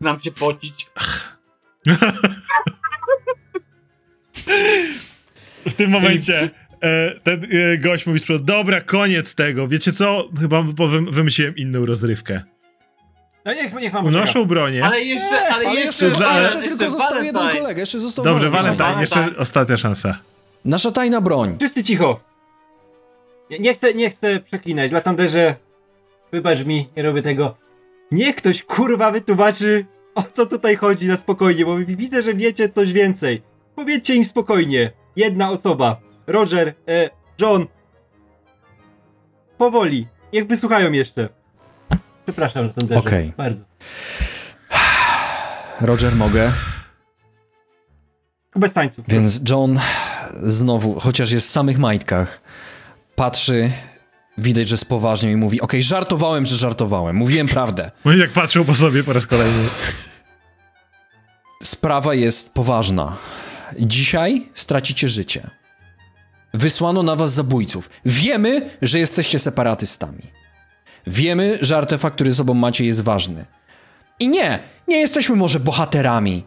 Mam się pocić. W tym momencie e, ten e, gość mówi dobra, koniec tego. Wiecie co? Chyba wymyśliłem inną rozrywkę. No niech, niech mam. Unoszą bronię. Ale jeszcze, ale, Ale jeszcze, jeszcze, ale- jeszcze, jeszcze tylko został jeden kolega, jeszcze został Dobrze, Valentine. Valentine, jeszcze Valentine. ostatnia szansa. Nasza tajna broń. Wszyscy cicho. Nie, nie chcę, nie chcę przeklinać. Latanderze, wybacz mi, nie robię tego. Niech ktoś kurwa wytłumaczy, o co tutaj chodzi na spokojnie, bo widzę, że wiecie coś więcej. Powiedzcie im spokojnie. Jedna osoba. Roger, e, John. Powoli. Niech wysłuchają jeszcze. Przepraszam, Latanderze. Okej. Bardzo. Roger, mogę. Bez tańców. Więc John znowu, chociaż jest w samych majtkach, patrzy, widać, że spoważniał i mówi, okej, żartowałem, że żartowałem, mówiłem prawdę. Oni jak patrzą po sobie po raz kolejny. Sprawa jest poważna. Dzisiaj stracicie życie. Wysłano na was zabójców. Wiemy, że jesteście separatystami. Wiemy, że artefakt, który sobą macie, jest ważny. I nie, nie jesteśmy może bohaterami.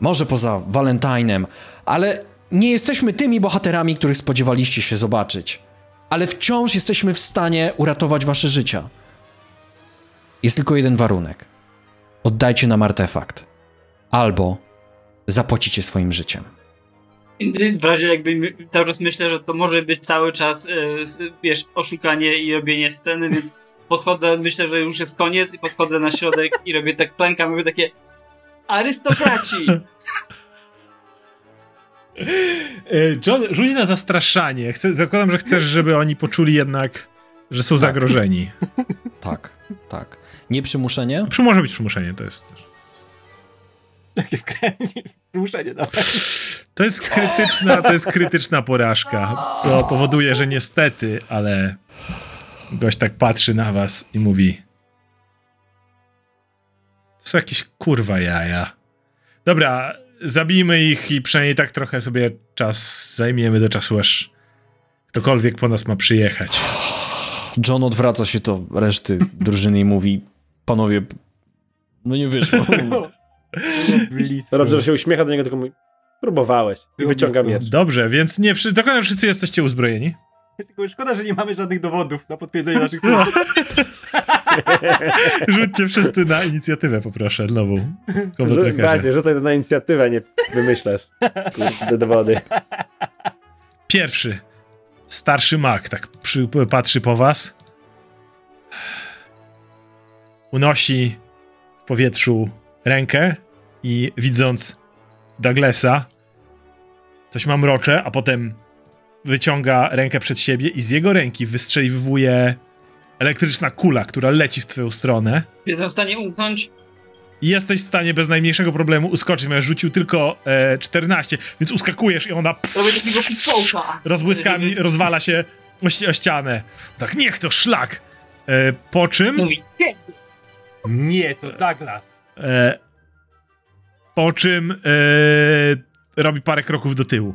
Może poza Valentinem, ale nie jesteśmy tymi bohaterami, których spodziewaliście się zobaczyć. Ale wciąż jesteśmy w stanie uratować wasze życia. Jest tylko jeden warunek. Oddajcie nam artefakt albo zapłacicie swoim życiem. W razie jakby czas myślę, że to może być cały czas, s- wiesz, oszukanie i robienie sceny, więc podchodzę, myślę, że już jest koniec i podchodzę na środek i robię tak, klękam, robię takie arystokraci! E, John, rzuć na zastraszanie. Chcę, zakładam, że chcesz, żeby oni poczuli jednak, że są zagrożeni. Tak, tak. Nie przymuszenie? Przy- Może być przymuszenie, to jest też. Takie wkręcie, ruszenie. To jest krytyczna, to jest krytyczna porażka, co powoduje, że niestety, ale gość tak patrzy na was i mówi to są jakieś kurwa jaja. Dobra, zabijmy ich i przynajmniej tak trochę sobie czas zajmiemy do czasu, aż ktokolwiek po nas ma przyjechać. John odwraca się do reszty drużyny i mówi: Panowie, no nie wyszło. Blisko. Roger się uśmiecha do niego, tylko mówi, próbowałeś. I wyciąga miecz. Dobrze, więc nie wszyscy, dokładnie wszyscy jesteście uzbrojeni. Szkoda, że nie mamy żadnych dowodów na potwierdzenie naszych słów. Rzućcie wszyscy na inicjatywę, poproszę, nową. Właśnie, rzucaj to na inicjatywę, nie wymyślasz. Kurde, dowody. Pierwszy, starszy mak, tak przy, patrzy po was. Unosi w powietrzu rękę i widząc Douglasa, coś mamrocze, a potem wyciąga rękę przed siebie i z jego ręki wystrzeliwuje elektryczna kula, która leci w twoją stronę. Jestem w stanie umknąć. I jesteś w stanie bez najmniejszego problemu uskoczyć. Miałeś rzucił tylko e, 14, więc uskakujesz i ona ps, Robię takiego pistołka. rozbłyskami rozwala się o, ści- o ścianę. Tak, niech to szlak! E, po czym, Mówi, "Nie, Nie, to Douglas. E, po czym e, robi parę kroków do tyłu.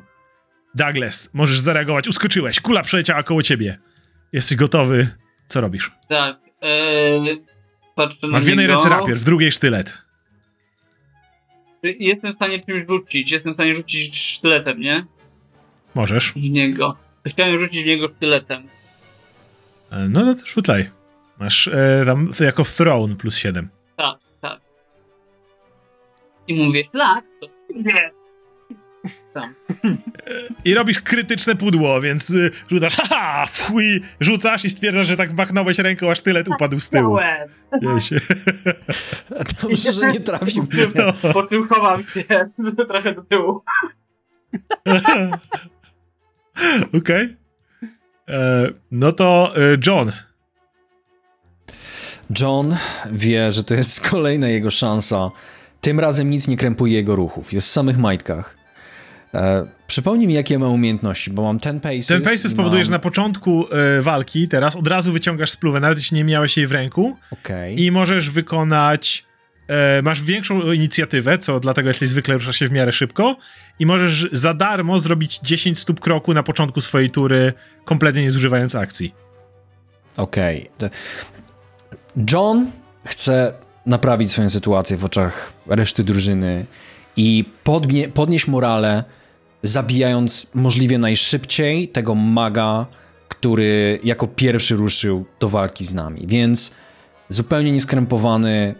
Douglas, możesz zareagować. Uskoczyłeś, kula przeleciała koło ciebie. Jesteś gotowy. Co robisz? Tak. Na Masz w jednej ręce rapier, w drugiej sztylet. Jestem w stanie czymś rzucić. Jestem w stanie rzucić sztyletem, nie? Możesz. W niego. Chciałem rzucić w niego sztyletem. E, no, no to rzucaj. Masz e, tam jako throne plus 7. Tak, tak. I mówię, tak, to nie. Tam. I robisz krytyczne pudło, więc y, rzucasz, haha, fuj, rzucasz i stwierdzasz, że tak machnąłeś ręką, aż tylet upadł z tyłu. Się. Dobrze, że nie trafił. No. Po czym chowam się trochę do tyłu. Okej. E, No to e, John. John wie, że to jest kolejna jego szansa. Tym razem nic nie krępuje jego ruchów. Jest w samych majtkach. E, przypomnij mi, jakie ma umiejętności, bo mam ten paces. Ten pace i spowoduje, mam... że na początku e, walki teraz od razu wyciągasz spluwę, nawet jeśli nie miałeś jej w ręku Okej. i możesz wykonać e, masz większą inicjatywę, co dlatego jeśli zwykle ruszasz się w miarę szybko i możesz za darmo zrobić 10 stóp kroku na początku swojej tury, kompletnie nie zużywając akcji. Okej. To- John chce naprawić swoją sytuację w oczach reszty drużyny i podnie, podnieść morale, zabijając możliwie najszybciej tego maga, który jako pierwszy ruszył do walki z nami. Więc zupełnie nieskrępowany,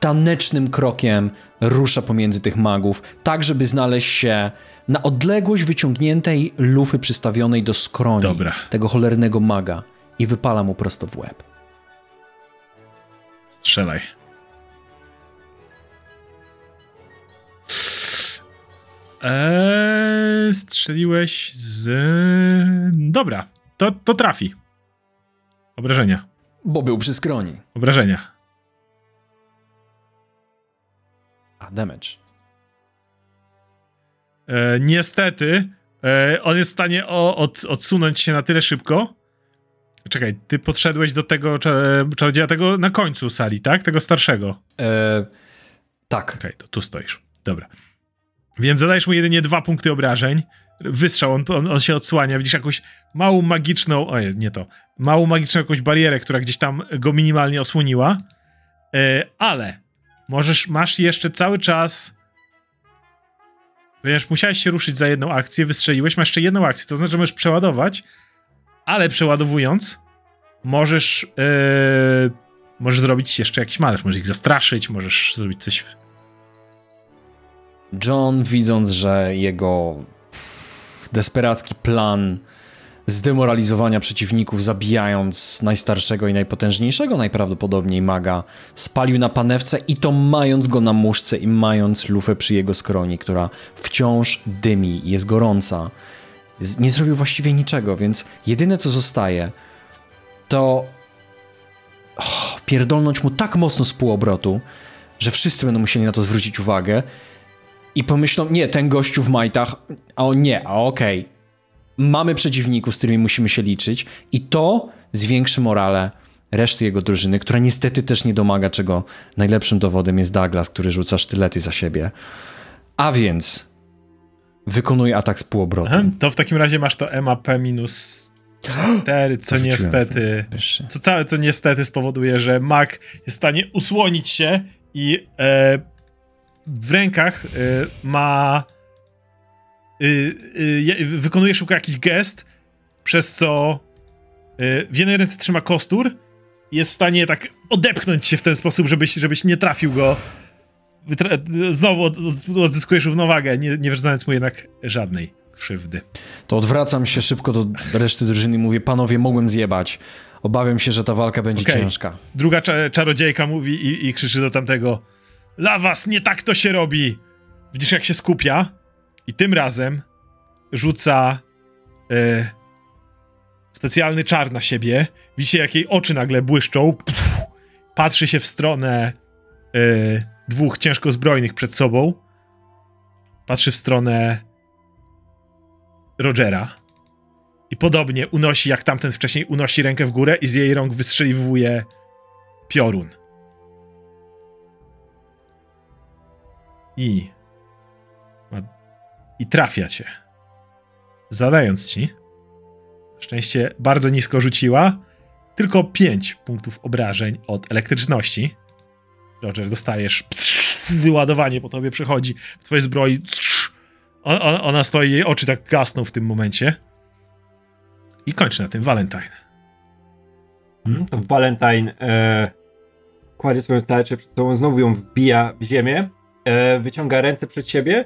tanecznym krokiem rusza pomiędzy tych magów, tak żeby znaleźć się na odległość wyciągniętej lufy przystawionej do skroni Dobra. tego cholernego maga i wypala mu prosto w łeb. Strzelaj. Eee, strzeliłeś z. Dobra, to, to trafi. Obrażenia. Bo był przy skroni. Obrażenia. A, damage. E, niestety, e, on jest w stanie o, od, odsunąć się na tyle szybko. Czekaj, ty podszedłeś do tego cza- czarodzieja tego na końcu sali, tak? Tego starszego. E, tak. Okej, to tu stoisz. Dobra. Więc zadajesz mu jedynie dwa punkty obrażeń. Wystrzał, on, on, on się odsłania. Widzisz jakąś małą magiczną. Oj, nie to. Małą magiczną jakąś barierę, która gdzieś tam go minimalnie osłoniła. E, ale możesz, masz jeszcze cały czas. Ponieważ musiałeś się ruszyć za jedną akcję, wystrzeliłeś, masz jeszcze jedną akcję, to znaczy, że możesz przeładować, ale przeładowując, możesz. E, możesz zrobić jeszcze jakiś manewr. Możesz ich zastraszyć, możesz zrobić coś John, widząc, że jego desperacki plan zdemoralizowania przeciwników, zabijając najstarszego i najpotężniejszego najprawdopodobniej maga, spalił na panewce i to mając go na muszce i mając lufę przy jego skroni, która wciąż dymi, jest gorąca. Nie zrobił właściwie niczego, więc jedyne co zostaje to oh, pierdolnąć mu tak mocno z półobrotu, że wszyscy będą musieli na to zwrócić uwagę i pomyślą, nie, ten gościu w majtach, a on nie, a okej. Mamy przeciwników, z którymi musimy się liczyć i to zwiększy morale reszty jego drużyny, która niestety też nie domaga, czego najlepszym dowodem jest Douglas, który rzuca sztylety za siebie. A więc wykonuje atak z półobrotu. Aha, to w takim razie masz to MAP minus 4, co niestety... Co całe to niestety spowoduje, że Mac jest w stanie usłonić się i e, w rękach e, ma. Y, y, je- wykonuje szybko jakiś gest, przez co y, w jednej ręce trzyma kostur i jest w stanie tak odepchnąć się w ten sposób, żebyś, żebyś nie trafił go. Znowu od, od, odzyskujesz równowagę, nie, nie wyrzucając mu jednak żadnej krzywdy. To odwracam się szybko do reszty drużyny i mówię, panowie, mogłem zjebać. Obawiam się, że ta walka będzie Okej. ciężka. Druga cza- czarodziejka mówi i, i krzyczy do tamtego Lawas, nie tak to się robi! Widzisz jak się skupia i tym razem rzuca e, specjalny czar na siebie. Widzicie jak jej oczy nagle błyszczą. Pff, patrzy się w stronę e, dwóch ciężko zbrojnych przed sobą. Patrzy w stronę Rogera. I podobnie unosi, jak tamten wcześniej unosi rękę w górę i z jej rąk wystrzeliwuje piorun. I. I trafia cię. Zadając ci. Szczęście bardzo nisko rzuciła. Tylko 5 punktów obrażeń od elektryczności. Roger, dostajesz. Wyładowanie po tobie przechodzi w twojej zbroi. On, ona stoi, jej oczy tak gasną w tym momencie. I kończy na tym Valentine. To Valentine e, kładzie swoją tarczę przed sobą, znowu ją wbija w ziemię, e, wyciąga ręce przed siebie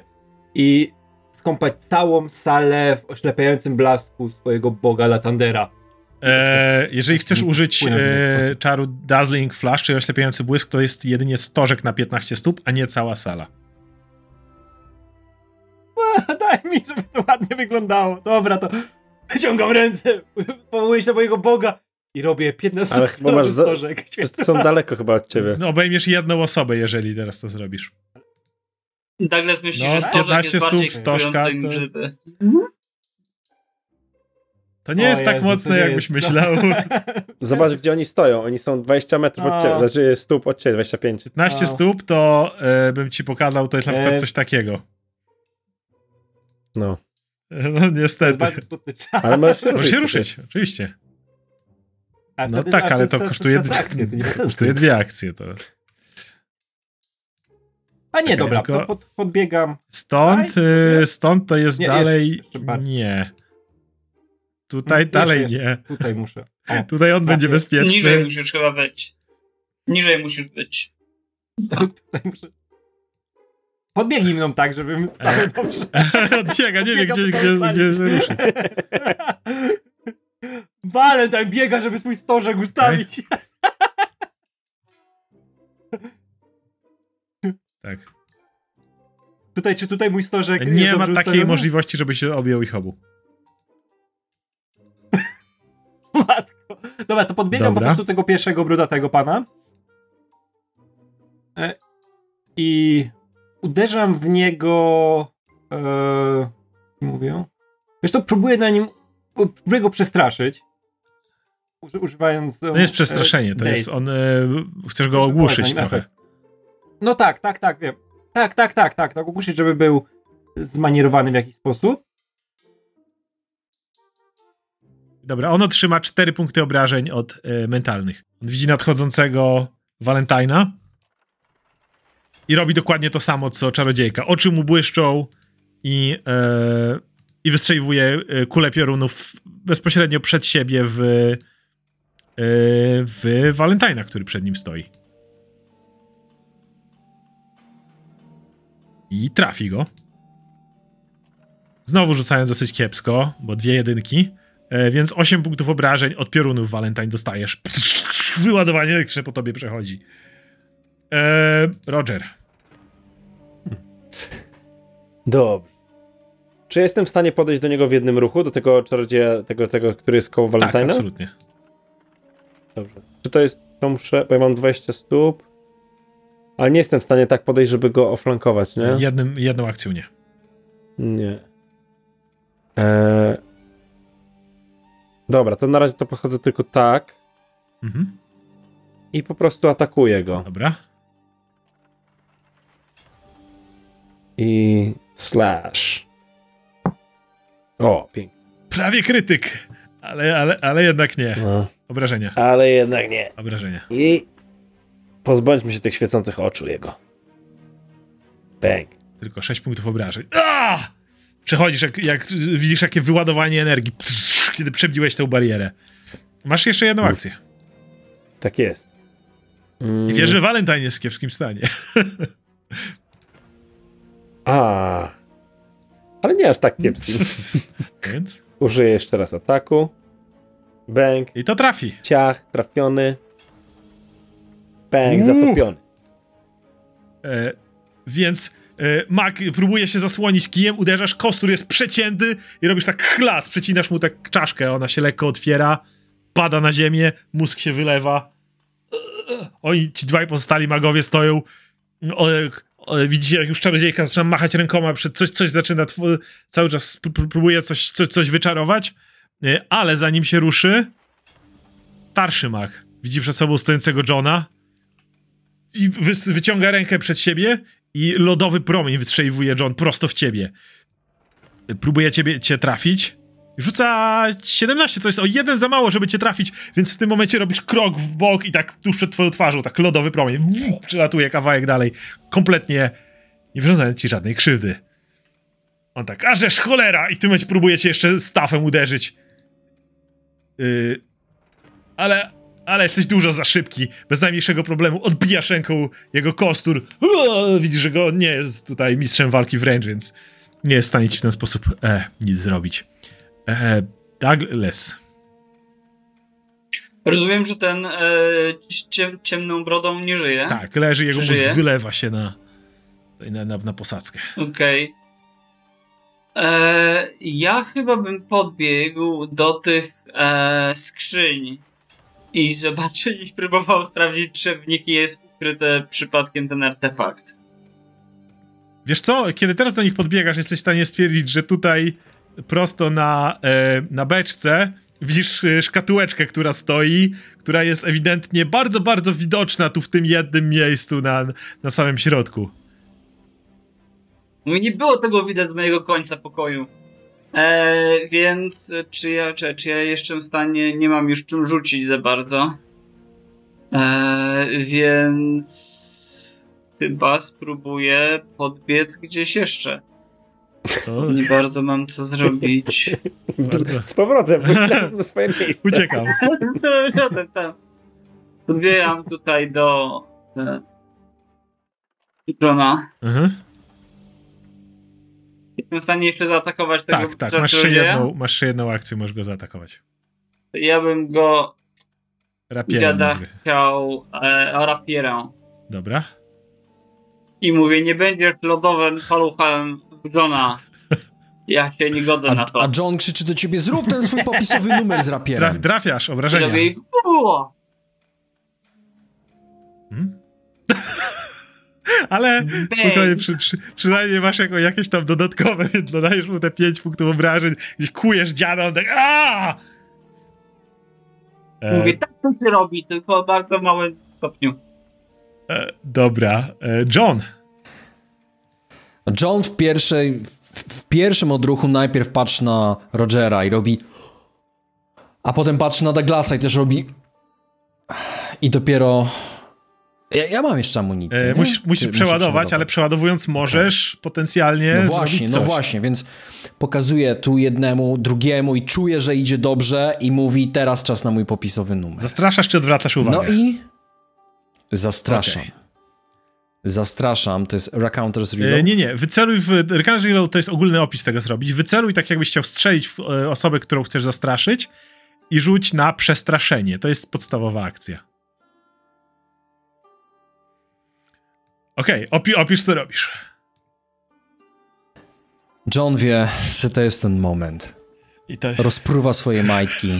i skąpać całą salę w oślepiającym blasku swojego boga Latandera. E, jeżeli chcesz użyć w inny e, czaru Dazzling Flash, czyli oślepiający błysk, to jest jedynie stożek na 15 stóp, a nie cała sala. Daj mi, żeby to ładnie wyglądało. Dobra, to wyciągam ręce, powołuję się na mojego boga i robię 15 Ale chyba masz za- stożek. Są daleko chyba od ciebie. No, obejmiesz jedną osobę, jeżeli teraz to zrobisz. Douglas myśli, No, że stożek 15 jest bardziej stóp stożka, to- grzyby. To nie O jest tak Jezu, to mocne, jakbyś jest- myślał. Zobacz, gdzie oni stoją. Oni są 20 metrów od ciebie. Znaczy stóp od ciebie, 25. 15 A. stóp to e, bym ci pokazał, to jest na przykład E. coś takiego. No. No niestety. Ale możesz się ruszyć. Możesz się ruszyć, oczywiście. A No wtedy- tak, ale to kosztuje, to sensu. kosztuje dwie akcje. To. A nie, dobra, tylko- to pod, podbiegam. Stąd, Daj, y, stąd to jest Nie, dalej. jeszcze- jeszcze bardziej. nie. Tutaj Jeszcze, dalej jeszcze. nie. Tutaj muszę. O, Tutaj on będzie nie. bezpieczny. Niżej musisz chyba być. Niżej musisz być. tutaj muszę. Podbiegnij mną tak, żebym stał dobrze. Odbiega, nie wie Podbiegam gdzie, gdzie, gdzie się ruszyć. Valentine biega, żeby swój stożek ustawić. Tak. Tutaj, czy tutaj mój stożek Nie ma takiej ustawiony? możliwości, żeby się objął ich obu. Dobra, to podbiegam Dobra. po prostu tego pierwszego brudatego pana. E, I uderzam w niego. E, mówię. Wiesz to próbuję na nim. Próbuję go przestraszyć. Uży, używając. To nie jest przestraszenie, to jest on. Y, chcesz go ogłuszyć Dokładnie, trochę. No tak, tak, tak, wiem. Tak, tak, tak, tak. Tak, ogłuszyć, żeby był zmanierowany w jakiś sposób. Dobra, on otrzyma 4 punkty obrażeń od y, mentalnych. On widzi nadchodzącego Valentina i robi dokładnie to samo, co czarodziejka. Oczy mu błyszczą i, e, i wystrzeliwuje e, kulę piorunów bezpośrednio przed siebie w, e, w Valentina, który przed nim stoi. i trafi go. Znowu rzucając dosyć kiepsko, bo dwie jedynki, e, więc 8 punktów obrażeń od piorunów Valentine dostajesz. Wyładowanie elektryczne po tobie przechodzi. E, Roger. Dobrze. Czy jestem w stanie podejść do niego w jednym ruchu, do tego czarodzieja, tego, tego który jest koło Tak, Valentina? absolutnie. Dobrze. Czy to jest, to muszę, bo ja mam 20 stóp, ale nie jestem w stanie tak podejść, żeby go oflankować, nie? Jednym, jedną akcją nie. Nie. Eee... Dobra, to na razie to podchodzę tylko tak Mhm. i po prostu atakuję go. Dobra. I slash. O, pięknie. Prawie krytyk, ale, ale, ale jednak nie. No. Obrażenia. Ale jednak nie. Obrażenia. I pozbądźmy się tych świecących oczu jego. Bang. Tylko 6 punktów obrażeń. A! Przechodzisz, jak, jak widzisz, jakie wyładowanie energii, kiedy przebiłeś tę barierę. Masz jeszcze jedną akcję. Tak jest. Mm. I wiesz, że Valentine jest w kiepskim stanie. A. Ale nie aż tak kiepskim. Więc. Użyję jeszcze raz ataku. Bang. I to trafi. Ciach. Trafiony. Uuu. Zatopiony. E, więc Mac próbuje się zasłonić kijem, uderzasz, kostur jest przecięty i robisz tak chlas, przecinasz mu tak czaszkę, ona się lekko otwiera, pada na ziemię, mózg się wylewa. E, Oni, ci dwaj pozostali magowie stoją. O, o, widzicie, jak już czarodziejka zaczyna machać rękoma, przed coś, coś zaczyna, cały czas pró- pró- próbuje coś, coś, coś wyczarować, E, ale zanim się ruszy, starszy mag widzi przed sobą stojącego Johna, i wy, wyciąga rękę przed siebie i lodowy promień wystrzeliwuje John prosto w ciebie. Próbuje ciebie, cię trafić. Rzuca 17, to jest o jeden za mało, żeby cię trafić, więc w tym momencie robisz krok w bok i tak tuż przed twoją twarzą, tak lodowy promień wuch, przelatuje kawałek dalej, kompletnie nie wyrządzając ci żadnej krzywdy. On tak, a żeż cholera! I w tym momencie próbuje cię jeszcze stafem uderzyć. Yy, ale, ale jesteś dużo za szybki, bez najmniejszego problemu. Odbijasz ręką jego kostur. Uaa, Widzisz, że go nie jest tutaj mistrzem walki wręcz, więc nie jest w stanie ci w ten sposób e, nic zrobić. E, Douglas. Rozumiem, że ten e, ciem, ciemną brodą nie żyje. Tak, leży, jego Czy mózg żyje? wylewa się na, na, na, na posadzkę. Okej. E, Ja chyba bym podbiegł do tych e, skrzyń i zobaczył i próbował sprawdzić, czy w nich jest ukryte przypadkiem ten artefakt. Wiesz co, kiedy teraz do nich podbiegasz, jesteś w stanie stwierdzić, że tutaj prosto na, e, na beczce widzisz e, szkatułeczkę, która stoi, która jest ewidentnie bardzo, bardzo widoczna tu w tym jednym miejscu na, na samym środku. No i nie było tego widać z mojego końca pokoju. E, więc czy ja, czy, czy ja jeszcze w stanie, nie mam już czym rzucić za bardzo. E, więc chyba spróbuję podbiec gdzieś jeszcze. To Nie bardzo mam co zrobić. Z powrotem. do swoje miejsce. Uciekam. co robię tam? Podbieram tutaj do e, Ikrona. Mhm. Jestem w stanie jeszcze zaatakować tego Tak, tak, masz jeszcze, jedną, masz jeszcze jedną akcję, możesz go zaatakować. Ja bym go mówię. chciał e, rapierę. Dobra. I mówię, nie będziesz lodowym paluchem Johna. Ja się nie godzę na A, to. a John krzyczy do ciebie, zrób ten swój popisowy numer z Traf, rapierem. trafiasz, I obrażenia. robię ich. Hmm? Ale spokojnie, przy, przy, przynajmniej masz jako, jakieś tam dodatkowe, więc dodajesz mu te 5 punktów obrażeń, gdzieś kujesz dziada, on tak aaa! E, Mówię, tak to się robi, tylko w bardzo małym stopniu. e, dobra. E, John. John w pierwszej, w, w pierwszym odruchu najpierw patrzy na Rogera i robi a potem patrzy na Douglasa i też robi i dopiero ja, ja mam jeszcze amunicję. E, musisz musisz przeładować, ale przeładowując możesz potencjalnie No właśnie, no właśnie, więc pokazuje tu jednemu, drugiemu i czuje, że idzie dobrze i mówi teraz czas na mój popisowy numer. Zastraszasz czy odwracasz uwagę? No i zastraszam. Okej. zastraszam, to jest Racounter's Reload? E, nie, nie, wyceluj w... Recursion Reload to jest ogólny opis tego zrobić. Wyceluj tak jakbyś chciał strzelić w e, osobę, którą chcesz zastraszyć i rzuć na przestraszenie. To jest podstawowa akcja. Okej, opi opisz co robisz. John wie, że to jest ten moment. I to... Rozpruwa swoje majtki.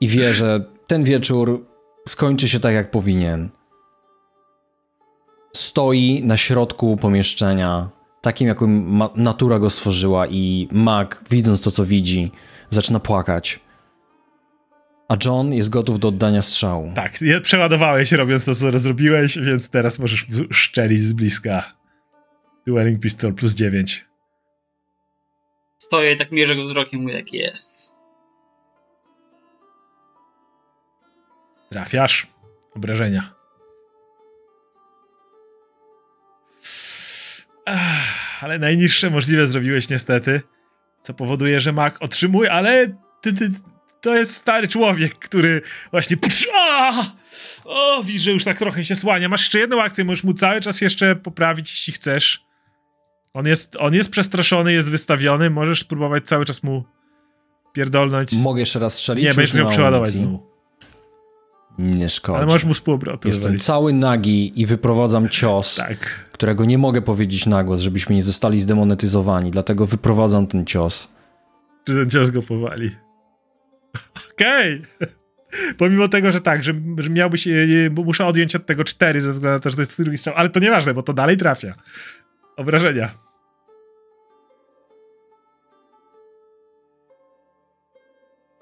I wie, że ten wieczór skończy się tak, jak powinien. Stoi na środku pomieszczenia, takim, jakim ma- natura go stworzyła, i Mac, widząc to, co widzi, zaczyna płakać. A John jest gotów do oddania strzału. Tak, przeładowałeś robiąc to, co zrobiłeś, więc teraz możesz szczelić z bliska. Dueling Pistol plus 9. Stoję i tak mierzę go wzrokiem, mówię, jak jest. Trafiasz. Obrażenia. Ach, ale najniższe możliwe zrobiłeś niestety. Co powoduje, że Mac otrzymuje, ale ty, ty, to jest stary człowiek, który właśnie. Psz, a! O, widzisz, że już tak trochę się słania. Masz jeszcze jedną akcję, możesz mu cały czas jeszcze poprawić, jeśli chcesz. On jest, on jest przestraszony, jest wystawiony. Możesz spróbować cały czas mu pierdolnąć. Mogę jeszcze raz strzelić? Nie, będziesz miał przeładować znowu. Nie szkodzi. Ale możesz mu z półobrotu Jestem wywalić. cały nagi i wyprowadzam cios, Tak. którego nie mogę powiedzieć na głos, żebyśmy nie zostali zdemonetyzowani, dlatego wyprowadzam ten cios. Czy ten cios go powali. Okej. Pomimo tego, że tak, że, że miałbyś, e, e, muszę odjąć od tego cztery ze względu na to, że to jest twój drugi strzał, ale to nieważne, bo to dalej trafia. Obrażenia.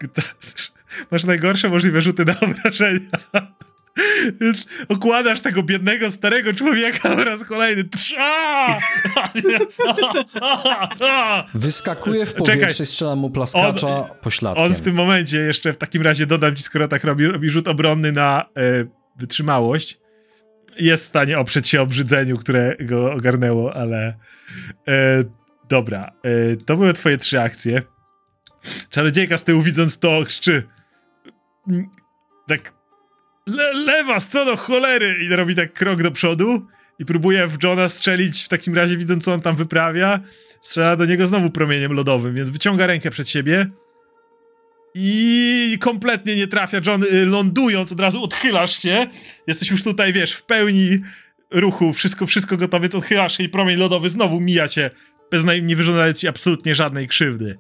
Masz najgorsze możliwe rzuty na obrażenia. Okładasz tego biednego, starego człowieka po raz kolejny. Wyskakuje w Czekaj. powietrze i strzelam mu plaskacza pośladkiem. On w tym momencie jeszcze w takim razie dodam ci, skoro tak robi, robi rzut obronny na e, wytrzymałość. Jest w stanie oprzeć się obrzydzeniu, które go ogarnęło, ale e, dobra. E, to były twoje trzy akcje. Czarodziejka z tyłu widząc to krzyczy mm, tak le, co do cholery i robi tak krok do przodu i próbuje w Johna strzelić w takim razie widząc co on tam wyprawia. Strzela do niego znowu promieniem lodowym, więc wyciąga rękę przed siebie i kompletnie nie trafia. John, y, lądując, od razu odchylasz się. Jesteś już tutaj, wiesz, w pełni ruchu, wszystko, wszystko gotowe, więc odchylasz się i promień lodowy znowu mija cię, bez nie wyrządzania ci absolutnie żadnej krzywdy.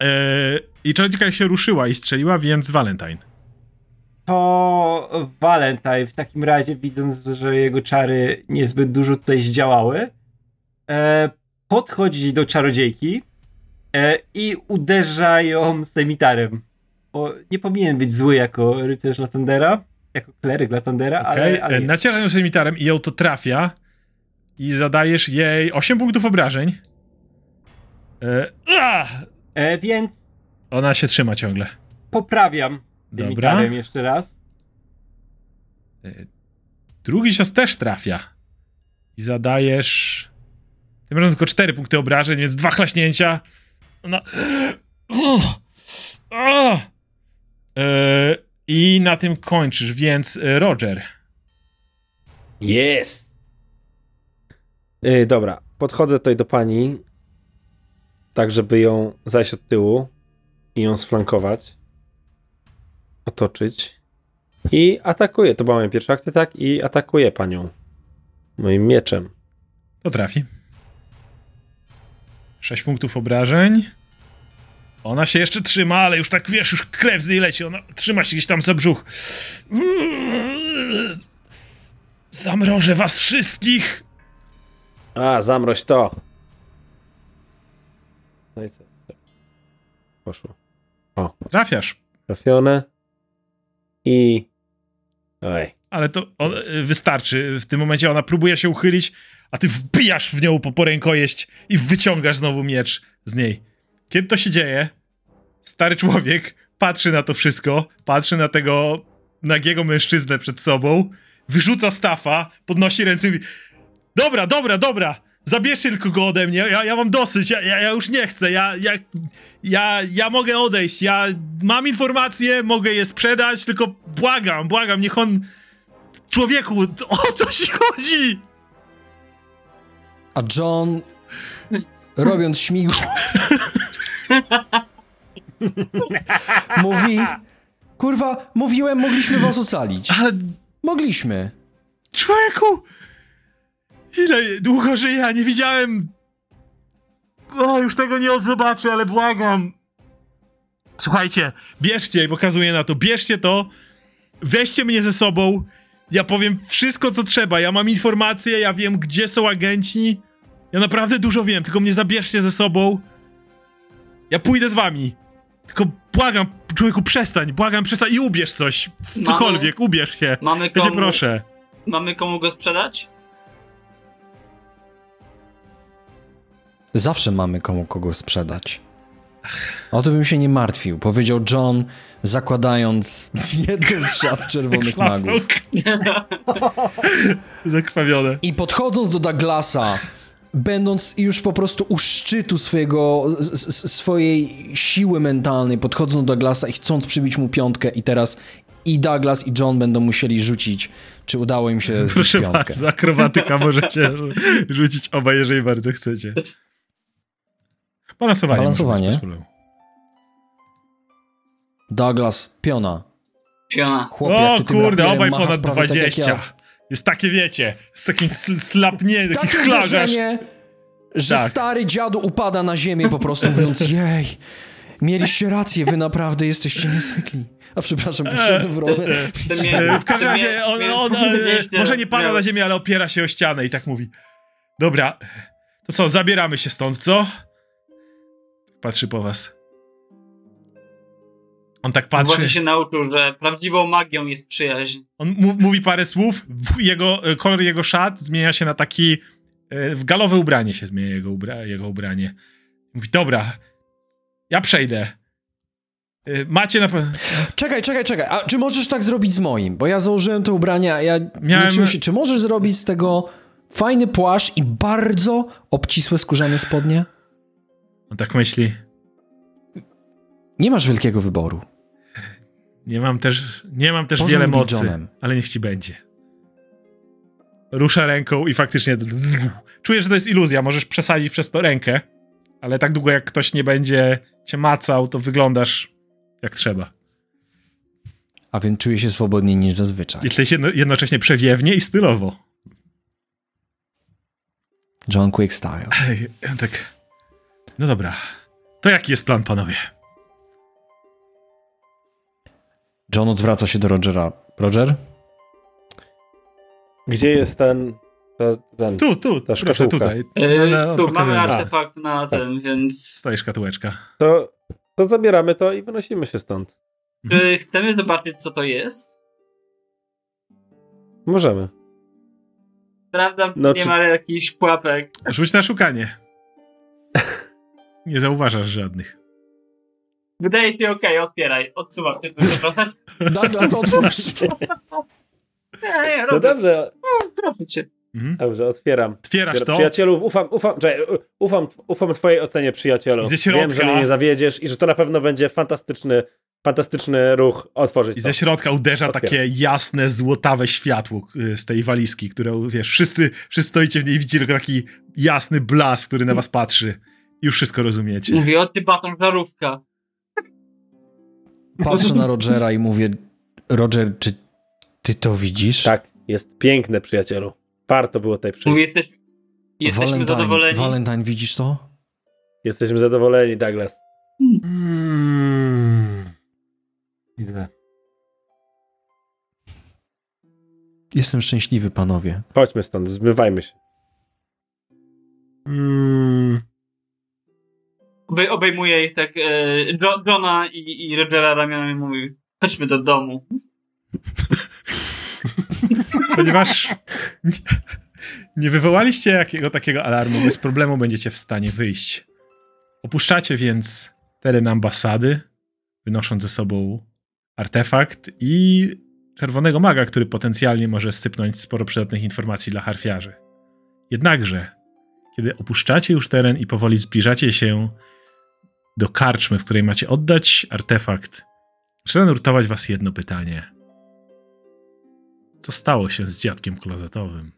Eee, I czarodziejka się ruszyła i strzeliła, więc Valentine. To Valentine w takim razie, widząc, że jego czary niezbyt dużo tutaj zdziałały, e, podchodzi do czarodziejki e, i uderza ją semitarem. Bo nie powinien być zły jako rycerz Latandera, jako kleryk Latandera, Okay. ale, ale jest. Nacierasz ją semitarem i ją to trafia i zadajesz jej 8 punktów obrażeń. Ah! e, więc Ona się trzyma ciągle. poprawiam Dobra. semitarem jeszcze raz. Drugi cios też trafia. I zadajesz. Tym razem tylko 4 punkty obrażeń, więc dwa chlaśnięcia. Ona. Uff. Ah! E, I na tym kończysz, więc e, Roger. Jest! Yy, dobra, podchodzę tutaj do pani, tak żeby ją zajść od tyłu i ją sflankować, otoczyć i atakuję. To była moja pierwsza akcja, tak? I atakuję panią moim mieczem. To trafi. 6 punktów obrażeń. Ona się jeszcze trzyma, ale już tak wiesz, już krew z niej leci. Ona trzyma się gdzieś tam za brzuch. Zamrożę was wszystkich. A, zamroź to! No i co? Poszło. Trafiasz. Trafione. I... Oj. Ale to on, y, wystarczy. W tym momencie ona próbuje się uchylić, a ty wbijasz w nią po porękojeść i wyciągasz znowu miecz z niej. Kiedy to się dzieje, stary człowiek patrzy na to wszystko, patrzy na tego nagiego mężczyznę przed sobą, wyrzuca stafa, podnosi ręce i mówi dobra, dobra, dobra, zabierzcie tylko go ode mnie, ja, ja mam dosyć, ja, ja, ja już nie chcę, ja, ja, ja, ja mogę odejść, ja mam informacje, mogę je sprzedać, tylko błagam, błagam, niech on Człowieku, o co ci chodzi? A John, robiąc śmigło, mówi: Kurwa, mówiłem, mogliśmy was ocalić. Ale Mogliśmy. człowieku! Ile długo żyję, nie widziałem... O, już tego nie odzobaczę, ale błagam. Słuchajcie, bierzcie, pokazuję na to, bierzcie to, weźcie mnie ze sobą, ja powiem wszystko, co trzeba, ja mam informacje, ja wiem, gdzie są agenci, ja naprawdę dużo wiem, tylko mnie zabierzcie ze sobą, ja pójdę z wami. Tylko błagam, człowieku, przestań, błagam, przestań i ubierz coś, cokolwiek, ubierz się. Mamy Ja proszę. mamy komu go sprzedać? Zawsze mamy komu kogo sprzedać. O to bym się nie martwił, powiedział John, zakładając jedną z szat czerwonych magów. Zakrwawione. I podchodząc do Douglasa, będąc już po prostu u szczytu swojego, swojej siły mentalnej, podchodząc do Douglasa i chcąc przybić mu piątkę i teraz i Douglas i John będą musieli rzucić, czy udało im się Proszę piątkę. bardzo, akrobatyka możecie rzucić oba, jeżeli bardzo chcecie. Balansowanie. Balansowanie. być. Douglas, piona. Piona. Chłopie, O ty kurde, obaj ponad prawie tak jak 20. ja. Jest takie, wiecie, z takim sl- slapnie, taki chlarzasz. wrażenie, że Tak. stary dziadu upada na ziemię po prostu mówiąc jej, mieliście rację, wy naprawdę jesteście niezwykli. A przepraszam, poszedłem w rolę. To mnie- E, W każdym razie on, on, e, mnie- może nie pada na ziemię, ale opiera się o ścianę i tak mówi. Dobra, to co, zabieramy się stąd, co? Patrzy po was. On tak patrzy. Właśnie się nauczył, że prawdziwą magią jest przyjaźń. On mówi parę słów, jego, e, kolor jego szat zmienia się na taki. e, W galowe ubranie się zmienia jego, ubra, jego ubranie. Mówi, dobra, ja przejdę. E, Macie na pewno. Czekaj, czekaj, czekaj, a czy możesz tak zrobić z moim? Bo ja założyłem te ubrania, ja Miałem- liczyłem się, czy możesz zrobić z tego fajny płaszcz i bardzo obcisłe skórzane spodnie? Tak myśli. Nie masz wielkiego wyboru. Nie mam też, nie mam też Poza wiele mocy, Johnem. ale niech ci będzie. Rusza ręką i faktycznie czujesz, że to jest iluzja. Możesz przesadzić przez to rękę, ale tak długo jak ktoś nie będzie cię macał, to wyglądasz jak trzeba. A więc czuję się swobodniej niż zazwyczaj. Jesteś jedno, jednocześnie przewiewnie i stylowo. John Quick Style. Ej, tak. No dobra. To jaki jest plan, panowie? John odwraca się do Rogera. Roger? Gdzie jest ten... to- ten Tu, tu, Ta proszę, tutaj. Yy, No, tu mamy artefakt na ten, więc Stoi szkatułeczka. to, to zabieramy to i wynosimy się stąd. czy chcemy zobaczyć, co to jest? Możemy. Prawda, No, nie czy- ma jakichś pułapek. Rzuć na szukanie. Nie zauważasz żadnych. Wydaje się okej, otwieraj, odsuwam się. Douglas, otwórz. Nie, nie, No dobrze, proszę cię. Mhm. dobrze, otwieram. Otwierasz to. Przyjacielu, ufam, ufam, czekaj, ufam, ufam twojej ocenie, przyjacielu. I ze środka- Wiem, że mnie nie zawiedziesz i że to na pewno będzie fantastyczny, fantastyczny ruch otworzyć I to. ze środka uderza Otwieram. takie jasne, złotawe światło y, z tej walizki, którą, wiesz, wszyscy, wszyscy stoicie w niej i widzicie tylko taki jasny blask, który na was patrzy. Już wszystko rozumiecie. Mówi, o ty baton żarówka. Patrzę na Rogera i mówię, Roger, czy ty to widzisz? Tak, jest piękne, przyjacielu. Warto było tutaj przyjść. Mówi, jesteś, jesteśmy Valentine, zadowoleni. Valentine, widzisz to? Jesteśmy zadowoleni, Douglas. Mm. Widzę. Jestem szczęśliwy, panowie. Chodźmy stąd, zmywajmy się. Mm. Obej, obejmuje ich tak e, Jo- Johna i, i Rogera ramionami i mówi, chodźmy do domu. Ponieważ nie, nie wywołaliście jakiego takiego alarmu, bez problemu będziecie w stanie wyjść. Opuszczacie więc teren ambasady, wynosząc ze sobą artefakt i czerwonego maga, który potencjalnie może sypnąć sporo przydatnych informacji dla harfiarzy. Jednakże, kiedy opuszczacie już teren i powoli zbliżacie się do karczmy, w której macie oddać artefakt, zaczyna nurtować was jedno pytanie. co stało się z dziadkiem klozetowym.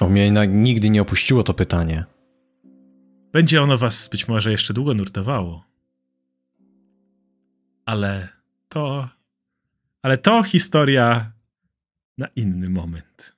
O mnie nigdy nie opuściło to pytanie. Będzie ono was być może jeszcze długo nurtowało. Ale to. Ale to historia na inny moment.